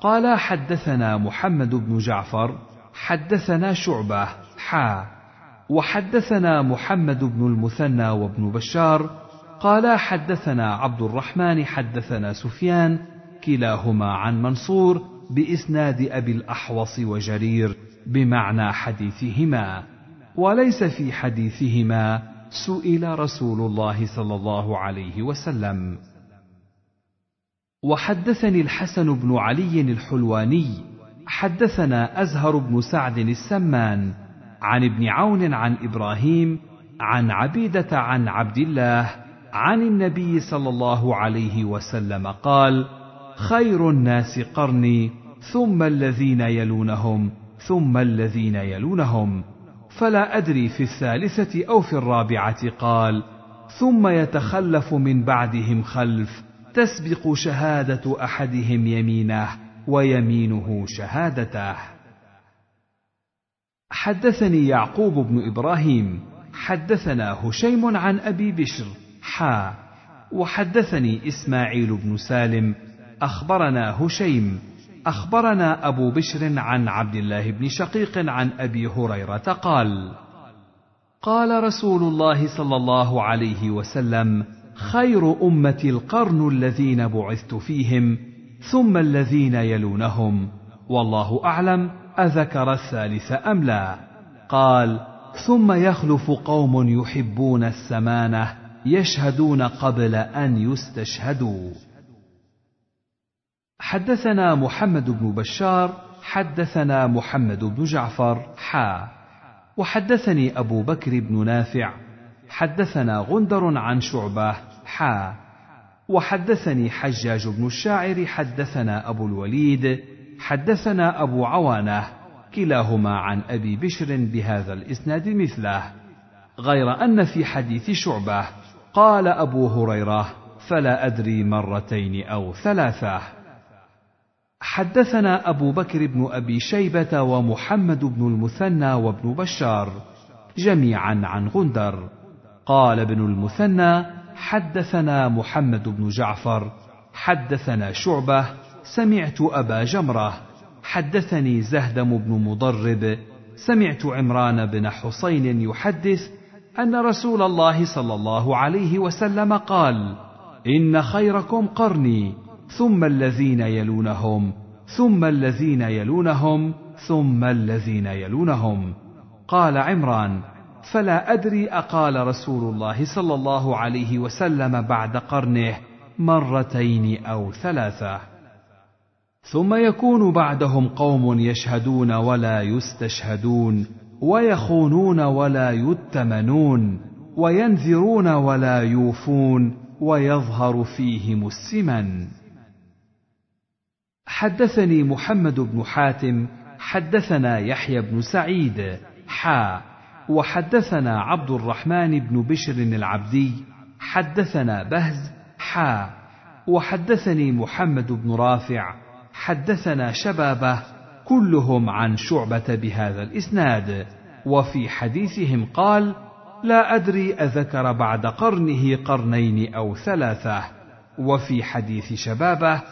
قال حدثنا محمد بن جعفر حدثنا شعبة حا وحدثنا محمد بن المثنى وابن بشار قال حدثنا عبد الرحمن حدثنا سفيان كلاهما عن منصور بإسناد أبي الأحوص وجرير بمعنى حديثهما. وليس في حديثهما سئل رسول الله صلى الله عليه وسلم. وحدثني الحسن بن علي الحلواني حدثنا أزهر بن سعد السمان عن ابن عون عن إبراهيم عن عبيدة عن عبد الله عن النبي صلى الله عليه وسلم قال خير الناس قرني ثم الذين يلونهم ثم الذين يلونهم. فلا أدري في الثالثة أو في الرابعة قال ثم يتخلف من بعدهم خلف تسبق شهادة أحدهم يمينه ويمينه شهادته. حدثني يعقوب بن إبراهيم حدثنا هشيم عن أبي بشر حا وحدثني إسماعيل بن سالم أخبرنا هشيم أخبرنا أبو بشر عن عبد الله بن شقيق عن أبي هريرة قال قال رسول الله صلى الله عليه وسلم خير امتي القرن الذين بعثت فيهم ثم الذين يلونهم والله أعلم أذكر الثالث أم لا؟ قال ثم يخلف قوم يحبون السمانة يشهدون قبل أن يستشهدوا. حدثنا محمد بن بشار حدثنا محمد بن جعفر حا. وحدثني أبو بكر بن نافع حدثنا غندر عن شعبة حا. وحدثني حجاج بن الشاعر حدثنا أبو الوليد حدثنا أبو عوانة كلاهما عن أبي بشر بهذا الإسناد مثله غير أن في حديث شعبة قال أبو هريرة فلا أدري مرتين أو ثلاثة حدثنا أبو بكر بن أبي شيبة ومحمد بن المثنى وابن بشار جميعا عن غندر. قال ابن المثنى حدثنا محمد بن جعفر حدثنا شعبة سمعت أبا جمرة حدثني زهدم بن مضرب سمعت عمران بن حسين يحدث أن رسول الله صلى الله عليه وسلم قال إن خيركم قرني ثم الذين يلونهم ثم الذين يلونهم ثم الذين يلونهم. قال عمران فلا أدري أقال رسول الله صلى الله عليه وسلم بعد قرنه مرتين أو ثلاثة. ثم يكون بعدهم قوم يشهدون ولا يستشهدون ويخونون ولا يؤتمنون وينذرون ولا يوفون ويظهر فيهم السمن. حدثني محمد بن حاتم حدثنا يحيى بن سعيد حا وحدثنا عبد الرحمن بن بشر العبدي حدثنا بهز حا وحدثني محمد بن رافع حدثنا شبابة كلهم عن شعبة بهذا الإسناد وفي حديثهم قال لا أدري أذكر بعد قرنه قرنين أو ثلاثة. وفي حديث شبابة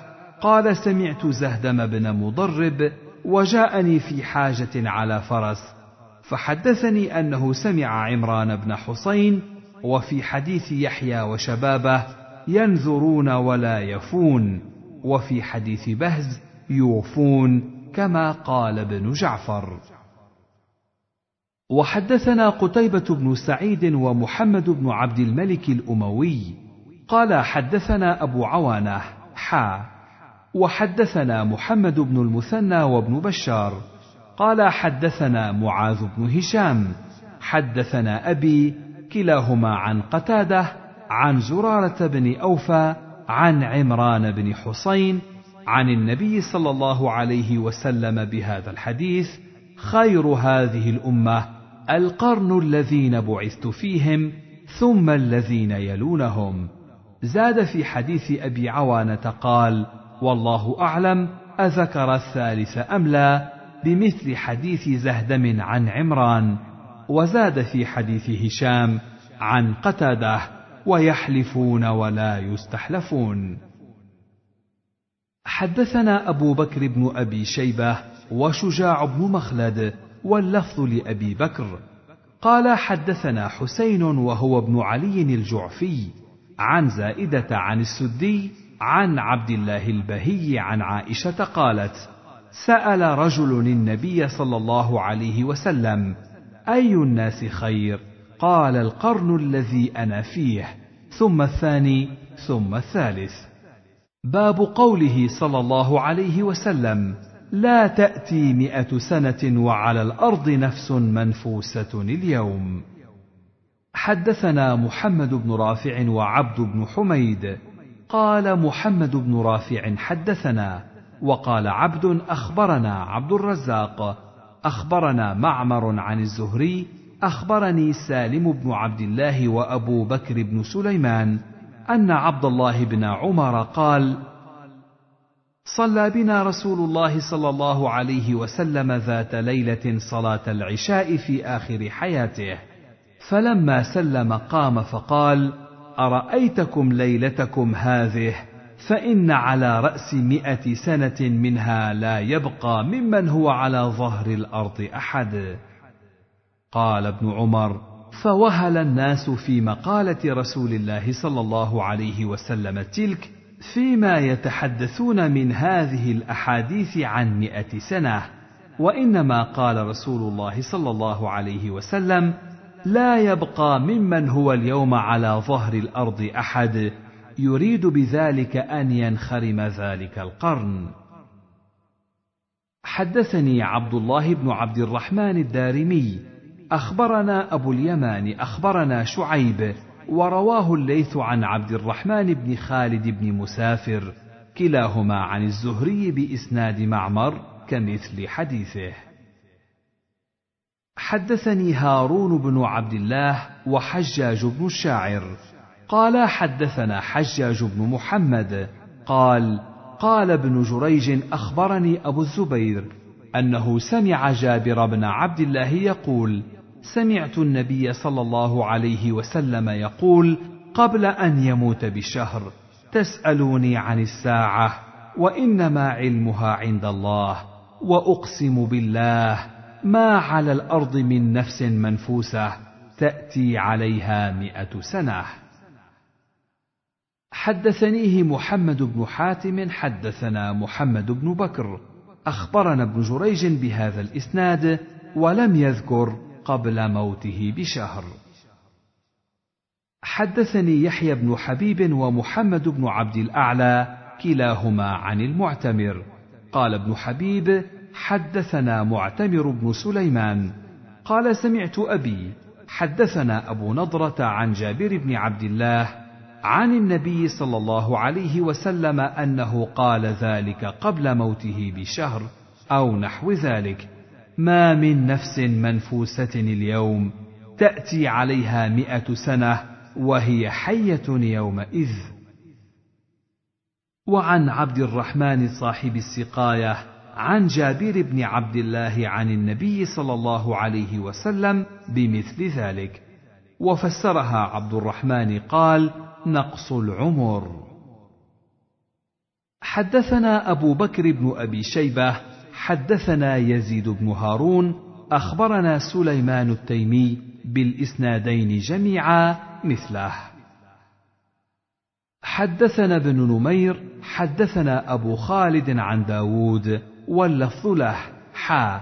قال سمعت زهدم بن مضرب وجاءني في حاجة على فرس فحدثني أنه سمع عمران بن حسين وفي حديث يحيى وشبابة ينذرون ولا يفون. وفي حديث بهز يوفون كما قال ابن جعفر. وحدثنا قتيبة بن سعيد ومحمد بن عبد الملك الأموي. قال حدثنا أبو عوانة حا. وحدثنا محمد بن المثنى وابن بشار. قال حدثنا معاذ بن هشام. حدثنا أبي كلاهما عن قتادة عن زرارة بن أوفى عن عمران بن حسين عن النبي صلى الله عليه وسلم بهذا الحديث خير هذه الأمة القرن الذين بعثت فيهم ثم الذين يلونهم. زاد في حديث أبي عوانة قال والله أعلم أذكر الثالث أم لا بمثل حديث زهدم عن عمران وزاد في حديث هشام عن قتادة ويحلفون ولا يستحلفون حدثنا أبو بكر بن أبي شيبة وشجاع بن مخلد واللفظ لأبي بكر قال حدثنا حسين وهو ابن علي الجعفي عن زائدة عن السدي عن عبد الله البهي عن عائشة قالت: سأل رجل النبي صلى الله عليه وسلم: أي الناس خير؟ قال القرن الذي أنا فيه، ثم الثاني، ثم الثالث. باب قوله صلى الله عليه وسلم لا تأتي مائه سنة وعلى الأرض نفس منفوسة اليوم حدثنا محمد بن رافع وعبد بن حميد قال محمد بن رافع حدثنا وقال عبد أخبرنا عبد الرزاق أخبرنا معمر عن الزهري أخبرني سالم بن عبد الله وأبو بكر بن سليمان أن عبد الله بن عمر قال صلى بنا رسول الله صلى الله عليه وسلم ذات ليلة صلاة العشاء في آخر حياته فلما سلم قام فقال أرأيتكم ليلتكم هذه؟ فإن على رأس مائه سنة منها لا يبقى ممن هو على ظهر الأرض أحد. قال ابن عمر فوهل الناس في مقالة رسول الله صلى الله عليه وسلم تلك فيما يتحدثون من هذه الأحاديث عن مائه سنة وإنما قال رسول الله صلى الله عليه وسلم لا يبقى ممن هو اليوم على ظهر الأرض أحد يريد بذلك أن ينخرم ذلك القرن. حدثني عبد الله بن عبد الرحمن الدارمي أخبرنا أبو اليمان أخبرنا شعيب ورواه الليث عن عبد الرحمن بن خالد بن مسافر كلاهما عن الزهري بإسناد معمر كمثل حديثه. حدثني هارون بن عبد الله وحجاج بن الشاعر قال حدثنا حجاج بن محمد قال قال ابن جريج أخبرني أبو الزبير أنه سمع جابر بن عبد الله يقول سمعت النبي صلى الله عليه وسلم يقول قبل أن يموت بشهر تسألوني عن الساعة وإنما علمها عند الله وأقسم بالله ما على الأرض من نفس منفوسة تأتي عليها مائه سنة. حدثنيه محمد بن حاتم حدثنا محمد بن بكر أخبرنا ابن جريج بهذا الإسناد ولم يذكر قبل موته بشهر. حدثني يحيى بن حبيب ومحمد بن عبد الأعلى كلاهما عن المعتمر. قال ابن حبيب حدثنا معتمر بن سليمان. قال سمعت أبي حدثنا أبو نضرة عن جابر بن عبد الله عن النبي صلى الله عليه وسلم أنه قال ذلك قبل موته بشهر أو نحو ذلك. ما من نفس منفوسة اليوم تأتي عليها مائه سنة وهي حية يومئذ. وعن عبد الرحمن صاحب السقاية عن جابر بن عبد الله عن النبي صلى الله عليه وسلم بمثل ذلك. وفسرها عبد الرحمن قال نقص العمر. حدثنا أبو بكر بن أبي شيبة حدثنا يزيد بن هارون أخبرنا سليمان التيمي بالإسنادين جميعا مثله. حدثنا ابن نمير حدثنا أبو خالد عن داود واللفظ له حا.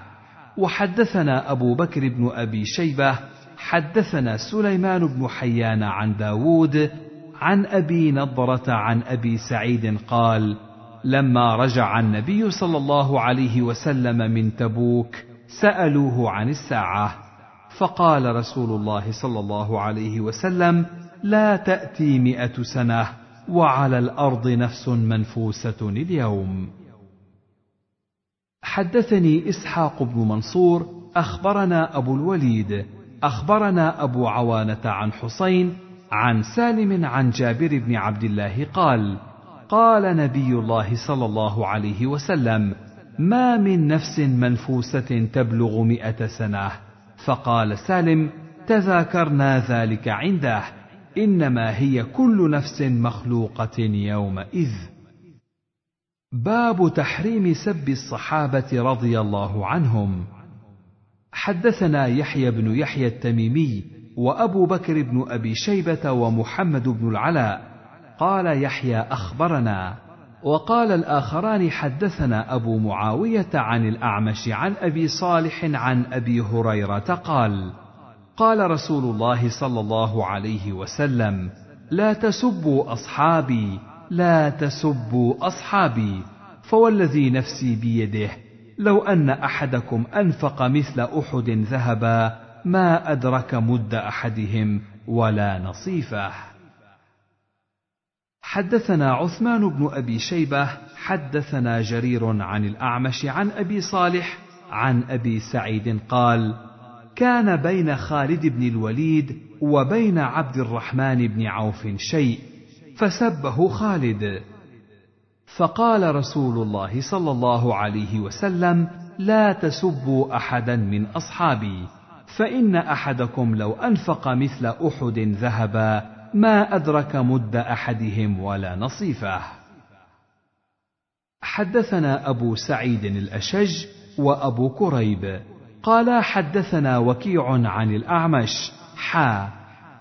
وحدثنا أبو بكر بن أبي شيبة حدثنا سليمان بن حيان عن داود عن أبي نضرة عن أبي سعيد قال لما رجع النبي صلى الله عليه وسلم من تبوك سألوه عن الساعة فقال رسول الله صلى الله عليه وسلم لا تأتي مئة سنة وعلى الأرض نفس منفوسة اليوم. حدثني إسحاق بن منصور أخبرنا أبو الوليد أخبرنا أبو عوانة عن حسين عن سالم عن جابر بن عبد الله قال قال نبي الله صلى الله عليه وسلم ما من نفس منفوسة تبلغ مائه سنة. فقال سالم تذاكرنا ذلك عنده إنما هي كل نفس مخلوقة يومئذ. باب تحريم سب الصحابة رضي الله عنهم. حدثنا يحيى بن يحيى التميمي وأبو بكر بن أبي شيبة ومحمد بن العلاء قال يحيى أخبرنا. وقال الآخران حدثنا أبو معاوية عن الأعمش عن أبي صالح عن أبي هريرة قال قال رسول الله صلى الله عليه وسلم لا تسبوا أصحابي لا تسبوا أصحابي فوالذي نفسي بيده لو أن أحدكم أنفق مثل أحد ذهبا ما أدرك مد أحدهم ولا نصيفه. حدثنا عثمان بن أبي شيبة حدثنا جرير عن الأعمش عن أبي صالح عن أبي سعيد قال كان بين خالد بن الوليد وبين عبد الرحمن بن عوف شيء فسبه خالد. فقال رسول الله صلى الله عليه وسلم لا تسبوا أحدا من أصحابي فإن أحدكم لو أنفق مثل أحد ذهبا ما أدرك مد أحدهم ولا نصيفه. حدثنا أبو سعيد الأشج وأبو كريب. قال حدثنا وكيع عن الأعمش. حا.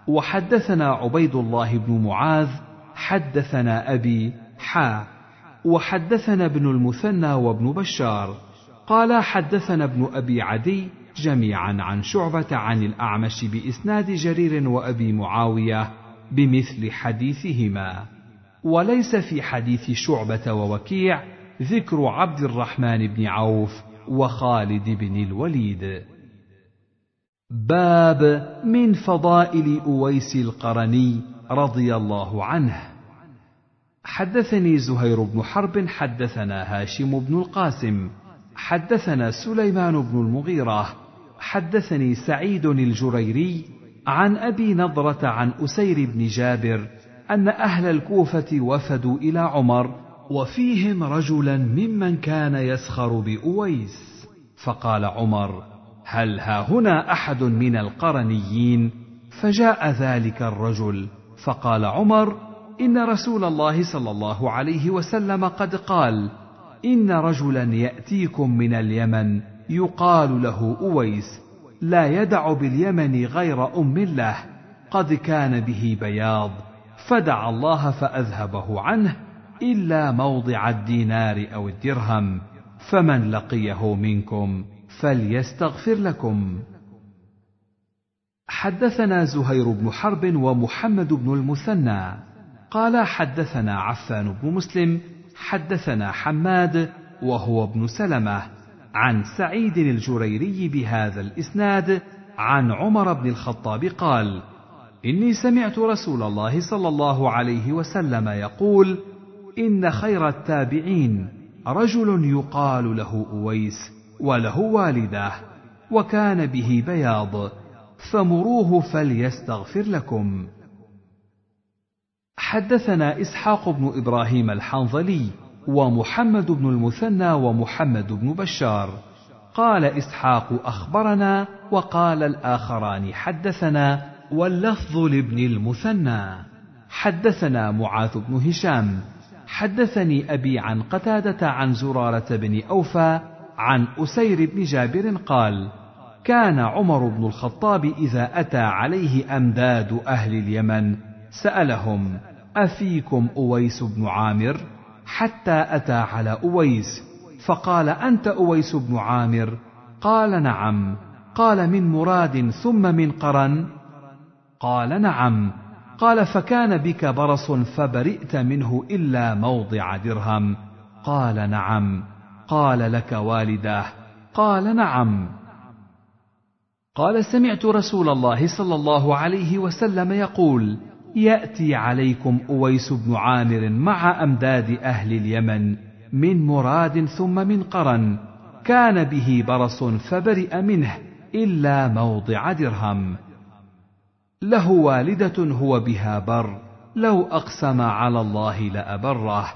وحدثنا عبيد الله بن معاذ. حدثنا أبي. حا. وحدثنا ابن المثنى وابن بشار. قال حدثنا ابن أبي عدي جميعا عن شعبة عن الأعمش بإسناد جرير وأبي معاوية. بمثل حديثهما. وليس في حديث شعبة ووكيع ذكر عبد الرحمن بن عوف وخالد بن الوليد. باب من فضائل أويس القرني رضي الله عنه. حدثني زهير بن حرب حدثنا هاشم بن القاسم حدثنا سليمان بن المغيرة حدثني سعيد الجريري عن أبي نضرة عن أسير بن جابر أن أهل الكوفة وفدوا إلى عمر وفيهم رجلا ممن كان يسخر بأويس. فقال عمر هل ها هنا أحد من القرنيين؟ فجاء ذلك الرجل فقال عمر إن رسول الله صلى الله عليه وسلم قد قال إن رجلا يأتيكم من اليمن يقال له أويس لا يدع باليمن غير أم له قد كان به بياض. فدعا الله فأذهبه عنه إلا موضع الدينار أو الدرهم. فمن لقيه منكم فليستغفر لكم. حدثنا زهير بن حرب ومحمد بن المثنى. قال حدثنا عفان بن مسلم حدثنا حماد وهو ابن سلمة. عن سعيد الجريري بهذا الإسناد عن عمر بن الخطاب قال إني سمعت رسول الله صلى الله عليه وسلم يقول إن خير التابعين رجل يقال له أويس وله والده وكان به بياض فمروه فليستغفر لكم. حدثنا إسحاق بن إبراهيم الحنظلي ومحمد بن المثنى ومحمد بن بشار. قال إسحاق أخبرنا وقال الآخران حدثنا واللفظ لابن المثنى. حدثنا معاذ بن هشام. حدثني أبي عن قتادة عن زرارة بن أوفى عن أسير بن جابر قال كان عمر بن الخطاب إذا أتى عليه أمداد أهل اليمن سألهم أفيكم أويس بن عامر؟ حتى أتى على أويس فقال أنت أويس بن عامر؟ قال نعم. قال من مراد ثم من قرن؟ قال نعم. قال فكان بك برص فبرئت منه إلا موضع درهم. قال نعم. قال لك والداه. قال نعم. قال سمعت رسول الله صلى الله عليه وسلم يقول يأتي عليكم أويس بن عامر مع أمداد أهل اليمن من مراد ثم من قرن. كان به برص فبرئ منه إلا موضع درهم. له والدة هو بها بر. لو أقسم على الله لأبره.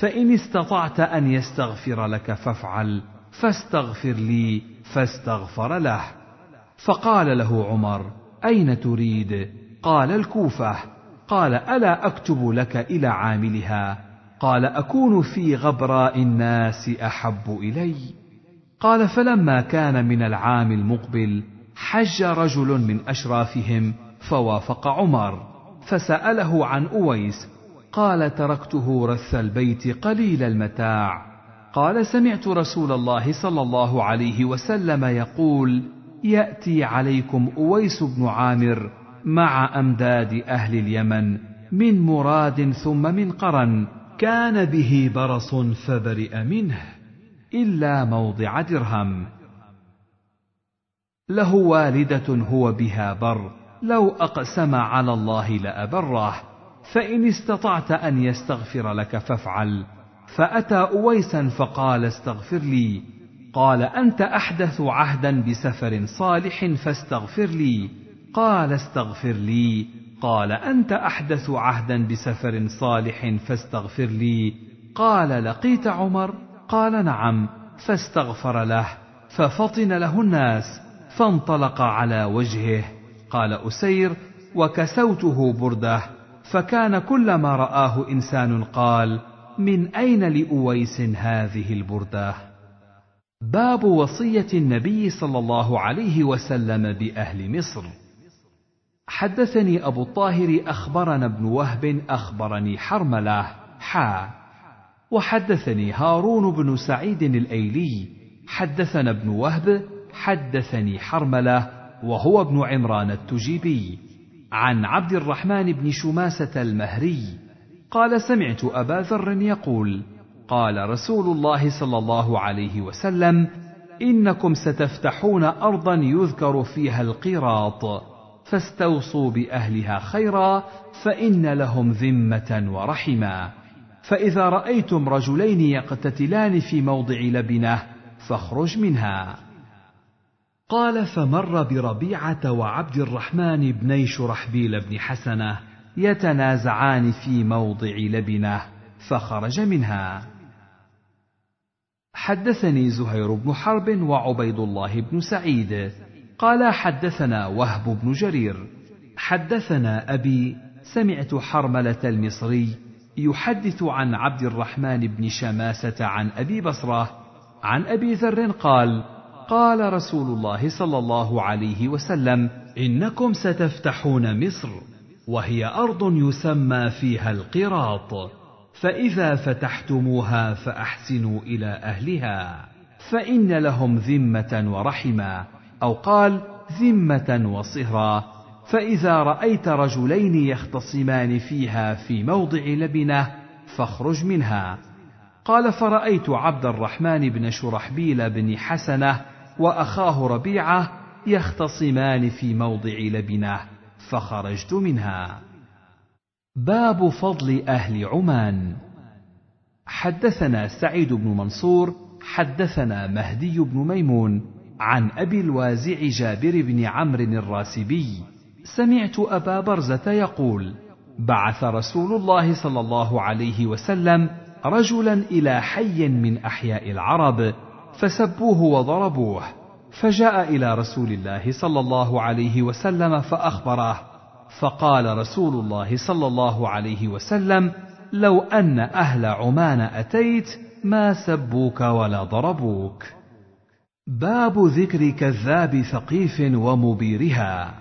فإن استطعت أن يستغفر لك فافعل. فاستغفر لي فاستغفر له. فقال له عمر أين تريد؟ قال الكوفة. قال ألا أكتب لك إلى عاملها؟ قال أكون في غبراء الناس أحب إلي. قال فلما كان من العام المقبل حج رجل من أشرافهم فوافق عمر فسأله عن أويس قال تركته رث البيت قليل المتاع. قال سمعت رسول الله صلى الله عليه وسلم يقول يأتي عليكم أويس بن عامر مع أمداد أهل اليمن من مراد ثم من قرن كان به برص فبرئ منه إلا موضع درهم. له والدة هو بها بر لو أقسم على الله لأبره فإن استطعت أن يستغفر لك فافعل. فأتى أويسا فقال استغفر لي. قال أنت أحدث عهدا بسفر صالح فاستغفر لي. قال استغفر لي. قال أنت أحدث عهدا بسفر صالح فاستغفر لي. قال لقيت عمر؟ قال نعم. فاستغفر له. ففطن له الناس. فانطلق على وجهه. قال أسير وكسوته برده. فكان كلما رآه إنسان قال من أين لأويس هذه البردة؟ باب وصية النبي صلى الله عليه وسلم بأهل مصر. حدثني أبو الطاهر أخبرنا ابن وهب أخبرني حرمله حا. وحدثني هارون بن سعيد الأيلي حدثنا ابن وهب حدثني حرمله وهو ابن عمران التجيبي. عن عبد الرحمن بن شماسة المهري قال سمعت أبا ذر يقول قال رسول الله صلى الله عليه وسلم إنكم ستفتحون أرضا يذكر فيها القيراط فاستوصوا بأهلها خيرا فإن لهم ذمة ورحما فإذا رأيتم رجلين يقتتلان في موضع لبنة فاخرج منها. قال فمر بربيعة وعبد الرحمن بني شرحبيل بن حسنة يتنازعان في موضع لبنة فخرج منها. حدثني زهير بن حرب وعبيد الله بن سعيد. قال حدثنا وهب بن جرير. حدثنا أبي سمعت حرملة المصري يحدث عن عبد الرحمن بن شماسة عن أبي بصرة عن أبي ذر قال قال رسول الله صلى الله عليه وسلم إنكم ستفتحون مصر وهي أرض يسمى فيها القراط فإذا فتحتموها فأحسنوا إلى أهلها فإن لهم ذمة ورحما أو قال ذمة وصهرا فإذا رأيت رجلين يختصمان فيها في موضع لبنة فاخرج منها. قال فرأيت عبد الرحمن بن شرحبيل بن حسنة وأخاه ربيعة يختصمان في موضع لبنة فخرجت منها. باب فضل أهل عمان. حدثنا سعيد بن منصور حدثنا مهدي بن ميمون عن أبي الوازع جابر بن عمرو الراسبي. سمعت أبا برزة يقول بعث رسول الله صلى الله عليه وسلم رجلا إلى حي من أحياء العرب فسبوه وضربوه فجاء إلى رسول الله صلى الله عليه وسلم فأخبره فقال رسول الله صلى الله عليه وسلم لو أن أهل عمان أتيت ما سبوك ولا ضربوك. باب ذكر كذاب ثقيف ومبيرها.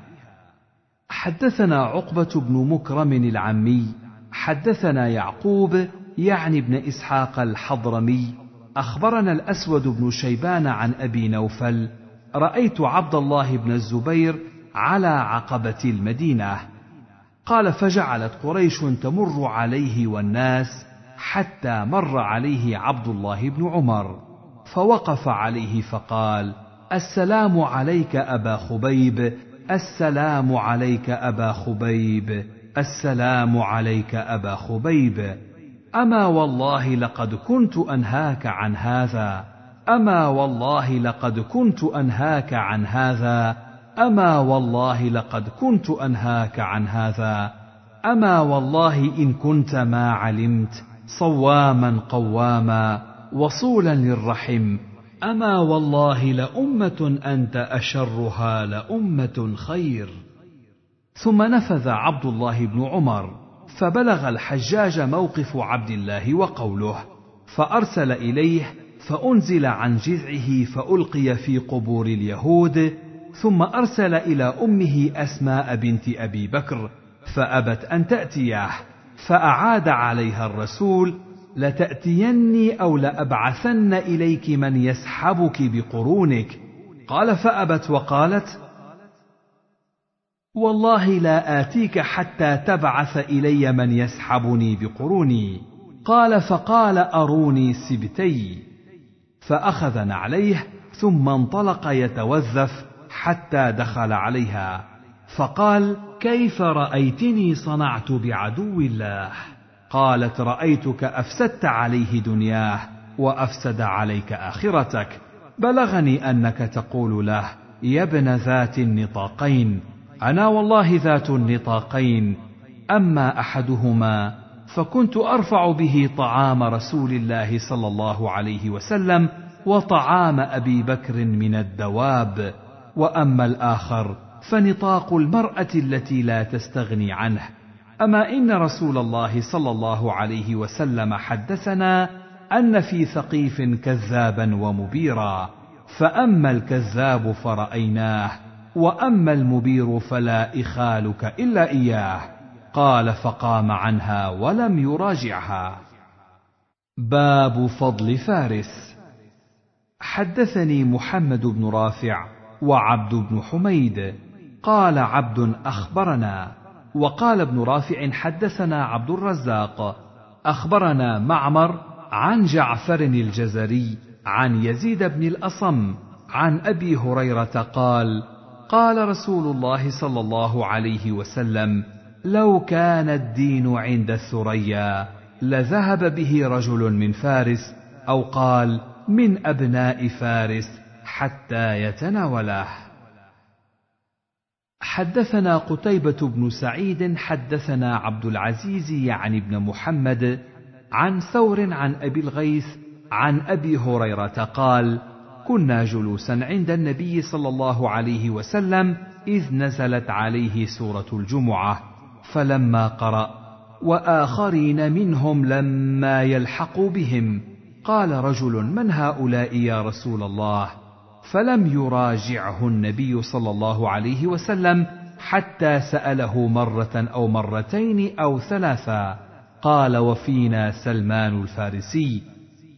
حدثنا عقبة بن مكرم العمي حدثنا يعقوب يعني ابن إسحاق الحضرمي. أخبرنا الأسود بن شيبان عن أبي نوفل رأيت عبد الله بن الزبير على عقبة المدينة. قال فجعلت قريش تمر عليه والناس حتى مر عليه عبد الله بن عمر. فوقف عليه فقال السلام عليك أبا خبيب السلام عليك أبا خبيب السلام عليك أبا خبيب. أما والله لقد كنت أنهاك عن هذا. أما والله لقد كنت أنهاك عن هذا. أما والله لقد كنت أنهاك عن هذا. أما والله إن كنت ما علمت صواما قواما. وصولا للرحم. أما والله لأمة أنت أشرها لأمة خير. ثم نفذ عبد الله بن عمر فبلغ الحجاج موقف عبد الله وقوله فأرسل إليه فأنزل عن جذعه فألقي في قبور اليهود ثم أرسل إلى أمه أسماء بنت أبي بكر فأبت أن تأتيه فأعاد عليها الرسول لتأتيني أو لأبعثن إليك من يسحبك بقرونك. قال فأبت وقالت والله لا آتيك حتى تبعث إلي من يسحبني بقروني. قال فقال أروني سبتي. فاخذ نعليه ثم انطلق يتوذف حتى دخل عليها. فقال كيف رأيتني صنعت بعدو الله؟ قالت رأيتك أفسدت عليه دنياه وأفسد عليك آخرتك. بلغني أنك تقول له يا ابن ذات النطاقين. أنا والله ذات النطاقين. أما أحدهما فكنت أرفع به طعام رسول الله صلى الله عليه وسلم وطعام أبي بكر من الدواب. وأما الآخر فنطاق المرأة التي لا تستغني عنه. أما إن رسول الله صلى الله عليه وسلم حدثنا أن في ثقيف كذابا ومبيرا فأما الكذاب فرأيناه وأما المبير فلا إخالك إلا إياه قال فقام عنها ولم يراجعها. باب فضل فارس. حدثني محمد بن رافع وعبد بن حميد قال عبد أخبرنا وقال ابن رافع حدثنا عبد الرزاق أخبرنا معمر عن جعفر الجزري عن يزيد بن الأصم عن أبي هريرة قال قال رسول الله صلى الله عليه وسلم لو كان الدين عند الثريا لذهب به رجل من فارس أو قال من أبناء فارس حتى يتناوله. حدثنا قتيبة بن سعيد حدثنا عبد العزيز يعني ابن محمد عن ثور عن أبي الغيث عن أبي هريرة قال: كنا جلوسا عند النبي صلى الله عليه وسلم إذ نزلت عليه سورة الجمعة، فلما قرأ: وآخرين منهم لما يلحقوا بهم، قال رجل من هؤلاء يا رسول الله؟ فلم يراجعه النبي صلى الله عليه وسلم حتى سأله مرة أو مرتين أو ثلاثا قال وفينا سلمان الفارسي.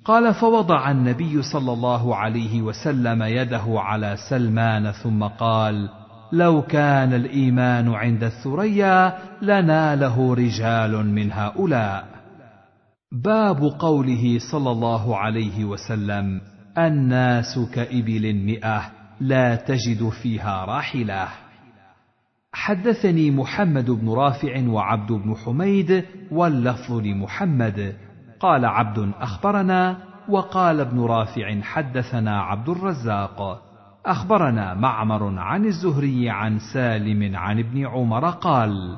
قال فوضع النبي صلى الله عليه وسلم يده على سلمان ثم قال لو كان الإيمان عند الثريا لناله رجال من هؤلاء. باب قوله صلى الله عليه وسلم. الناس كإبل مئة لا تجد فيها راحلة. حدثني محمد بن رافع وعبد بن حميد واللفظ لمحمد. قال عبد أخبرنا وقال ابن رافع حدثنا عبد الرزاق. أخبرنا معمر عن الزهري عن سالم عن ابن عمر قال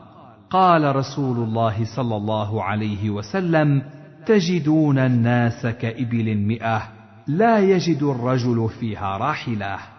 قال رسول الله صلى الله عليه وسلم تجدون الناس كإبل مئة لا يجد الرجل فيها راحلة.